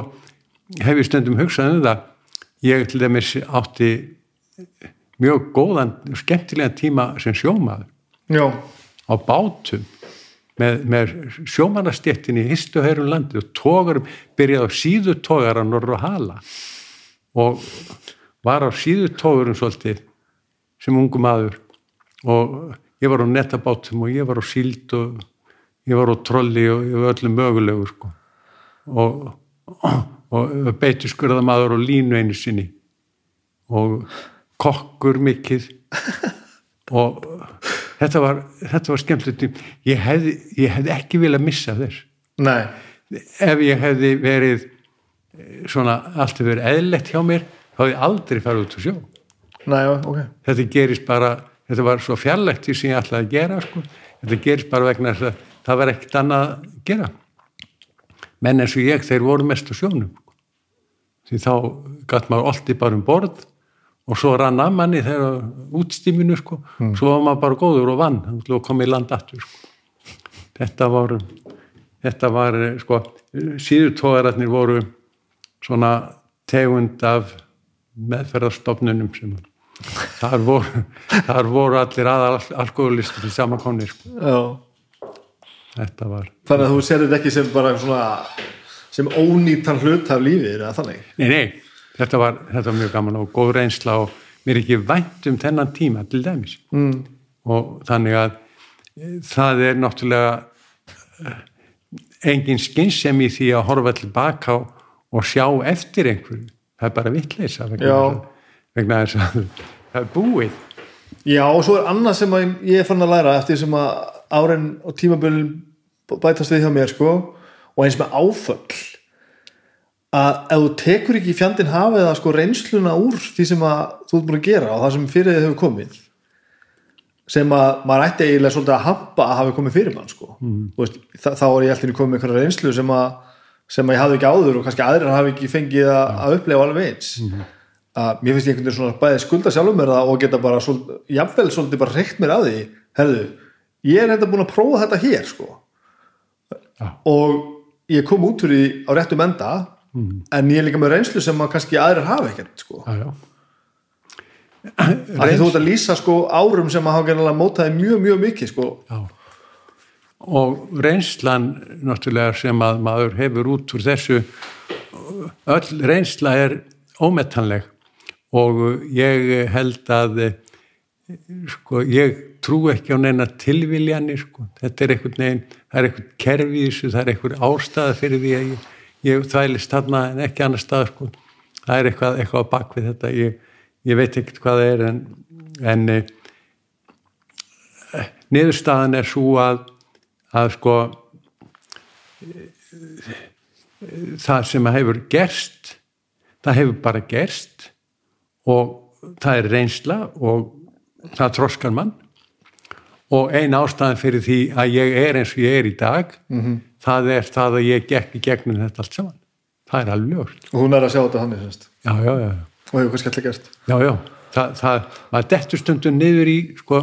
S2: hef ég stundum hugsað um það ég til dæmis átti mjög góðan, skemmtilegan tíma sem sjómaður.
S1: Já,
S2: á bátum með, með sjómanastjettin í histu og heirum landi og tógarum, byrjaði á síðu tógara norður og hala og var á síðu tógurum svolítið sem ungu maður. Og ég var á netabátum og ég var á síld og ég var á trolli og ég var öllum mögulegu sko og og beitu skurðamaður og línu einu sinni. Og kokkur mikið. Og þetta var, þetta var skemmtilegt ég hefði, ég hefði ekki viljað missa þess
S1: Nei,
S2: ef ég hefði verið eh, svona allt hefur verið eðlegt hjá mér þá hefði ég aldrei farið út á sjó.
S1: Nei, ok.
S2: Þetta gerist bara, þetta var svo fjarlægt því sem ég ætlaði að gera sko. þetta gerist bara vegna þess að það var ekkert annað að gera menn eins og ég, þeir voru mest á sjónum. Því þá gætt maður olti bara um borð og svo rann að manni þegar útstíminu sko, svo var maður bara góður og vann, að koma í land aftur sko. þetta var þetta var sko síðutóðararnir voru svona tegund af meðferðarstofnunum sem þar voru, þar voru allir aðal alkoholistur í samankonni sko.
S1: Já,
S2: þetta var
S1: þannig að þú ser þetta ekki sem bara svona sem ónýtan hlut af lífið eða þannig?
S2: Nei, nei, þetta var, þetta var mjög gaman og góð reynsla og mér er ekki vænt um þennan tíma til dæmis. Mm. og þannig að e, það er náttúrulega e, engin skynsem í því að horfa tilbaka og, og sjá eftir einhverju. Það er bara vittleisa vegna, þess að- það er búið.
S1: Já, og svo er annað sem ég er fann að læra eftir sem að árin og tímabölin bætast við hjá mér sko. Og eins með áföll að ef þú tekur ekki í fjandinn hafið að sko reynsluna úr því sem að þú ert búin að gera og það sem fyrir þið hefur komið sem að maður ætti eiginlega svolítið að hampa að hafi komið fyrir mann sko. Mm. veist, þá, er ég alltaf komið með einhverja reynslu sem að, sem að ég hafði ekki áður og kannski aðrir hafi ekki fengið að, að upplega alveg eins. Að mér finnst ég einhvern veginn svona bæði skulda sjálfum mér það og geta bara svolítið, jafnvel svolítið bara reykt mér að því herðu, ég er þetta búin að prófa þetta hér sko
S2: Já.
S1: og ég kom út úr því á réttum enda en ég er líka með reynslu sem að kannski aðrir hafa ekkert sko
S2: já, já.
S1: að því þú ert að lýsa sko árum sem að hafa gerðanlega mótaði mjög mjög mikið sko
S2: Já. Og reynslan náttúrulega sem að maður hefur út úr þessu, öll reynsla er ómetanleg og ég held að sko, ég trú ekki á neina tilviljanir sko. þetta er einhvern veginn, það er einhvern kerfi þessu, það er einhvern ástæða fyrir því að ég, ég þvælist þarna en ekki annar stað sko. það er eitthvað, eitthvað á bakvið þetta ég, ég veit ekkert hvað það er en, en eh, niðurstaðan er svo að að sko það sem hefur gerst það hefur bara gerst og það er reynsla og það troskar mann og ein ástæðan fyrir því að ég er eins og ég er í dag -hmm. það er það að ég gekk í gegnum þetta allt saman. Það er alveg ljóst.
S1: Og hún er að sjá þetta þannig semst?
S2: Já, já, já,
S1: og hefur kannski alltaf gerst
S2: já, já. Það, það, maður dettur stundum niður í sko,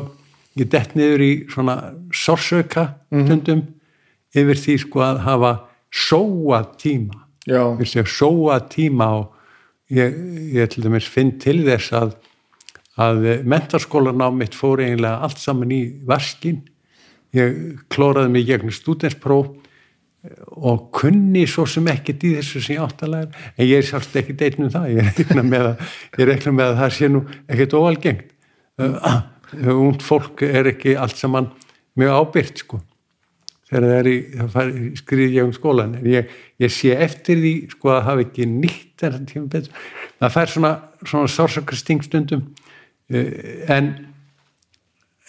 S2: ég dett niður í svona sársöka stundum yfir því sko að hafa sóa tíma. Við séum sóa tíma og ég, ég til dæmis finn til þess að að mentaskólan á mitt fór eiginlega allt saman í vaskin ég klóraði mig gegnum stúdenspróf og kunni svo sem ekkert í þessu sem ég átt að læra. En ég er sjálfst ekki deitn um það. Ég reikna með með að það sé nú ekkert óalgengt. Uh, und fólk er ekki allt saman mjög ábyrgt sko. Þegar það er í, það skriði ég um skólan en ég, ég sé eftir því sko að hafa ekki nýtt það fær svona, svona sársakar stingstundum en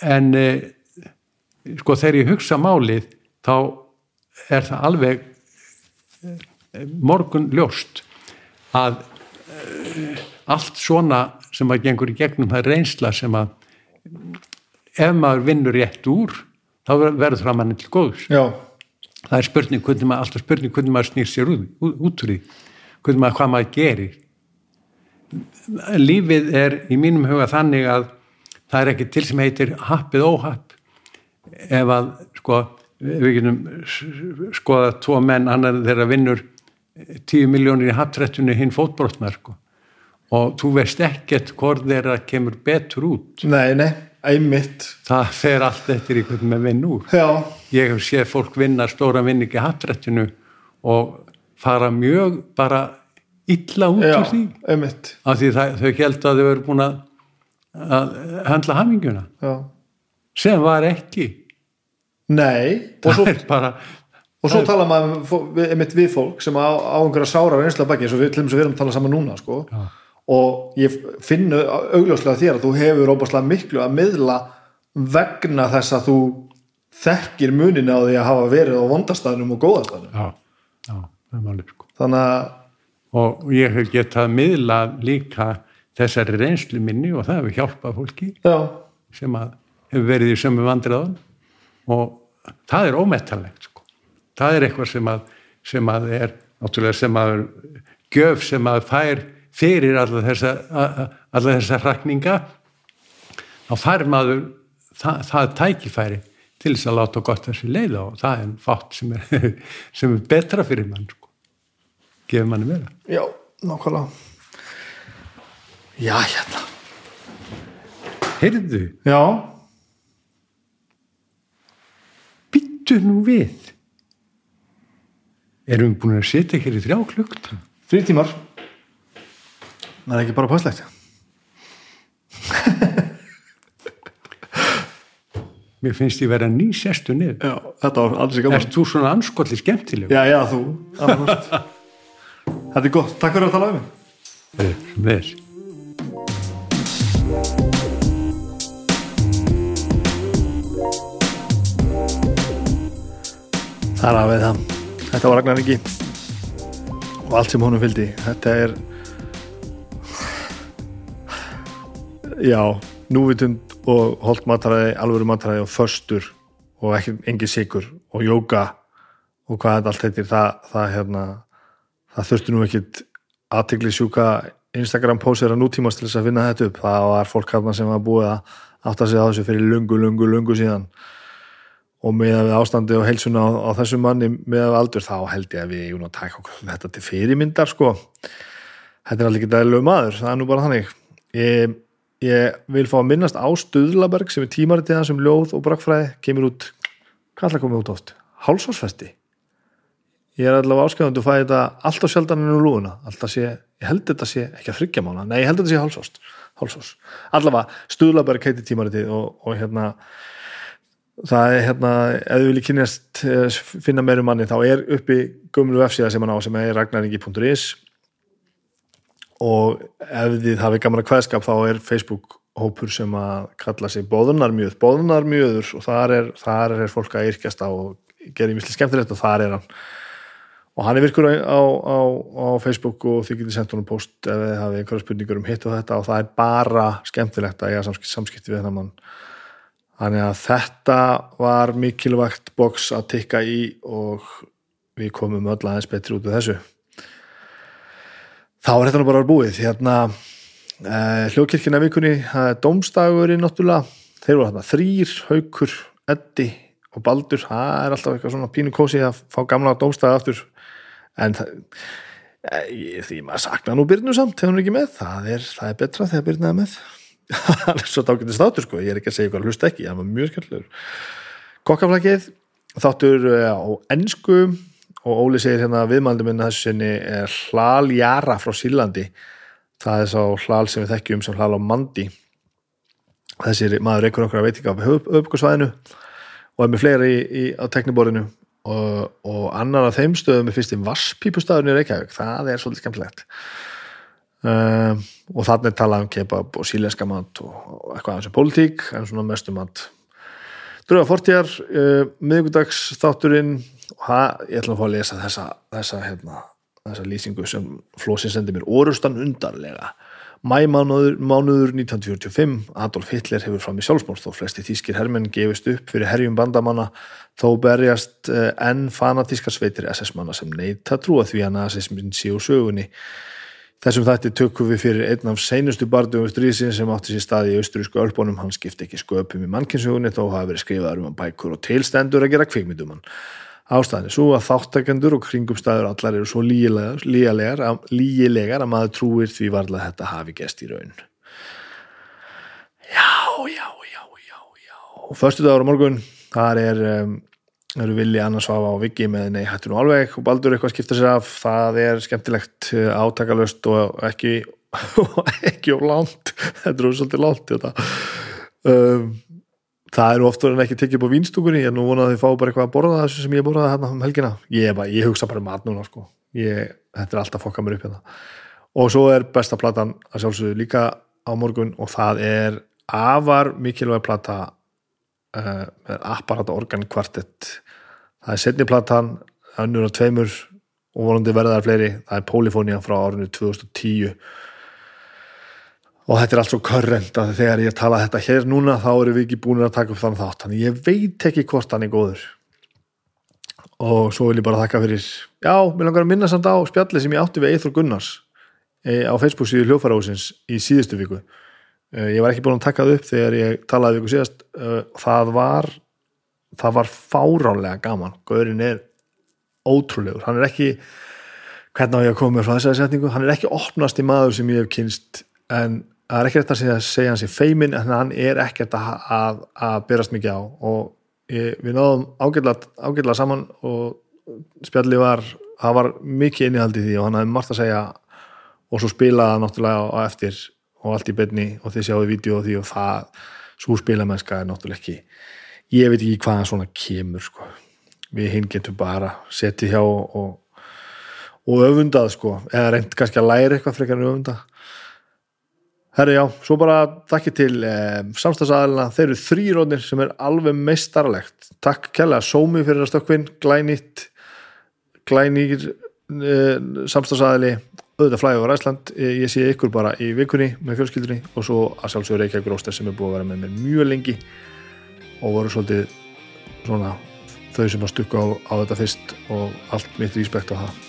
S2: en uh, sko þegar ég hugsa málið þá er það alveg eh, morgun ljóst að allt svona sem að gengur í gegnum það reynsla sem að ef maður vinnur rétt úr þá verður það manni til góðs.
S1: Já,
S2: það er spurning hvernig maður, alltaf spurning hvernig maður snýr sér út, út úr því hvernig maður, hvað maður gerir lífið er í mínum huga þannig að það er ekki til sem heitir happið óhapp. Ef að sko við getum skoða tvo menn annar þeirra vinnur 10 miljónir í happtrættunni hinn fótbrotnar sko. og þú veist ekkert hvort þeirra kemur betur út.
S1: Nei, nei, einmitt.
S2: Það fer allt eftir í hvernig með vinn úr.
S1: Já,
S2: ég hef séð fólk vinna stóra vinningi hattrættinu og fara mjög bara illa út úr því.
S1: einmitt.
S2: Af því það, þau held að þau eru búin að, að handla haminguna
S1: já,
S2: sem var ekki.
S1: Nei og svo,
S2: bara
S1: og svo tala maður um einmitt við fólk sem á, á einhverja sára reynsla baki eins og við, við erum að tala saman núna sko. Og ég finn augljóslega þér að þú hefur óbærslega miklu að miðla vegna þess að þú þekkir munin á því að hafa verið á vondastæðnum og góðastæðnum
S2: já, já, það málið sko.
S1: Þannig að
S2: og ég hef getað miðla líka þessari reynslu minni og það hefur hjálpað fólki
S1: já,
S2: sem hefur verið í sömu vandræðan og það er ómettanlegt sko. það er eitthvað sem að, sem að er náttúrulega sem að gjöf sem að fær fyrir alla þessa, alla þessa hrakninga þá fær maður það, það tækifæri til þess að láta gott þessi leiða og það er fátt sem er, sem er betra fyrir mann sko. gefur manni meira
S1: já, nákvæmlega. Já, hérna.
S2: Heyrðu,
S1: já,
S2: byttu nú við. Erum við búin að setja hér í þrjá klukkt
S1: þrý tímar. Það er ekki bara passlegt
S2: mér finnst ég vera ný sestu niður.
S1: Já, þetta var alls ekki
S2: Ert þú svona anskotli skemmtileg?
S1: já, já, þú. þetta er gott, takk fyrir að tala um mig.
S2: Vel.
S1: Það er að við það. Þetta var Ragnar Ingi og allt sem honum fylgdi. Þetta er já, núvitund og holt mataræði, alvöru mataræði og föstur og ekki engi sigur og jóka og hvað þetta allt heitir það, það, hérna, það þurfti nú ekkit aðtegli sjúka Instagram pósir að nútímast til þess að finna þetta upp. Það var fólk hafna sem var búið að átta sig á þessu fyrir lungu, lungu, lungu síðan. Og með ástandi og heilsuna á, á þessu manni með aldur þá held ég að við eigum að taka okkur þetta til fyrirmyndar sko. Þetta er allir ekki dælu maður, það er nú bara þannig. Ég, ég vil fá að minnast á Stuðlaberg sem er tímaritið hans um ljóð og brakfræði, kemur út hvað ætla að koma út oft? Hálsásfesti ég er allavega áskæðandi og fæði þetta alltaf sjaldan ennum lúðuna. Alltaf sé, ég held þetta sé ekki að þryggja mána nei, ég held þetta sé hálsást, hálsás allavega, Stuðlaberg heiti tímaritið og, og hérna það er hérna, ef þú viljið kynast eh, finna meira um manni, þá er uppi gömlu vefsíða sem hann á sem er ragnaringi.is og ef þið hafið gamla kveðskap þá er Facebook hópur sem að kalla sig bóðunarmjöð, bóðunarmjöður og þar er, þar er fólk að yrkjast á og gera ímislega skemmtilegt og þar er hann og hann er virkur á, á, á, Facebook og þið getur sendt honum post ef þið hafið einhverja spurningur um hitt og þetta og það er bara skemmtilegt að eiga samskipti, samskipti við þennan mann Þannig að þetta var mikilvægt boks að tikka í og við komum öll aðeins betri út af þessu. Þá er þetta nú bara búið. Hérna, eh, hljókirkina vikunni, það er domstagurinn náttúrulega. Þeir voru þarna þrýr, haukur, eddi og baldur. Það er alltaf eitthvað svona pínu kósi að fá gamla domstaga aftur. En það, eh, því maður sakna nú byrnu samt, þegar hún er ekki með. Það er, það er betra þegar byrnaði með. Hann er svo dákvæmdi státur sko, ég er ekki að segja hvað hlust ekki, hann var mjög skemmtilegur. Kokkaflækið þáttur eh, á ennsku og Óli segir hérna viðmældi minna þessu sinni er hlaljara frá Sílandi það er sá hlal sem við þekkjum sem hlal á mandi. Þessi maður einhver okkur að veitinga á höfbrukarsvæðinu og er með fleira í, í, á tekniborinu og, og annar af þeim stöðum er fyrst í Vasspípustafinu í Reykjavík. Það er svolítið skemmtilegt. Um, og þannig talað um kebab og síleska mat og, og eitthvað aðeins um politík en svona mestu mat. Dröga fortjar, uh, miðgudags þátturinn. Og það, ég ætla að fá að lesa þessa, þessa, hérna, þessa lýsingu sem Flósin sendi mér orustan undarlega Mæmánuður mánuður 1945 Adolf Hitler hefur fram í sjálfsmór þó flesti þýskir hermenn gefist upp fyrir herjum bandamanna þó berjast uh, enn fanatískar sveitir SS-manna sem neita trúa því að nazismin sé úr sögunni. Þessum þætti tökum við fyrir einn af seinustu bardugum stríðsins sem átti sér staði í austurísku ölbónum, hann skipti ekki sköpum í mannkynnsugunni þó hafi verið skrifaður um hann bækur og tilstendur að gera kvikmyndum hann. Ástæðan er svo að þáttakendur og kringumstæður allar eru svo lígilegar, lígilegar, lígilegar að maður trúir því varlega að þetta hafi gest í raun. Já, já, já, já, já. Og förstu dagur á morgun, þar er... Um, eru villi annars svafa á viggi með nei hættu nú alveg og baldur eitthvað skipta sér af það er skemmtilegt átakalöst og ekki ekki of langt þetta er svolítið langt þetta. Um, það eru oftur en ekki tekið á vínstúkunni ég er nú vonað að þið fá bara eitthvað að borða þessu sem ég borðaði hérna um helgina. Ég, bara, ég hugsa bara um mat núna sko. ég, þetta er alltaf fokka mér upp hérna. Og svo er besta platan að sjálfsögðu líka á morgun og það er afar mikilvæg plata uh, með apparata organ kvartett það er setni platan önnur og tveimur og vonandi verðar fleiri, það er Polyphonia frá árinu 2010 og þetta er allt svo körrend að þegar ég tala þetta hér núna þá eru við ekki búin að taka upp þann þátt. Þannig ég veit ekki hvort hann er góður. Og svo vil ég bara þakka fyrir já, mér langar að minna samt á spjalli sem ég átti við Eithor Gunnars e, á Facebook síðu hljófarahúsins í síðustu viku. E, ég var ekki búin að taka það upp þegar ég talaði viku síðast. E, það var það var fáránlega gaman. Gaurin er ótrúlegur. Hann er ekki, hvernig á ég að koma frá þessari setningu, hann er ekki opnast í maður sem ég hef kynst en það er ekki rétt að segja, segja hans í feimin en hann er ekkert að, að, að berast mikið á og ég, við náðum ágætlega saman og spjalli var það var mikið innihald í því og hann hafði margt að segja og svo spilaði náttúrulega á eftir og allt í beinni og þið sjáðu vídeo og því og það svo spilamennska er náttúrulega ekki ég veit ekki hvaðan svona kemur sko. við hinn getum bara setið hjá og, og öfundað sko, eða reynd kannski að læra eitthvað frekar en öfundað Herri já, svo bara þakki til eh, samstagsæðilina, þeir eru þrýrónir sem er alveg meistarlegt takk kærlega Sómi fyrir að stökkvinn glænýtt glænýr eh, samstagsæðili auðvitað flæði á Ræsland eh, ég sé ykkur bara í vikunni með fjölskyldunni og svo að sjálfsögur Reykjavík Róster sem er búið að vera með mér mjög lengi og voru svolítið svona þau sem að stukka á, á þetta fyrst og allt mitt respekt á það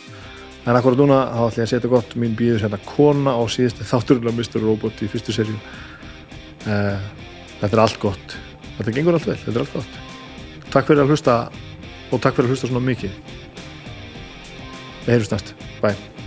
S1: en akkurat núna þá ætlum ég að setja gott mín býður hérna kona á síðusti þátturinn af Mr. Robot í fyrstu serju uh, þetta er allt gott. Þetta gengur allt vel, þetta er allt gott. Takk fyrir að hlusta og takk fyrir að hlusta svona mikið. Við heyrjumst næst, bye